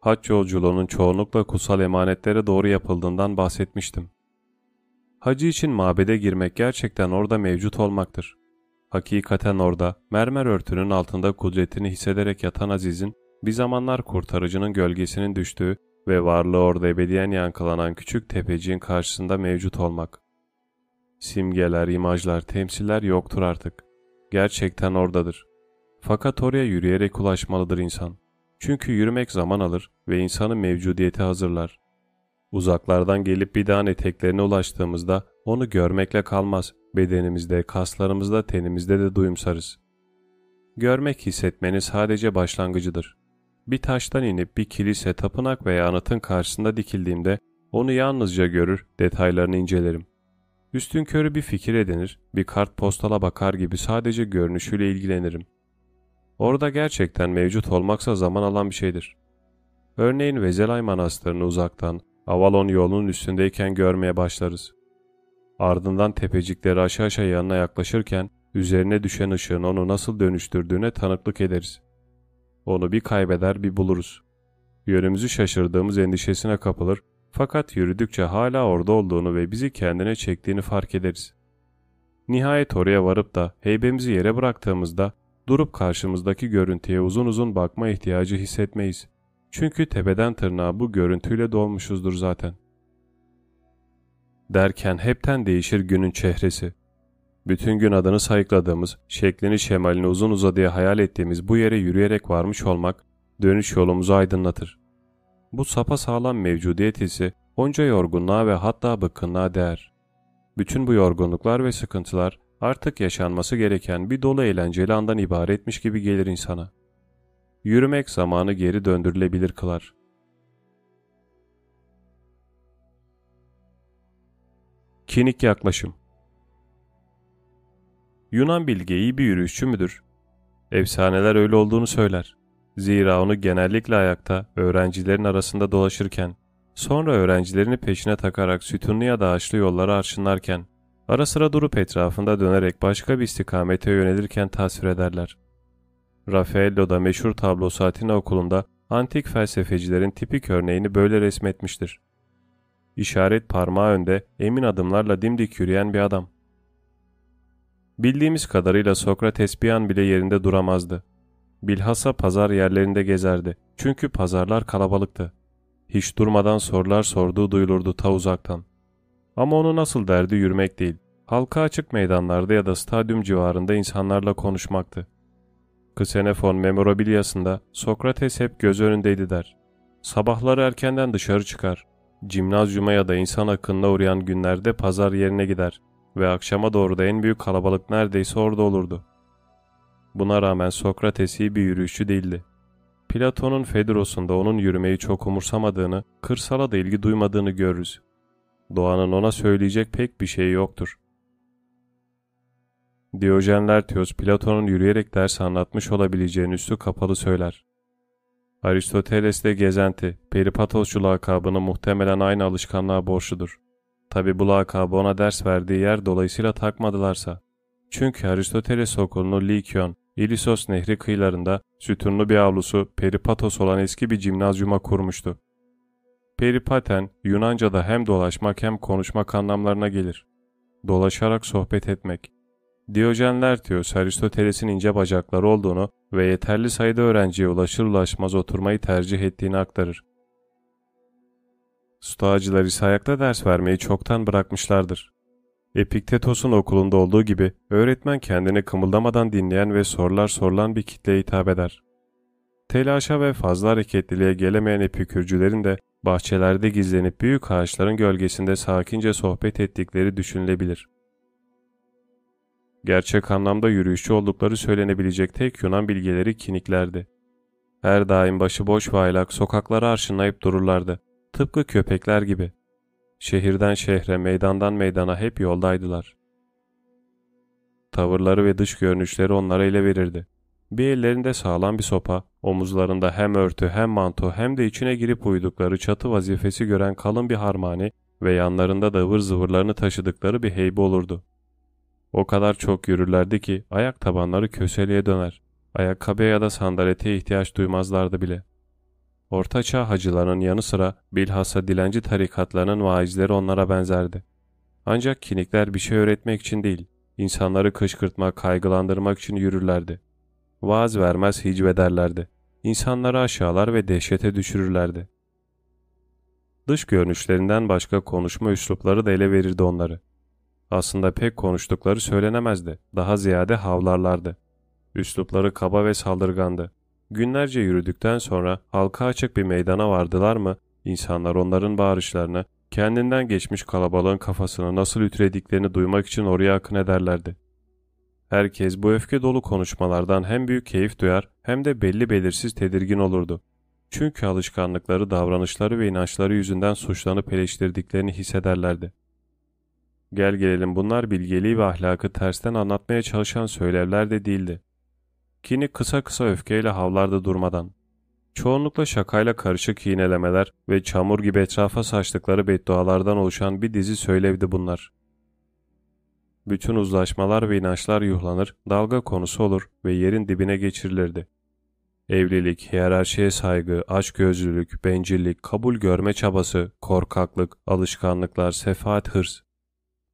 Speaker 1: Haç yolculuğunun çoğunlukla kutsal emanetlere doğru yapıldığından bahsetmiştim. Hacı için mabede girmek gerçekten orada mevcut olmaktır. Hakikaten orada, mermer örtünün altında kudretini hissederek yatan Aziz'in, bir zamanlar kurtarıcının gölgesinin düştüğü ve varlığı orada ebediyen yankılanan küçük tepeciğin karşısında mevcut olmak. Simgeler, imajlar, temsiller yoktur artık. Gerçekten oradadır. Fakat oraya yürüyerek ulaşmalıdır insan. Çünkü yürümek zaman alır ve insanın mevcudiyeti hazırlar. Uzaklardan gelip bir dağın eteklerine ulaştığımızda onu görmekle kalmaz. Bedenimizde, kaslarımızda, tenimizde de duyumsarız. Görmek hissetmenin sadece başlangıcıdır. Bir taştan inip bir kilise, tapınak veya anıtın karşısında dikildiğimde onu yalnızca görür, detaylarını incelerim. Üstün körü bir fikir edinir, bir kart postala bakar gibi sadece görünüşüyle ilgilenirim. Orada gerçekten mevcut olmaksa zaman alan bir şeydir. Örneğin Vezelay Manastırı'nı uzaktan, Avalon yolunun üstündeyken görmeye başlarız. Ardından tepecikleri aşağı aşağı yanına yaklaşırken üzerine düşen ışığın onu nasıl dönüştürdüğüne tanıklık ederiz. Onu bir kaybeder bir buluruz. Yönümüzü şaşırdığımız endişesine kapılır fakat yürüdükçe hala orada olduğunu ve bizi kendine çektiğini fark ederiz. Nihayet oraya varıp da heybemizi yere bıraktığımızda durup karşımızdaki görüntüye uzun uzun bakma ihtiyacı hissetmeyiz. Çünkü tepeden tırnağa bu görüntüyle dolmuşuzdur zaten. Derken hepten değişir günün çehresi. Bütün gün adını sayıkladığımız, şeklini şemalini uzun uzadıya hayal ettiğimiz bu yere yürüyerek varmış olmak, dönüş yolumuzu aydınlatır. Bu sapa sağlam mevcudiyet hissi, onca yorgunluğa ve hatta bıkkınlığa değer. Bütün bu yorgunluklar ve sıkıntılar, artık yaşanması gereken bir dolu eğlenceli andan ibaretmiş gibi gelir insana. Yürümek zamanı geri döndürülebilir kılar. Kinik yaklaşım Yunan bilge iyi bir yürüyüşçü müdür? Efsaneler öyle olduğunu söyler. Zira onu genellikle ayakta, öğrencilerin arasında dolaşırken, sonra öğrencilerini peşine takarak sütunlu ya da ağaçlı yolları arşınlarken, ara sıra durup etrafında dönerek başka bir istikamete yönelirken tasvir ederler. Raffaello meşhur tablosu Atina okulunda antik felsefecilerin tipik örneğini böyle resmetmiştir. İşaret parmağı önde emin adımlarla dimdik yürüyen bir adam. Bildiğimiz kadarıyla Sokrates bir an bile yerinde duramazdı. Bilhassa pazar yerlerinde gezerdi. Çünkü pazarlar kalabalıktı. Hiç durmadan sorular sorduğu duyulurdu ta uzaktan. Ama onu nasıl derdi yürümek değil, halka açık meydanlarda ya da stadyum civarında insanlarla konuşmaktı. Ksenofon memorabiliyasında Sokrates hep göz önündeydi der. Sabahları erkenden dışarı çıkar. Cimnazyuma ya da insan akınına uğrayan günlerde pazar yerine gider ve akşama doğru da en büyük kalabalık neredeyse orada olurdu. Buna rağmen Sokrates iyi bir yürüyüşçü değildi. Platon'un Fedros'unda onun yürümeyi çok umursamadığını, kırsala da ilgi duymadığını görürüz. Doğanın ona söyleyecek pek bir şey yoktur. Diyojen Laertios Platon'un yürüyerek ders anlatmış olabileceğini üstü kapalı söyler. Aristoteles de gezenti, Peripatosçu lakabını muhtemelen aynı alışkanlığa borçludur. Tabi bu lakabı ona ders verdiği yer dolayısıyla takmadılarsa. Çünkü Aristoteles okulunu Likyon, İlisos nehri kıyılarında sütunlu bir avlusu Peripatos olan eski bir cimnazyuma kurmuştu. Peripaten, Yunanca'da hem dolaşmak hem konuşmak anlamlarına gelir. Dolaşarak sohbet etmek. Diyojen Laertios, Aristoteles'in ince bacakları olduğunu ve yeterli sayıda öğrenciye ulaşır ulaşmaz oturmayı tercih ettiğini aktarır. Stoacılar ise ayakta ders vermeyi çoktan bırakmışlardır. Epiktetos'un okulunda olduğu gibi öğretmen kendini kımıldamadan dinleyen ve sorular sorulan bir kitleye hitap eder. Telaşa ve fazla hareketliliğe gelemeyen epikürcülerin de bahçelerde gizlenip büyük ağaçların gölgesinde sakince sohbet ettikleri düşünülebilir. Gerçek anlamda yürüyüşçü oldukları söylenebilecek tek Yunan bilgeleri kiniklerdi. Her daim başıboş ve aylak sokakları arşınlayıp dururlardı. Tıpkı köpekler gibi. Şehirden şehre, meydandan meydana hep yoldaydılar. Tavırları ve dış görünüşleri onlara ele verirdi. Bir ellerinde sağlam bir sopa, omuzlarında hem örtü hem manto hem de içine girip uyudukları çatı vazifesi gören kalın bir harmani ve yanlarında da ıvır zıvırlarını taşıdıkları bir heybe olurdu. O kadar çok yürürlerdi ki ayak tabanları köseliğe döner. Ayakkabıya ya da sandalete ihtiyaç duymazlardı bile. Ortaçağ hacılarının yanı sıra bilhassa dilenci tarikatlarının vaizleri onlara benzerdi. Ancak kinikler bir şey öğretmek için değil, insanları kışkırtmak, kaygılandırmak için yürürlerdi. Vaaz vermez hicvederlerdi. İnsanları aşağılar ve dehşete düşürürlerdi. Dış görünüşlerinden başka konuşma üslupları da ele verirdi onları. Aslında pek konuştukları söylenemezdi. Daha ziyade havlarlardı. Üslupları kaba ve saldırgandı. Günlerce yürüdükten sonra halka açık bir meydana vardılar mı, insanlar onların bağırışlarını, kendinden geçmiş kalabalığın kafasını nasıl ütrediklerini duymak için oraya akın ederlerdi. Herkes bu öfke dolu konuşmalardan hem büyük keyif duyar hem de belli belirsiz tedirgin olurdu. Çünkü alışkanlıkları, davranışları ve inançları yüzünden suçlanıp eleştirdiklerini hissederlerdi. Gel gelelim bunlar bilgeliği ve ahlakı tersten anlatmaya çalışan söylevler de değildi. Kini kısa kısa öfkeyle havlarda durmadan. Çoğunlukla şakayla karışık iğnelemeler ve çamur gibi etrafa saçtıkları beddualardan oluşan bir dizi söylevdi bunlar. Bütün uzlaşmalar ve inançlar yuhlanır, dalga konusu olur ve yerin dibine geçirilirdi. Evlilik, hiyerarşiye saygı, açgözlülük, bencillik, kabul görme çabası, korkaklık, alışkanlıklar, sefaat, hırs.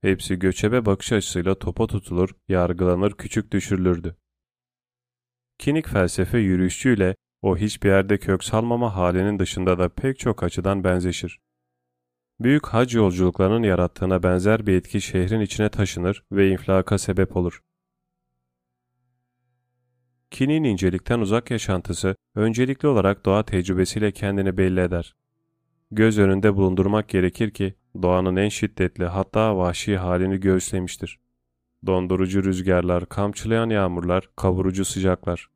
Speaker 1: Hepsi göçebe bakış açısıyla topa tutulur, yargılanır, küçük düşürülürdü. Kinik felsefe yürüyüşçüyle o hiçbir yerde kök salmama halinin dışında da pek çok açıdan benzeşir. Büyük hac yolculuklarının yarattığına benzer bir etki şehrin içine taşınır ve infilaka sebep olur. Kinin incelikten uzak yaşantısı öncelikli olarak doğa tecrübesiyle kendini belli eder. Göz önünde bulundurmak gerekir ki doğanın en şiddetli hatta vahşi halini göğüslemiştir. Dondurucu rüzgarlar, kamçılayan yağmurlar, kavurucu sıcaklar.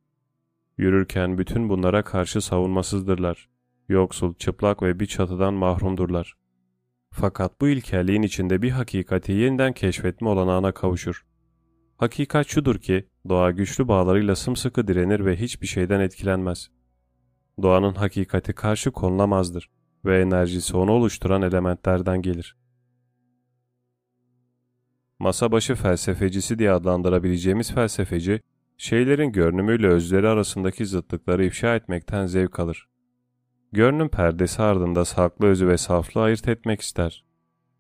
Speaker 1: Yürürken bütün bunlara karşı savunmasızdırlar. Yoksul, çıplak ve bir çatıdan mahrumdurlar. Fakat bu ilkelliğin içinde bir hakikati yeniden keşfetme olanağına kavuşur. Hakikat şudur ki doğa güçlü bağlarıyla sımsıkı direnir ve hiçbir şeyden etkilenmez. Doğanın hakikati karşı konulamazdır ve enerjisi onu oluşturan elementlerden gelir. Masa başı felsefecisi diye adlandırabileceğimiz felsefeci, şeylerin görünümüyle özleri arasındaki zıtlıkları ifşa etmekten zevk alır. Görünüm perdesi ardında saklı özü ve saflığı ayırt etmek ister.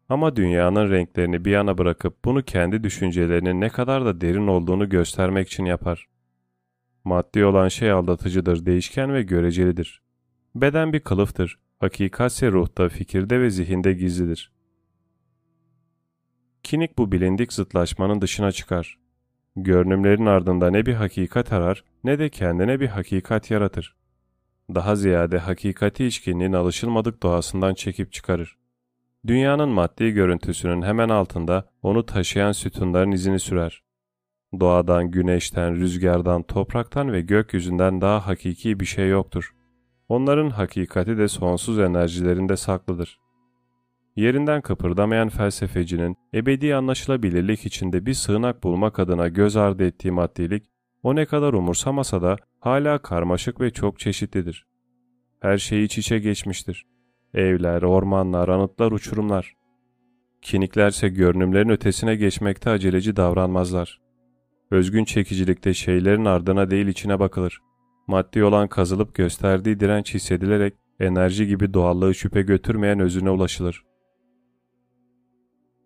Speaker 1: Ama dünyanın renklerini bir yana bırakıp bunu kendi düşüncelerinin ne kadar da derin olduğunu göstermek için yapar. Maddi olan şey aldatıcıdır, değişken ve görecelidir. Beden bir kılıftır, hakikatse ruhta, fikirde ve zihinde gizlidir. Kinik bu bilindik zıtlaşmanın dışına çıkar. Görünümlerin ardında ne bir hakikat arar ne de kendine bir hakikat yaratır. Daha ziyade hakikati içkinliğin alışılmadık doğasından çekip çıkarır. Dünyanın maddi görüntüsünün hemen altında onu taşıyan sütunların izini sürer. Doğadan, güneşten, rüzgardan, topraktan ve gökyüzünden daha hakiki bir şey yoktur. Onların hakikati de sonsuz enerjilerinde saklıdır. Yerinden kıpırdamayan felsefecinin ebedi anlaşılabilirlik içinde bir sığınak bulmak adına göz ardı ettiği maddilik, o ne kadar umursamasa da hala karmaşık ve çok çeşitlidir. Her şey iç içe geçmiştir. Evler, ormanlar, anıtlar, uçurumlar. Kiniklerse görünümlerin ötesine geçmekte aceleci davranmazlar. Özgün çekicilikte şeylerin ardına değil içine bakılır. Maddi olan kazılıp gösterdiği direnç hissedilerek enerji gibi doğallığı şüphe götürmeyen özüne ulaşılır.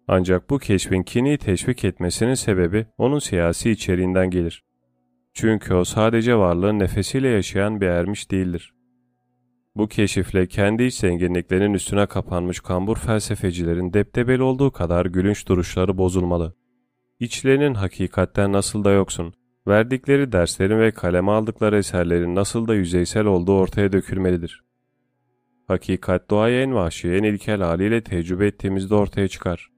Speaker 1: Ancak bu keşfin Kini'yi teşvik etmesinin sebebi onun siyasi içeriğinden gelir. Çünkü o sadece varlığın nefesiyle yaşayan bir ermiş değildir. Bu keşifle kendi iç zenginliklerinin üstüne kapanmış kambur felsefecilerin deptebeli olduğu kadar gülünç duruşları bozulmalı. İçlerinin hakikatten nasıl da yoksun, verdikleri derslerin ve kaleme aldıkları eserlerin nasıl da yüzeysel olduğu ortaya dökülmelidir. Hakikat doğayı en vahşi, en ilkel haliyle tecrübe ettiğimizde ortaya çıkar.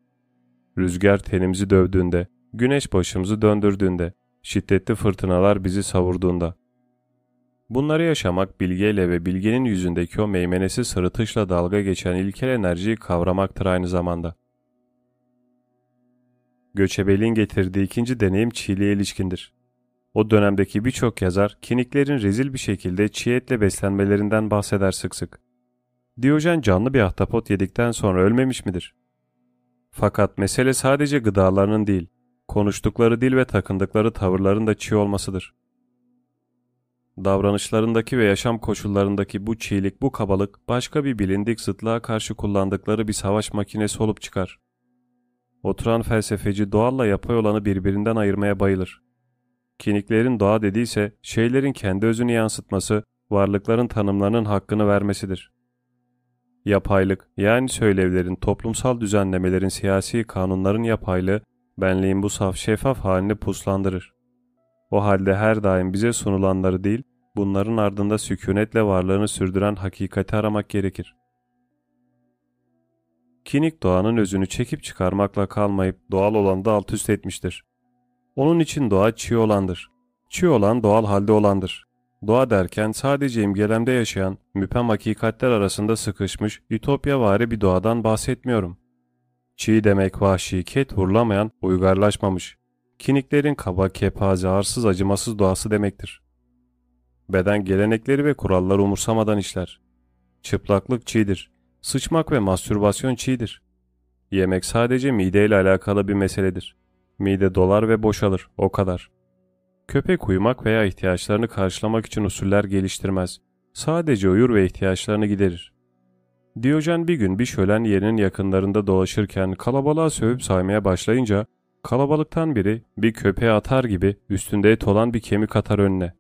Speaker 1: Rüzgar tenimizi dövdüğünde, güneş başımızı döndürdüğünde, şiddetli fırtınalar bizi savurduğunda. Bunları yaşamak bilgeyle ve bilgenin yüzündeki o meymenesi sırıtışla dalga geçen ilkel enerjiyi kavramaktır aynı zamanda. Göçebeliğin getirdiği ikinci deneyim çiğliğe ilişkindir. O dönemdeki birçok yazar kiniklerin rezil bir şekilde çiğ etle beslenmelerinden bahseder sık sık. Diyojen canlı bir ahtapot yedikten sonra ölmemiş midir? Fakat mesele sadece gıdalarının değil, konuştukları dil ve takındıkları tavırların da çiğ olmasıdır. davranışlarındaki ve yaşam koşullarındaki bu çiğlik, bu kabalık başka bir bilindik zıtlığa karşı kullandıkları bir savaş makinesi olup çıkar. Oturan felsefeci doğalla yapay olanı birbirinden ayırmaya bayılır. Kiniklerin doğa dediyse şeylerin kendi özünü yansıtması, varlıkların tanımlarının hakkını vermesidir. Yapaylık yani söylevlerin, toplumsal düzenlemelerin, siyasi kanunların yapaylığı benliğin bu saf şeffaf halini puslandırır. O halde her daim bize sunulanları değil, bunların ardında sükunetle varlığını sürdüren hakikati aramak gerekir. Kinik doğanın özünü çekip çıkarmakla kalmayıp doğal olanı da alt üst etmiştir. Onun için doğa çiğ olandır. Çiğ olan doğal halde olandır. Doğa derken sadece imgelemde yaşayan, müpem hakikatler arasında sıkışmış, ütopyavari bir doğadan bahsetmiyorum. Çiğ demek vahşi, ket vurulamayan, uygarlaşmamış. Kiniklerin kaba, kepaze, arsız, acımasız doğası demektir. Beden gelenekleri ve kuralları umursamadan işler. Çıplaklık çiğdir. Sıçmak ve mastürbasyon çiğdir. Yemek sadece mideyle alakalı bir meseledir. Mide dolar ve boşalır, o kadar. Köpek uyumak veya ihtiyaçlarını karşılamak için usuller geliştirmez. Sadece uyur ve ihtiyaçlarını giderir. Diyojen bir gün bir şölen yerinin yakınlarında dolaşırken kalabalığa sövüp saymaya başlayınca kalabalıktan biri bir köpeğe atar gibi üstünde et olan bir kemik atar önüne.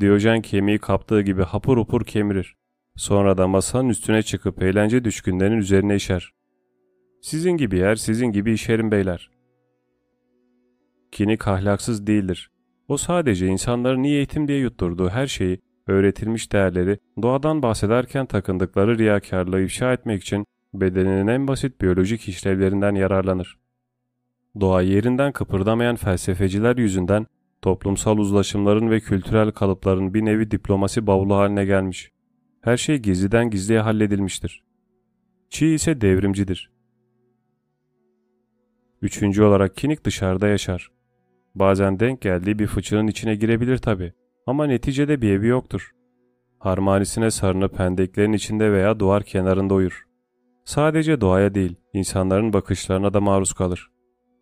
Speaker 1: Diyojen kemiği kaptığı gibi hapur hupur kemirir. Sonra da masanın üstüne çıkıp eğlence düşkünlerinin üzerine işer. Sizin gibi yer, sizin gibi işerim beyler. Kinik ahlaksız değildir. O sadece insanların iyi eğitim diye yutturduğu her şeyi, öğretilmiş değerleri, doğadan bahsederken takındıkları riyakarlığı ifşa etmek için bedeninin en basit biyolojik işlevlerinden yararlanır. Doğa yerinden kıpırdamayan felsefeciler yüzünden toplumsal uzlaşımların ve kültürel kalıpların bir nevi diplomasi bavulu haline gelmiş. Her şey gizliden gizliye halledilmiştir. Çiğ ise devrimcidir. Üçüncü olarak kinik dışarıda yaşar. Bazen denk geldiği bir fıçının içine girebilir tabi. Ama neticede bir evi yoktur. Harmanisine sarınıp pendeklerin içinde veya duvar kenarında uyur. Sadece doğaya değil, insanların bakışlarına da maruz kalır.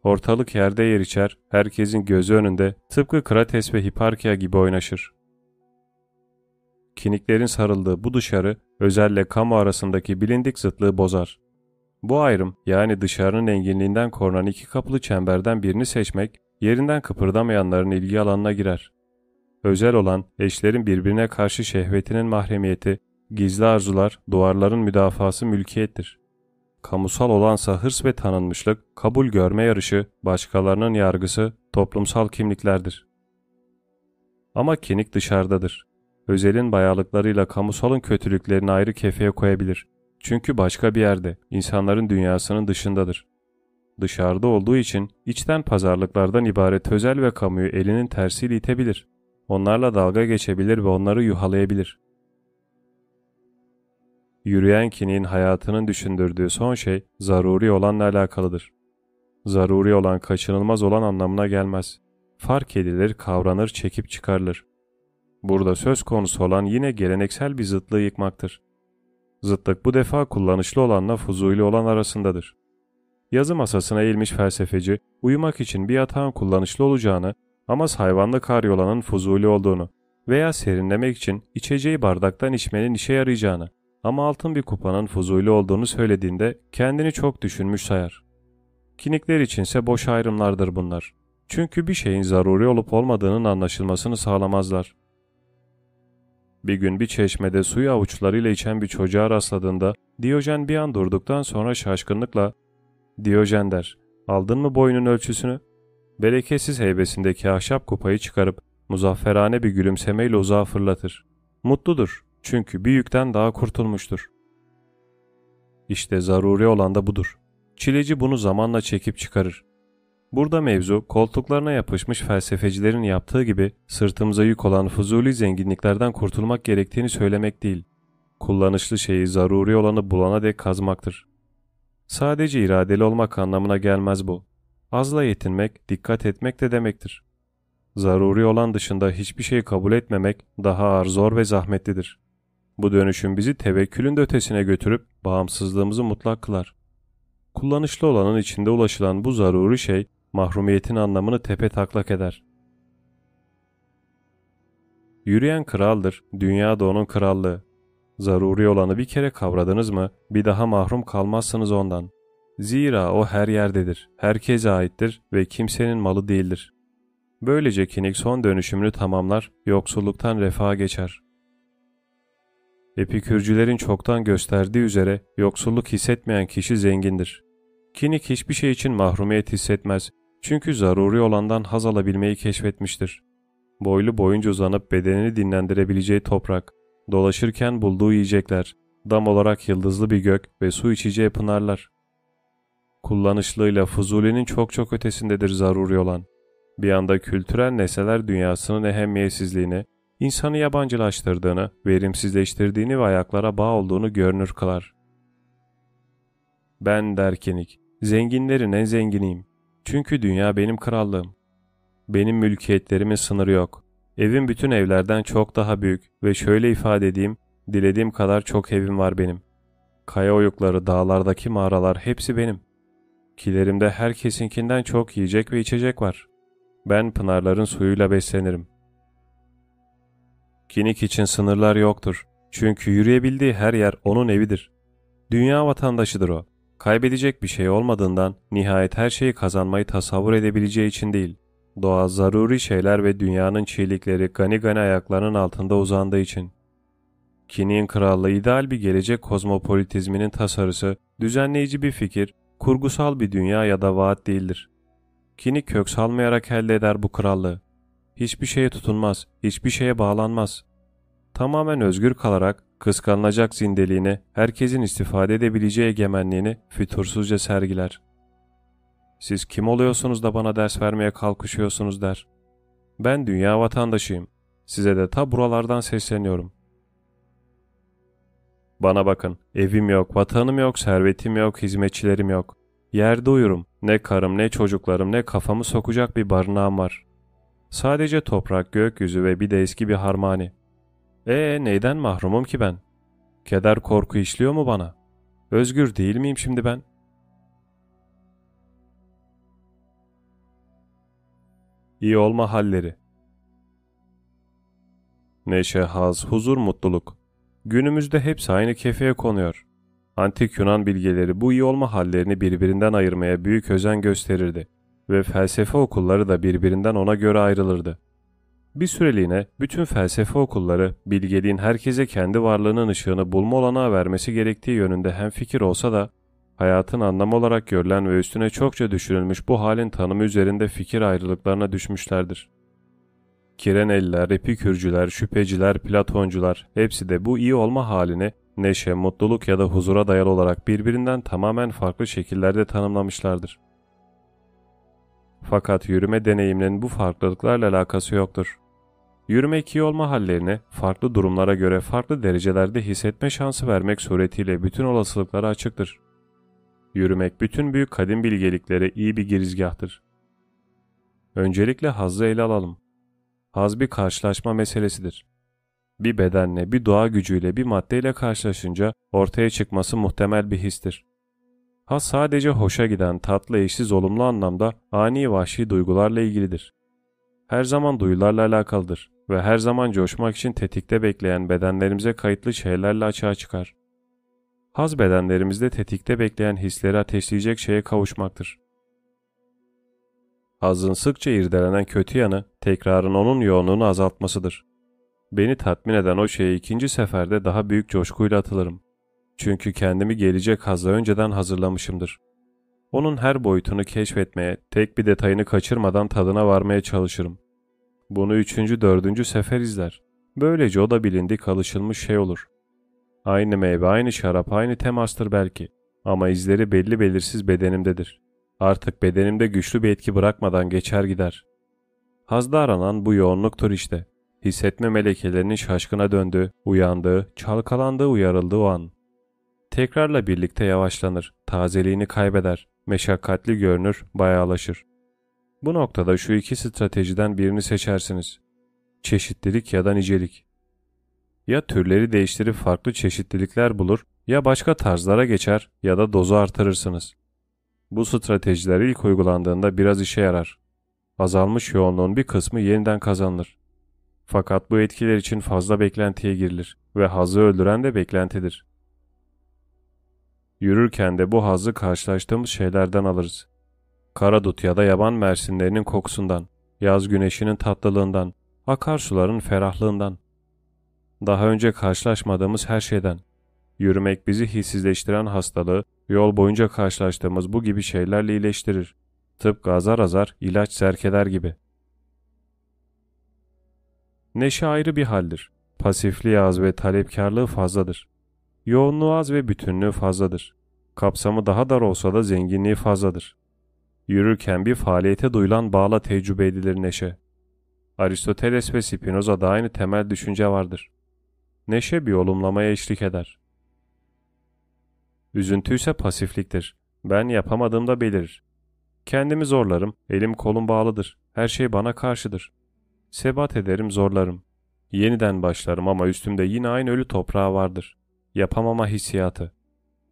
Speaker 1: Ortalık yerde yer içer, herkesin gözü önünde tıpkı Krates ve Hiparkia gibi oynaşır. Kiniklerin sarıldığı bu dışarı, özelle kamu arasındaki bilindik zıtlığı bozar. Bu ayrım, yani dışarının enginliğinden korunan iki kapılı çemberden birini seçmek, yerinden kıpırdamayanların ilgi alanına girer. Özel olan, eşlerin birbirine karşı şehvetinin mahremiyeti, gizli arzular, duvarların müdafası mülkiyettir. Kamusal olansa hırs ve tanınmışlık, kabul görme yarışı, başkalarının yargısı, toplumsal kimliklerdir. Ama kinik dışarıdadır. Özelin bayalıklarıyla kamusalın kötülüklerini ayrı kefeye koyabilir. Çünkü başka bir yerde, insanların dünyasının dışındadır. Dışarıda olduğu için içten pazarlıklardan ibaret özel ve kamuyu elinin tersiyle itebilir. Onlarla dalga geçebilir ve onları yuhalayabilir. Yürüyen kinin hayatının düşündürdüğü son şey zaruri olanla alakalıdır. Zaruri olan kaçınılmaz olan anlamına gelmez. Fark edilir, kavranır, çekip çıkarılır. Burada söz konusu olan yine geleneksel bir zıtlığı yıkmaktır. Zıtlık bu defa kullanışlı olanla fuzuli olan arasındadır. Yazı masasına eğilmiş felsefeci, uyumak için bir yatağın kullanışlı olacağını ama hayvanlı karyolanın fuzuli olduğunu veya serinlemek için içeceği bardaktan içmenin işe yarayacağını ama altın bir kupanın fuzuli olduğunu söylediğinde kendini çok düşünmüş sayar. Kinikler içinse boş ayrımlardır bunlar. Çünkü bir şeyin zaruri olup olmadığının anlaşılmasını sağlamazlar. Bir gün bir çeşmede suyu avuçlarıyla içen bir çocuğa rastladığında Diyojen bir an durduktan sonra şaşkınlıkla Diyojen der, aldın mı boyunun ölçüsünü? Bereketsiz heybesindeki ahşap kupayı çıkarıp muzafferane bir gülümsemeyle uzağa fırlatır. Mutludur çünkü bir yükten daha kurtulmuştur. İşte zaruri olan da budur. Çileci bunu zamanla çekip çıkarır. Burada mevzu koltuklarına yapışmış felsefecilerin yaptığı gibi sırtımıza yük olan fuzuli zenginliklerden kurtulmak gerektiğini söylemek değil. Kullanışlı şeyi zaruri olanı bulana dek kazmaktır. Sadece iradeli olmak anlamına gelmez bu. Azla yetinmek, dikkat etmek de demektir. Zaruri olan dışında hiçbir şey kabul etmemek daha ağır, zor ve zahmetlidir. Bu dönüşüm bizi tevekkülün de ötesine götürüp bağımsızlığımızı mutlak kılar. Kullanışlı olanın içinde ulaşılan bu zaruri şey mahrumiyetin anlamını tepe taklak eder. Yürüyen kraldır, dünya da onun krallığı. Zaruri olanı bir kere kavradınız mı bir daha mahrum kalmazsınız ondan. Zira o her yerdedir, herkese aittir ve kimsenin malı değildir. Böylece kinik son dönüşümünü tamamlar, yoksulluktan refaha geçer. Epikürcülerin çoktan gösterdiği üzere yoksulluk hissetmeyen kişi zengindir. Kinik hiçbir şey için mahrumiyet hissetmez çünkü zaruri olandan haz alabilmeyi keşfetmiştir. Boylu boyunca uzanıp bedenini dinlendirebileceği toprak, dolaşırken bulduğu yiyecekler, dam olarak yıldızlı bir gök ve su içeceği pınarlar. Kullanışlığıyla Fuzuli'nin çok çok ötesindedir zaruri olan. Bir anda kültürel nesneler dünyasının ehemmiyetsizliğini, insanı yabancılaştırdığını, verimsizleştirdiğini ve ayaklara bağ olduğunu görünür kılar. Ben derkenik, zenginlerin en zenginiyim. Çünkü dünya benim krallığım. Benim mülkiyetlerimin sınırı yok. Evim bütün evlerden çok daha büyük ve şöyle ifade edeyim, dilediğim kadar çok evim var benim. Kaya oyukları, dağlardaki mağaralar hepsi benim. Kilerimde herkesinkinden çok yiyecek ve içecek var. Ben pınarların suyuyla beslenirim. Kinik için sınırlar yoktur. Çünkü yürüyebildiği her yer onun evidir. Dünya vatandaşıdır o. Kaybedecek bir şey olmadığından nihayet her şeyi kazanmayı tasavvur edebileceği için değil. Doğa zaruri şeyler ve dünyanın çiğlikleri gani gani ayaklarının altında uzandığı için. Kinik'in krallığı ideal bir gelecek kozmopolitizminin tasarısı, düzenleyici bir fikir, kurgusal bir dünya ya da vaat değildir. Kinik kök salmayarak elde eder bu krallığı. Hiçbir şeye tutunmaz, hiçbir şeye bağlanmaz. Tamamen özgür kalarak kıskanılacak zindeliğini, herkesin istifade edebileceği egemenliğini fütursuzca sergiler. Siz kim oluyorsunuz da bana ders vermeye kalkışıyorsunuz der. Ben dünya vatandaşıyım. Size de ta buralardan sesleniyorum. Bana bakın, evim yok, vatanım yok, servetim yok, hizmetçilerim yok. Yerde uyurum. Ne karım, ne çocuklarım, ne kafamı sokacak bir barınağım var. Sadece toprak, gökyüzü ve bir de eski bir harmani. Ee neyden mahrumum ki ben? Keder korku işliyor mu bana? Özgür değil miyim şimdi ben? İyi olma halleri Neşe, haz, huzur, mutluluk. Günümüzde hepsi aynı kefeye konuyor. Antik Yunan bilgeleri bu iyi olma hallerini birbirinden ayırmaya büyük özen gösterirdi ve felsefe okulları da birbirinden ona göre ayrılırdı. Bir süreliğine bütün felsefe okulları bilgeliğin herkese kendi varlığının ışığını bulma olanağı vermesi gerektiği yönünde hem fikir olsa da hayatın anlamı olarak görülen ve üstüne çokça düşünülmüş bu halin tanımı üzerinde fikir ayrılıklarına düşmüşlerdir. Kireneliler, epikürcüler, şüpheciler, platoncular hepsi de bu iyi olma halini neşe, mutluluk ya da huzura dayalı olarak birbirinden tamamen farklı şekillerde tanımlamışlardır. Fakat yürüme deneyiminin bu farklılıklarla alakası yoktur. Yürümek iyi olma hallerini farklı durumlara göre farklı derecelerde hissetme şansı vermek suretiyle bütün olasılıklara açıktır. Yürümek bütün büyük kadim bilgeliklere iyi bir girizgahtır. Öncelikle hazzı ele alalım. Haz bir karşılaşma meselesidir. Bir bedenle, bir doğa gücüyle, bir maddeyle karşılaşınca ortaya çıkması muhtemel bir histir. Haz sadece hoşa giden, tatlı, eşsiz, olumlu anlamda ani vahşi duygularla ilgilidir. Her zaman duyularla alakalıdır ve her zaman coşmak için tetikte bekleyen bedenlerimize kayıtlı şeylerle açığa çıkar. Haz bedenlerimizde tetikte bekleyen hisleri ateşleyecek şeye kavuşmaktır. Hazın sıkça irdelenen kötü yanı tekrarın onun yoğunluğunu azaltmasıdır. Beni tatmin eden o şeye ikinci seferde daha büyük coşkuyla atılırım. Çünkü kendimi gelecek hazla önceden hazırlamışımdır. Onun her boyutunu keşfetmeye, tek bir detayını kaçırmadan tadına varmaya çalışırım. Bunu üçüncü, dördüncü sefer izler. Böylece o da bilindik alışılmış şey olur. Aynı meyve, aynı şarap, aynı temastır belki. Ama izleri belli belirsiz bedenimdedir. Artık bedenimde güçlü bir etki bırakmadan geçer gider. Hazda aranan bu yoğunluktur işte. Hissetme melekelerinin şaşkına döndüğü, uyandığı, çalkalandığı, uyarıldığı o an. Tekrarla birlikte yavaşlanır, tazeliğini kaybeder, meşakkatli görünür, bayağılaşır. Bu noktada şu iki stratejiden birini seçersiniz. Çeşitlilik ya da nicelik. Ya türleri değiştirip farklı çeşitlilikler bulur, ya başka tarzlara geçer ya da dozu artırırsınız. Bu stratejiler ilk uygulandığında biraz işe yarar. Azalmış yoğunluğun bir kısmı yeniden kazanılır. Fakat bu etkiler için fazla beklentiye girilir ve hazı öldüren de beklentidir. Yürürken de bu hazı karşılaştığımız şeylerden alırız. Karadut ya da yaban mersinlerinin kokusundan, yaz güneşinin tatlılığından, akarsuların ferahlığından. Daha önce karşılaşmadığımız her şeyden. Yürümek bizi hissizleştiren hastalığı yol boyunca karşılaştığımız bu gibi şeylerle iyileştirir. Tıpkı azar azar ilaç zerk gibi. Neşe ayrı bir haldir. Pasifliği az ve talepkarlığı fazladır. Yoğunluğu az ve bütünlüğü fazladır. Kapsamı daha dar olsa da zenginliği fazladır. Yürürken bir faaliyete duyulan bağla tecrübe edilir neşe. Aristoteles ve Spinoza'da aynı temel düşünce vardır. Neşe bir olumlamaya eşlik eder. Üzüntü ise pasifliktir. Ben yapamadığımda belirir. Kendimi zorlarım, elim kolum bağlıdır. Her şey bana karşıdır. Sebat ederim, zorlarım. Yeniden başlarım ama üstümde yine aynı ölü toprağı vardır. Yapamama hissiyatı.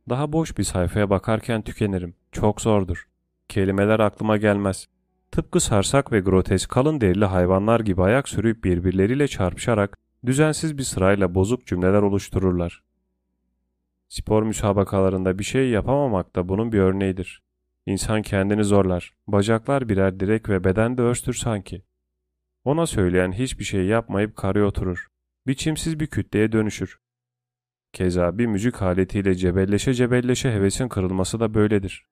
Speaker 1: Daha boş bir sayfaya bakarken tükenirim. Çok zordur. Kelimeler aklıma gelmez. Tıpkı sarsak ve grotesk kalın derili hayvanlar gibi ayak sürüp birbirleriyle çarpışarak düzensiz bir sırayla bozuk cümleler oluştururlar. Spor müsabakalarında bir şey yapamamak da bunun bir örneğidir. İnsan kendini zorlar. Bacaklar birer direk ve beden de örstür sanki. Ona söyleyen hiçbir şey yapmayıp karaya oturur. Biçimsiz bir kütleye dönüşür. Keza bir müzik aletiyle cebelleşe cebelleşe hevesin kırılması da böyledir.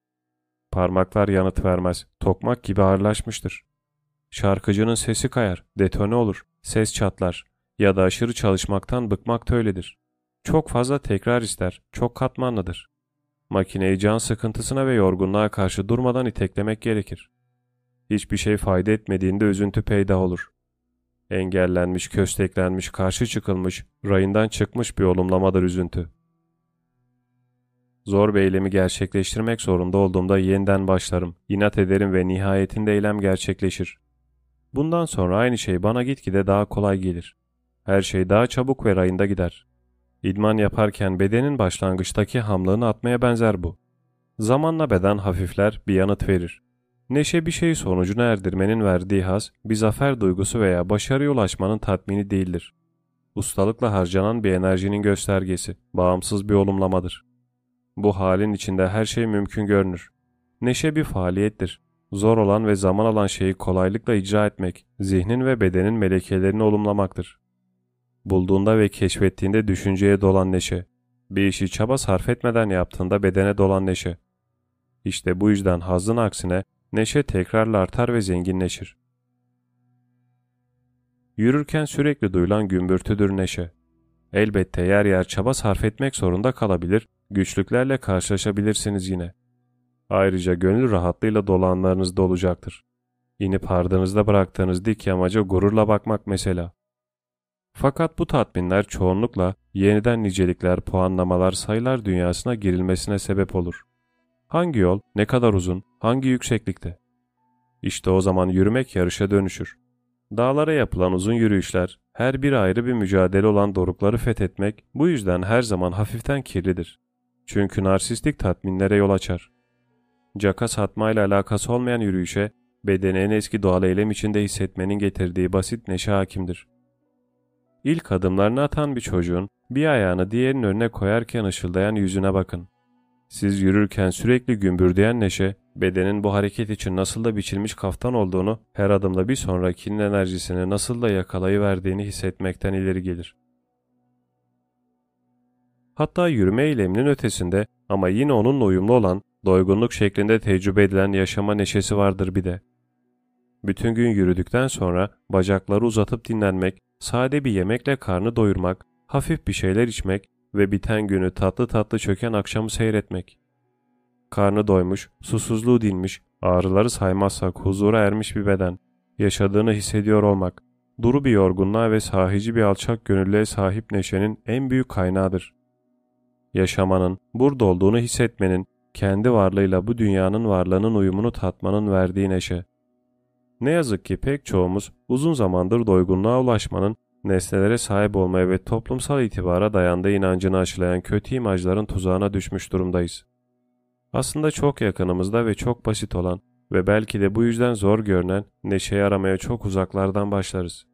Speaker 1: Parmaklar yanıt vermez, tokmak gibi ağırlaşmıştır. Şarkıcının sesi kayar, detone olur, ses çatlar ya da aşırı çalışmaktan bıkmak da öyledir. Çok fazla tekrar ister, çok katmanlıdır. Makineyi can sıkıntısına ve yorgunluğa karşı durmadan iteklemek gerekir. Hiçbir şey fayda etmediğinde üzüntü peyda olur. Engellenmiş, kösteklenmiş, karşı çıkılmış, rayından çıkmış bir olumlamadır üzüntü. Zor bir eylemi gerçekleştirmek zorunda olduğumda yeniden başlarım, inat ederim ve nihayetinde eylem gerçekleşir. Bundan sonra aynı şey bana gitgide daha kolay gelir. Her şey daha çabuk ve rayında gider. İdman yaparken bedenin başlangıçtaki hamlığını atmaya benzer bu. Zamanla beden hafifler, bir yanıt verir. Neşe bir şeyi sonucuna erdirmenin verdiği haz, bir zafer duygusu veya başarıya ulaşmanın tatmini değildir. Ustalıkla harcanan bir enerjinin göstergesi, bağımsız bir olumlamadır. Bu halin içinde her şey mümkün görünür. Neşe bir faaliyettir. Zor olan ve zaman alan şeyi kolaylıkla icra etmek, zihnin ve bedenin melekelerini olumlamaktır. Bulduğunda ve keşfettiğinde düşünceye dolan neşe. Bir işi çaba sarf etmeden yaptığında bedene dolan neşe. İşte bu yüzden hazın aksine neşe tekrarla artar ve zenginleşir. Yürürken sürekli duyulan gümbürtüdür neşe. Elbette yer yer çaba sarf etmek zorunda kalabilir, güçlüklerle karşılaşabilirsiniz yine. Ayrıca gönül rahatlığıyla dolanlarınız da olacaktır. İnip ardınızda bıraktığınız dik yamaca gururla bakmak mesela. Fakat bu tatminler çoğunlukla yeniden nicelikler, puanlamalar, sayılar dünyasına girilmesine sebep olur. Hangi yol, ne kadar uzun, hangi yükseklikte? İşte o zaman yürümek yarışa dönüşür. Dağlara yapılan uzun yürüyüşler, her bir ayrı bir mücadele olan dorukları fethetmek bu yüzden her zaman hafiften kirlidir. Çünkü narsistik tatminlere yol açar. Caka satmayla alakası olmayan yürüyüşe, bedeni en eski doğal eylem içinde hissetmenin getirdiği basit neşe hakimdir. İlk adımlarını atan bir çocuğun bir ayağını diğerinin önüne koyarken ışıldayan yüzüne bakın. Siz yürürken sürekli gümbürdeyen neşe, bedenin bu hareket için nasıl da biçilmiş kaftan olduğunu, her adımda bir sonrakinin enerjisini nasıl da yakalayıverdiğini hissetmekten ileri gelir. Hatta yürüme eyleminin ötesinde ama yine onunla uyumlu olan, doygunluk şeklinde tecrübe edilen yaşama neşesi vardır bir de. Bütün gün yürüdükten sonra bacakları uzatıp dinlenmek, sade bir yemekle karnı doyurmak, hafif bir şeyler içmek ve biten günü tatlı tatlı çöken akşamı seyretmek. Karnı doymuş, susuzluğu dinmiş, ağrıları saymazsak huzura ermiş bir beden, yaşadığını hissediyor olmak, duru bir yorgunluğa ve sahici bir alçak gönüllüğe sahip neşenin en büyük kaynağıdır. Yaşamanın, burada olduğunu hissetmenin, kendi varlığıyla bu dünyanın varlığının uyumunu tatmanın verdiği neşe. Ne yazık ki pek çoğumuz uzun zamandır doygunluğa ulaşmanın, nesnelere sahip olmaya ve toplumsal itibara dayandığı inancını aşılayan kötü imajların tuzağına düşmüş durumdayız. Aslında çok yakınımızda ve çok basit olan ve belki de bu yüzden zor görünen neşeyi aramaya çok uzaklardan başlarız.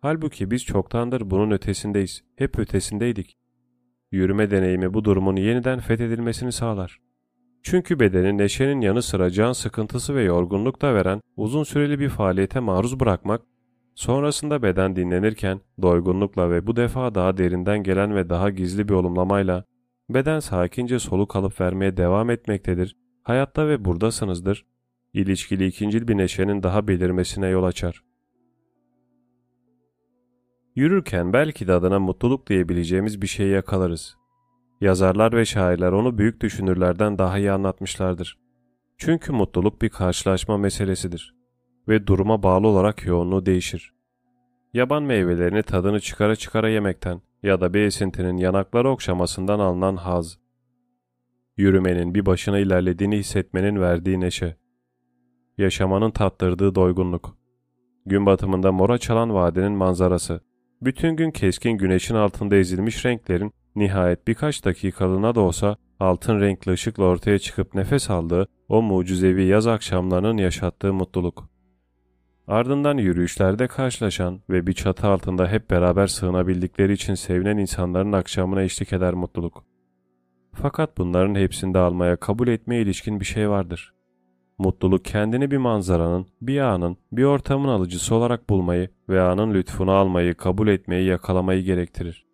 Speaker 1: Halbuki biz çoktandır bunun ötesindeyiz. Hep ötesindeydik. Yürüme deneyimi bu durumun yeniden fethedilmesini sağlar. Çünkü bedeni neşenin yanı sıra can sıkıntısı ve yorgunluk da veren uzun süreli bir faaliyete maruz bırakmak, sonrasında beden dinlenirken doygunlukla ve bu defa daha derinden gelen ve daha gizli bir olumlamayla beden sakince soluk alıp vermeye devam etmektedir, hayatta ve buradasınızdır, ilişkili ikincil bir neşenin daha belirmesine yol açar. Yürürken belki de adına mutluluk diyebileceğimiz bir şey yakalarız. Yazarlar ve şairler onu büyük düşünürlerden daha iyi anlatmışlardır. Çünkü mutluluk bir karşılaşma meselesidir ve duruma bağlı olarak yoğunluğu değişir. Yaban meyvelerini tadını çıkara çıkara yemekten ya da bir esintinin yanakları okşamasından alınan haz. Yürümenin bir başına ilerlediğini hissetmenin verdiği neşe. Yaşamanın tattırdığı doygunluk. Gün batımında mora çalan vadenin manzarası. Bütün gün keskin güneşin altında ezilmiş renklerin nihayet birkaç dakikalığına da olsa altın renkli ışıkla ortaya çıkıp nefes aldığı o mucizevi yaz akşamlarının yaşattığı mutluluk. Ardından yürüyüşlerde karşılaşan ve bir çatı altında hep beraber sığınabildikleri için sevinen insanların akşamına eşlik eder mutluluk. Fakat bunların hepsinde almaya kabul etmeye ilişkin bir şey vardır. Mutluluk kendini bir manzaranın, bir anın, bir ortamın alıcısı olarak bulmayı ve anın lütfunu almayı, kabul etmeyi, yakalamayı gerektirir.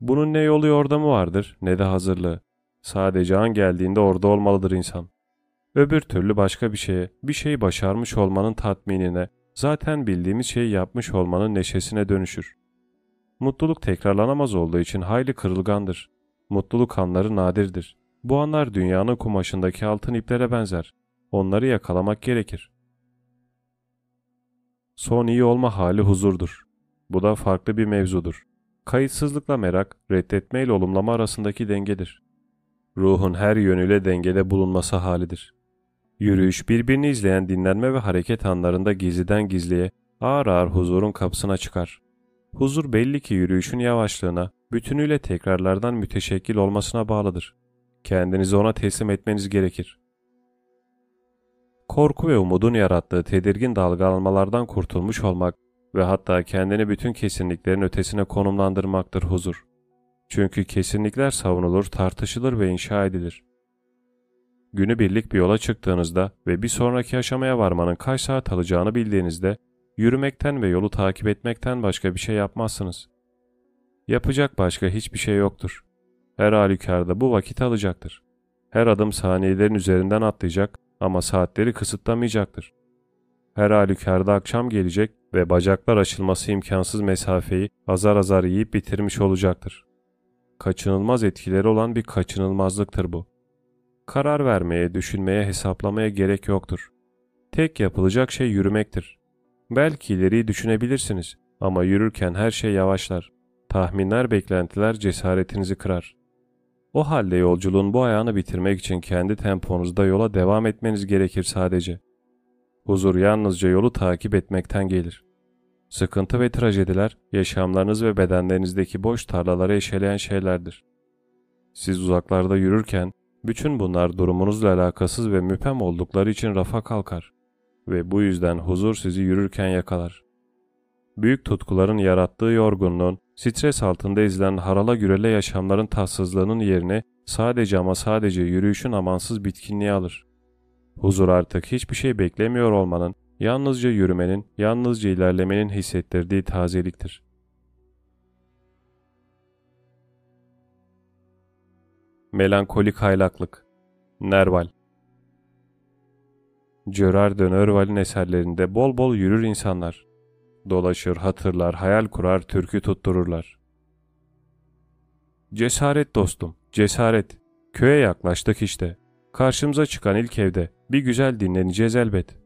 Speaker 1: Bunun ne yolu yordamı vardır ne de hazırlığı. Sadece an geldiğinde orada olmalıdır insan. Öbür türlü başka bir şeye, bir şeyi başarmış olmanın tatminine, zaten bildiğimiz şeyi yapmış olmanın neşesine dönüşür. Mutluluk tekrarlanamaz olduğu için hayli kırılgandır. Mutluluk anları nadirdir. Bu anlar dünyanın kumaşındaki altın iplere benzer. Onları yakalamak gerekir. Son iyi olma hali huzurdur. Bu da farklı bir mevzudur. Kayıtsızlıkla merak, reddetme ile olumlama arasındaki dengedir. Ruhun her yönüyle dengede bulunması halidir. Yürüyüş birbirini izleyen dinlenme ve hareket anlarında gizliden gizliye ağır ağır huzurun kapısına çıkar. Huzur belli ki yürüyüşün yavaşlığına, bütünüyle tekrarlardan müteşekkil olmasına bağlıdır. Kendinizi ona teslim etmeniz gerekir. Korku ve umudun yarattığı tedirgin dalgalanmalardan kurtulmuş olmak ve hatta kendini bütün kesinliklerin ötesine konumlandırmaktır huzur. Çünkü kesinlikler savunulur, tartışılır ve inşa edilir. Günü birlik bir yola çıktığınızda ve bir sonraki aşamaya varmanın kaç saat alacağını bildiğinizde yürümekten ve yolu takip etmekten başka bir şey yapmazsınız. Yapacak başka hiçbir şey yoktur. Her halükarda bu vakit alacaktır. Her adım saniyelerin üzerinden atlayacak ama saatleri kısıtlamayacaktır. Her halükarda akşam gelecek ve bacaklar açılması imkansız mesafeyi azar azar yiyip bitirmiş olacaktır. Kaçınılmaz etkileri olan bir kaçınılmazlıktır bu. Karar vermeye, düşünmeye, hesaplamaya gerek yoktur. Tek yapılacak şey yürümektir. Belki ileriyi düşünebilirsiniz ama yürürken her şey yavaşlar. Tahminler, beklentiler cesaretinizi kırar. O halde yolculuğun bu ayağını bitirmek için kendi temponuzda yola devam etmeniz gerekir sadece. Huzur yalnızca yolu takip etmekten gelir. Sıkıntı ve trajediler yaşamlarınız ve bedenlerinizdeki boş tarlaları eşeleyen şeylerdir. Siz uzaklarda yürürken bütün bunlar durumunuzla alakasız ve müpem oldukları için rafa kalkar ve bu yüzden huzur sizi yürürken yakalar. Büyük tutkuların yarattığı yorgunluğun, stres altında izlenen harala gürele yaşamların tatsızlığının yerine sadece ama sadece yürüyüşün amansız bitkinliği alır. Huzur artık hiçbir şey beklemiyor olmanın, yalnızca yürümenin, yalnızca ilerlemenin hissettirdiği tazeliktir. Melankolik haylaklık Nerval Gerard de Nerval'in eserlerinde bol bol yürür insanlar. Dolaşır, hatırlar, hayal kurar, türkü tuttururlar. Cesaret dostum, cesaret. Köye yaklaştık işte. Karşımıza çıkan ilk evde. Bir güzel dinleneceğiz elbet.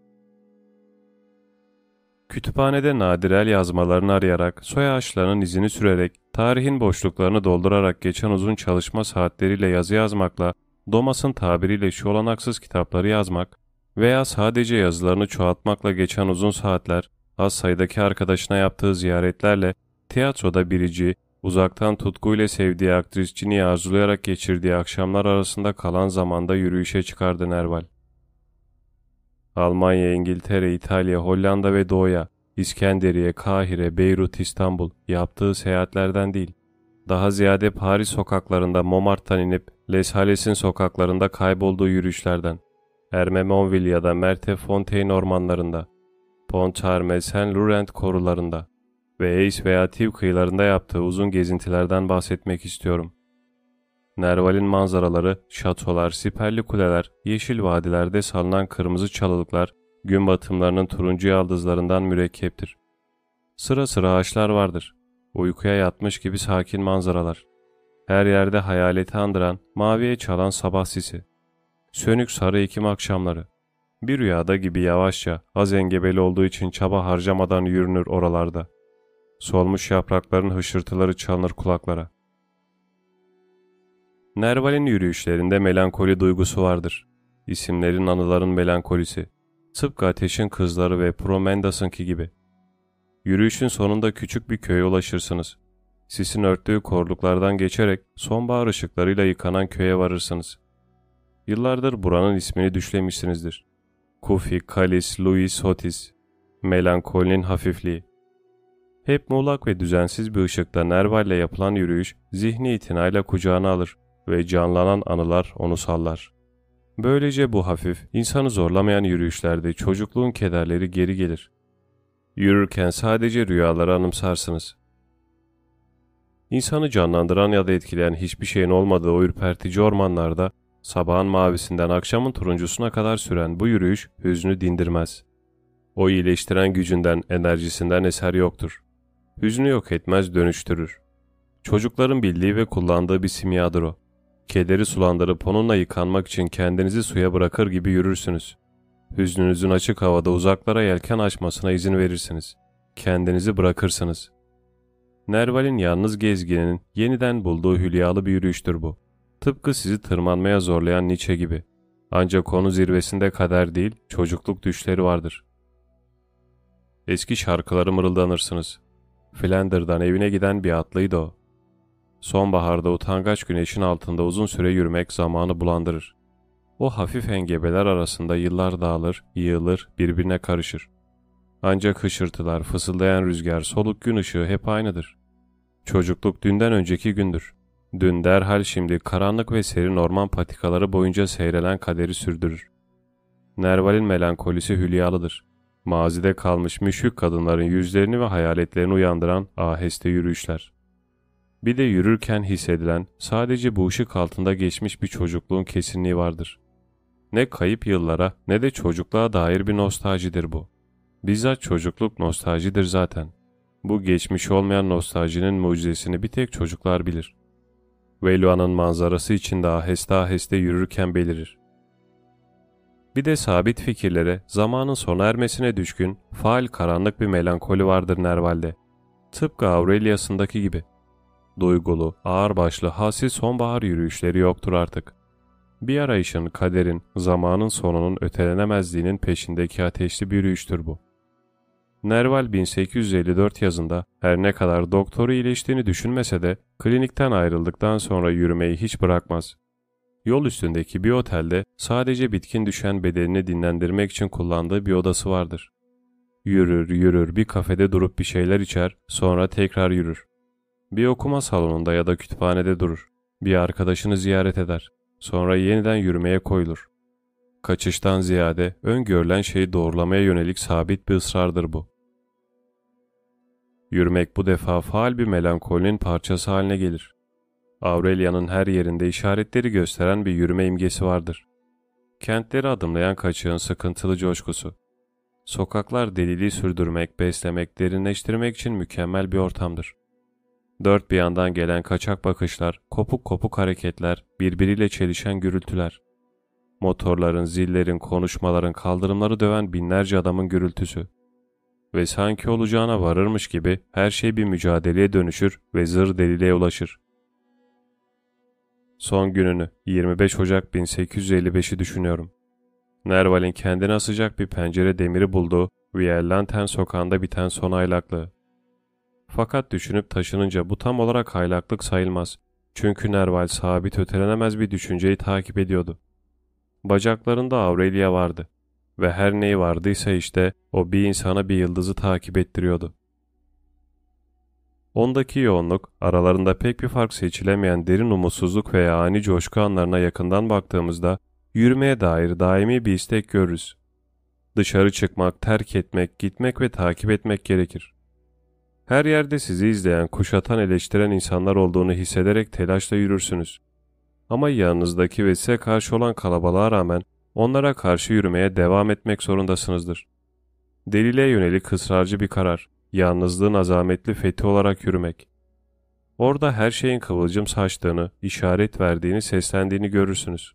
Speaker 1: Kütüphanede nadir el yazmalarını arayarak, soy ağaçlarının izini sürerek, tarihin boşluklarını doldurarak geçen uzun çalışma saatleriyle yazı yazmakla, Domas'ın tabiriyle şu olanaksız kitapları yazmak veya sadece yazılarını çoğaltmakla geçen uzun saatler, az sayıdaki arkadaşına yaptığı ziyaretlerle, tiyatroda birici, uzaktan tutkuyla sevdiği aktrisçini arzulayarak geçirdiği akşamlar arasında kalan zamanda yürüyüşe çıkardı Nerval. Almanya, İngiltere, İtalya, Hollanda ve Doğu'ya, İskenderiye, Kahire, Beyrut, İstanbul yaptığı seyahatlerden değil. Daha ziyade Paris sokaklarında Montmartre'dan inip Les Halles'in sokaklarında kaybolduğu yürüyüşlerden. Ermenonville ya da Merte Fontaine ormanlarında, Pontarme, Saint Laurent korularında ve Ace veya Tiv kıyılarında yaptığı uzun gezintilerden bahsetmek istiyorum. Nerval'in manzaraları, şatolar, siperli kuleler, yeşil vadilerde salınan kırmızı çalılıklar, gün batımlarının turuncu yaldızlarından mürekkeptir. Sıra sıra ağaçlar vardır. Uykuya yatmış gibi sakin manzaralar. Her yerde hayaleti andıran, maviye çalan sabah sisi. Sönük sarı ekim akşamları. Bir rüyada gibi yavaşça, az engebeli olduğu için çaba harcamadan yürünür oralarda. Solmuş yaprakların hışırtıları çalınır kulaklara. Nerval'in yürüyüşlerinde melankoli duygusu vardır. İsimlerin anıların melankolisi. Tıpkı ateşin kızları ve Promendas'ınki gibi. Yürüyüşün sonunda küçük bir köye ulaşırsınız. Sisin örttüğü korluklardan geçerek sonbahar ışıklarıyla yıkanan köye varırsınız. Yıllardır buranın ismini düşlemişsinizdir. Kufi, Kalis, Louis, Hotis. Melankolinin hafifliği. Hep muğlak ve düzensiz bir ışıkta Nerval'le yapılan yürüyüş zihni itinayla kucağına alır ve canlanan anılar onu sallar. Böylece bu hafif, insanı zorlamayan yürüyüşlerde çocukluğun kederleri geri gelir. Yürürken sadece rüyaları anımsarsınız. İnsanı canlandıran ya da etkileyen hiçbir şeyin olmadığı o ürpertici ormanlarda, sabahın mavisinden akşamın turuncusuna kadar süren bu yürüyüş hüznü dindirmez. O iyileştiren gücünden, enerjisinden eser yoktur. Hüznü yok etmez, dönüştürür. Çocukların bildiği ve kullandığı bir simyadır o. Kederi sulandırıp onunla yıkanmak için kendinizi suya bırakır gibi yürürsünüz. Hüznünüzün açık havada uzaklara yelken açmasına izin verirsiniz. Kendinizi bırakırsınız. Nerval'in yalnız gezgininin yeniden bulduğu hülyalı bir yürüyüştür bu. Tıpkı sizi tırmanmaya zorlayan Nietzsche gibi. Ancak konu zirvesinde kader değil, çocukluk düşleri vardır. Eski şarkıları mırıldanırsınız. Flander'dan evine giden bir atlıydı o. Sonbaharda utangaç güneşin altında uzun süre yürümek zamanı bulandırır. O hafif engebeler arasında yıllar dağılır, yığılır, birbirine karışır. Ancak hışırtılar, fısıldayan rüzgar, soluk gün ışığı hep aynıdır. Çocukluk dünden önceki gündür. Dün derhal şimdi karanlık ve serin orman patikaları boyunca seyrelen kaderi sürdürür. Nerval'in melankolisi hülyalıdır. Mazide kalmış müşrik kadınların yüzlerini ve hayaletlerini uyandıran aheste yürüyüşler. Bir de yürürken hissedilen sadece bu ışık altında geçmiş bir çocukluğun kesinliği vardır. Ne kayıp yıllara ne de çocukluğa dair bir nostaljidir bu. Bizzat çocukluk nostaljidir zaten. Bu geçmiş olmayan nostaljinin mucizesini bir tek çocuklar bilir. Velua'nın manzarası içinde aheste aheste yürürken belirir. Bir de sabit fikirlere, zamanın sona ermesine düşkün, faal karanlık bir melankoli vardır Nerval'de. Tıpkı Aurelius'ındaki gibi. Duygulu, ağırbaşlı, hassiz sonbahar yürüyüşleri yoktur artık. Bir arayışın, kaderin, zamanın sonunun ötelenemezliğinin peşindeki ateşli bir yürüyüştür bu. Nerval 1854 yazında her ne kadar doktoru iyileştiğini düşünmese de klinikten ayrıldıktan sonra yürümeyi hiç bırakmaz. Yol üstündeki bir otelde sadece bitkin düşen bedenini dinlendirmek için kullandığı bir odası vardır. Yürür yürür bir kafede durup bir şeyler içer sonra tekrar yürür. Bir okuma salonunda ya da kütüphanede durur. Bir arkadaşını ziyaret eder. Sonra yeniden yürümeye koyulur. Kaçıştan ziyade öngörülen şeyi doğrulamaya yönelik sabit bir ısrardır bu. Yürümek bu defa faal bir melankolinin parçası haline gelir. Aurelia'nın her yerinde işaretleri gösteren bir yürüme imgesi vardır. Kentleri adımlayan kaçığın sıkıntılı coşkusu. Sokaklar deliliği sürdürmek, beslemek, derinleştirmek için mükemmel bir ortamdır. Dört bir yandan gelen kaçak bakışlar, kopuk kopuk hareketler, birbiriyle çelişen gürültüler. Motorların, zillerin, konuşmaların, kaldırımları döven binlerce adamın gürültüsü. Ve sanki olacağına varırmış gibi her şey bir mücadeleye dönüşür ve zır deliliğe ulaşır. Son gününü 25 Ocak 1855'i düşünüyorum. Nerval'in kendine asacak bir pencere demiri bulduğu Vierlanten sokağında biten son aylaklığı. Fakat düşünüp taşınınca bu tam olarak haylaklık sayılmaz. Çünkü Nerval sabit ötelenemez bir düşünceyi takip ediyordu. Bacaklarında Aurelia vardı. ve her neyi vardıysa işte o bir insana bir yıldızı takip ettiriyordu. Ondaki yoğunluk, aralarında pek bir fark seçilemeyen derin umutsuzluk veya ani coşku anlarına yakından baktığımızda yürümeye dair daimi bir istek görürüz. Dışarı çıkmak, terk etmek, gitmek ve takip etmek gerekir. Her yerde sizi izleyen, kuşatan, eleştiren insanlar olduğunu hissederek telaşla yürürsünüz. Ama yanınızdaki ve size karşı olan kalabalığa rağmen onlara karşı yürümeye devam etmek zorundasınızdır. Delile yönelik ısrarcı bir karar, yalnızlığın azametli fethi olarak yürümek. Orada her şeyin kıvılcım saçtığını, işaret verdiğini, seslendiğini görürsünüz.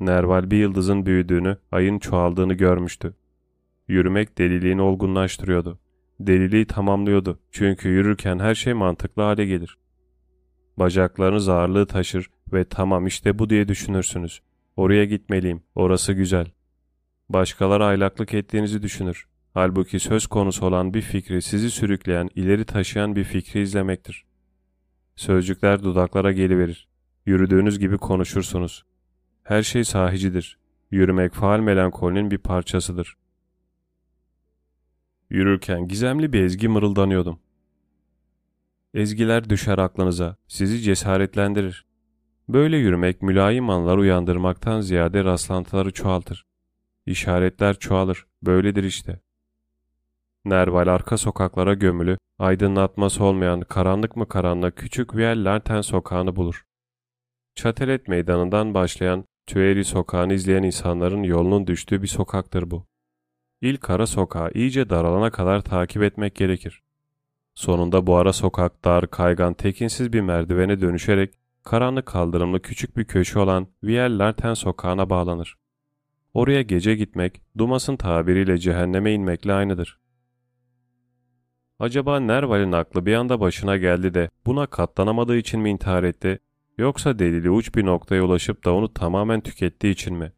Speaker 1: Nerval bir yıldızın büyüdüğünü, ayın çoğaldığını görmüştü. Yürümek deliliğini olgunlaştırıyordu. Deliliği tamamlıyordu çünkü yürürken her şey mantıklı hale gelir. Bacaklarınız ağırlığı taşır ve tamam işte bu diye düşünürsünüz. Oraya gitmeliyim, orası güzel. Başkaları aylaklık ettiğinizi düşünür. Halbuki söz konusu olan bir fikri sizi sürükleyen, ileri taşıyan bir fikri izlemektir. Sözcükler dudaklara geliverir. Yürüdüğünüz gibi konuşursunuz. Her şey sahicidir. Yürümek faal melankolinin bir parçasıdır. Yürürken gizemli bir ezgi mırıldanıyordum. Ezgiler düşer aklınıza, sizi cesaretlendirir. Böyle yürümek mülayim anlar uyandırmaktan ziyade rastlantıları çoğaltır. İşaretler çoğalır, böyledir işte. Nerval arka sokaklara gömülü, aydınlatması olmayan karanlık mı karanlık küçük Viel Lanten sokağını bulur. Çatelet meydanından başlayan Tüeri sokağını izleyen insanların yolunun düştüğü bir sokaktır bu. İlk ara sokağı iyice daralana kadar takip etmek gerekir. Sonunda bu ara sokak dar, kaygan, tekinsiz bir merdivene dönüşerek karanlık kaldırımlı küçük bir köşe olan Viel Lanten sokağına bağlanır. Oraya gece gitmek, Dumas'ın tabiriyle cehenneme inmekle aynıdır. Acaba Nerval'in aklı bir anda başına geldi de buna katlanamadığı için mi intihar etti, yoksa delili uç bir noktaya ulaşıp da onu tamamen tükettiği için mi?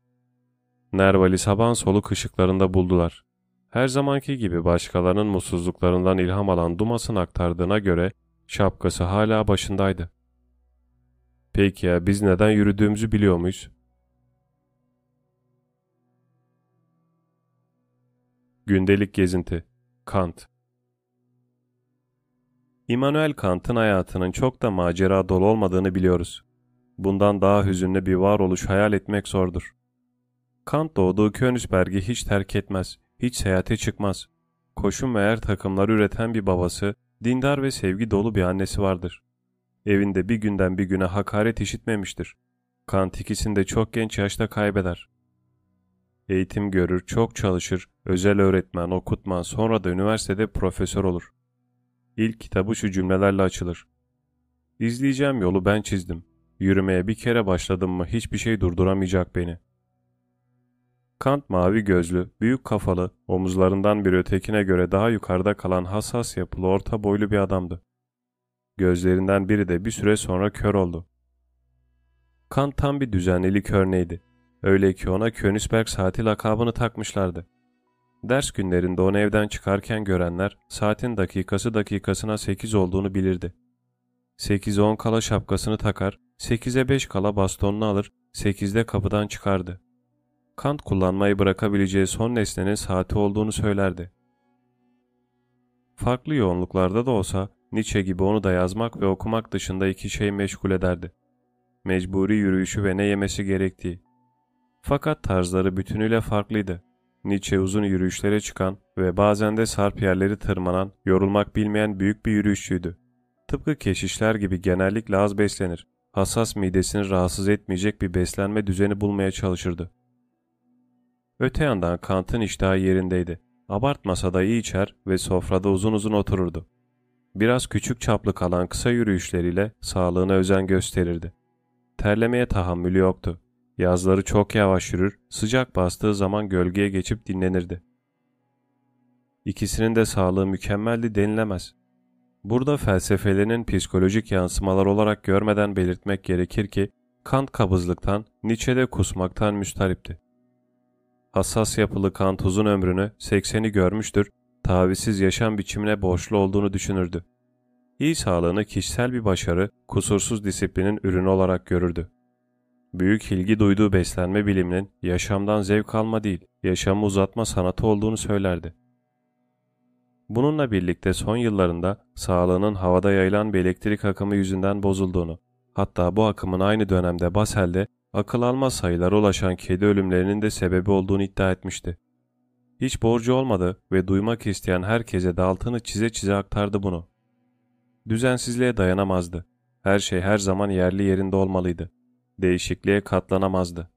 Speaker 1: Nerval'i sabahın soluk ışıklarında buldular. Her zamanki gibi başkalarının mutsuzluklarından ilham alan Dumas'ın aktardığına göre şapkası hala başındaydı. Peki ya biz neden yürüdüğümüzü biliyor muyuz? Gündelik gezinti Kant Immanuel Kant'ın hayatının çok da macera dolu olmadığını biliyoruz. Bundan daha hüzünlü bir varoluş hayal etmek zordur. Kant doğduğu Königsberg'i hiç terk etmez, hiç seyahate çıkmaz. Koşun ve er takımları üreten bir babası, dindar ve sevgi dolu bir annesi vardır. Evinde bir günden bir güne hakaret işitmemiştir. Kant ikisini de çok genç yaşta kaybeder. Eğitim görür, çok çalışır, özel öğretmen, okutman, sonra da üniversitede profesör olur. İlk kitabı şu cümlelerle açılır. İzleyeceğim yolu ben çizdim. Yürümeye bir kere başladım mı hiçbir şey durduramayacak beni. Kant mavi gözlü, büyük kafalı, omuzlarından bir ötekine göre daha yukarıda kalan hassas yapılı orta boylu bir adamdı. Gözlerinden biri de bir süre sonra kör oldu. Kant tam bir düzenlilik örneğiydi. Öyle ki ona Königsberg saati lakabını takmışlardı. Ders günlerinde onu evden çıkarken görenler saatin dakikası dakikasına 8 olduğunu bilirdi. 8'e 10 kala şapkasını takar, 8'e 5 kala bastonunu alır, 8'de kapıdan çıkardı. Kant kullanmayı bırakabileceği son nesnenin saati olduğunu söylerdi. Farklı yoğunluklarda da olsa Nietzsche gibi onu da yazmak ve okumak dışında iki şey meşgul ederdi. Mecburi yürüyüşü ve ne yemesi gerektiği. Fakat tarzları bütünüyle farklıydı. Nietzsche uzun yürüyüşlere çıkan ve bazen de sarp yerleri tırmanan, yorulmak bilmeyen büyük bir yürüyüşçüydü. Tıpkı keşişler gibi genellikle az beslenir, hassas midesini rahatsız etmeyecek bir beslenme düzeni bulmaya çalışırdı. Öte yandan Kant'ın iştahı yerindeydi. Abartmasa da iyi içer ve sofrada uzun uzun otururdu. Biraz küçük çaplı kalan kısa yürüyüşleriyle sağlığına özen gösterirdi. Terlemeye tahammülü yoktu. Yazları çok yavaş yürür, sıcak bastığı zaman gölgeye geçip dinlenirdi. İkisinin de sağlığı mükemmeldi denilemez. Burada felsefelerinin psikolojik yansımalar olarak görmeden belirtmek gerekir ki Kant kabızlıktan, Nietzsche'de kusmaktan müstaripti. Hassas yapılı Kant uzun ömrünü 80'i görmüştür, tavizsiz yaşam biçimine borçlu olduğunu düşünürdü. İyi sağlığını kişisel bir başarı, kusursuz disiplinin ürünü olarak görürdü. Büyük ilgi duyduğu beslenme biliminin yaşamdan zevk alma değil, yaşamı uzatma sanatı olduğunu söylerdi. Bununla birlikte son yıllarında sağlığının havada yayılan bir elektrik akımı yüzünden bozulduğunu, hatta bu akımın aynı dönemde Basel'de akıl almaz sayılara ulaşan kedi ölümlerinin de sebebi olduğunu iddia etmişti. Hiç borcu olmadı ve duymak isteyen herkese de altını çize çize aktardı bunu. Düzensizliğe dayanamazdı. Her şey her zaman yerli yerinde olmalıydı. Değişikliğe katlanamazdı.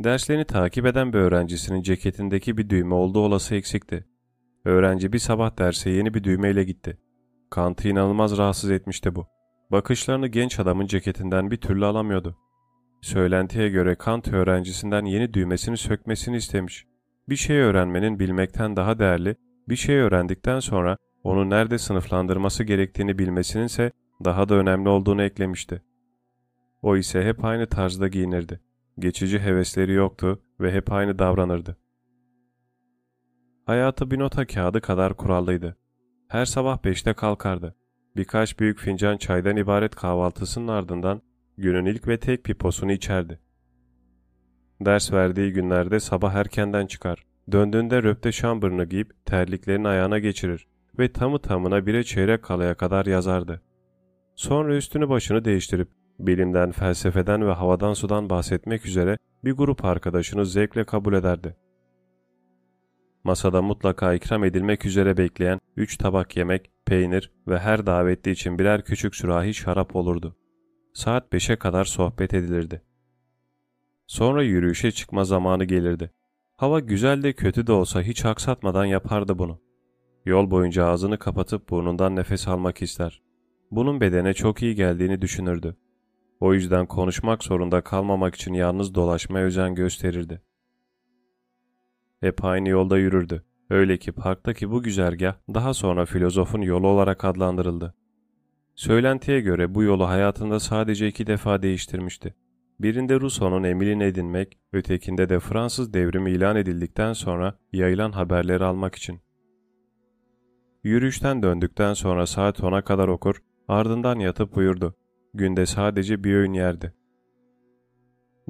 Speaker 1: Derslerini takip eden bir öğrencisinin ceketindeki bir düğme olduğu olası eksikti. Öğrenci bir sabah derse yeni bir düğmeyle gitti. Kant'ı inanılmaz rahatsız etmişti bu. Bakışlarını genç adamın ceketinden bir türlü alamıyordu. Söylentiye göre Kant öğrencisinden yeni düğmesini sökmesini istemiş. Bir şey öğrenmenin bilmekten daha değerli, bir şey öğrendikten sonra onu nerede sınıflandırması gerektiğini bilmesinin ise daha da önemli olduğunu eklemişti. O ise hep aynı tarzda giyinirdi. Geçici hevesleri yoktu ve hep aynı davranırdı. Hayatı bir nota kağıdı kadar kurallıydı. Her sabah beşte kalkardı. Birkaç büyük fincan çaydan ibaret kahvaltısının ardından günün ilk ve tek piposunu içerdi. Ders verdiği günlerde sabah erkenden çıkar. Döndüğünde röpte şambırını giyip terliklerini ayağına geçirir ve tamı tamına bire çeyrek kalaya kadar yazardı. Sonra üstünü başını değiştirip bilimden, felsefeden ve havadan sudan bahsetmek üzere bir grup arkadaşını zevkle kabul ederdi. Masada mutlaka ikram edilmek üzere bekleyen üç tabak yemek, peynir ve her davetli için birer küçük sürahi şarap olurdu. Saat beşe kadar sohbet edilirdi. Sonra yürüyüşe çıkma zamanı gelirdi. Hava güzel de kötü de olsa hiç aksatmadan yapardı bunu. Yol boyunca ağzını kapatıp burnundan nefes almak ister. Bunun bedene çok iyi geldiğini düşünürdü. O yüzden konuşmak zorunda kalmamak için yalnız dolaşmaya özen gösterirdi. Hep aynı yolda yürürdü. Öyle ki parktaki bu güzergah daha sonra filozofun yolu olarak adlandırıldı. Söylentiye göre bu yolu hayatında sadece iki defa değiştirmişti. Birinde Rousseau'nun emilini edinmek, ötekinde de Fransız devrimi ilan edildikten sonra yayılan haberleri almak için. Yürüyüşten döndükten sonra saat 10'a kadar okur, ardından yatıp uyurdu. Günde sadece bir öğün yerdi.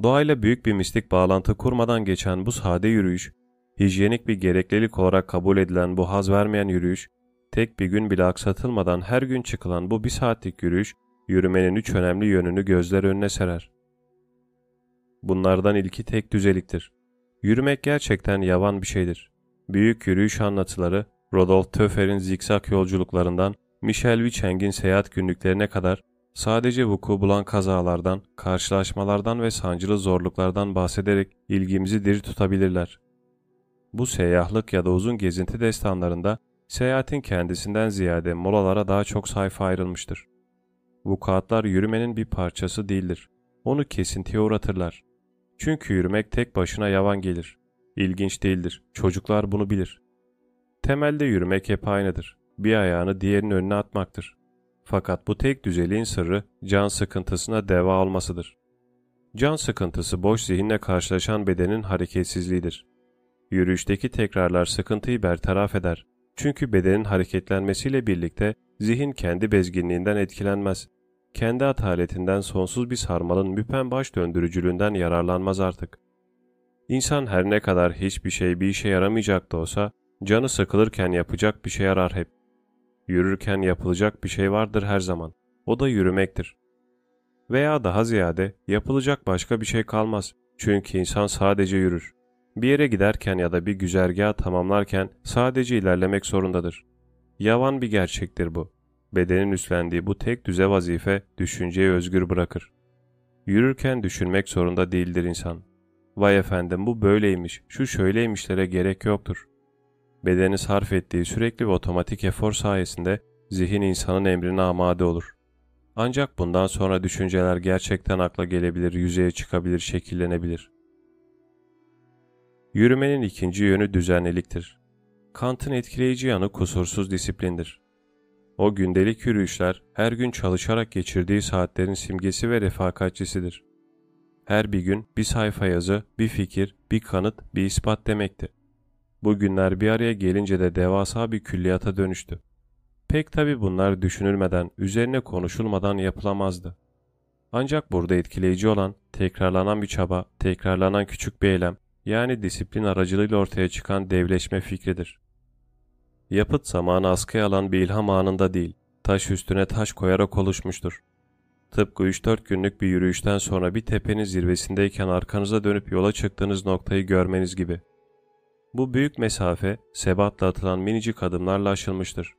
Speaker 1: Doğayla büyük bir mistik bağlantı kurmadan geçen bu sade yürüyüş, hijyenik bir gereklilik olarak kabul edilen bu haz vermeyen yürüyüş, tek bir gün bile aksatılmadan her gün çıkılan bu bir saatlik yürüyüş, yürümenin üç önemli yönünü gözler önüne serer. Bunlardan ilki tek düzeliktir. Yürümek gerçekten yavan bir şeydir. Büyük yürüyüş anlatıları, Rodolphe Töffer'in zikzak yolculuklarından Michel Wicheng'in seyahat günlüklerine kadar sadece vuku bulan kazalardan, karşılaşmalardan ve sancılı zorluklardan bahsederek ilgimizi diri tutabilirler. Bu seyyahlık ya da uzun gezinti destanlarında seyahatin kendisinden ziyade molalara daha çok sayfa ayrılmıştır. Vukuatlar yürümenin bir parçası değildir. Onu kesintiye uğratırlar. Çünkü yürümek tek başına yavan gelir. İlginç değildir. Çocuklar bunu bilir. Temelde yürümek hep aynıdır. Bir ayağını diğerinin önüne atmaktır. Fakat bu tek düzeliğin sırrı can sıkıntısına deva olmasıdır. Can sıkıntısı boş zihinle karşılaşan bedenin hareketsizliğidir. Yürüyüşteki tekrarlar sıkıntıyı bertaraf eder. Çünkü bedenin hareketlenmesiyle birlikte zihin kendi bezginliğinden etkilenmez. Kendi ataletinden sonsuz bir sarmalın müpen baş döndürücülüğünden yararlanmaz artık. İnsan her ne kadar hiçbir şey bir işe yaramayacak da olsa, canı sıkılırken yapacak bir şey arar hep. Yürürken yapılacak bir şey vardır her zaman. O da yürümektir. Veya daha ziyade yapılacak başka bir şey kalmaz. Çünkü insan sadece yürür. Bir yere giderken ya da bir güzergahı tamamlarken sadece ilerlemek zorundadır. Yavan bir gerçektir bu. Bedenin üstlendiği bu tek düze vazife düşünceyi özgür bırakır. Yürürken düşünmek zorunda değildir insan. Vay efendim bu böyleymiş, şu şöyleymişlere gerek yoktur. Bedeni sarf ettiği sürekli ve otomatik efor sayesinde zihin insanın emrine amade olur. Ancak bundan sonra düşünceler gerçekten akla gelebilir, yüzeye çıkabilir, şekillenebilir. Yürümenin ikinci yönü düzenliliktir. Kant'ın etkileyici yanı kusursuz disiplindir. O gündelik yürüyüşler her gün çalışarak geçirdiği saatlerin simgesi ve refakatçisidir. Her bir gün bir sayfa yazı, bir fikir, bir kanıt, bir ispat demekti. Bu günler bir araya gelince de devasa bir külliyata dönüştü. Pek tabi bunlar düşünülmeden, üzerine konuşulmadan yapılamazdı. Ancak burada etkileyici olan tekrarlanan bir çaba, tekrarlanan küçük bir eylem, yani disiplin aracılığıyla ortaya çıkan devleşme fikridir. Yapıt zamanı askıya alan bir ilham anında değil, taş üstüne taş koyarak oluşmuştur. Tıpkı 3-4 günlük bir yürüyüşten sonra bir tepenin zirvesindeyken arkanıza dönüp yola çıktığınız noktayı görmeniz gibi. Bu büyük mesafe sebatla atılan minicik adımlarla aşılmıştır.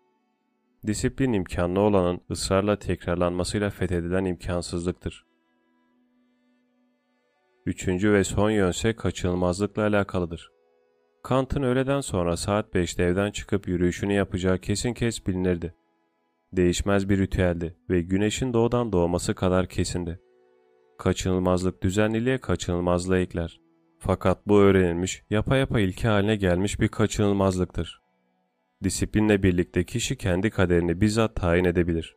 Speaker 1: Disiplin imkanlı olanın ısrarla tekrarlanmasıyla fethedilen imkansızlıktır. Üçüncü ve son yönse kaçınılmazlıkla alakalıdır. Kant'ın öğleden sonra saat 5'te evden çıkıp yürüyüşünü yapacağı kesin kes bilinirdi. Değişmez bir ritüeldi ve güneşin doğudan doğması kadar kesindi. Kaçınılmazlık düzenliliğe kaçınılmazlığı ekler. Fakat bu öğrenilmiş, yapa yapa ilke haline gelmiş bir kaçınılmazlıktır. Disiplinle birlikte kişi kendi kaderini bizzat tayin edebilir.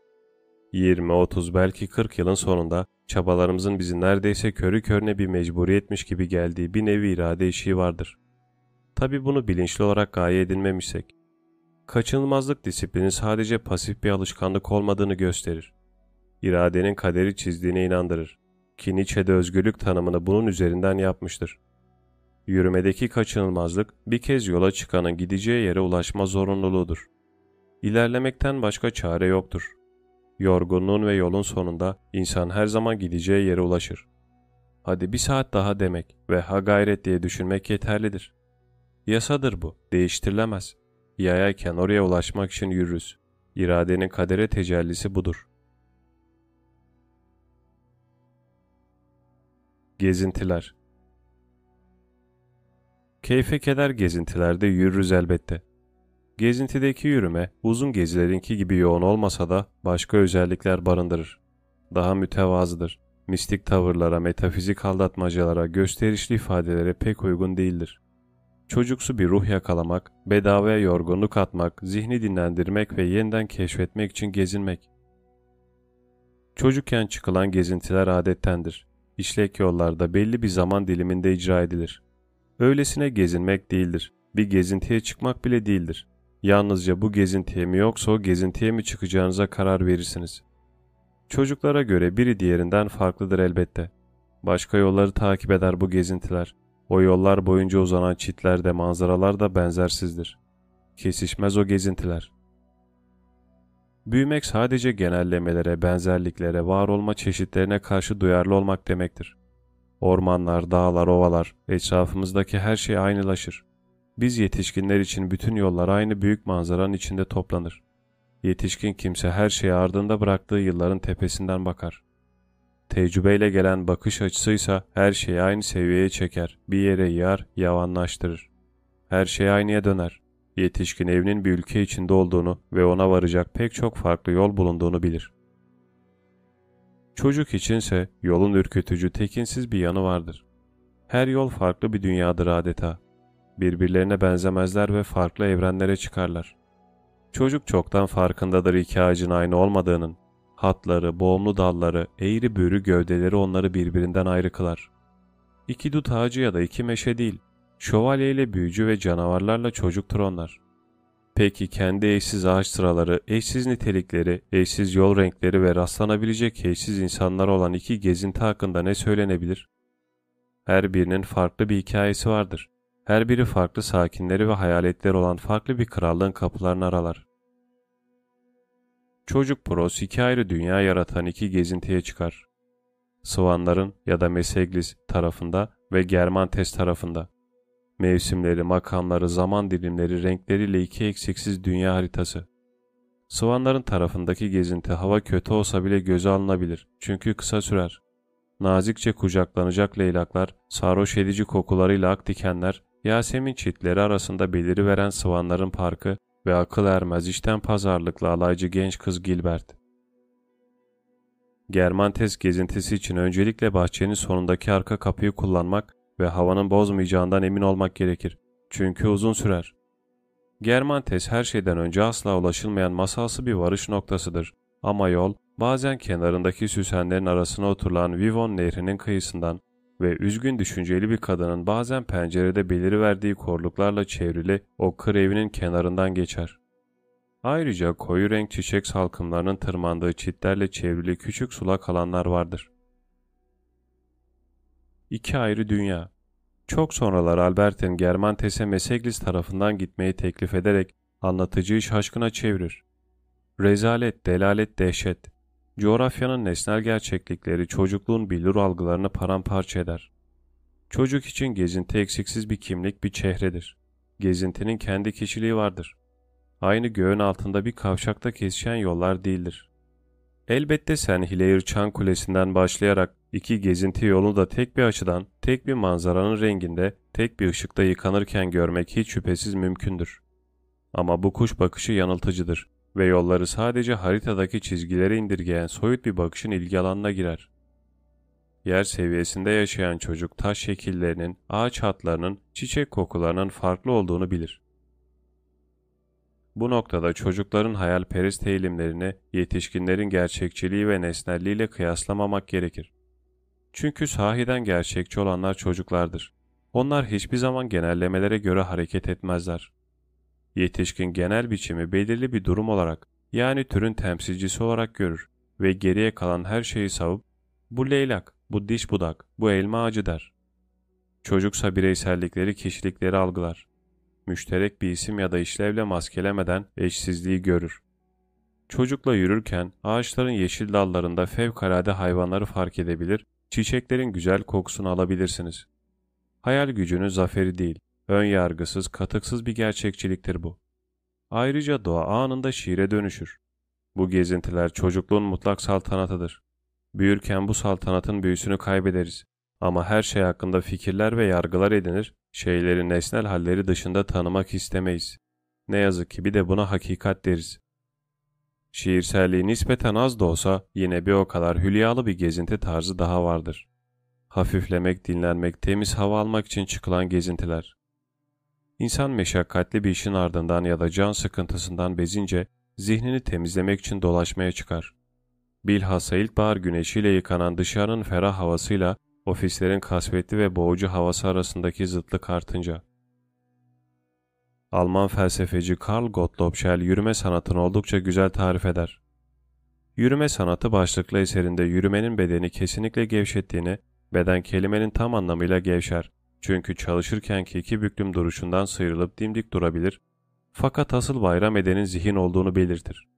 Speaker 1: 20, 30 belki 40 yılın sonunda çabalarımızın bizi neredeyse körü körüne bir mecburiyetmiş gibi geldiği bir nevi irade işi vardır. Tabi bunu bilinçli olarak gaye edinmemişsek. Kaçınılmazlık disiplinin sadece pasif bir alışkanlık olmadığını gösterir. İradenin kaderi çizdiğine inandırır. Ki Nietzsche'de özgürlük tanımını bunun üzerinden yapmıştır. Yürümedeki kaçınılmazlık bir kez yola çıkanın gideceği yere ulaşma zorunluluğudur. İlerlemekten başka çare yoktur. Yorgunluğun ve yolun sonunda insan her zaman gideceği yere ulaşır. Hadi bir saat daha demek ve ha gayret diye düşünmek yeterlidir. Yasadır bu, değiştirilemez. Yayayken oraya ulaşmak için yürürüz. İradenin kadere tecellisi budur. Gezintiler Keyfe keder gezintilerde yürürüz elbette. Gezintideki yürüme uzun gezilerinki gibi yoğun olmasa da başka özellikler barındırır. Daha mütevazıdır. Mistik tavırlara, metafizik aldatmacalara, gösterişli ifadelere pek uygun değildir. Çocuksu bir ruh yakalamak, bedavaya yorgunluk atmak, zihni dinlendirmek ve yeniden keşfetmek için gezinmek. Çocukken çıkılan gezintiler adettendir. İşlek yollarda belli bir zaman diliminde icra edilir. Öylesine gezinmek değildir. Bir gezintiye çıkmak bile değildir. Yalnızca bu gezintiye mi yoksa o gezintiye mi çıkacağınıza karar verirsiniz. Çocuklara göre biri diğerinden farklıdır elbette. Başka yolları takip eder bu gezintiler. O yollar boyunca uzanan çitler de manzaralar da benzersizdir. Kesişmez o gezintiler. Büyümek sadece genellemelere, benzerliklere, var olma çeşitlerine karşı duyarlı olmak demektir. Ormanlar, dağlar, ovalar, etrafımızdaki her şey aynılaşır. Biz yetişkinler için bütün yollar aynı büyük manzaranın içinde toplanır. Yetişkin kimse her şeyi ardında bıraktığı yılların tepesinden bakar. Tecrübeyle gelen bakış açısıysa her şeyi aynı seviyeye çeker, bir yere yar, yavanlaştırır. Her şey aynıya döner. Yetişkin evinin bir ülke içinde olduğunu ve ona varacak pek çok farklı yol bulunduğunu bilir. Çocuk içinse yolun ürkütücü, tekinsiz bir yanı vardır. Her yol farklı bir dünyadır adeta. Birbirlerine benzemezler ve farklı evrenlere çıkarlar. Çocuk çoktan farkındadır iki ağacın aynı olmadığının. Hatları, boğumlu dalları, eğri büğrü gövdeleri onları birbirinden ayrı kılar. İki dut ağacı ya da iki meşe değil, şövalye ile büyücü ve canavarlarla çocuktur onlar. Peki kendi eşsiz ağaç sıraları, eşsiz nitelikleri, eşsiz yol renkleri ve rastlanabilecek eşsiz insanlar olan iki gezinti hakkında ne söylenebilir? Her birinin farklı bir hikayesi vardır. Her biri farklı sakinleri ve hayaletleri olan farklı bir krallığın kapılarını aralar. Çocuk Pros iki ayrı dünya yaratan iki gezintiye çıkar. Svanların ya da Meseglis tarafında ve Germantes tarafında. Mevsimleri, makamları, zaman dilimleri, renkleriyle iki eksiksiz dünya haritası. Svanların tarafındaki gezinti hava kötü olsa bile göze alınabilir çünkü kısa sürer. Nazikçe kucaklanacak leylaklar, sarhoş edici kokularıyla ak dikenler, Yasemin çitleri arasında beliri veren sıvanların parkı ve akıl ermez işten pazarlıklı alaycı genç kız Gilbert. Germantes gezintisi için öncelikle bahçenin sonundaki arka kapıyı kullanmak ve havanın bozmayacağından emin olmak gerekir. Çünkü uzun sürer. Germantes her şeyden önce asla ulaşılmayan masalsı bir varış noktasıdır. Ama yol bazen kenarındaki süsenlerin arasına oturulan Vivon nehrinin kıyısından ve üzgün düşünceli bir kadının bazen pencerede beliri verdiği korluklarla çevrili o kır evinin kenarından geçer. Ayrıca koyu renk çiçek salkımlarının tırmandığı çitlerle çevrili küçük sulak alanlar vardır. İki ayrı dünya. Çok sonralar Albert'in Germantes'e Meseglis tarafından gitmeyi teklif ederek anlatıcıyı şaşkına çevirir. Rezalet, delalet, dehşet. Coğrafyanın nesnel gerçeklikleri çocukluğun billur algılarını paramparça eder. Çocuk için gezinti eksiksiz bir kimlik, bir çehredir. Gezintinin kendi kişiliği vardır. Aynı göğün altında bir kavşakta kesişen yollar değildir. Elbette sen Hileyr Çan Kulesi'nden başlayarak iki gezinti yolu da tek bir açıdan, tek bir manzaranın renginde, tek bir ışıkta yıkanırken görmek hiç şüphesiz mümkündür. Ama bu kuş bakışı yanıltıcıdır ve yolları sadece haritadaki çizgilere indirgeyen soyut bir bakışın ilgi alanına girer. Yer seviyesinde yaşayan çocuk taş şekillerinin, ağaç hatlarının, çiçek kokularının farklı olduğunu bilir. Bu noktada çocukların hayalperest eğilimlerini yetişkinlerin gerçekçiliği ve nesnelliğiyle kıyaslamamak gerekir. Çünkü sahiden gerçekçi olanlar çocuklardır. Onlar hiçbir zaman genellemelere göre hareket etmezler. Yetişkin genel biçimi belirli bir durum olarak yani türün temsilcisi olarak görür ve geriye kalan her şeyi savup bu leylak, bu diş budak, bu elma ağacı der. Çocuksa bireysellikleri, kişilikleri algılar. Müşterek bir isim ya da işlevle maskelemeden eşsizliği görür. Çocukla yürürken ağaçların yeşil dallarında fevkalade hayvanları fark edebilir, çiçeklerin güzel kokusunu alabilirsiniz. Hayal gücünün zaferi değil, ön yargısız, katıksız bir gerçekçiliktir bu. Ayrıca doğa anında şiire dönüşür. Bu gezintiler çocukluğun mutlak saltanatıdır. Büyürken bu saltanatın büyüsünü kaybederiz. Ama her şey hakkında fikirler ve yargılar edinir, şeyleri nesnel halleri dışında tanımak istemeyiz. Ne yazık ki bir de buna hakikat deriz. Şiirselliği nispeten az da olsa yine bir o kadar hülyalı bir gezinti tarzı daha vardır. Hafiflemek, dinlenmek, temiz hava almak için çıkılan gezintiler. İnsan meşakkatli bir işin ardından ya da can sıkıntısından bezince zihnini temizlemek için dolaşmaya çıkar. Bilhassa ilkbahar güneşiyle yıkanan dışarının ferah havasıyla ofislerin kasvetli ve boğucu havası arasındaki zıtlık artınca. Alman felsefeci Karl Gottlob Schell yürüme sanatını oldukça güzel tarif eder. Yürüme sanatı başlıklı eserinde yürümenin bedeni kesinlikle gevşettiğini, beden kelimenin tam anlamıyla gevşer. Çünkü çalışırkenki iki büklüm duruşundan sıyrılıp dimdik durabilir, fakat asıl bayram edenin zihin olduğunu belirtir.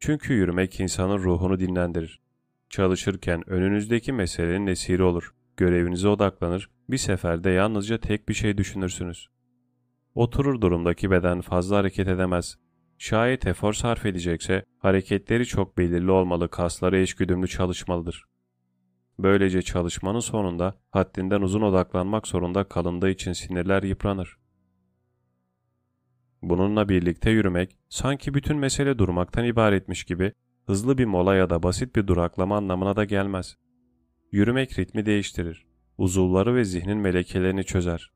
Speaker 1: Çünkü yürümek insanın ruhunu dinlendirir. Çalışırken önünüzdeki meselenin esiri olur, görevinize odaklanır, bir seferde yalnızca tek bir şey düşünürsünüz. Oturur durumdaki beden fazla hareket edemez. Şayet efor sarf edecekse hareketleri çok belirli olmalı, kasları eşgüdümlü çalışmalıdır. Böylece çalışmanın sonunda haddinden uzun odaklanmak zorunda kalındığı için sinirler yıpranır. Bununla birlikte yürümek sanki bütün mesele durmaktan ibaretmiş gibi hızlı bir mola ya da basit bir duraklama anlamına da gelmez. Yürümek ritmi değiştirir. Uzuvları ve zihnin melekelerini çözer.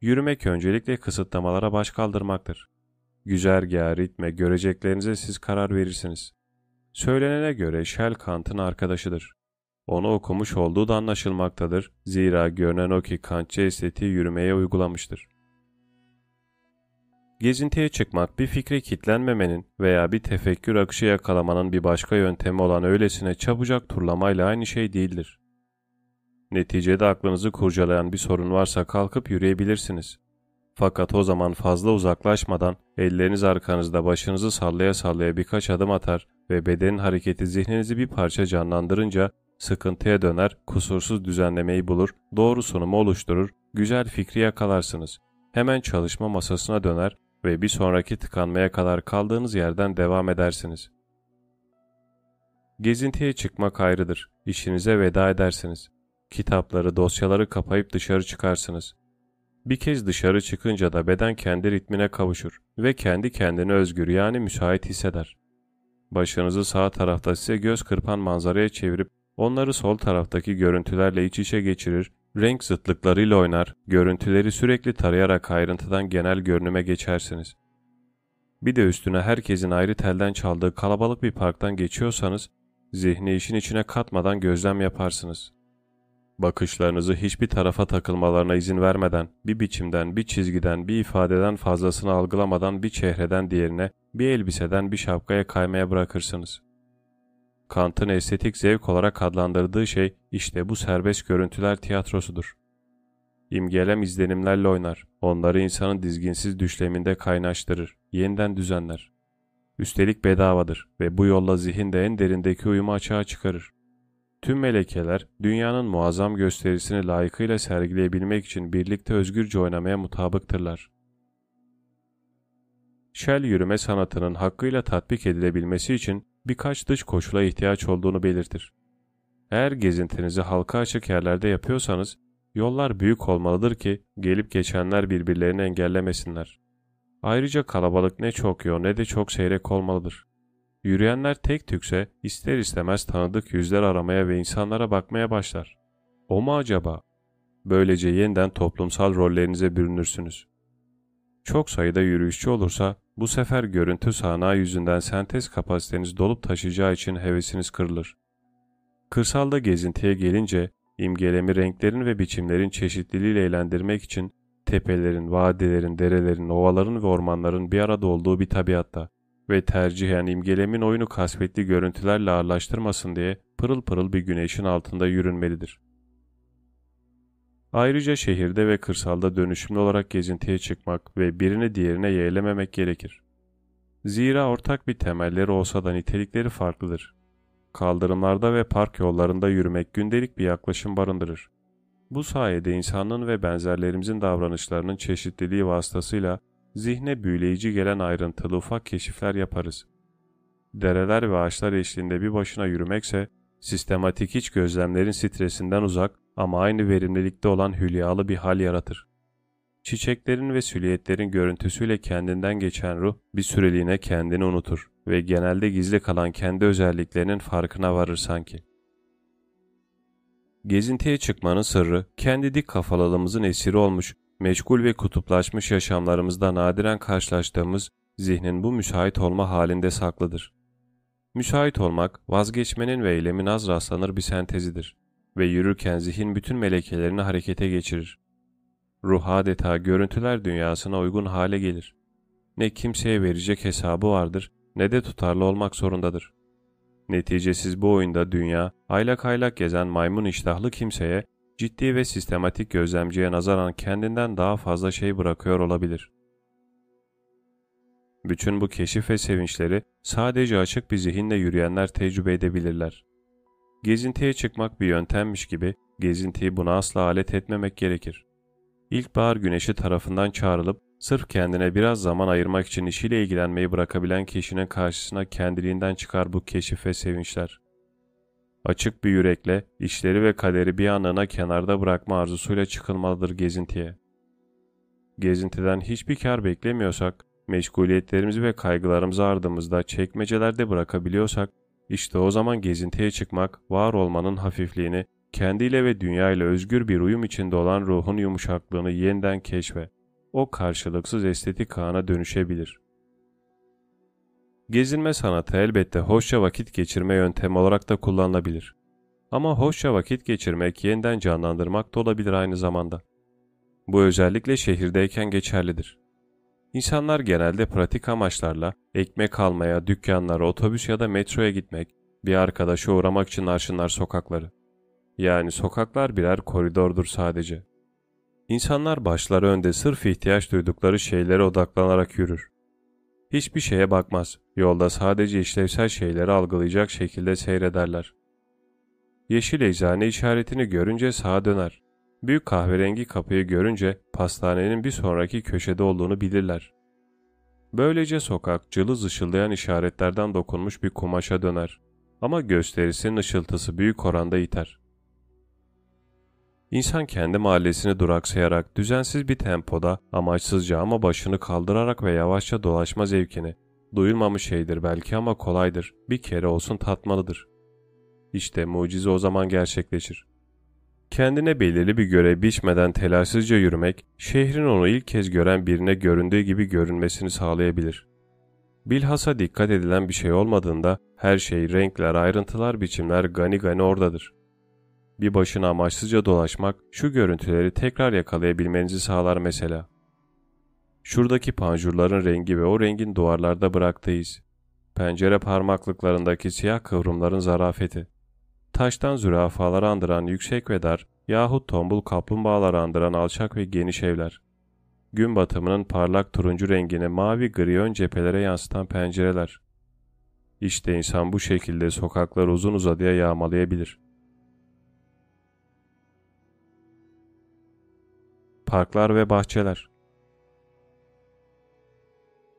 Speaker 1: Yürümek öncelikle kısıtlamalara baş kaldırmaktır. Güzergaha, ritme, göreceklerinize siz karar verirsiniz. Söylenene göre Shell Kant'ın arkadaşıdır. Onu okumuş olduğu da anlaşılmaktadır. Zira görünen o ki Kantçı estetiği yürümeye uygulamıştır. Gezintiye çıkmak bir fikre kitlenmemenin veya bir tefekkür akışı yakalamanın bir başka yöntemi olan öylesine çabucak turlamayla aynı şey değildir. Neticede aklınızı kurcalayan bir sorun varsa kalkıp yürüyebilirsiniz. Fakat o zaman fazla uzaklaşmadan elleriniz arkanızda başınızı sallaya sallaya birkaç adım atar ve bedenin hareketi zihninizi bir parça canlandırınca sıkıntıya döner, kusursuz düzenlemeyi bulur, doğru sunumu oluşturur, güzel fikri yakalarsınız. Hemen çalışma masasına döner ve bir sonraki tıkanmaya kadar kaldığınız yerden devam edersiniz. Gezintiye çıkmak ayrıdır. İşinize veda edersiniz. Kitapları, dosyaları kapayıp dışarı çıkarsınız. Bir kez dışarı çıkınca da beden kendi ritmine kavuşur ve kendi kendini özgür yani müsait hisseder. Başınızı sağ tarafta size göz kırpan manzaraya çevirip onları sol taraftaki görüntülerle iç içe geçirir, renk zıtlıklarıyla oynar, görüntüleri sürekli tarayarak ayrıntıdan genel görünüme geçersiniz. Bir de üstüne herkesin ayrı telden çaldığı kalabalık bir parktan geçiyorsanız, zihni işin içine katmadan gözlem yaparsınız. Bakışlarınızı hiçbir tarafa takılmalarına izin vermeden, bir biçimden, bir çizgiden, bir ifadeden fazlasını algılamadan bir çehreden diğerine, bir elbiseden bir şapkaya kaymaya bırakırsınız. Kant'ın estetik zevk olarak adlandırdığı şey işte bu serbest görüntüler tiyatrosudur. İmgelem izlenimlerle oynar, onları insanın dizginsiz düşleminde kaynaştırır, yeniden düzenler. Üstelik bedavadır ve bu yolla zihin de en derindeki uyumu açığa çıkarır. Tüm melekeler dünyanın muazzam gösterisini layıkıyla sergileyebilmek için birlikte özgürce oynamaya mutabıktırlar. Shell yürüme sanatının hakkıyla tatbik edilebilmesi için birkaç dış koşula ihtiyaç olduğunu belirtir. Eğer gezintinizi halka açık yerlerde yapıyorsanız, yollar büyük olmalıdır ki gelip geçenler birbirlerini engellemesinler. Ayrıca kalabalık ne çok yoğun ne de çok seyrek olmalıdır. Yürüyenler tek tükse ister istemez tanıdık yüzler aramaya ve insanlara bakmaya başlar. O mu acaba? Böylece yeniden toplumsal rollerinize bürünürsünüz. Çok sayıda yürüyüşçü olursa bu sefer görüntü sahnağı yüzünden sentez kapasiteniz dolup taşıyacağı için hevesiniz kırılır. Kırsalda gezintiye gelince imgelemi renklerin ve biçimlerin çeşitliliğiyle eğlendirmek için tepelerin, vadilerin, derelerin, ovaların ve ormanların bir arada olduğu bir tabiatta ve tercihen imgelemin oyunu kasvetli görüntülerle ağırlaştırmasın diye pırıl pırıl bir güneşin altında yürünmelidir. Ayrıca şehirde ve kırsalda dönüşümlü olarak gezintiye çıkmak ve birini diğerine yeğlememek gerekir. Zira ortak bir temelleri olsa da nitelikleri farklıdır. Kaldırımlarda ve park yollarında yürümek gündelik bir yaklaşım barındırır. Bu sayede insanlığın ve benzerlerimizin davranışlarının çeşitliliği vasıtasıyla zihne büyüleyici gelen ayrıntılı ufak keşifler yaparız. Dereler ve ağaçlar eşliğinde bir başına yürümekse, sistematik iç gözlemlerin stresinden uzak ama aynı verimlilikte olan hülyalı bir hal yaratır. Çiçeklerin ve süliyetlerin görüntüsüyle kendinden geçen ruh bir süreliğine kendini unutur ve genelde gizli kalan kendi özelliklerinin farkına varır sanki. Gezintiye çıkmanın sırrı, kendi dik kafalılığımızın esiri olmuş, meşgul ve kutuplaşmış yaşamlarımızda nadiren karşılaştığımız zihnin bu müsait olma halinde saklıdır. Müsait olmak, vazgeçmenin ve eylemin az rastlanır bir sentezidir ve yürürken zihin bütün melekelerini harekete geçirir. Ruh adeta görüntüler dünyasına uygun hale gelir. Ne kimseye verecek hesabı vardır ne de tutarlı olmak zorundadır. Neticesiz bu oyunda dünya, aylak aylak gezen maymun iştahlı kimseye, ciddi ve sistematik gözlemciye nazaran kendinden daha fazla şey bırakıyor olabilir. Bütün bu keşif ve sevinçleri sadece açık bir zihinle yürüyenler tecrübe edebilirler. Gezintiye çıkmak bir yöntemmiş gibi gezintiyi buna asla alet etmemek gerekir. İlkbahar güneşi tarafından çağrılıp sırf kendine biraz zaman ayırmak için işiyle ilgilenmeyi bırakabilen kişinin karşısına kendiliğinden çıkar bu keşif ve sevinçler. Açık bir yürekle işleri ve kaderi bir anına kenarda bırakma arzusuyla çıkılmalıdır gezintiye. Gezintiden hiçbir kar beklemiyorsak, meşguliyetlerimizi ve kaygılarımızı ardımızda çekmecelerde bırakabiliyorsak, işte o zaman gezintiye çıkmak, var olmanın hafifliğini, kendiyle ve dünyayla özgür bir uyum içinde olan ruhun yumuşaklığını yeniden keşfe, o karşılıksız estetik ana dönüşebilir. Gezinme sanatı elbette hoşça vakit geçirme yöntemi olarak da kullanılabilir. Ama hoşça vakit geçirmek yeniden canlandırmak da olabilir aynı zamanda. Bu özellikle şehirdeyken geçerlidir. İnsanlar genelde pratik amaçlarla ekmek almaya, dükkanlara, otobüs ya da metroya gitmek, bir arkadaşa uğramak için arşınlar sokakları. Yani sokaklar birer koridordur sadece. İnsanlar başları önde sırf ihtiyaç duydukları şeylere odaklanarak yürür. Hiçbir şeye bakmaz, yolda sadece işlevsel şeyleri algılayacak şekilde seyrederler. Yeşil eczane işaretini görünce sağa döner. Büyük kahverengi kapıyı görünce pastanenin bir sonraki köşede olduğunu bilirler. Böylece sokak cılız ışıldayan işaretlerden dokunmuş bir kumaşa döner. Ama gösterisinin ışıltısı büyük oranda iter. İnsan kendi mahallesini duraksayarak düzensiz bir tempoda amaçsızca ama başını kaldırarak ve yavaşça dolaşma zevkini, duyulmamış şeydir belki ama kolaydır, bir kere olsun tatmalıdır. İşte mucize o zaman gerçekleşir. Kendine belirli bir görev biçmeden telaşsızca yürümek, şehrin onu ilk kez gören birine göründüğü gibi görünmesini sağlayabilir. Bilhassa dikkat edilen bir şey olmadığında her şey, renkler, ayrıntılar, biçimler gani gani oradadır. Bir başına amaçsızca dolaşmak şu görüntüleri tekrar yakalayabilmenizi sağlar mesela. Şuradaki panjurların rengi ve o rengin duvarlarda bıraktığı iz. pencere parmaklıklarındaki siyah kıvrımların zarafeti, taştan zürafaları andıran yüksek ve dar yahut tombul kaplumbağaları andıran alçak ve geniş evler, gün batımının parlak turuncu rengini mavi gri ön cephelere yansıtan pencereler. İşte insan bu şekilde sokaklar uzun uzadıya yağmalayabilir. Parklar ve bahçeler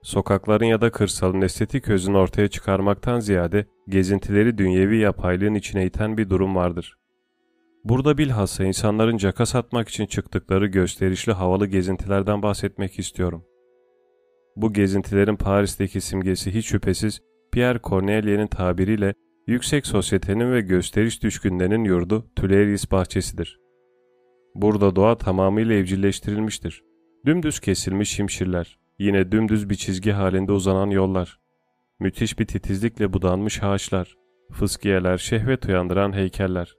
Speaker 1: Sokakların ya da kırsalın estetik özünü ortaya çıkarmaktan ziyade gezintileri dünyevi yapaylığın içine iten bir durum vardır. Burada bilhassa insanların caka satmak için çıktıkları gösterişli havalı gezintilerden bahsetmek istiyorum. Bu gezintilerin Paris'teki simgesi hiç şüphesiz Pierre Corneille'nin tabiriyle yüksek sosyetenin ve gösteriş düşkünlerinin yurdu Tuileries bahçesidir. Burada doğa tamamıyla evcilleştirilmiştir. Dümdüz kesilmiş şimşirler, yine dümdüz bir çizgi halinde uzanan yollar, müthiş bir titizlikle budanmış ağaçlar, fıskiyeler, şehvet uyandıran heykeller.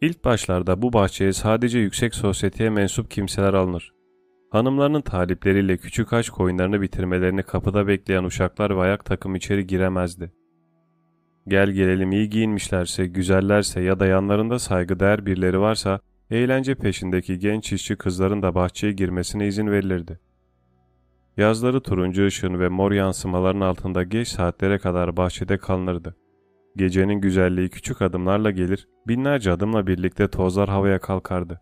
Speaker 1: İlk başlarda bu bahçeye sadece yüksek sosyeteye mensup kimseler alınır. Hanımlarının talipleriyle küçük aşk oyunlarını bitirmelerini kapıda bekleyen uşaklar ve ayak takım içeri giremezdi. Gel gelelim iyi giyinmişlerse, güzellerse ya da yanlarında saygıdeğer birileri varsa, eğlence peşindeki genç işçi kızların da bahçeye girmesine izin verilirdi. Yazları turuncu ışığın ve mor yansımaların altında geç saatlere kadar bahçede kalınırdı. Gecenin güzelliği küçük adımlarla gelir, binlerce adımla birlikte tozlar havaya kalkardı.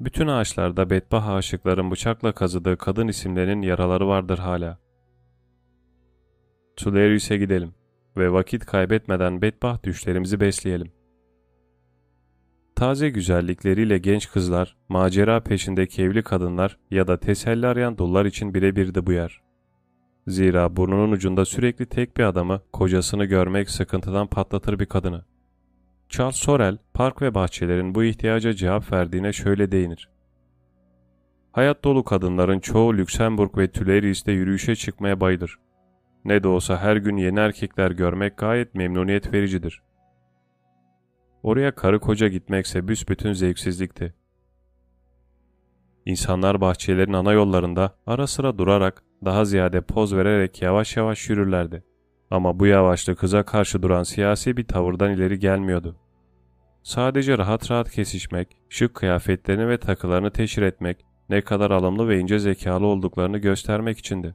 Speaker 1: Bütün ağaçlarda bedbah aşıkların bıçakla kazıdığı kadın isimlerinin yaraları vardır hala. Tulerius'e gidelim ve vakit kaybetmeden bedbah düşlerimizi besleyelim. Taze güzellikleriyle genç kızlar, macera peşindeki evli kadınlar ya da teselli arayan dullar için birebirdi bu yer. Zira burnunun ucunda sürekli tek bir adamı, kocasını görmek sıkıntıdan patlatır bir kadını. Charles Sorel, park ve bahçelerin bu ihtiyaca cevap verdiğine şöyle değinir. Hayat dolu kadınların çoğu Lüksemburg ve Tülerius'te yürüyüşe çıkmaya bayılır. Ne de olsa her gün yeni erkekler görmek gayet memnuniyet vericidir. Oraya karı koca gitmekse büsbütün zevksizlikti. İnsanlar bahçelerin ana yollarında ara sıra durarak, daha ziyade poz vererek yavaş yavaş yürürlerdi. Ama bu yavaşlık kıza karşı duran siyasi bir tavırdan ileri gelmiyordu. Sadece rahat rahat kesişmek, şık kıyafetlerini ve takılarını teşhir etmek, ne kadar alımlı ve ince zekalı olduklarını göstermek içindi.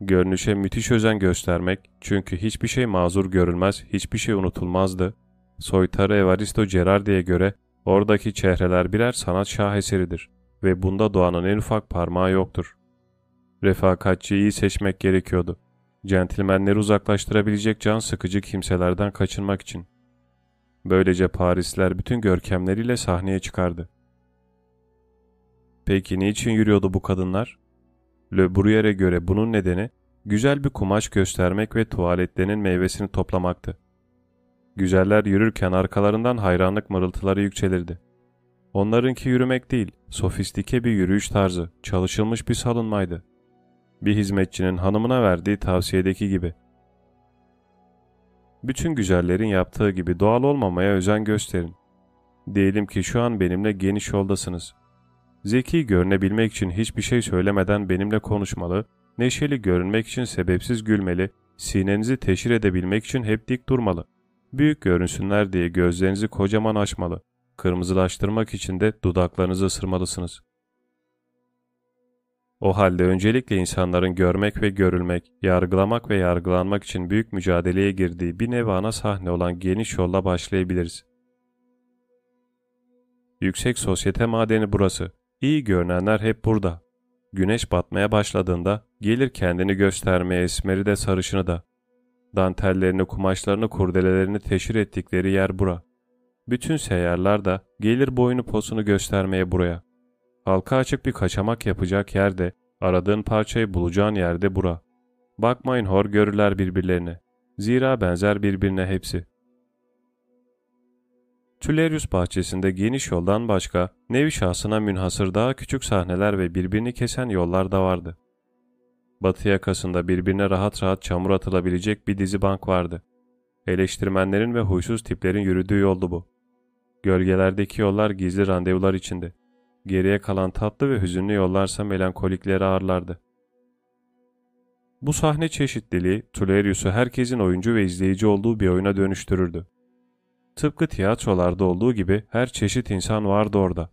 Speaker 1: Görünüşe müthiş özen göstermek, çünkü hiçbir şey mazur görülmez, hiçbir şey unutulmazdı. Soytarı Evaristo Gerardi'ye göre oradaki çehreler birer sanat şaheseridir ve bunda doğanın en ufak parmağı yoktur. Refakatçi iyi seçmek gerekiyordu. Centilmenleri uzaklaştırabilecek can sıkıcı kimselerden kaçınmak için. Böylece Parisler bütün görkemleriyle sahneye çıkardı. Peki niçin yürüyordu bu kadınlar? Le Bruyère'e göre bunun nedeni güzel bir kumaş göstermek ve tuvaletlerinin meyvesini toplamaktı. Güzeller yürürken arkalarından hayranlık mırıltıları yükselirdi. Onlarınki yürümek değil, sofistike bir yürüyüş tarzı, çalışılmış bir salınmaydı. Bir hizmetçinin hanımına verdiği tavsiyedeki gibi. Bütün güzellerin yaptığı gibi doğal olmamaya özen gösterin. Diyelim ki şu an benimle geniş yoldasınız. Zeki görünebilmek için hiçbir şey söylemeden benimle konuşmalı, neşeli görünmek için sebepsiz gülmeli, sinenizi teşhir edebilmek için hep dik durmalı. Büyük görünsünler diye gözlerinizi kocaman açmalı. Kırmızılaştırmak için de dudaklarınızı ısırmalısınız. O halde öncelikle insanların görmek ve görülmek, yargılamak ve yargılanmak için büyük mücadeleye girdiği bir nevi ana sahne olan geniş yolla başlayabiliriz. Yüksek sosyete madeni burası. İyi görünenler hep burada. Güneş batmaya başladığında gelir kendini göstermeye esmeri de sarışını da. Dantellerini, kumaşlarını, kurdelelerini teşhir ettikleri yer bura. Bütün seyyarlar da gelir boyunu posunu göstermeye buraya. Halka açık bir kaçamak yapacak yerde, aradığın parçayı bulacağın yerde bura. Bakmayın hor görürler birbirlerine. Zira benzer birbirine hepsi. Tülerius bahçesinde geniş yoldan başka, nevi şahsına münhasır daha küçük sahneler ve birbirini kesen yollar da vardı. Batı yakasında birbirine rahat rahat çamur atılabilecek bir dizi bank vardı. Eleştirmenlerin ve huysuz tiplerin yürüdüğü yoldu bu. Gölgelerdeki yollar gizli randevular içinde. Geriye kalan tatlı ve hüzünlü yollarsa melankolikleri ağırlardı. Bu sahne çeşitliliği Tulerius'u herkesin oyuncu ve izleyici olduğu bir oyuna dönüştürürdü. Tıpkı tiyatrolarda olduğu gibi her çeşit insan vardı orada.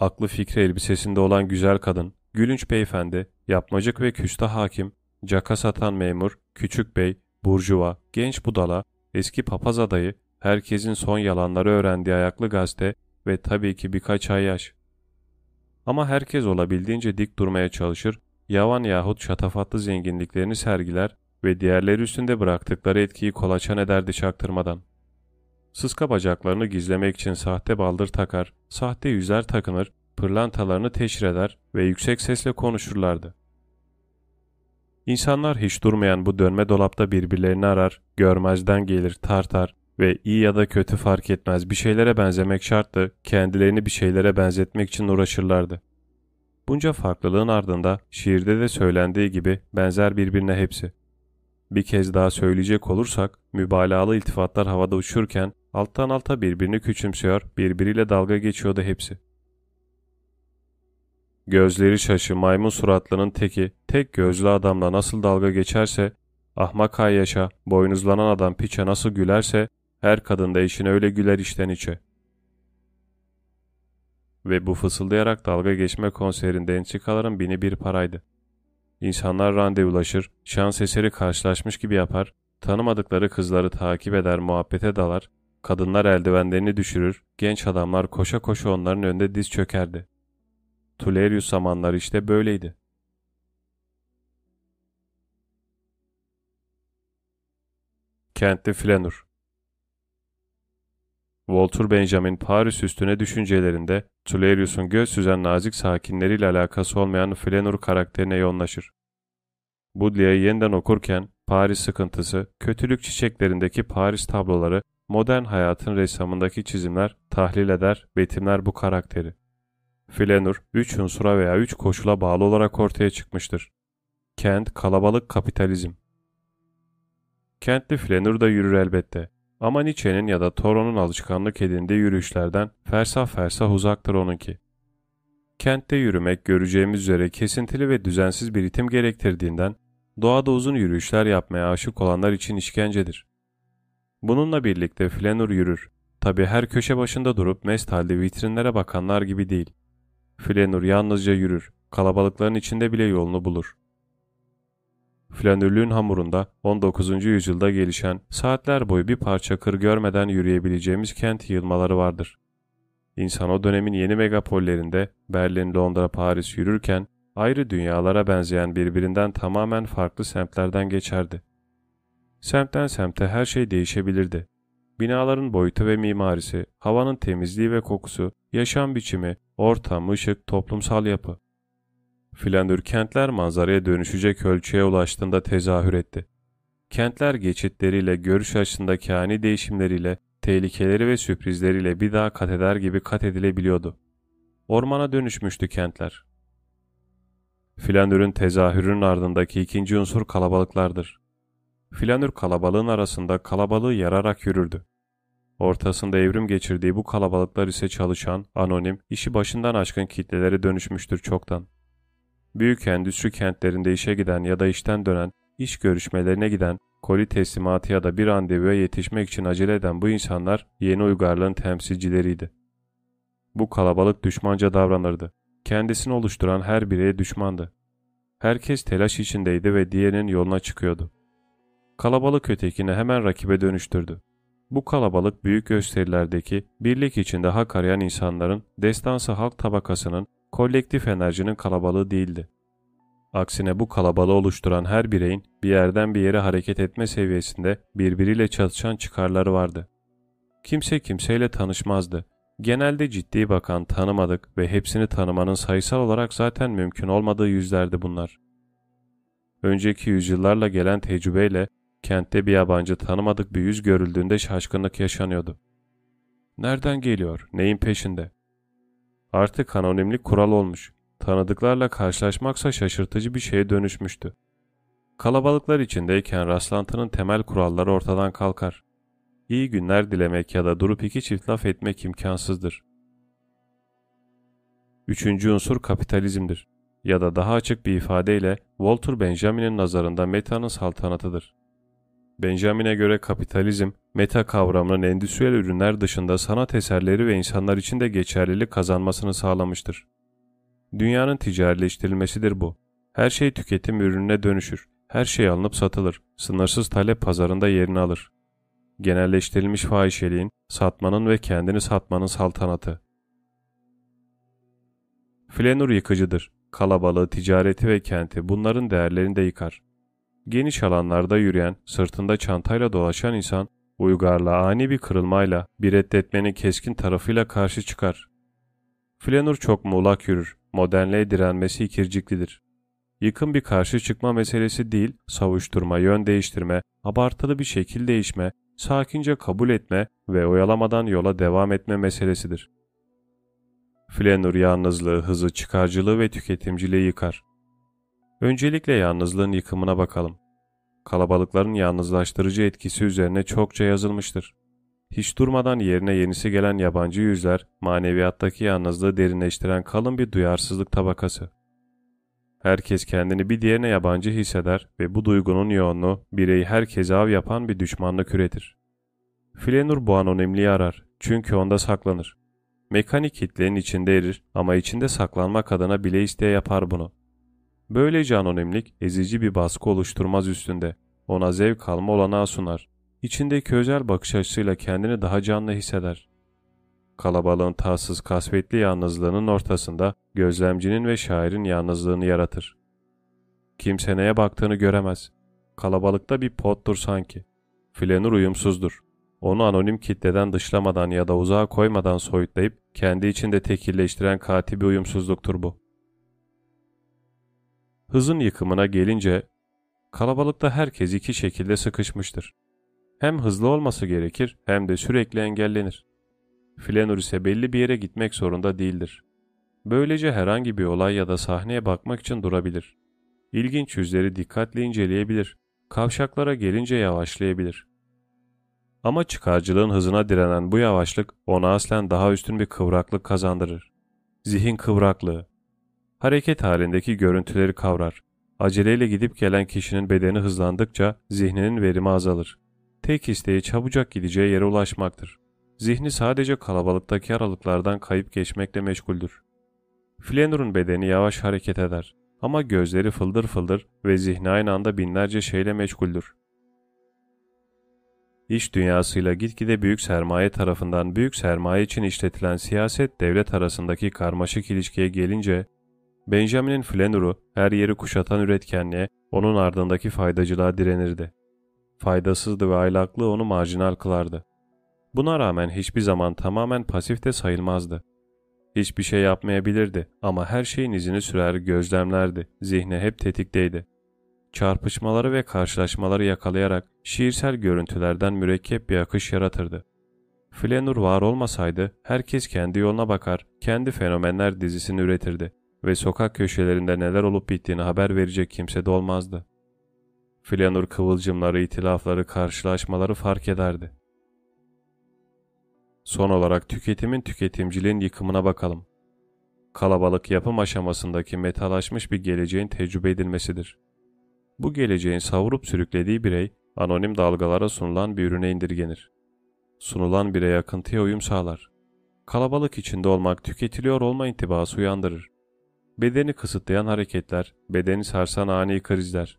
Speaker 1: Aklı fikri elbisesinde olan güzel kadın, gülünç beyefendi, yapmacık ve küstah hakim, caka satan memur, küçük bey, burjuva, genç budala, eski papaz adayı, herkesin son yalanları öğrendiği ayaklı gazete ve tabii ki birkaç ay yaş. Ama herkes olabildiğince dik durmaya çalışır, yavan yahut şatafatlı zenginliklerini sergiler ve diğerleri üstünde bıraktıkları etkiyi kolaçan ederdi çaktırmadan. Sıska bacaklarını gizlemek için sahte baldır takar, sahte yüzler takınır, pırlantalarını teşhir eder ve yüksek sesle konuşurlardı. İnsanlar hiç durmayan bu dönme dolapta birbirlerini arar, görmezden gelir, tartar ve iyi ya da kötü fark etmez bir şeylere benzemek şarttı, kendilerini bir şeylere benzetmek için uğraşırlardı. Bunca farklılığın ardında şiirde de söylendiği gibi benzer birbirine hepsi. Bir kez daha söyleyecek olursak, mübalağalı iltifatlar havada uçurken alttan alta birbirini küçümsüyor, birbiriyle dalga geçiyordu hepsi. Gözleri şaşı maymun suratlının teki tek gözlü adamla nasıl dalga geçerse, ahmak yaşa, boynuzlanan adam piçe nasıl gülerse, her kadın da eşine öyle güler içten içe. Ve bu fısıldayarak dalga geçme konserinde entrikaların bini bir paraydı. İnsanlar randevulaşır, şans eseri karşılaşmış gibi yapar, tanımadıkları kızları takip eder muhabbete dalar, kadınlar eldivenlerini düşürür, genç adamlar koşa koşa onların önünde diz çökerdi. Tulerius zamanları işte böyleydi. Kentli Flanur Walter Benjamin Paris üstüne düşüncelerinde Tulerius'un göz süzen nazik sakinleriyle alakası olmayan Flanur karakterine yoğunlaşır. Baudelaire yeniden okurken Paris sıkıntısı, kötülük çiçeklerindeki Paris tabloları, modern hayatın ressamındaki çizimler tahlil eder, betimler bu karakteri. Flanur, üç unsura veya üç koşula bağlı olarak ortaya çıkmıştır. Kent, kalabalık, kapitalizm. Kentli Flanur da yürür elbette. Ama Nietzsche'nin ya da Thoreau'nun alışkanlık edindiği yürüyüşlerden fersah fersah uzaktır onunki. Kentte yürümek göreceğimiz üzere kesintili ve düzensiz bir ritim gerektirdiğinden doğada uzun yürüyüşler yapmaya aşık olanlar için işkencedir. Bununla birlikte Flanur yürür. Tabi her köşe başında durup mest halde vitrinlere bakanlar gibi değil. Flanur yalnızca yürür, kalabalıkların içinde bile yolunu bulur. Flanürlüğün hamurunda 19. yüzyılda gelişen saatler boyu bir parça kır görmeden yürüyebileceğimiz kent yığılmaları vardır. İnsan o dönemin yeni megapollerinde Berlin, Londra, Paris yürürken ayrı dünyalara benzeyen birbirinden tamamen farklı semtlerden geçerdi. Semtten semte her şey değişebilirdi. Binaların boyutu ve mimarisi, havanın temizliği ve kokusu, yaşam biçimi, ortam, ışık, toplumsal yapı. Flandür kentler manzaraya dönüşecek ölçüye ulaştığında tezahür etti. Kentler geçitleriyle, görüş açısındaki ani değişimleriyle, tehlikeleri ve sürprizleriyle bir daha kat eder gibi kat edilebiliyordu. Ormana dönüşmüştü kentler. Flanür'ün tezahürünün ardındaki ikinci unsur kalabalıklardır. Flanür kalabalığın arasında kalabalığı yararak yürürdü. Ortasında evrim geçirdiği bu kalabalıklar ise çalışan, anonim, işi başından aşkın kitlelere dönüşmüştür çoktan. Büyük endüstri kentlerinde işe giden ya da işten dönen, iş görüşmelerine giden, koli teslimatı ya da bir randevuya yetişmek için acele eden bu insanlar yeni uygarlığın temsilcileriydi. Bu kalabalık düşmanca davranırdı. Kendisini oluşturan her bireye düşmandı. Herkes telaş içindeydi ve diğerinin yoluna çıkıyordu. Kalabalık ötekini hemen rakibe dönüştürdü. Bu kalabalık büyük gösterilerdeki birlik içinde hak arayan insanların destansı halk tabakasının kolektif enerjinin kalabalığı değildi. Aksine bu kalabalığı oluşturan her bireyin bir yerden bir yere hareket etme seviyesinde birbiriyle çatışan çıkarları vardı. Kimse kimseyle tanışmazdı. Genelde ciddi bakan tanımadık ve hepsini tanımanın sayısal olarak zaten mümkün olmadığı yüzlerdi bunlar. Önceki yüzyıllarla gelen tecrübeyle kentte bir yabancı tanımadık bir yüz görüldüğünde şaşkınlık yaşanıyordu. Nereden geliyor, neyin peşinde? Artık anonimlik kural olmuş. Tanıdıklarla karşılaşmaksa şaşırtıcı bir şeye dönüşmüştü. Kalabalıklar içindeyken rastlantının temel kuralları ortadan kalkar. İyi günler dilemek ya da durup iki çift laf etmek imkansızdır. Üçüncü unsur kapitalizmdir. ya da daha açık bir ifadeyle Walter Benjamin'in nazarında metanın saltanatıdır. Benjamin'e göre kapitalizm, meta kavramının endüstriyel ürünler dışında sanat eserleri ve insanlar için de geçerlilik kazanmasını sağlamıştır. Dünyanın ticarileştirilmesidir bu. Her şey tüketim ürününe dönüşür. Her şey alınıp satılır. Sınırsız talep pazarında yerini alır. Genelleştirilmiş fahişeliğin, satmanın ve kendini satmanın saltanatı. Flenur yıkıcıdır. Kalabalığı, ticareti ve kenti bunların değerlerini de yıkar. Geniş alanlarda yürüyen, sırtında çantayla dolaşan insan, uygarlığa ani bir kırılmayla, bir reddetmenin keskin tarafıyla karşı çıkar. Flenur çok muğlak yürür, modernliğe direnmesi ikirciklidir. Yıkım bir karşı çıkma meselesi değil, savuşturma, yön değiştirme, abartılı bir şekil değişme, sakince kabul etme ve oyalamadan yola devam etme meselesidir. Flanur yalnızlığı, hızı, çıkarcılığı ve tüketimciliği yıkar. Öncelikle yalnızlığın yıkımına bakalım. Kalabalıkların yalnızlaştırıcı etkisi üzerine çokça yazılmıştır. Hiç durmadan yerine yenisi gelen yabancı yüzler, maneviyattaki yalnızlığı derinleştiren kalın bir duyarsızlık tabakası. Herkes kendini bir diğerine yabancı hisseder ve bu duygunun yoğunluğu bireyi herkese av yapan bir düşmanlık üretir. Flenur bu anonimliği arar çünkü onda saklanır. Mekanik kitlenin içinde erir ama içinde saklanmak adına bile isteye yapar bunu. Böylece anonimlik ezici bir baskı oluşturmaz üstünde. Ona zevk alma olanağı sunar. İçindeki özel bakış açısıyla kendini daha canlı hisseder. Kalabalığın tatsız kasvetli yalnızlığının ortasında gözlemcinin ve şairin yalnızlığını yaratır. Kimse neye baktığını göremez. Kalabalıkta bir pottur sanki. Flenur uyumsuzdur. Onu anonim kitleden dışlamadan ya da uzağa koymadan soyutlayıp kendi içinde tekilleştiren katibi uyumsuzluktur bu. Hızın yıkımına gelince kalabalıkta herkes iki şekilde sıkışmıştır. Hem hızlı olması gerekir hem de sürekli engellenir. Flanur ise belli bir yere gitmek zorunda değildir. Böylece herhangi bir olay ya da sahneye bakmak için durabilir. İlginç yüzleri dikkatle inceleyebilir. Kavşaklara gelince yavaşlayabilir. Ama çıkarcılığın hızına direnen bu yavaşlık ona aslen daha üstün bir kıvraklık kazandırır. Zihin kıvraklığı. Hareket halindeki görüntüleri kavrar. Aceleyle gidip gelen kişinin bedeni hızlandıkça zihninin verimi azalır. Tek isteği çabucak gideceği yere ulaşmaktır. Zihni sadece kalabalıktaki aralıklardan kayıp geçmekle meşguldür. Flanur'un bedeni yavaş hareket eder ama gözleri fıldır fıldır ve zihni aynı anda binlerce şeyle meşguldür. İş dünyasıyla gitgide büyük sermaye tarafından büyük sermaye için işletilen siyaset devlet arasındaki karmaşık ilişkiye gelince, Benjamin'in Flanur'u her yeri kuşatan üretkenliğe, onun ardındaki faydacılığa direnirdi. Faydasızdı ve aylaklığı onu marjinal kılardı. Buna rağmen hiçbir zaman tamamen pasif de sayılmazdı. Hiçbir şey yapmayabilirdi ama her şeyin izini sürer gözlemlerdi, zihni hep tetikteydi. Çarpışmaları ve karşılaşmaları yakalayarak şiirsel görüntülerden mürekkep bir akış yaratırdı. Flanur var olmasaydı herkes kendi yoluna bakar, kendi fenomenler dizisini üretirdi ve sokak köşelerinde neler olup bittiğini haber verecek kimse de olmazdı. Flanur kıvılcımları, itilafları, karşılaşmaları fark ederdi. Son olarak tüketimin tüketimciliğin yıkımına bakalım. Kalabalık yapım aşamasındaki metalaşmış bir geleceğin tecrübe edilmesidir. Bu geleceğin savurup sürüklediği birey, anonim dalgalara sunulan bir ürüne indirgenir. Sunulan birey akıntıya uyum sağlar. Kalabalık içinde olmak tüketiliyor olma intibası uyandırır. Bedeni kısıtlayan hareketler, bedeni sarsan ani krizler.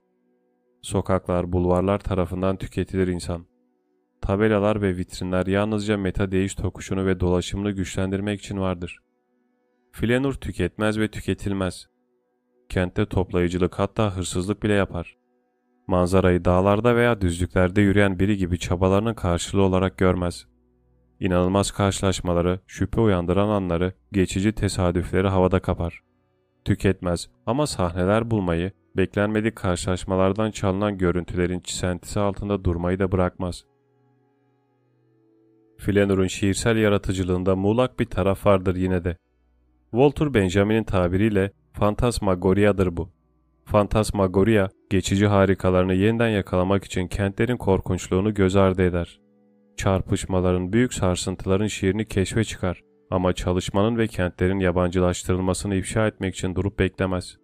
Speaker 1: Sokaklar, bulvarlar tarafından tüketilir insan. Tabelalar ve vitrinler yalnızca meta değiş tokuşunu ve dolaşımını güçlendirmek için vardır. Flenur tüketmez ve tüketilmez. Kentte toplayıcılık hatta hırsızlık bile yapar. Manzarayı dağlarda veya düzlüklerde yürüyen biri gibi çabalarının karşılığı olarak görmez. İnanılmaz karşılaşmaları, şüphe uyandıran anları, geçici tesadüfleri havada kapar. Tüketmez ama sahneler bulmayı, beklenmedik karşılaşmalardan çalınan görüntülerin çisentisi altında durmayı da bırakmaz.'' Flanur'un şiirsel yaratıcılığında muğlak bir taraf vardır yine de. Walter Benjamin'in tabiriyle fantasmagoria'dır bu. Fantasmagoria, geçici harikalarını yeniden yakalamak için kentlerin korkunçluğunu göz ardı eder. Çarpışmaların, büyük sarsıntıların şiirini keşfe çıkar ama çalışmanın ve kentlerin yabancılaştırılmasını ifşa etmek için durup beklemez.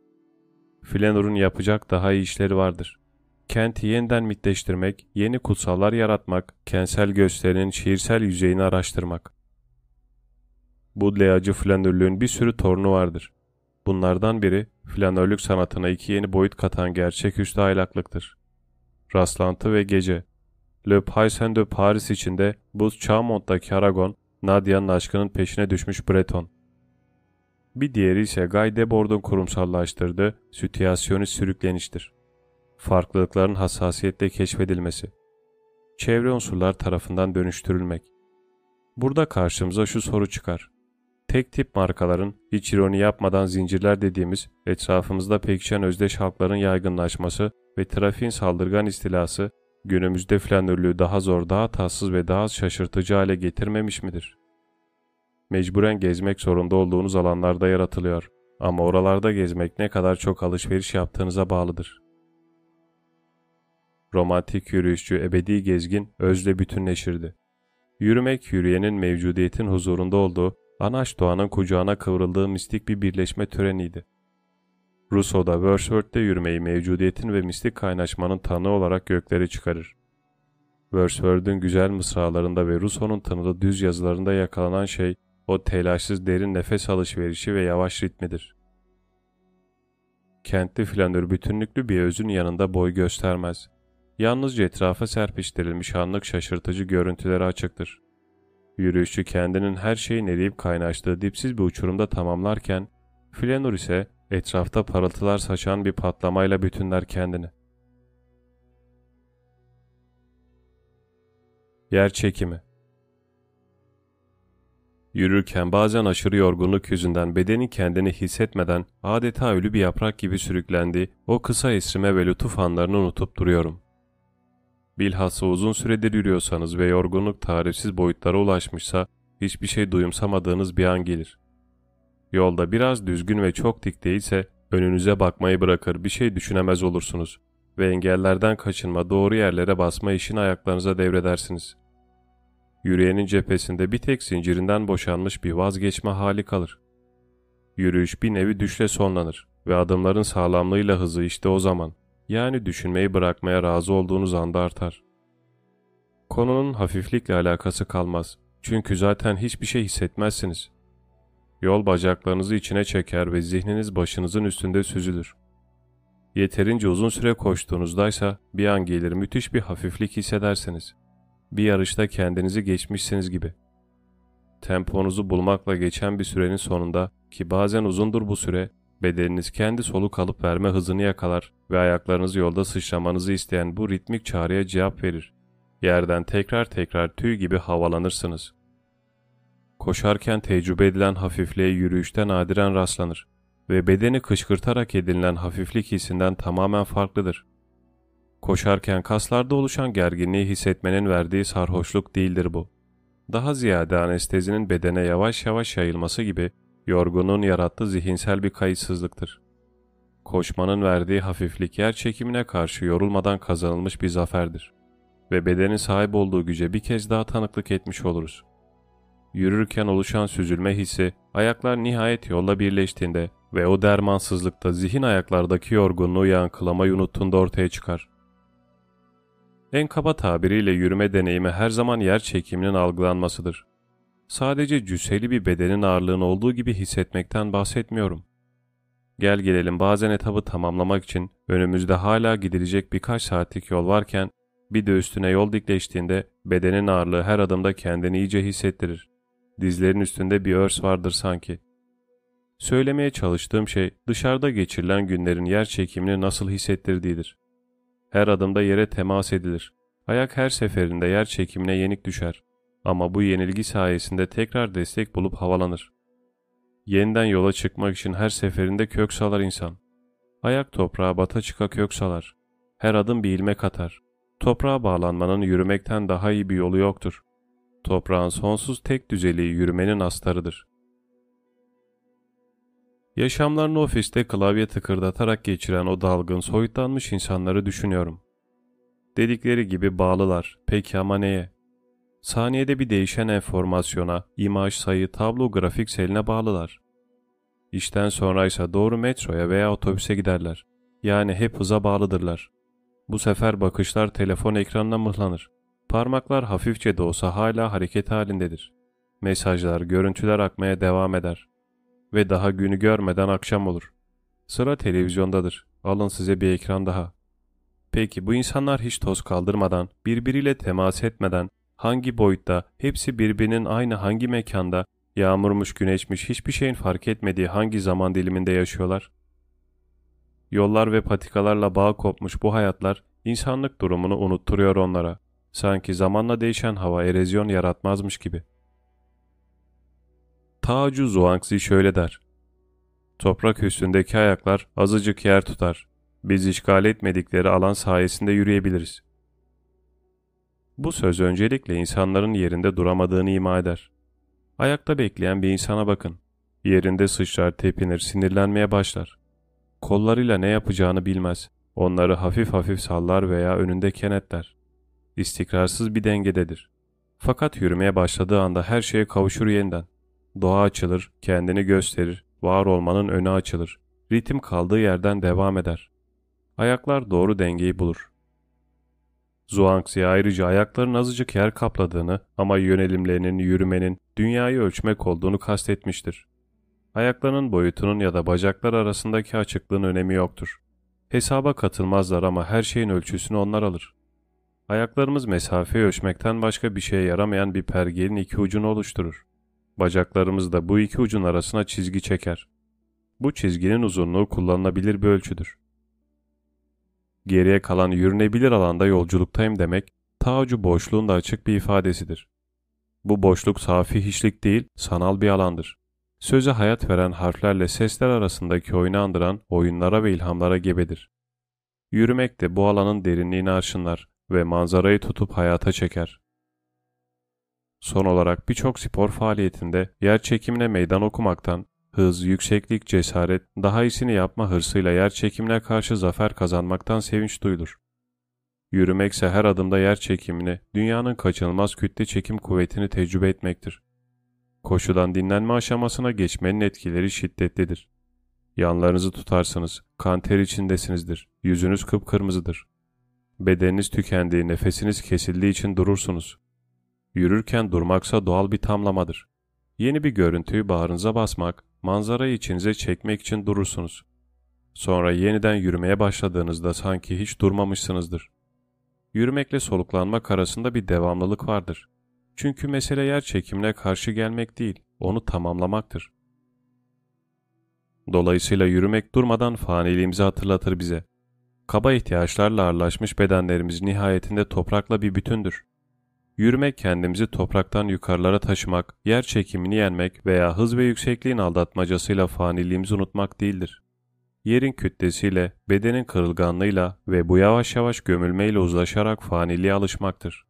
Speaker 1: Flanner'ın yapacak daha iyi işleri vardır. Kenti yeniden mitleştirmek, yeni kutsallar yaratmak, kentsel gösterinin şiirsel yüzeyini araştırmak. Budleyacı flanörlüğün bir sürü torunu vardır. Bunlardan biri flanörlük sanatına iki yeni boyut katan gerçeküstü aylaklıktır. Rastlantı ve gece. Le Paysan de Paris içinde Buz Chamont'taki Aragon, Nadia'nın aşkının peşine düşmüş Breton. Bir diğeri ise Guy Debord'un kurumsallaştırdığı sütiyasyonist sürükleniştir. Farklılıkların hassasiyetle keşfedilmesi. Çevre unsurlar tarafından dönüştürülmek. Burada karşımıza şu soru çıkar. Tek tip markaların hiç ironi yapmadan zincirler dediğimiz etrafımızda pekişen özdeş halkların yaygınlaşması ve trafiğin saldırgan istilası günümüzde flanörlüğü daha zor, daha tatsız ve daha şaşırtıcı hale getirmemiş midir? Mecburen gezmek zorunda olduğunuz alanlarda yaratılıyor ama oralarda gezmek ne kadar çok alışveriş yaptığınıza bağlıdır. Romantik yürüyüşçü ebedi gezgin özle bütünleşirdi. Yürümek yürüyenin mevcudiyetin huzurunda olduğu, anaç doğanın kucağına kıvrıldığı mistik bir birleşme töreniydi. Rousseau'da Wordsworth'te yürümeyi mevcudiyetin ve mistik kaynaşmanın tanığı olarak göklere çıkarır. Wordsworth'ün güzel mısralarında ve Rousseau'nun tanıdığı düz yazılarında yakalanan şey o telaşsız derin nefes alışverişi ve yavaş ritmidir. Kentli flanör bütünlüklü bir özün yanında boy göstermez. Yalnızca etrafa serpiştirilmiş anlık şaşırtıcı görüntülere açıktır. Yürüyüşçü kendinin her şeyin eriyip kaynaştığı dipsiz bir uçurumda tamamlarken, Flanör ise etrafta parıltılar saçan bir patlamayla bütünler kendini. Yer çekimi Yürürken bazen aşırı yorgunluk yüzünden bedeni kendini hissetmeden adeta ölü bir yaprak gibi sürüklendi, o kısa esrime ve lütuf anlarını unutup duruyorum. Bilhassa uzun süredir yürüyorsanız ve yorgunluk tarifsiz boyutlara ulaşmışsa hiçbir şey duyumsamadığınız bir an gelir. Yolda biraz düzgün ve çok dik değilse önünüze bakmayı bırakır bir şey düşünemez olursunuz ve engellerden kaçınma doğru yerlere basma işini ayaklarınıza devredersiniz. Yürüyenin cephesinde bir tek zincirinden boşanmış bir vazgeçme hali kalır. Yürüyüş bir nevi düşle sonlanır ve adımların sağlamlığıyla hızı işte o zaman, yani düşünmeyi bırakmaya razı olduğunuz anda artar. Konunun hafiflikle alakası kalmaz. Çünkü zaten hiçbir şey hissetmezsiniz. Yol bacaklarınızı içine çeker ve zihniniz başınızın üstünde süzülür. Yeterince uzun süre koştuğunuzdaysa bir an gelir müthiş bir hafiflik hissedersiniz bir yarışta kendinizi geçmişsiniz gibi. Temponuzu bulmakla geçen bir sürenin sonunda ki bazen uzundur bu süre, bedeniniz kendi soluk alıp verme hızını yakalar ve ayaklarınız yolda sıçramanızı isteyen bu ritmik çağrıya cevap verir. Yerden tekrar tekrar tüy gibi havalanırsınız. Koşarken tecrübe edilen hafifliğe yürüyüşten nadiren rastlanır ve bedeni kışkırtarak edinilen hafiflik hissinden tamamen farklıdır. Koşarken kaslarda oluşan gerginliği hissetmenin verdiği sarhoşluk değildir bu. Daha ziyade anestezinin bedene yavaş yavaş yayılması gibi yorgunun yarattığı zihinsel bir kayıtsızlıktır. Koşmanın verdiği hafiflik yer çekimine karşı yorulmadan kazanılmış bir zaferdir ve bedenin sahip olduğu güce bir kez daha tanıklık etmiş oluruz. Yürürken oluşan süzülme hissi ayaklar nihayet yolla birleştiğinde ve o dermansızlıkta zihin ayaklardaki yorgunluğu yankılamayı unuttuğunda ortaya çıkar. En kaba tabiriyle yürüme deneyimi her zaman yer çekiminin algılanmasıdır. Sadece cüsseli bir bedenin ağırlığını olduğu gibi hissetmekten bahsetmiyorum. Gel gelelim bazen etabı tamamlamak için önümüzde hala gidilecek birkaç saatlik yol varken bir de üstüne yol dikleştiğinde bedenin ağırlığı her adımda kendini iyice hissettirir. Dizlerin üstünde bir örs vardır sanki. Söylemeye çalıştığım şey dışarıda geçirilen günlerin yer çekimini nasıl hissettirdiğidir. Her adımda yere temas edilir. Ayak her seferinde yer çekimine yenik düşer. Ama bu yenilgi sayesinde tekrar destek bulup havalanır. Yeniden yola çıkmak için her seferinde kök salar insan. Ayak toprağa bata çıka kök salar. Her adım bir ilmek atar. Toprağa bağlanmanın yürümekten daha iyi bir yolu yoktur. Toprağın sonsuz tek düzeliği yürümenin astarıdır. Yaşamlarını ofiste klavye tıkırdatarak geçiren o dalgın, soyutlanmış insanları düşünüyorum. Dedikleri gibi bağlılar. Peki ama neye? Saniyede bir değişen enformasyona, imaj, sayı, tablo, grafik seline bağlılar. İşten sonra ise doğru metroya veya otobüse giderler. Yani hep hıza bağlıdırlar. Bu sefer bakışlar telefon ekranına mıhlanır. Parmaklar hafifçe de olsa hala hareket halindedir. Mesajlar, görüntüler akmaya devam eder. Ve daha günü görmeden akşam olur. Sıra televizyondadır. Alın size bir ekran daha. Peki bu insanlar hiç toz kaldırmadan, birbiriyle temas etmeden, hangi boyutta, hepsi birbirinin aynı hangi mekanda, yağmurmuş güneşmiş hiçbir şeyin fark etmediği hangi zaman diliminde yaşıyorlar? Yollar ve patikalarla bağ kopmuş bu hayatlar insanlık durumunu unutturuyor onlara. Sanki zamanla değişen hava erozyon yaratmazmış gibi. Tacu Zhuangzi şöyle der. Toprak üstündeki ayaklar azıcık yer tutar. Biz işgal etmedikleri alan sayesinde yürüyebiliriz. Bu söz öncelikle insanların yerinde duramadığını ima eder. Ayakta bekleyen bir insana bakın. Yerinde sıçrar, tepinir, sinirlenmeye başlar. Kollarıyla ne yapacağını bilmez. Onları hafif hafif sallar veya önünde kenetler. İstikrarsız bir dengededir. Fakat yürümeye başladığı anda her şeye kavuşur yeniden. Doğa açılır, kendini gösterir, var olmanın önü açılır. Ritim kaldığı yerden devam eder. Ayaklar doğru dengeyi bulur. Zhuangzi ayrıca ayakların azıcık yer kapladığını ama yönelimlerinin, yürümenin, dünyayı ölçmek olduğunu kastetmiştir. Ayaklarının boyutunun ya da bacaklar arasındaki açıklığın önemi yoktur. Hesaba katılmazlar ama her şeyin ölçüsünü onlar alır. Ayaklarımız mesafeyi ölçmekten başka bir şeye yaramayan bir pergelin iki ucunu oluşturur. Bacaklarımız da bu iki ucun arasına çizgi çeker. Bu çizginin uzunluğu kullanılabilir bir ölçüdür. Geriye kalan yürünebilir alanda yolculuktayım demek, ta ucu boşluğun da açık bir ifadesidir. Bu boşluk safi hiçlik değil, sanal bir alandır. Söze hayat veren harflerle sesler arasındaki oyunu andıran oyunlara ve ilhamlara gebedir. Yürümek de bu alanın derinliğini arşınlar ve manzarayı tutup hayata çeker. Son olarak birçok spor faaliyetinde yer çekimine meydan okumaktan, hız, yükseklik, cesaret, daha iyisini yapma hırsıyla yer çekimine karşı zafer kazanmaktan sevinç duyulur. Yürümekse her adımda yer çekimini, dünyanın kaçınılmaz kütle çekim kuvvetini tecrübe etmektir. Koşudan dinlenme aşamasına geçmenin etkileri şiddetlidir. Yanlarınızı tutarsınız, kan ter içindesinizdir, yüzünüz kıpkırmızıdır. Bedeniniz tükendiği, nefesiniz kesildiği için durursunuz. Yürürken durmaksa doğal bir tamlamadır. Yeni bir görüntüyü bağrınıza basmak, manzarayı içinize çekmek için durursunuz. Sonra yeniden yürümeye başladığınızda sanki hiç durmamışsınızdır. Yürümekle soluklanmak arasında bir devamlılık vardır. Çünkü mesele yer çekimine karşı gelmek değil, onu tamamlamaktır. Dolayısıyla yürümek durmadan faniliğimizi hatırlatır bize. Kaba ihtiyaçlarla ağırlaşmış bedenlerimiz nihayetinde toprakla bir bütündür. Yürümek kendimizi topraktan yukarılara taşımak, yer çekimini yenmek veya hız ve yüksekliğin aldatmacasıyla faniliğimizi unutmak değildir. Yerin kütlesiyle, bedenin kırılganlığıyla ve bu yavaş yavaş gömülmeyle uzlaşarak faniliğe alışmaktır.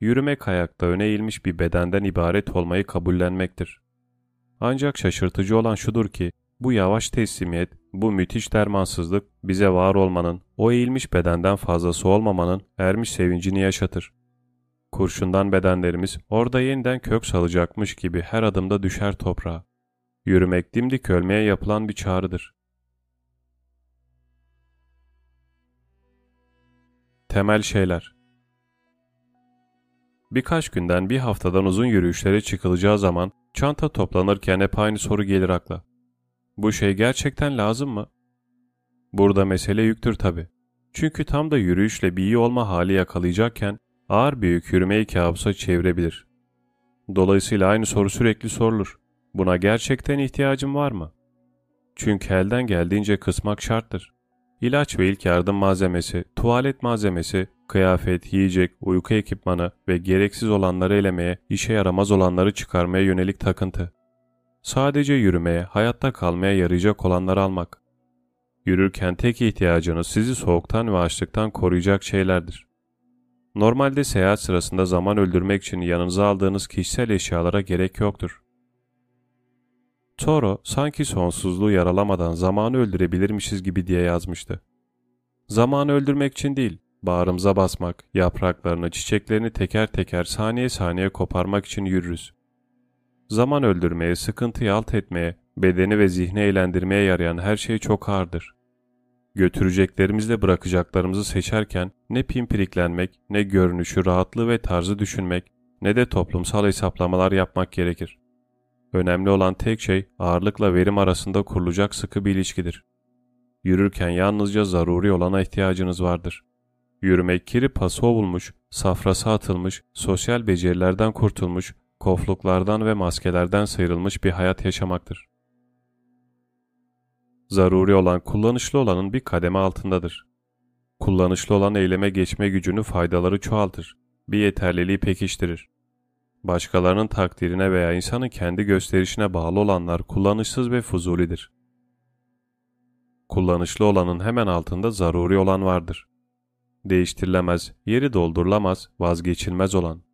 Speaker 1: Yürümek ayakta öne eğilmiş bir bedenden ibaret olmayı kabullenmektir. Ancak şaşırtıcı olan şudur ki, bu yavaş teslimiyet, bu müthiş dermansızlık bize var olmanın, o eğilmiş bedenden fazlası olmamanın ermiş sevincini yaşatır. Kurşundan bedenlerimiz orada yeniden kök salacakmış gibi her adımda düşer toprağa. Yürümek dimdik ölmeye yapılan bir çağrıdır. Temel şeyler Birkaç günden bir haftadan uzun yürüyüşlere çıkılacağı zaman çanta toplanırken hep aynı soru gelir akla. Bu şey gerçekten lazım mı? Burada mesele yüktür tabi. Çünkü tam da yürüyüşle bir iyi olma hali yakalayacakken ağır bir yük yürümeyi kabusa çevirebilir. Dolayısıyla aynı soru sürekli sorulur. Buna gerçekten ihtiyacım var mı? Çünkü elden geldiğince kısmak şarttır. İlaç ve ilk yardım malzemesi, tuvalet malzemesi, kıyafet, yiyecek, uyku ekipmanı ve gereksiz olanları elemeye, işe yaramaz olanları çıkarmaya yönelik takıntı. Sadece yürümeye, hayatta kalmaya yarayacak olanları almak. Yürürken tek ihtiyacınız sizi soğuktan ve açlıktan koruyacak şeylerdir. Normalde seyahat sırasında zaman öldürmek için yanınıza aldığınız kişisel eşyalara gerek yoktur. Toro sanki sonsuzluğu yaralamadan zamanı öldürebilirmişiz gibi diye yazmıştı. Zamanı öldürmek için değil, bağrımıza basmak, yapraklarını, çiçeklerini teker teker saniye saniye koparmak için yürürüz. Zaman öldürmeye, sıkıntıyı alt etmeye, bedeni ve zihni eğlendirmeye yarayan her şey çok ağırdır. Götüreceklerimizle bırakacaklarımızı seçerken ne pimpiriklenmek, ne görünüşü, rahatlığı ve tarzı düşünmek, ne de toplumsal hesaplamalar yapmak gerekir. Önemli olan tek şey ağırlıkla verim arasında kurulacak sıkı bir ilişkidir. Yürürken yalnızca zaruri olana ihtiyacınız vardır. Yürümek kiri pası ovulmuş, safrası atılmış, sosyal becerilerden kurtulmuş, kofluklardan ve maskelerden sıyrılmış bir hayat yaşamaktır. Zaruri olan kullanışlı olanın bir kademe altındadır. Kullanışlı olan eyleme geçme gücünü faydaları çoğaltır, bir yeterliliği pekiştirir. Başkalarının takdirine veya insanın kendi gösterişine bağlı olanlar kullanışsız ve fuzulidir. Kullanışlı olanın hemen altında zaruri olan vardır. Değiştirilemez, yeri doldurulamaz, vazgeçilmez olan.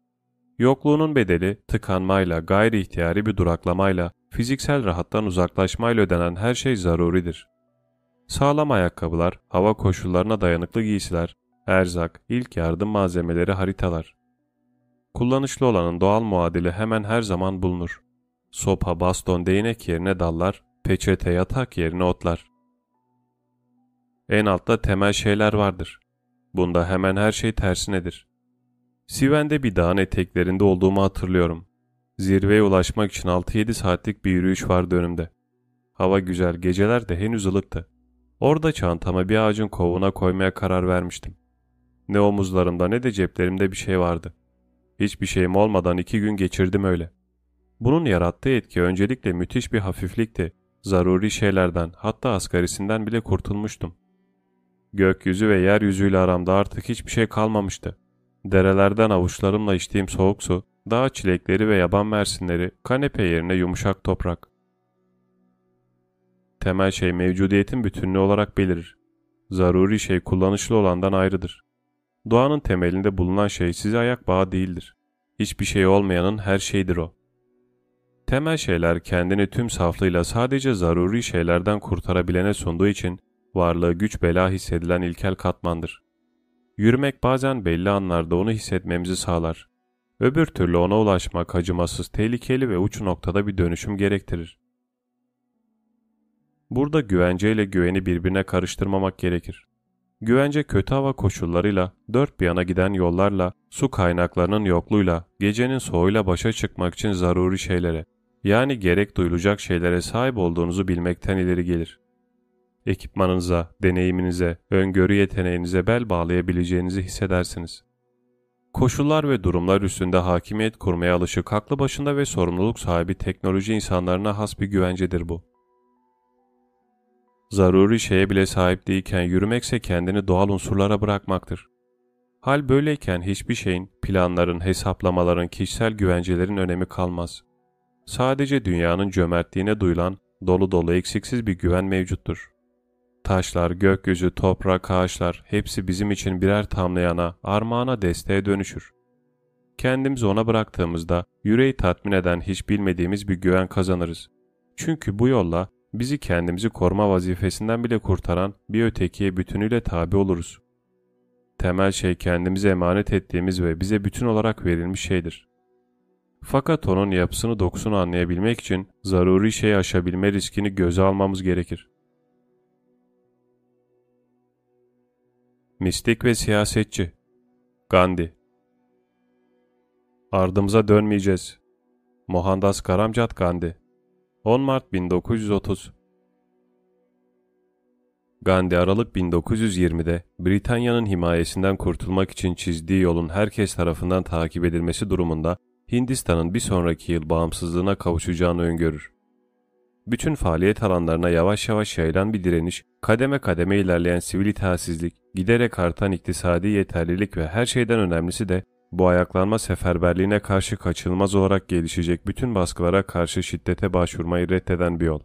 Speaker 1: Yokluğunun bedeli tıkanmayla, gayri ihtiyari bir duraklamayla, fiziksel rahattan uzaklaşmayla ödenen her şey zaruridir. Sağlam ayakkabılar, hava koşullarına dayanıklı giysiler, erzak, ilk yardım malzemeleri haritalar. Kullanışlı olanın doğal muadili hemen her zaman bulunur. Sopa, baston, değnek yerine dallar, peçete, yatak yerine otlar. En altta temel şeyler vardır. Bunda hemen her şey tersinedir. Siven'de bir dağın eteklerinde olduğumu hatırlıyorum. Zirveye ulaşmak için 6-7 saatlik bir yürüyüş vardı önümde. Hava güzel, geceler de henüz ılıktı. Orada çantama bir ağacın kovuğuna koymaya karar vermiştim. Ne omuzlarımda ne de ceplerimde bir şey vardı. Hiçbir şeyim olmadan iki gün geçirdim öyle. Bunun yarattığı etki öncelikle müthiş bir hafiflikti. Zaruri şeylerden hatta asgarisinden bile kurtulmuştum. Gökyüzü ve yeryüzüyle aramda artık hiçbir şey kalmamıştı. Derelerden avuçlarımla içtiğim soğuk su, dağ çilekleri ve yaban mersinleri, kanepe yerine yumuşak toprak. Temel şey mevcudiyetin bütünlüğü olarak belirir. Zaruri şey kullanışlı olandan ayrıdır. Doğanın temelinde bulunan şey size ayak bağı değildir. Hiçbir şey olmayanın her şeydir o. Temel şeyler kendini tüm saflığıyla sadece zaruri şeylerden kurtarabilene sunduğu için varlığı güç bela hissedilen ilkel katmandır. Yürümek bazen belli anlarda onu hissetmemizi sağlar. Öbür türlü ona ulaşmak acımasız, tehlikeli ve uç noktada bir dönüşüm gerektirir. Burada güvence ile güveni birbirine karıştırmamak gerekir. Güvence kötü hava koşullarıyla, dört bir yana giden yollarla, su kaynaklarının yokluğuyla, gecenin soğuyla başa çıkmak için zaruri şeylere, yani gerek duyulacak şeylere sahip olduğunuzu bilmekten ileri gelir. Ekipmanınıza, deneyiminize, öngörü yeteneğinize bel bağlayabileceğinizi hissedersiniz. Koşullar ve durumlar üstünde hakimiyet kurmaya alışık aklı başında ve sorumluluk sahibi teknoloji insanlarına has bir güvencedir bu. Zaruri şeye bile sahip değilken yürümekse kendini doğal unsurlara bırakmaktır. Hal böyleyken hiçbir şeyin, planların, hesaplamaların, kişisel güvencelerin önemi kalmaz. Sadece dünyanın cömertliğine duyulan, dolu dolu eksiksiz bir güven mevcuttur. Taşlar, gökyüzü, toprak, ağaçlar hepsi bizim için birer tamlayana, armağana, desteğe dönüşür. Kendimizi ona bıraktığımızda yüreği tatmin eden hiç bilmediğimiz bir güven kazanırız. Çünkü bu yolla bizi kendimizi koruma vazifesinden bile kurtaran bir ötekiye bütünüyle tabi oluruz. Temel şey kendimize emanet ettiğimiz ve bize bütün olarak verilmiş şeydir. Fakat onun yapısını dokusunu anlayabilmek için zaruri şeyi aşabilme riskini göze almamız gerekir. Mistik ve siyasetçi Gandhi Ardımıza dönmeyeceğiz. Mohandas Karamcat Gandhi 10 Mart 1930 Gandhi Aralık 1920'de Britanya'nın himayesinden kurtulmak için çizdiği yolun herkes tarafından takip edilmesi durumunda Hindistan'ın bir sonraki yıl bağımsızlığına kavuşacağını öngörür. Bütün faaliyet alanlarına yavaş yavaş yayılan bir direniş, kademe kademe ilerleyen sivil itaatsizlik, giderek artan iktisadi yeterlilik ve her şeyden önemlisi de bu ayaklanma seferberliğine karşı kaçınılmaz olarak gelişecek bütün baskılara karşı şiddete başvurmayı reddeden bir yol.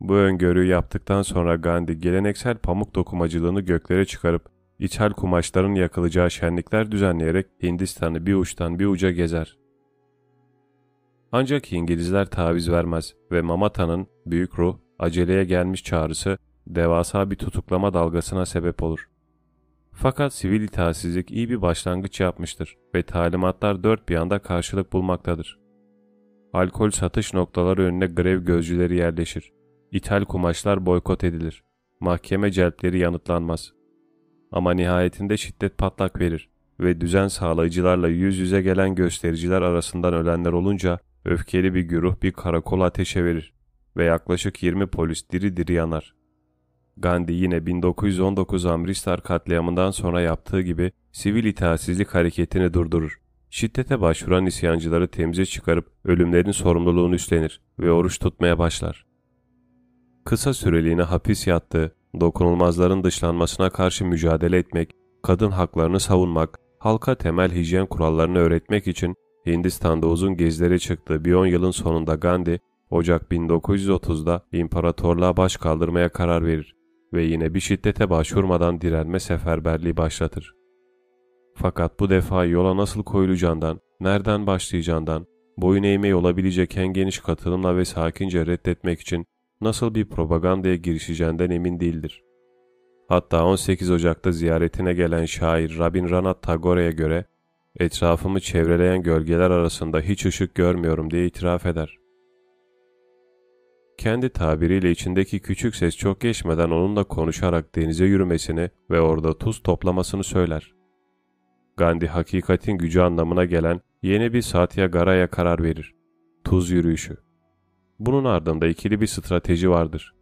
Speaker 1: Bu öngörüyü yaptıktan sonra Gandhi geleneksel pamuk dokumacılığını göklere çıkarıp ithal kumaşların yakılacağı şenlikler düzenleyerek Hindistan'ı bir uçtan bir uca gezer. Ancak İngilizler taviz vermez ve Mamata'nın büyük ruh aceleye gelmiş çağrısı devasa bir tutuklama dalgasına sebep olur. Fakat sivil itaatsizlik iyi bir başlangıç yapmıştır ve talimatlar dört bir anda karşılık bulmaktadır. Alkol satış noktaları önüne grev gözcüleri yerleşir. İthal kumaşlar boykot edilir. mahkeme celpleri yanıtlanmaz. Ama nihayetinde şiddet patlak verir ve düzen sağlayıcılarla yüz yüze gelen göstericiler arasından ölenler olunca öfkeli bir güruh bir karakol ateşe verir ve yaklaşık 20 polis diri diri yanar. Gandhi yine 1919 Amritsar katliamından sonra yaptığı gibi sivil itaatsizlik hareketini durdurur. Şiddete başvuran isyancıları temize çıkarıp ölümlerin sorumluluğunu üstlenir ve oruç tutmaya başlar. Kısa süreliğine hapis yattığı, dokunulmazların dışlanmasına karşı mücadele etmek, kadın haklarını savunmak, halka temel hijyen kurallarını öğretmek için Hindistan'da uzun gezilere çıktığı bir on yılın sonunda Gandhi, Ocak 1930'da imparatorluğa baş kaldırmaya karar verir ve yine bir şiddete başvurmadan direnme seferberliği başlatır. Fakat bu defa yola nasıl koyulacağından, nereden başlayacağından, boyun eğmeyi olabilecek en geniş katılımla ve sakince reddetmek için nasıl bir propagandaya girişeceğinden emin değildir. Hatta 18 Ocak'ta ziyaretine gelen şair Rabindranath Tagore'ye göre etrafımı çevreleyen gölgeler arasında hiç ışık görmüyorum diye itiraf eder. Kendi tabiriyle içindeki küçük ses çok geçmeden onunla konuşarak denize yürümesini ve orada tuz toplamasını söyler. Gandhi hakikatin gücü anlamına gelen yeni bir Satya Gara'ya karar verir. Tuz yürüyüşü. Bunun ardında ikili bir strateji vardır.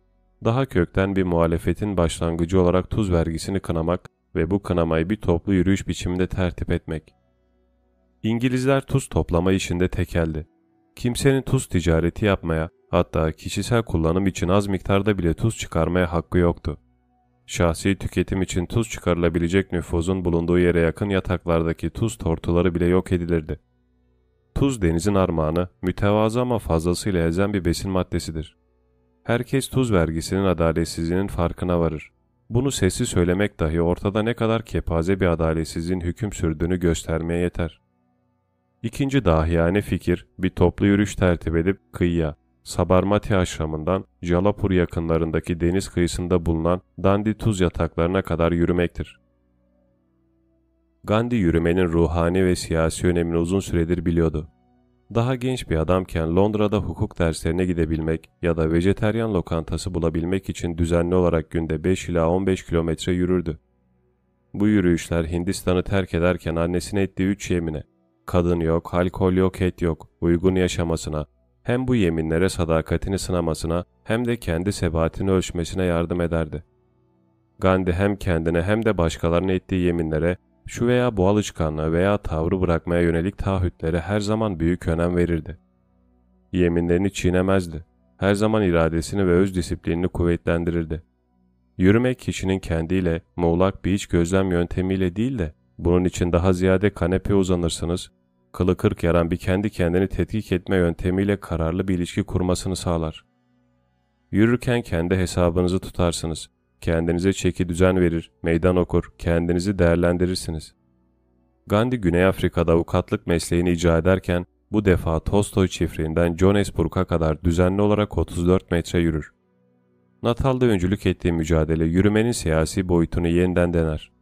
Speaker 1: Daha kökten bir muhalefetin başlangıcı olarak tuz vergisini kınamak ve bu kınamayı bir toplu yürüyüş biçiminde tertip etmek. İngilizler tuz toplama işinde tekeldi. Kimsenin tuz ticareti yapmaya, hatta kişisel kullanım için az miktarda bile tuz çıkarmaya hakkı yoktu. Şahsi tüketim için tuz çıkarılabilecek nüfuzun bulunduğu yere yakın yataklardaki tuz tortuları bile yok edilirdi. Tuz denizin armağanı, mütevazı ama fazlasıyla elzem bir besin maddesidir. Herkes tuz vergisinin adaletsizliğinin farkına varır. Bunu sessiz söylemek dahi ortada ne kadar kepaze bir adaletsizliğin hüküm sürdüğünü göstermeye yeter. İkinci dahiyane fikir bir toplu yürüyüş tertip edip kıyıya, Sabarmati aşramından Jalapur yakınlarındaki deniz kıyısında bulunan Dandi tuz yataklarına kadar yürümektir. Gandhi yürümenin ruhani ve siyasi önemini uzun süredir biliyordu. Daha genç bir adamken Londra'da hukuk derslerine gidebilmek ya da vejeteryan lokantası bulabilmek için düzenli olarak günde 5 ila 15 kilometre yürürdü. Bu yürüyüşler Hindistan'ı terk ederken annesine ettiği üç yemine, kadın yok, alkol yok, et yok, uygun yaşamasına, hem bu yeminlere sadakatini sınamasına hem de kendi sebatini ölçmesine yardım ederdi. Gandhi hem kendine hem de başkalarına ettiği yeminlere, şu veya bu alışkanlığı veya tavrı bırakmaya yönelik taahhütlere her zaman büyük önem verirdi. Yeminlerini çiğnemezdi. Her zaman iradesini ve öz disiplinini kuvvetlendirirdi. Yürümek kişinin kendiyle, muğlak bir iç gözlem yöntemiyle değil de, bunun için daha ziyade kanepe uzanırsınız, kılı kırk yaran bir kendi kendini tetkik etme yöntemiyle kararlı bir ilişki kurmasını sağlar. Yürürken kendi hesabınızı tutarsınız. Kendinize çeki düzen verir, meydan okur, kendinizi değerlendirirsiniz. Gandhi Güney Afrika'da avukatlık mesleğini icra ederken bu defa Tolstoy çiftliğinden Johannesburg'a kadar düzenli olarak 34 metre yürür. Natal'da öncülük ettiği mücadele yürümenin siyasi boyutunu yeniden dener.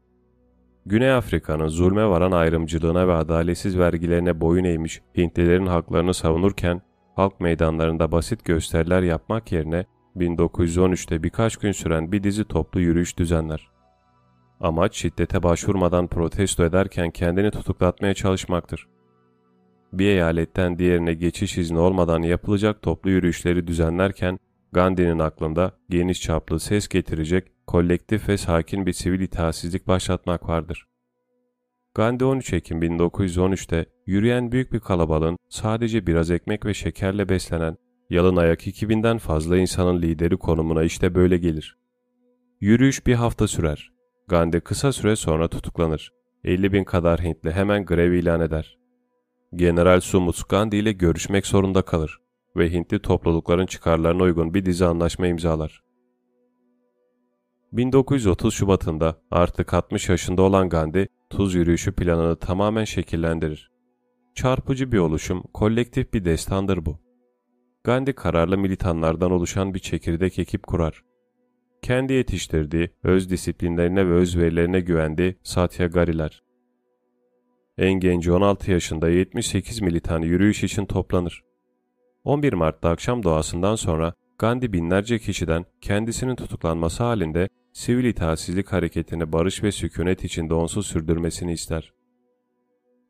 Speaker 1: Güney Afrika'nın zulme varan ayrımcılığına ve adaletsiz vergilerine boyun eğmiş Hintlilerin haklarını savunurken halk meydanlarında basit gösteriler yapmak yerine 1913'te birkaç gün süren bir dizi toplu yürüyüş düzenler. Amaç şiddete başvurmadan protesto ederken kendini tutuklatmaya çalışmaktır. Bir eyaletten diğerine geçiş izni olmadan yapılacak toplu yürüyüşleri düzenlerken Gandhi'nin aklında geniş çaplı ses getirecek kolektif ve sakin bir sivil itaatsizlik başlatmak vardır. Gandhi 13 Ekim 1913'te yürüyen büyük bir kalabalığın sadece biraz ekmek ve şekerle beslenen yalın ayak 2000'den fazla insanın lideri konumuna işte böyle gelir. Yürüyüş bir hafta sürer. Gandhi kısa süre sonra tutuklanır. 50 bin kadar Hintli hemen grev ilan eder. General Sumut Gandhi ile görüşmek zorunda kalır ve Hintli toplulukların çıkarlarına uygun bir dizi anlaşma imzalar. 1930 Şubat'ında artık 60 yaşında olan Gandhi, tuz yürüyüşü planını tamamen şekillendirir. Çarpıcı bir oluşum, kolektif bir destandır bu. Gandhi kararlı militanlardan oluşan bir çekirdek ekip kurar. Kendi yetiştirdiği, öz disiplinlerine ve öz verilerine güvendiği Satyagariler. En genci 16 yaşında 78 militan yürüyüş için toplanır. 11 Mart'ta akşam doğasından sonra Gandhi binlerce kişiden kendisinin tutuklanması halinde sivil itaatsizlik hareketini barış ve sükunet içinde onsuz sürdürmesini ister.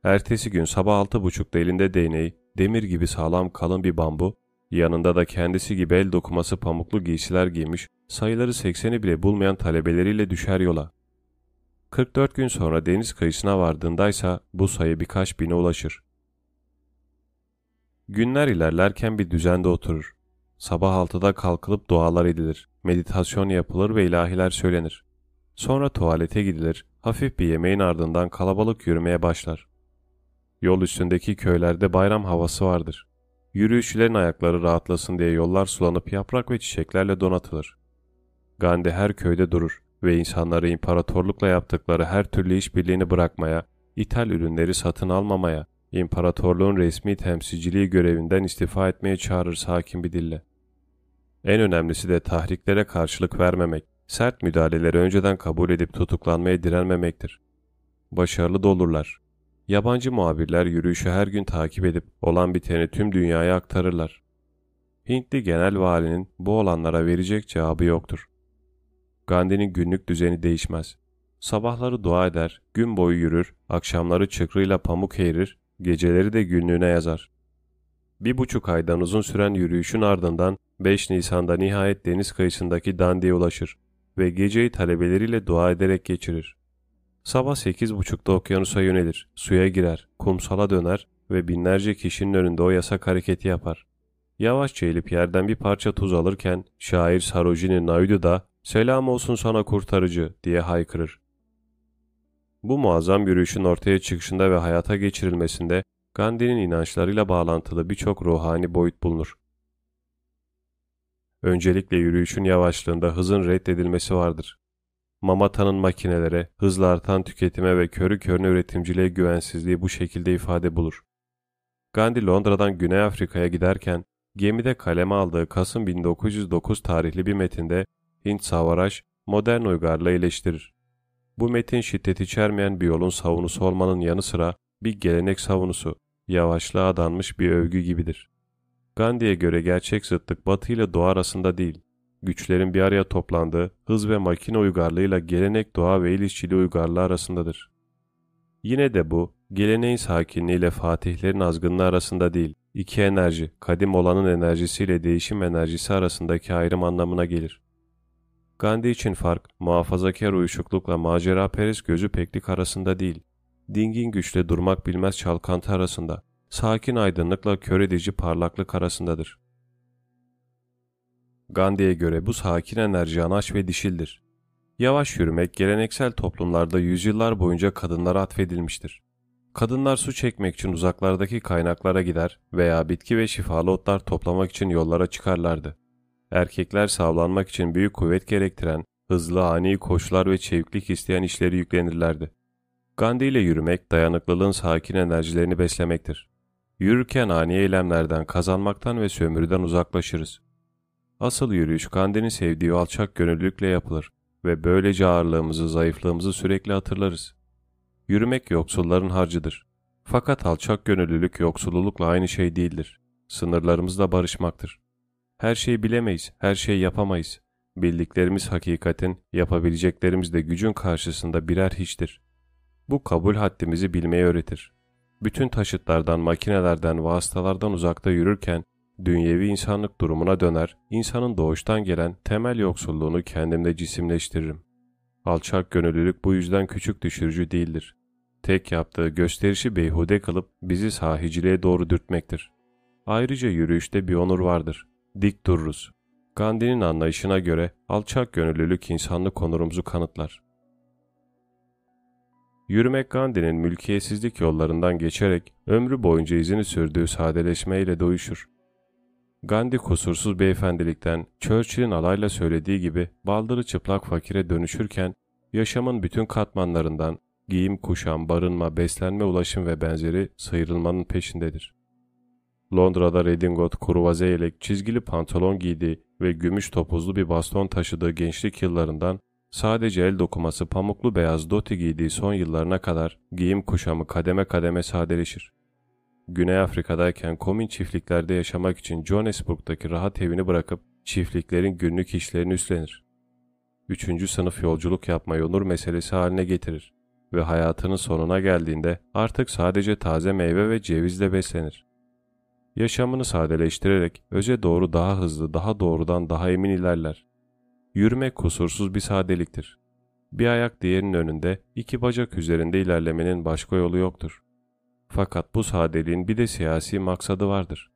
Speaker 1: Ertesi gün sabah altı buçukta elinde değneği, demir gibi sağlam kalın bir bambu, yanında da kendisi gibi el dokuması pamuklu giysiler giymiş, sayıları sekseni bile bulmayan talebeleriyle düşer yola. 44 gün sonra deniz kıyısına vardığındaysa bu sayı birkaç bine ulaşır. Günler ilerlerken bir düzende oturur. Sabah altıda kalkılıp dualar edilir, meditasyon yapılır ve ilahiler söylenir. Sonra tuvalete gidilir, hafif bir yemeğin ardından kalabalık yürümeye başlar. Yol üstündeki köylerde bayram havası vardır. Yürüyüşçülerin ayakları rahatlasın diye yollar sulanıp yaprak ve çiçeklerle donatılır. Gandhi her köyde durur ve insanları imparatorlukla yaptıkları her türlü işbirliğini bırakmaya, ithal ürünleri satın almamaya, imparatorluğun resmi temsilciliği görevinden istifa etmeye çağırır sakin bir dille. En önemlisi de tahriklere karşılık vermemek, sert müdahaleleri önceden kabul edip tutuklanmaya direnmemektir. Başarılı da olurlar. Yabancı muhabirler yürüyüşü her gün takip edip olan biteni tüm dünyaya aktarırlar. Hintli genel valinin bu olanlara verecek cevabı yoktur. Gandhi'nin günlük düzeni değişmez. Sabahları dua eder, gün boyu yürür, akşamları çıkrıyla pamuk eğrir, geceleri de günlüğüne yazar. Bir buçuk aydan uzun süren yürüyüşün ardından 5 Nisan'da nihayet deniz kıyısındaki Dandi'ye ulaşır ve geceyi talebeleriyle dua ederek geçirir. Sabah sekiz buçukta okyanusa yönelir, suya girer, kumsala döner ve binlerce kişinin önünde o yasak hareketi yapar. Yavaşça eğilip yerden bir parça tuz alırken şair Sarojini Naidu da selam olsun sana kurtarıcı diye haykırır. Bu muazzam yürüyüşün ortaya çıkışında ve hayata geçirilmesinde Gandhi'nin inançlarıyla bağlantılı birçok ruhani boyut bulunur. Öncelikle yürüyüşün yavaşlığında hızın reddedilmesi vardır. Mamata'nın makinelere, hızla artan tüketime ve körü körüne üretimciliğe güvensizliği bu şekilde ifade bulur. Gandhi Londra'dan Güney Afrika'ya giderken gemide kaleme aldığı Kasım 1909 tarihli bir metinde Hint Savaraj modern uygarlığı eleştirir. Bu metin şiddet içermeyen bir yolun savunusu olmanın yanı sıra bir gelenek savunusu, yavaşlığa adanmış bir övgü gibidir. Gandhi'ye göre gerçek zıtlık batı ile doğu arasında değil, güçlerin bir araya toplandığı hız ve makine uygarlığıyla gelenek doğa ve il işçiliği uygarlığı arasındadır. Yine de bu, geleneğin sakinliği ile fatihlerin azgınlığı arasında değil, iki enerji, kadim olanın enerjisiyle değişim enerjisi arasındaki ayrım anlamına gelir. Gandhi için fark, muhafazakar uyuşuklukla macera perest gözü peklik arasında değil, dingin güçle durmak bilmez çalkantı arasında, sakin aydınlıkla kör edici parlaklık arasındadır. Gandhi'ye göre bu sakin enerji anaç ve dişildir. Yavaş yürümek geleneksel toplumlarda yüzyıllar boyunca kadınlara atfedilmiştir. Kadınlar su çekmek için uzaklardaki kaynaklara gider veya bitki ve şifalı otlar toplamak için yollara çıkarlardı. Erkekler sağlanmak için büyük kuvvet gerektiren, hızlı ani koşular ve çeviklik isteyen işleri yüklenirlerdi. Gandhi ile yürümek dayanıklılığın sakin enerjilerini beslemektir. Yürürken ani eylemlerden, kazanmaktan ve sömürüden uzaklaşırız. Asıl yürüyüş Gandhi'nin sevdiği alçak gönüllülükle yapılır ve böylece ağırlığımızı, zayıflığımızı sürekli hatırlarız. Yürümek yoksulların harcıdır. Fakat alçak gönüllülük yoksullulukla aynı şey değildir. Sınırlarımızla barışmaktır. Her şeyi bilemeyiz, her şeyi yapamayız. Bildiklerimiz hakikatin, yapabileceklerimiz de gücün karşısında birer hiçtir. Bu kabul haddimizi bilmeyi öğretir. Bütün taşıtlardan, makinelerden, vasıtalardan uzakta yürürken dünyevi insanlık durumuna döner, insanın doğuştan gelen temel yoksulluğunu kendimde cisimleştiririm. Alçak gönüllülük bu yüzden küçük düşürücü değildir. Tek yaptığı gösterişi beyhude kılıp bizi sahiciliğe doğru dürtmektir. Ayrıca yürüyüşte bir onur vardır. Dik dururuz. Gandhi'nin anlayışına göre alçak gönüllülük insanlık onurumuzu kanıtlar. Yürümek Gandhi'nin mülkiyetsizlik yollarından geçerek ömrü boyunca izini sürdüğü sadeleşmeyle doyuşur. Gandhi kusursuz beyefendilikten, Churchill'in alayla söylediği gibi baldırı çıplak fakire dönüşürken, yaşamın bütün katmanlarından, giyim, kuşam, barınma, beslenme, ulaşım ve benzeri sıyrılmanın peşindedir. Londra'da redingot, kruvaze yelek, çizgili pantolon giydiği ve gümüş topuzlu bir baston taşıdığı gençlik yıllarından sadece el dokuması pamuklu beyaz doti giydiği son yıllarına kadar giyim kuşamı kademe kademe sadeleşir. Güney Afrika'dayken komün çiftliklerde yaşamak için Johannesburg'daki rahat evini bırakıp çiftliklerin günlük işlerini üstlenir. Üçüncü sınıf yolculuk yapmayı onur meselesi haline getirir ve hayatının sonuna geldiğinde artık sadece taze meyve ve cevizle beslenir. Yaşamını sadeleştirerek öze doğru daha hızlı, daha doğrudan daha emin ilerler. Yürümek kusursuz bir sadeliktir. Bir ayak diğerinin önünde, iki bacak üzerinde ilerlemenin başka yolu yoktur. Fakat bu sadeliğin bir de siyasi maksadı vardır.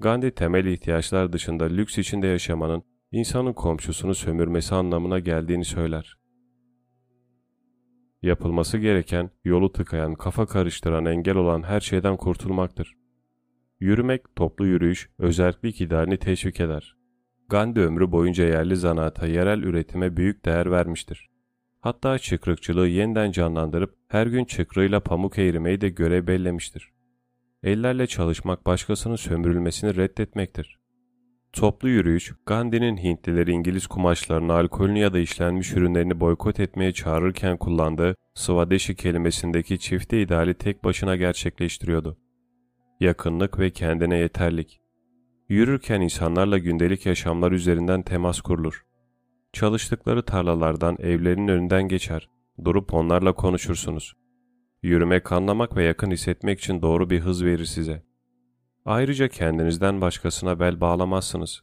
Speaker 1: Gandhi temel ihtiyaçlar dışında lüks içinde yaşamanın insanın komşusunu sömürmesi anlamına geldiğini söyler. Yapılması gereken, yolu tıkayan, kafa karıştıran, engel olan her şeyden kurtulmaktır. Yürümek, toplu yürüyüş, özellik idealini teşvik eder. Gandhi ömrü boyunca yerli zanaata, yerel üretime büyük değer vermiştir. Hatta çıkrıkçılığı yeniden canlandırıp her gün çıkrığıyla pamuk eğirmeyi de görev bellemiştir. Ellerle çalışmak başkasının sömürülmesini reddetmektir. Toplu yürüyüş, Gandhi'nin Hintlileri İngiliz kumaşlarını, alkolünü ya da işlenmiş ürünlerini boykot etmeye çağırırken kullandığı Swadeshi kelimesindeki çifte ideali tek başına gerçekleştiriyordu. Yakınlık ve kendine yeterlik. Yürürken insanlarla gündelik yaşamlar üzerinden temas kurulur. Çalıştıkları tarlalardan evlerinin önünden geçer, durup onlarla konuşursunuz. Yürümek, anlamak ve yakın hissetmek için doğru bir hız verir size. Ayrıca kendinizden başkasına bel bağlamazsınız.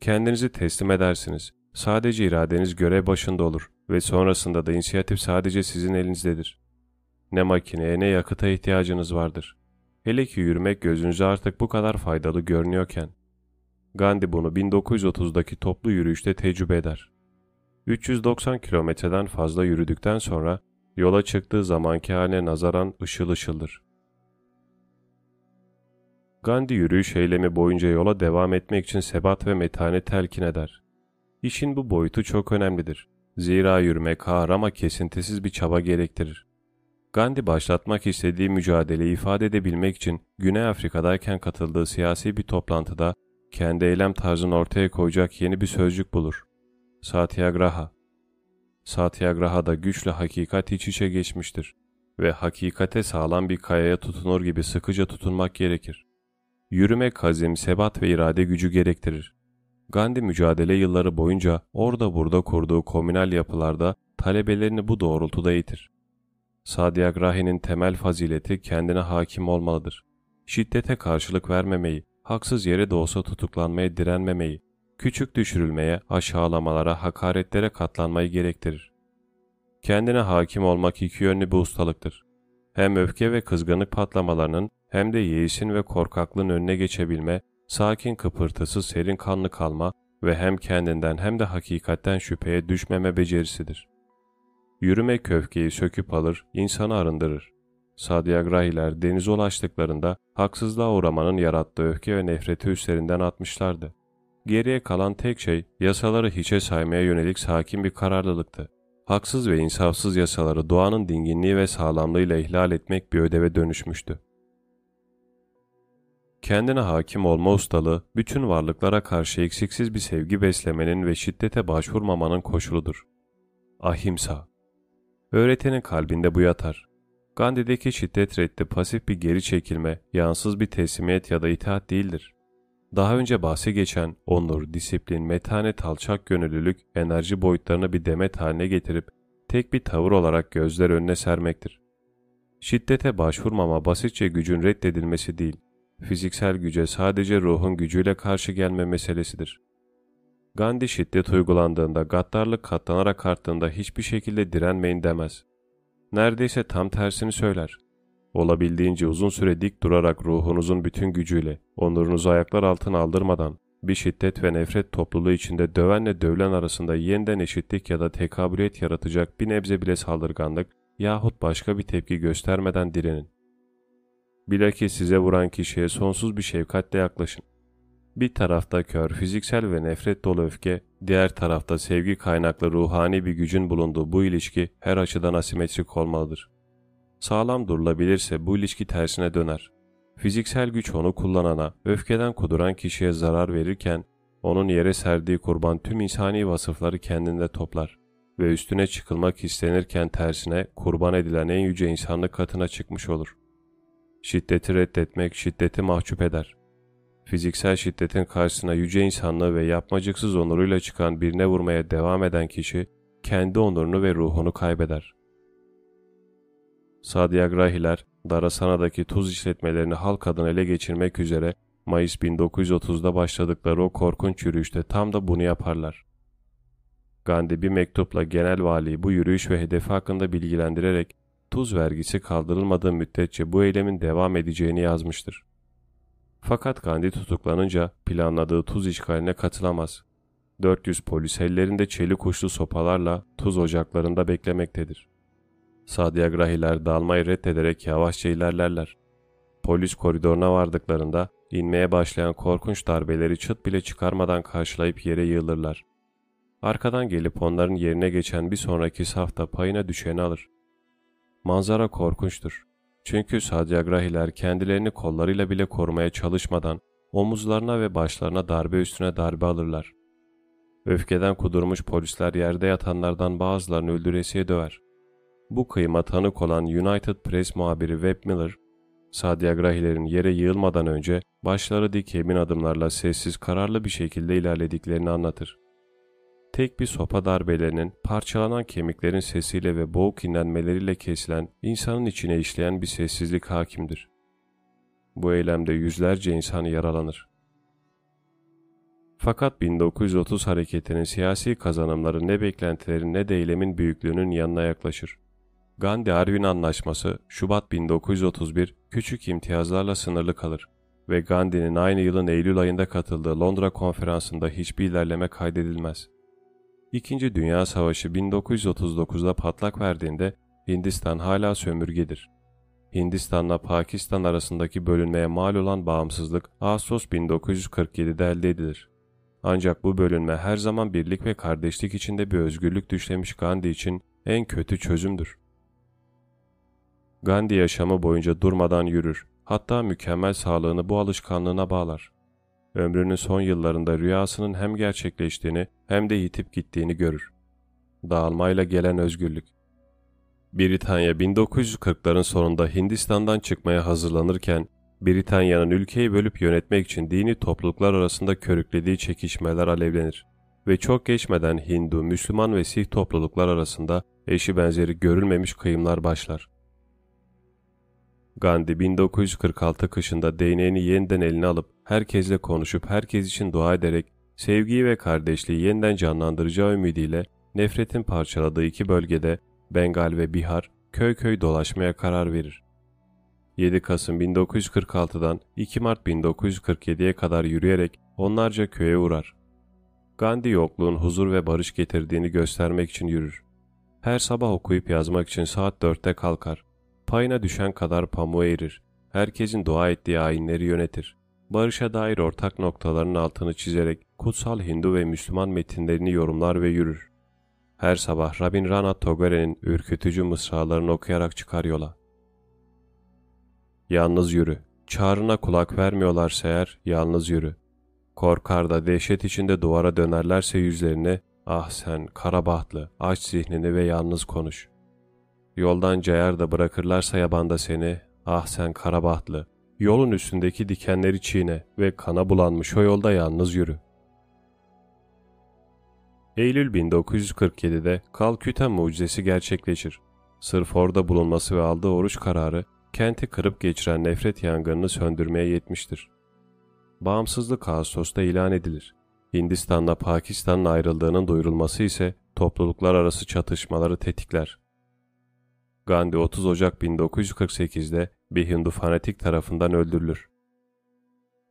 Speaker 1: Kendinizi teslim edersiniz. Sadece iradeniz görev başında olur ve sonrasında da inisiyatif sadece sizin elinizdedir. Ne makineye ne yakıta ihtiyacınız vardır. Hele ki yürümek gözünüze artık bu kadar faydalı görünüyorken. Gandhi bunu 1930'daki toplu yürüyüşte tecrübe eder. 390 kilometreden fazla yürüdükten sonra yola çıktığı zamanki haline nazaran ışıl ışıldır. Gandhi yürüyüş eylemi boyunca yola devam etmek için sebat ve metanet telkin eder. İşin bu boyutu çok önemlidir. Zira yürümek ağır ama kesintisiz bir çaba gerektirir. Gandhi başlatmak istediği mücadeleyi ifade edebilmek için Güney Afrika'dayken katıldığı siyasi bir toplantıda kendi eylem tarzını ortaya koyacak yeni bir sözcük bulur. Satyagraha. Satyagraha'da güçle hakikat iç içe geçmiştir ve hakikate sağlam bir kayaya tutunur gibi sıkıca tutunmak gerekir. Yürümek hazim, sebat ve irade gücü gerektirir. Gandhi mücadele yılları boyunca orada burada kurduğu komünal yapılarda talebelerini bu doğrultuda eğitir. Sadyagrahi'nin temel fazileti kendine hakim olmalıdır. Şiddete karşılık vermemeyi, haksız yere de olsa tutuklanmaya direnmemeyi, küçük düşürülmeye, aşağılamalara, hakaretlere katlanmayı gerektirir. Kendine hakim olmak iki yönlü bir ustalıktır. Hem öfke ve kızgınlık patlamalarının hem de yeğisin ve korkaklığın önüne geçebilme, sakin kıpırtısız serin kanlı kalma ve hem kendinden hem de hakikatten şüpheye düşmeme becerisidir. Yürüme köfkeyi söküp alır, insanı arındırır. Sadyagrahiler denize ulaştıklarında haksızlığa uğramanın yarattığı öfke ve nefreti üstlerinden atmışlardı. Geriye kalan tek şey yasaları hiçe saymaya yönelik sakin bir kararlılıktı. Haksız ve insafsız yasaları doğanın dinginliği ve sağlamlığıyla ihlal etmek bir ödeve dönüşmüştü. Kendine hakim olma ustalığı, bütün varlıklara karşı eksiksiz bir sevgi beslemenin ve şiddete başvurmamanın koşuludur. Ahimsa Öğretenin kalbinde bu yatar. Gandhi'deki şiddet reddi pasif bir geri çekilme, yansız bir teslimiyet ya da itaat değildir. Daha önce bahsi geçen onur, disiplin, metanet, alçak gönüllülük, enerji boyutlarını bir demet haline getirip tek bir tavır olarak gözler önüne sermektir. Şiddete başvurmama basitçe gücün reddedilmesi değil, fiziksel güce sadece ruhun gücüyle karşı gelme meselesidir. Gandhi şiddet uygulandığında, gaddarlık katlanarak arttığında hiçbir şekilde direnmeyin demez. Neredeyse tam tersini söyler. Olabildiğince uzun süre dik durarak ruhunuzun bütün gücüyle, onurunuzu ayaklar altına aldırmadan, bir şiddet ve nefret topluluğu içinde dövenle dövülen arasında yeniden eşitlik ya da tekabüliyet yaratacak bir nebze bile saldırganlık yahut başka bir tepki göstermeden direnin. Bilakis size vuran kişiye sonsuz bir şefkatle yaklaşın. Bir tarafta kör, fiziksel ve nefret dolu öfke, diğer tarafta sevgi kaynaklı ruhani bir gücün bulunduğu bu ilişki her açıdan asimetrik olmalıdır. Sağlam durulabilirse bu ilişki tersine döner. Fiziksel güç onu kullanana, öfkeden kuduran kişiye zarar verirken, onun yere serdiği kurban tüm insani vasıfları kendinde toplar ve üstüne çıkılmak istenirken tersine kurban edilen en yüce insanlık katına çıkmış olur. Şiddeti reddetmek şiddeti mahcup eder. Fiziksel şiddetin karşısına yüce insanlığı ve yapmacıksız onuruyla çıkan birine vurmaya devam eden kişi, kendi onurunu ve ruhunu kaybeder. Sadyagrahiler, Darasana'daki tuz işletmelerini halk adına ele geçirmek üzere Mayıs 1930'da başladıkları o korkunç yürüyüşte tam da bunu yaparlar. Gandhi bir mektupla genel valiyi bu yürüyüş ve hedefi hakkında bilgilendirerek tuz vergisi kaldırılmadığı müddetçe bu eylemin devam edeceğini yazmıştır. Fakat Gandhi tutuklanınca planladığı tuz işgaline katılamaz. 400 polis ellerinde çelik uçlu sopalarla tuz ocaklarında beklemektedir. Sadyagrahiler dalmayı reddederek yavaşça ilerlerler. Polis koridoruna vardıklarında inmeye başlayan korkunç darbeleri çıt bile çıkarmadan karşılayıp yere yığılırlar. Arkadan gelip onların yerine geçen bir sonraki safta payına düşeni alır. Manzara korkunçtur. Çünkü Sadyagrahiler kendilerini kollarıyla bile korumaya çalışmadan omuzlarına ve başlarına darbe üstüne darbe alırlar. Öfkeden kudurmuş polisler yerde yatanlardan bazılarını öldüresiye döver. Bu kıyıma tanık olan United Press muhabiri Webb Miller, Sadyagrahilerin yere yığılmadan önce başları dik emin adımlarla sessiz kararlı bir şekilde ilerlediklerini anlatır. Tek bir sopa darbelerinin parçalanan kemiklerin sesiyle ve boğuk inlenmeleriyle kesilen insanın içine işleyen bir sessizlik hakimdir. Bu eylemde yüzlerce insan yaralanır. Fakat 1930 hareketinin siyasi kazanımları ne beklentilerin ne de eylemin büyüklüğünün yanına yaklaşır. Gandhi-Arvin Anlaşması Şubat 1931 küçük imtiyazlarla sınırlı kalır ve Gandhi'nin aynı yılın Eylül ayında katıldığı Londra konferansında hiçbir ilerleme kaydedilmez. İkinci Dünya Savaşı 1939'da patlak verdiğinde Hindistan hala sömürgedir. Hindistan'la Pakistan arasındaki bölünmeye mal olan bağımsızlık Ağustos 1947'de elde edilir. Ancak bu bölünme her zaman birlik ve kardeşlik içinde bir özgürlük düşlemiş Gandhi için en kötü çözümdür. Gandhi yaşamı boyunca durmadan yürür, hatta mükemmel sağlığını bu alışkanlığına bağlar. Ömrünün son yıllarında rüyasının hem gerçekleştiğini hem de yitip gittiğini görür. Dağılmayla gelen özgürlük. Britanya 1940'ların sonunda Hindistan'dan çıkmaya hazırlanırken, Britanya'nın ülkeyi bölüp yönetmek için dini topluluklar arasında körüklediği çekişmeler alevlenir ve çok geçmeden Hindu, Müslüman ve Sih topluluklar arasında eşi benzeri görülmemiş kıyımlar başlar. Gandhi 1946 kışında değneğini yeniden eline alıp herkesle konuşup herkes için dua ederek sevgiyi ve kardeşliği yeniden canlandıracağı ümidiyle nefretin parçaladığı iki bölgede Bengal ve Bihar köy köy dolaşmaya karar verir. 7 Kasım 1946'dan 2 Mart 1947'ye kadar yürüyerek onlarca köye uğrar. Gandhi yokluğun huzur ve barış getirdiğini göstermek için yürür. Her sabah okuyup yazmak için saat 4'te kalkar. Payına düşen kadar pamuğu erir. Herkesin dua ettiği ayinleri yönetir. Barışa dair ortak noktaların altını çizerek kutsal Hindu ve Müslüman metinlerini yorumlar ve yürür. Her sabah Rabindranath Tagore'nin ürkütücü mısralarını okuyarak çıkar yola. Yalnız yürü. Çağrına kulak vermiyorlarsa eğer yalnız yürü. Korkar da dehşet içinde duvara dönerlerse yüzlerine ah sen karabahtlı aç zihnini ve yalnız konuş. Yoldan cayar da bırakırlarsa yabanda seni ah sen karabahtlı yolun üstündeki dikenleri çiğne ve kana bulanmış o yolda yalnız yürü. Eylül 1947'de Kalküta mucizesi gerçekleşir. Sırf orada bulunması ve aldığı oruç kararı kenti kırıp geçiren nefret yangınını söndürmeye yetmiştir. Bağımsızlık Ağustos'ta ilan edilir. Hindistan'la Pakistan'ın ayrıldığının duyurulması ise topluluklar arası çatışmaları tetikler. Gandhi 30 Ocak 1948'de bir Hindu fanatik tarafından öldürülür.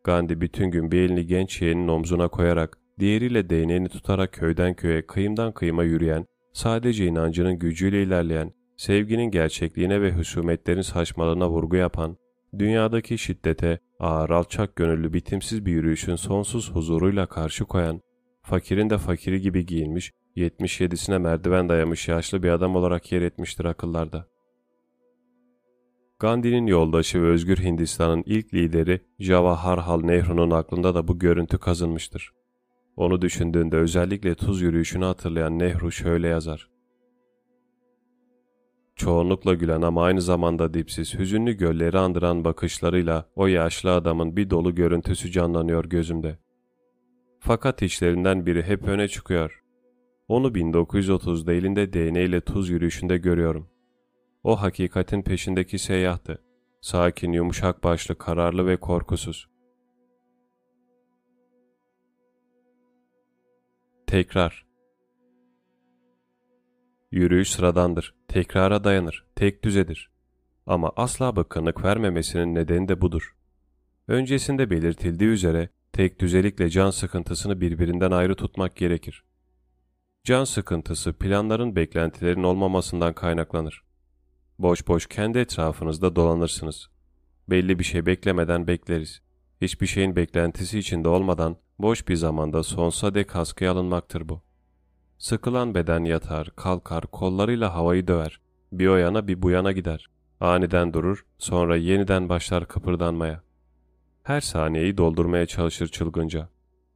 Speaker 1: Gandhi bütün gün bir elini genç yeğenin omzuna koyarak, diğeriyle değneğini tutarak köyden köye, kıyımdan kıyıma yürüyen, sadece inancının gücüyle ilerleyen, sevginin gerçekliğine ve husumetlerin saçmalığına vurgu yapan, dünyadaki şiddete, ağır alçak gönüllü bitimsiz bir yürüyüşün sonsuz huzuruyla karşı koyan, fakirin de fakiri gibi giyinmiş, 77'sine merdiven dayamış yaşlı bir adam olarak yer etmiştir akıllarda. Gandhi'nin yoldaşı ve Özgür Hindistan'ın ilk lideri Jawaharlal Nehru'nun aklında da bu görüntü kazınmıştır. Onu düşündüğünde özellikle tuz yürüyüşünü hatırlayan Nehru şöyle yazar. Çoğunlukla gülen ama aynı zamanda dipsiz, hüzünlü gölleri andıran bakışlarıyla o yaşlı adamın bir dolu görüntüsü canlanıyor gözümde. Fakat işlerinden biri hep öne çıkıyor. Onu 1930'da elinde DNA ile tuz yürüyüşünde görüyorum. O hakikatin peşindeki seyyahtı. Sakin, yumuşak başlı, kararlı ve korkusuz. Tekrar Yürüyüş sıradandır, tekrara dayanır, tek düzedir. Ama asla bıkkınlık vermemesinin nedeni de budur. Öncesinde belirtildiği üzere tek düzelikle can sıkıntısını birbirinden ayrı tutmak gerekir. Can sıkıntısı planların beklentilerin olmamasından kaynaklanır. Boş boş kendi etrafınızda dolanırsınız. Belli bir şey beklemeden bekleriz. Hiçbir şeyin beklentisi içinde olmadan boş bir zamanda sonsuza dek askıya alınmaktır bu. Sıkılan beden yatar, kalkar, kollarıyla havayı döver. Bir o yana bir bu yana gider. Aniden durur, sonra yeniden başlar kıpırdanmaya. Her saniyeyi doldurmaya çalışır çılgınca.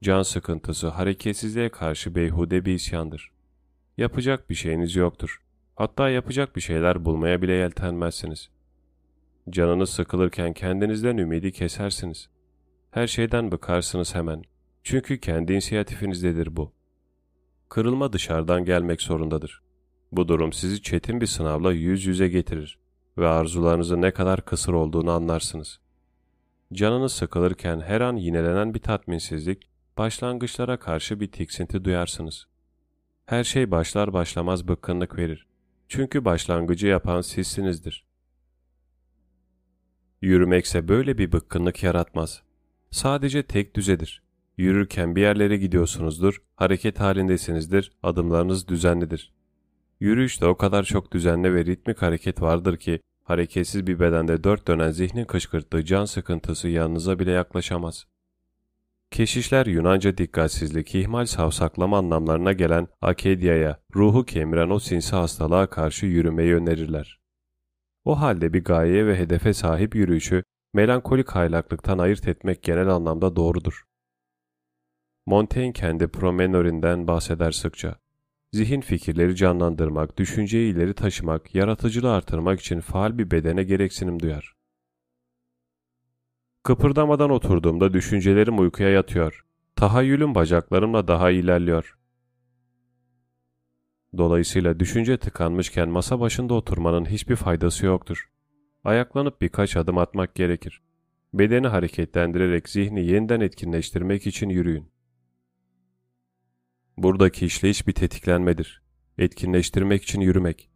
Speaker 1: Can sıkıntısı hareketsizliğe karşı beyhude bir isyandır. Yapacak bir şeyiniz yoktur. Hatta yapacak bir şeyler bulmaya bile yeltenmezsiniz. Canınız sıkılırken kendinizden ümidi kesersiniz. Her şeyden bıkarsınız hemen. Çünkü kendi inisiyatifinizdedir bu. Kırılma dışarıdan gelmek zorundadır. Bu durum sizi çetin bir sınavla yüz yüze getirir ve arzularınızın ne kadar kısır olduğunu anlarsınız. Canınız sıkılırken her an yinelenen bir tatminsizlik, başlangıçlara karşı bir tiksinti duyarsınız. Her şey başlar başlamaz bıkkınlık verir. Çünkü başlangıcı yapan sizsinizdir. Yürümekse böyle bir bıkkınlık yaratmaz. Sadece tek düzedir. Yürürken bir yerlere gidiyorsunuzdur, hareket halindesinizdir, adımlarınız düzenlidir. Yürüyüşte o kadar çok düzenli ve ritmik hareket vardır ki, hareketsiz bir bedende dört dönen zihnin kışkırttığı can sıkıntısı yanınıza bile yaklaşamaz. Keşişler Yunanca dikkatsizlik, ihmal savsaklama anlamlarına gelen akedyaya, ruhu kemiren o sinsi hastalığa karşı yürümeyi önerirler. O halde bir gayeye ve hedefe sahip yürüyüşü, melankolik haylaklıktan ayırt etmek genel anlamda doğrudur. Montaigne kendi promenorinden bahseder sıkça. Zihin fikirleri canlandırmak, düşünceyi ileri taşımak, yaratıcılığı artırmak için faal bir bedene gereksinim duyar. Kıpırdamadan oturduğumda düşüncelerim uykuya yatıyor. Tahayyülüm bacaklarımla daha ilerliyor. Dolayısıyla düşünce tıkanmışken masa başında oturmanın hiçbir faydası yoktur. Ayaklanıp birkaç adım atmak gerekir. Bedeni hareketlendirerek zihni yeniden etkinleştirmek için yürüyün. Buradaki işleyiş bir tetiklenmedir. Etkinleştirmek için yürümek.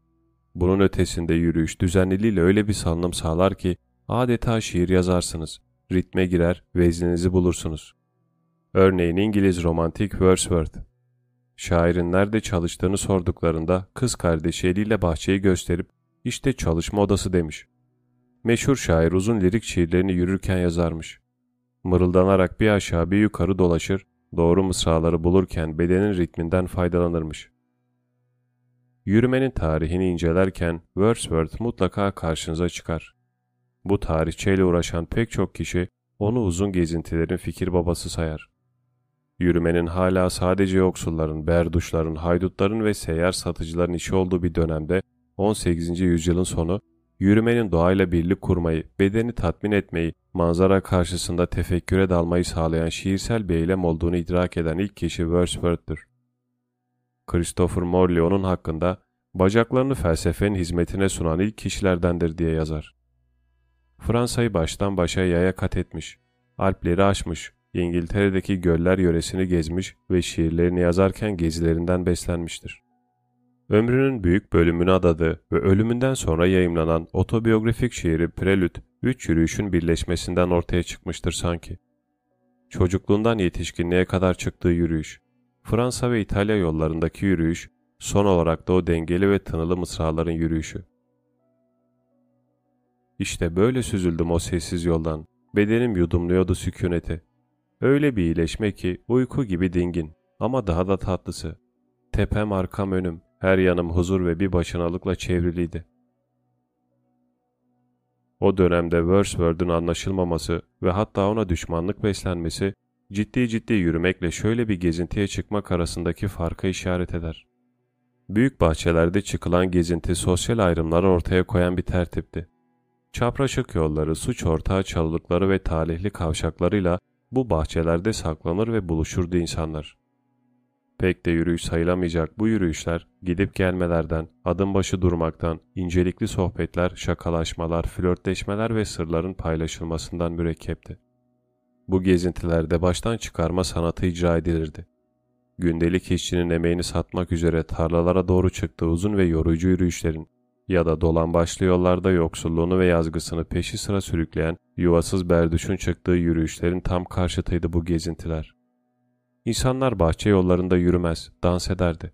Speaker 1: Bunun ötesinde yürüyüş düzenliliğiyle öyle bir salınım sağlar ki adeta şiir yazarsınız. Ritme girer, vezninizi bulursunuz. Örneğin İngiliz romantik Wordsworth. Şairin nerede çalıştığını sorduklarında kız kardeşi eliyle bahçeyi gösterip işte çalışma odası demiş. Meşhur şair uzun lirik şiirlerini yürürken yazarmış. Mırıldanarak bir aşağı bir yukarı dolaşır, doğru mısraları bulurken bedenin ritminden faydalanırmış. Yürümenin tarihini incelerken Wordsworth mutlaka karşınıza çıkar. Bu tarihçeyle uğraşan pek çok kişi onu uzun gezintilerin fikir babası sayar. Yürümenin hala sadece yoksulların, berduşların, haydutların ve seyyar satıcıların işi olduğu bir dönemde 18. yüzyılın sonu yürümenin doğayla birlik kurmayı, bedeni tatmin etmeyi, manzara karşısında tefekküre dalmayı sağlayan şiirsel bir eylem olduğunu idrak eden ilk kişi Wordsworth'tür. Christopher Morley onun hakkında bacaklarını felsefenin hizmetine sunan ilk kişilerdendir diye yazar. Fransa'yı baştan başa yaya kat etmiş, Alpleri aşmış, İngiltere'deki göller yöresini gezmiş ve şiirlerini yazarken gezilerinden beslenmiştir. Ömrünün büyük bölümünü adadı ve ölümünden sonra yayımlanan otobiyografik şiiri Prelüt, üç yürüyüşün birleşmesinden ortaya çıkmıştır sanki. Çocukluğundan yetişkinliğe kadar çıktığı yürüyüş, Fransa ve İtalya yollarındaki yürüyüş, son olarak da o dengeli ve tınılı mısraların yürüyüşü. İşte böyle süzüldüm o sessiz yoldan. Bedenim yudumluyordu sükuneti. Öyle bir iyileşme ki uyku gibi dingin ama daha da tatlısı. Tepem arkam önüm, her yanım huzur ve bir başınalıkla çevriliydi. O dönemde Wordsworth'un anlaşılmaması ve hatta ona düşmanlık beslenmesi, ciddi ciddi yürümekle şöyle bir gezintiye çıkmak arasındaki farka işaret eder. Büyük bahçelerde çıkılan gezinti sosyal ayrımları ortaya koyan bir tertipti. Çapraşık yolları, suç ortağı çalılıkları ve talihli kavşaklarıyla bu bahçelerde saklanır ve buluşurdu insanlar. Pek de yürüyüş sayılamayacak bu yürüyüşler, gidip gelmelerden, adım başı durmaktan, incelikli sohbetler, şakalaşmalar, flörtleşmeler ve sırların paylaşılmasından mürekkepti. Bu gezintilerde baştan çıkarma sanatı icra edilirdi. Gündelik işçinin emeğini satmak üzere tarlalara doğru çıktığı uzun ve yorucu yürüyüşlerin ya da dolan başlı yollarda yoksulluğunu ve yazgısını peşi sıra sürükleyen yuvasız berduşun çıktığı yürüyüşlerin tam karşıtıydı bu gezintiler. İnsanlar bahçe yollarında yürümez, dans ederdi.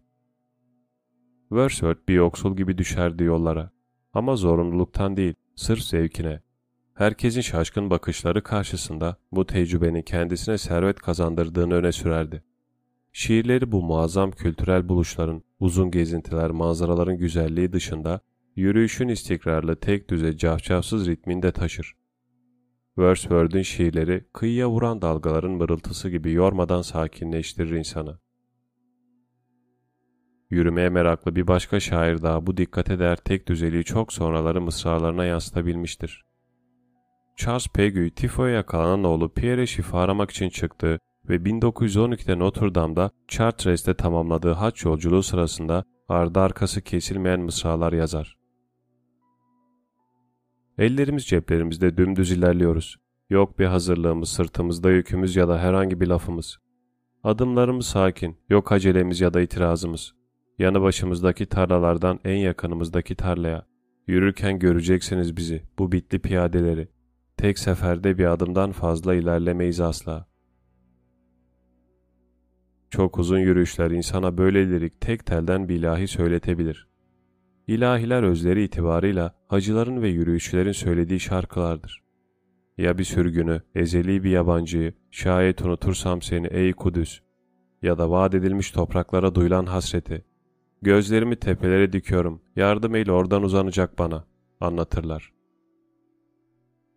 Speaker 1: Wordsworth bir yoksul gibi düşerdi yollara. Ama zorunluluktan değil, sırf zevkine. Herkesin şaşkın bakışları karşısında bu tecrübenin kendisine servet kazandırdığını öne sürerdi. Şiirleri bu muazzam kültürel buluşların, uzun gezintiler, manzaraların güzelliği dışında yürüyüşün istikrarlı tek düze cafcafsız ritmini de taşır. Wordsworth'un şiirleri kıyıya vuran dalgaların mırıltısı gibi yormadan sakinleştirir insanı. Yürümeye meraklı bir başka şair daha bu dikkate değer tek düzeliği çok sonraları mısralarına yansıtabilmiştir. Charles Peguy, tifoya yakalanan oğlu Pierre'e şifa aramak için çıktı ve 1912'de Notre Dame'da Chartreus'te tamamladığı haç yolculuğu sırasında ardı arkası kesilmeyen mısralar yazar. Ellerimiz ceplerimizde dümdüz ilerliyoruz. Yok bir hazırlığımız, sırtımızda yükümüz ya da herhangi bir lafımız. Adımlarımız sakin, yok acelemiz ya da itirazımız. Yanı başımızdaki tarlalardan en yakınımızdaki tarlaya. Yürürken göreceksiniz bizi, bu bitli piyadeleri. Tek seferde bir adımdan fazla ilerlemeyiz asla. Çok uzun yürüyüşler insana böyle lirik tek telden bir ilahi söyletebilir. İlahiler özleri itibarıyla hacıların ve yürüyüşçülerin söylediği şarkılardır. Ya bir sürgünü, ezeli bir yabancıyı, şayet unutursam seni ey Kudüs ya da vaat edilmiş topraklara duyulan hasreti. Gözlerimi tepelere dikiyorum, yardım eyle oradan uzanacak bana, anlatırlar.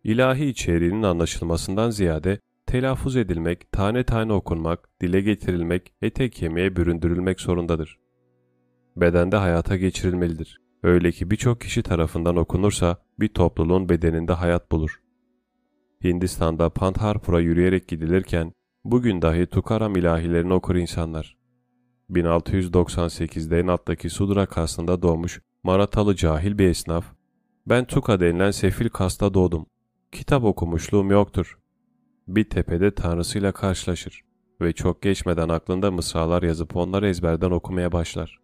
Speaker 1: İlahi içeriğinin anlaşılmasından ziyade telaffuz edilmek, tane tane okunmak, dile getirilmek, ete kemiğe büründürülmek zorundadır. Bedende hayata geçirilmelidir. Öyle ki birçok kişi tarafından okunursa bir topluluğun bedeninde hayat bulur. Hindistan'da Pantharpur'a yürüyerek gidilirken bugün dahi Tukaram ilahilerini okur insanlar. 1698'de Nat'taki Sudra kastında doğmuş Maratalı cahil bir esnaf, ben Tuka denilen sefil kasta doğdum. Kitap okumuşluğum yoktur. Bir tepede tanrısıyla karşılaşır ve çok geçmeden aklında mısralar yazıp onları ezberden okumaya başlar.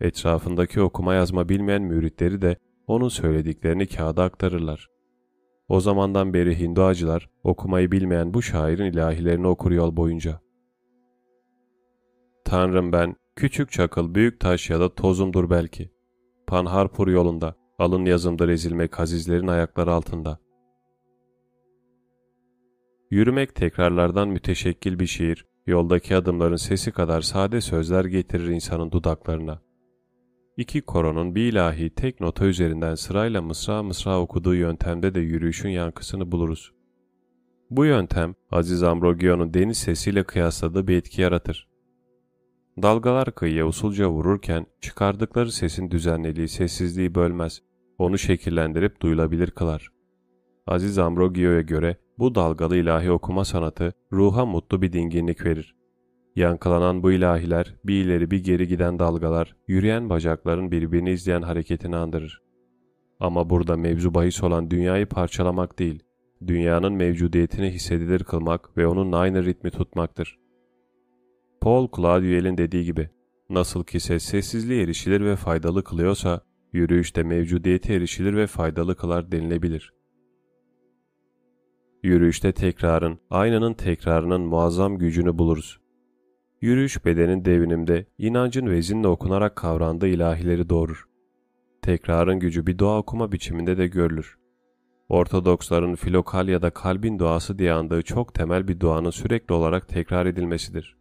Speaker 1: Etrafındaki okuma yazma bilmeyen müritleri de onun söylediklerini kağıda aktarırlar. O zamandan beri Hinduacılar okumayı bilmeyen bu şairin ilahilerini okur yol boyunca. Tanrım ben, küçük çakıl, büyük taş ya da tozumdur belki. Panharpur yolunda, alın yazımdır ezilmek azizlerin ayakları altında. Yürümek tekrarlardan müteşekkil bir şiir, yoldaki adımların sesi kadar sade sözler getirir insanın dudaklarına. İki koronun bir ilahi tek nota üzerinden sırayla mısra mısra okuduğu yöntemde de yürüyüşün yankısını buluruz. Bu yöntem Aziz Ambrogio'nun deniz sesiyle kıyasladığı bir etki yaratır. Dalgalar kıyıya usulca vururken çıkardıkları sesin düzenliliği sessizliği bölmez, onu şekillendirip duyulabilir kılar. Aziz Ambrogio'ya göre bu dalgalı ilahi okuma sanatı ruha mutlu bir dinginlik verir. Yankılanan bu ilahiler, bir ileri bir geri giden dalgalar, yürüyen bacakların birbirini izleyen hareketini andırır. Ama burada mevzu bahis olan dünyayı parçalamak değil, dünyanın mevcudiyetini hissedilir kılmak ve onunla aynı ritmi tutmaktır. Paul Claudiel'in dediği gibi, nasıl ki ses sessizliğe erişilir ve faydalı kılıyorsa, yürüyüş de mevcudiyete erişilir ve faydalı kılar denilebilir. Yürüyüşte tekrarın, aynanın tekrarının muazzam gücünü buluruz. Yürüyüş bedenin devinimde, inancın vezinle okunarak kavrandığı ilahileri doğurur. Tekrarın gücü bir dua okuma biçiminde de görülür. Ortodoksların filokal ya da kalbin duası diye andığı çok temel bir duanın sürekli olarak tekrar edilmesidir.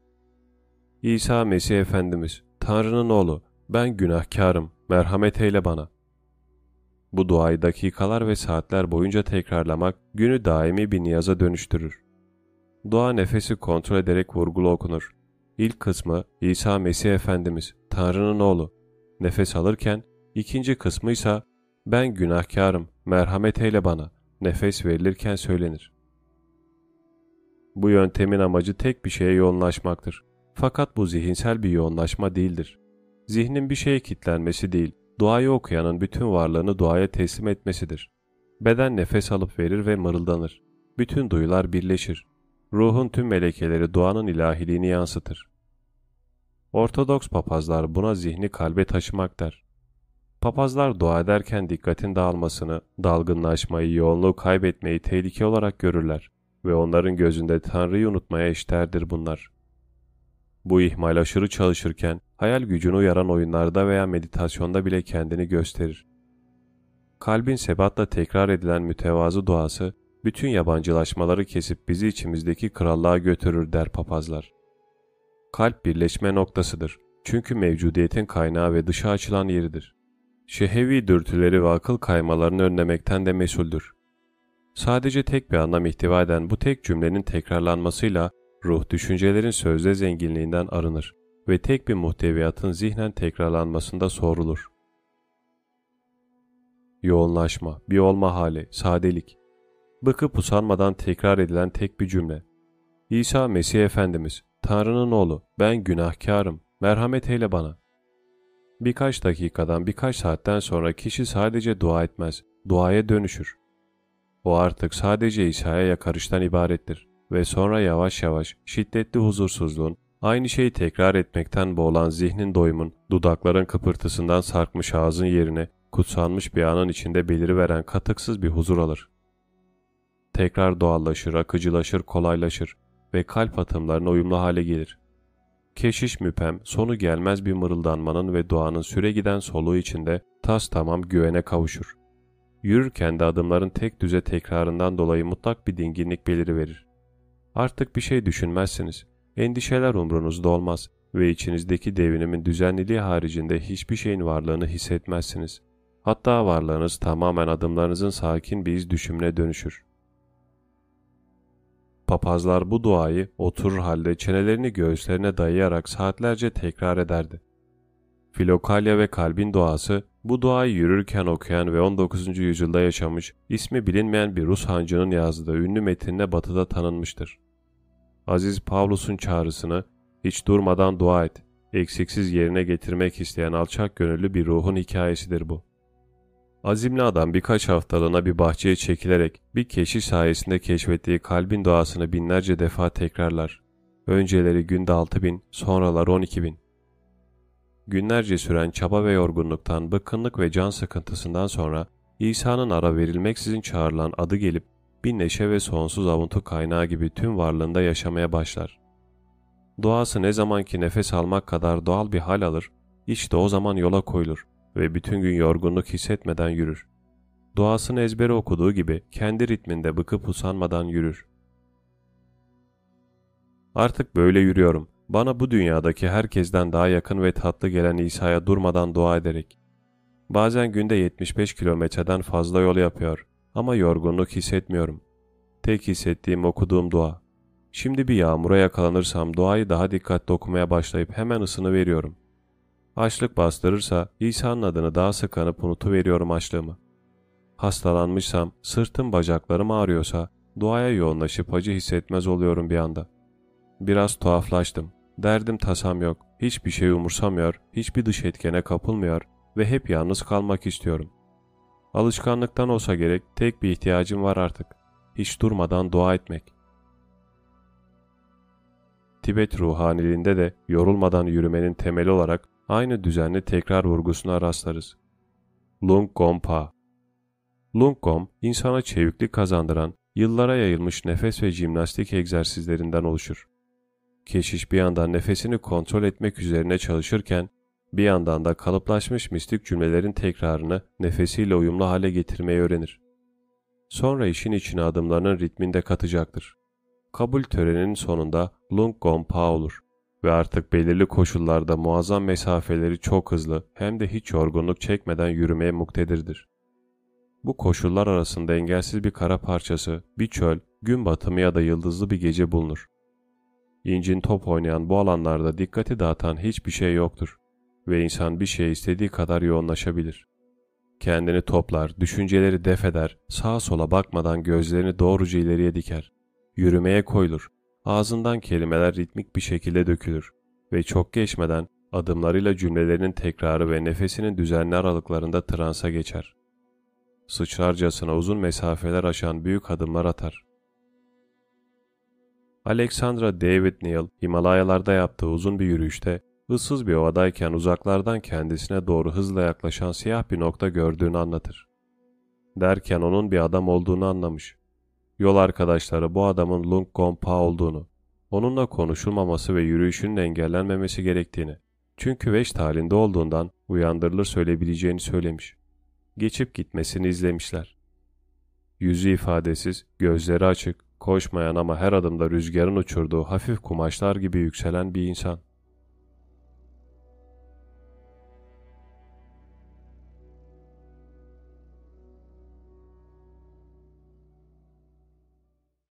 Speaker 1: İsa Mesih Efendimiz, Tanrı'nın oğlu, ben günahkarım, merhamet eyle bana. Bu duayı dakikalar ve saatler boyunca tekrarlamak günü daimi bir niyaza dönüştürür. Dua nefesi kontrol ederek vurgulu okunur. İlk kısmı İsa Mesih Efendimiz, Tanrı'nın oğlu. nefes alırken, ikinci kısmı ise ben günahkarım, merhamet eyle bana, nefes verilirken söylenir. Bu yöntemin amacı tek bir şeye yoğunlaşmaktır. Fakat bu zihinsel bir yoğunlaşma değildir. Zihnin bir şeye kitlenmesi değil, duayı okuyanın bütün varlığını duaya teslim etmesidir. Beden nefes alıp verir ve mırıldanır. Bütün duyular birleşir. Ruhun tüm melekeleri duanın ilahiliğini yansıtır. Ortodoks papazlar buna zihni kalbe taşımak der. Papazlar dua ederken dikkatin dağılmasını, dalgınlaşmayı, yoğunluğu kaybetmeyi tehlike olarak görürler ve onların gözünde Tanrı'yı unutmaya işlerdir bunlar. Bu ihmal aşırı çalışırken hayal gücünü uyaran oyunlarda veya meditasyonda bile kendini gösterir. Kalbin sebatla tekrar edilen mütevazı duası bütün yabancılaşmaları kesip bizi içimizdeki krallığa götürür der papazlar. Kalp birleşme noktasıdır. Çünkü mevcudiyetin kaynağı ve dışa açılan yeridir. Şehevi dürtüleri ve akıl kaymalarını önlemekten de mesuldür. Sadece tek bir anlam ihtiva eden bu tek cümlenin tekrarlanmasıyla ruh düşüncelerin sözde zenginliğinden arınır ve tek bir muhteviyatın zihnen tekrarlanmasında sorulur. Yoğunlaşma, bir olma hali, sadelik. Bıkıp usanmadan tekrar edilen tek bir cümle. İsa Mesih Efendimiz, Tanrı'nın oğlu, ben günahkarım, merhamet eyle bana. Birkaç dakikadan birkaç saatten sonra kişi sadece dua etmez, duaya dönüşür. O artık sadece İsa'ya yakarıştan ibarettir ve sonra yavaş yavaş şiddetli huzursuzluğun, aynı şeyi tekrar etmekten boğulan zihnin doyumun, dudakların kıpırtısından sarkmış ağzın yerine kutsanmış bir anın içinde beliriveren katıksız bir huzur alır. Tekrar doğallaşır, akıcılaşır, kolaylaşır ve kalp atımlarına uyumlu hale gelir. Keşiş müpem, sonu gelmez bir mırıldanmanın ve duanın süre giden soluğu içinde tas tamam güvene kavuşur. Yürürken de adımların tek düze tekrarından dolayı mutlak bir dinginlik beliriverir. Artık bir şey düşünmezsiniz. Endişeler umrunuzda olmaz ve içinizdeki devinimin düzenliliği haricinde hiçbir şeyin varlığını hissetmezsiniz. Hatta varlığınız tamamen adımlarınızın sakin bir iz düşümüne dönüşür. Papazlar bu duayı oturur halde çenelerini göğüslerine dayayarak saatlerce tekrar ederdi. Filokalya ve kalbin duası bu duayı yürürken okuyan ve 19. yüzyılda yaşamış, ismi bilinmeyen bir Rus hancının yazdığı ünlü metinle batıda tanınmıştır. Aziz Pavlus'un çağrısını hiç durmadan dua et, eksiksiz yerine getirmek isteyen alçak gönüllü bir ruhun hikayesidir bu. Azimli adam birkaç haftalığına bir bahçeye çekilerek bir keşiş sayesinde keşfettiği kalbin duasını binlerce defa tekrarlar. Önceleri günde 6 bin, sonralar 12 bin. Günlerce süren çaba ve yorgunluktan, bıkkınlık ve can sıkıntısından sonra İsa'nın ara verilmeksizin çağrılan adı gelip bir neşe ve sonsuz avuntu kaynağı gibi tüm varlığında yaşamaya başlar. Duası ne zaman ki nefes almak kadar doğal bir hal alır, işte o zaman yola koyulur ve bütün gün yorgunluk hissetmeden yürür. Duasını ezbere okuduğu gibi kendi ritminde bıkıp usanmadan yürür. Artık böyle yürüyorum. Bana bu dünyadaki herkesten daha yakın ve tatlı gelen İsa'ya durmadan dua ederek. Bazen günde 75 kilometreden fazla yol yapıyor ama yorgunluk hissetmiyorum. Tek hissettiğim okuduğum dua. Şimdi bir yağmura yakalanırsam duayı daha dikkatli okumaya başlayıp hemen ısını veriyorum. Açlık bastırırsa İsa'nın adını daha sık anıp unutuveriyorum açlığımı. Hastalanmışsam, sırtım bacaklarım ağrıyorsa duaya yoğunlaşıp acı hissetmez oluyorum bir anda. Biraz tuhaflaştım. Derdim tasam yok, hiçbir şey umursamıyor, hiçbir dış etkene kapılmıyor ve hep yalnız kalmak istiyorum. Alışkanlıktan olsa gerek tek bir ihtiyacım var artık. Hiç durmadan dua etmek. Tibet ruhaniliğinde de yorulmadan yürümenin temeli olarak aynı düzenli tekrar vurgusuna rastlarız. Lung Gompa Lung Gom, insana çeviklik kazandıran, yıllara yayılmış nefes ve jimnastik egzersizlerinden oluşur. Keşiş bir yandan nefesini kontrol etmek üzerine çalışırken, bir yandan da kalıplaşmış mistik cümlelerin tekrarını nefesiyle uyumlu hale getirmeyi öğrenir. Sonra işin içine adımlarının ritminde katacaktır. Kabul töreninin sonunda Lung Gompa olur ve artık belirli koşullarda muazzam mesafeleri çok hızlı hem de hiç yorgunluk çekmeden yürümeye muktedirdir. Bu koşullar arasında engelsiz bir kara parçası, bir çöl, gün batımı ya da yıldızlı bir gece bulunur. İncin top oynayan bu alanlarda dikkati dağıtan hiçbir şey yoktur. ve insan bir şeye istediği kadar yoğunlaşabilir. Kendini toplar, düşünceleri def eder, sağa sola bakmadan gözlerini doğruca ileriye diker. Yürümeye koyulur. Ağzından kelimeler ritmik bir şekilde dökülür ve çok geçmeden adımlarıyla cümlelerinin tekrarı ve nefesinin düzenli aralıklarında transa geçer. Sıçrarcasına uzun mesafeler aşan büyük adımlar atar. Alexandra David Neal, Himalayalarda yaptığı uzun bir yürüyüşte, ıssız bir ovadayken uzaklardan kendisine doğru hızla yaklaşan siyah bir nokta gördüğünü anlatır. Derken onun bir adam olduğunu anlamış. Yol arkadaşları bu adamın Lung Gompa olduğunu, onunla konuşulmaması ve yürüyüşünün engellenmemesi gerektiğini, çünkü veşt halinde olduğundan uyandırılır söyleyebileceğini söylemiş. Geçip gitmesini izlemişler. Yüzü ifadesiz, gözleri açık, koşmayan ama her adımda rüzgarın uçurduğu hafif kumaşlar gibi yükselen bir insan.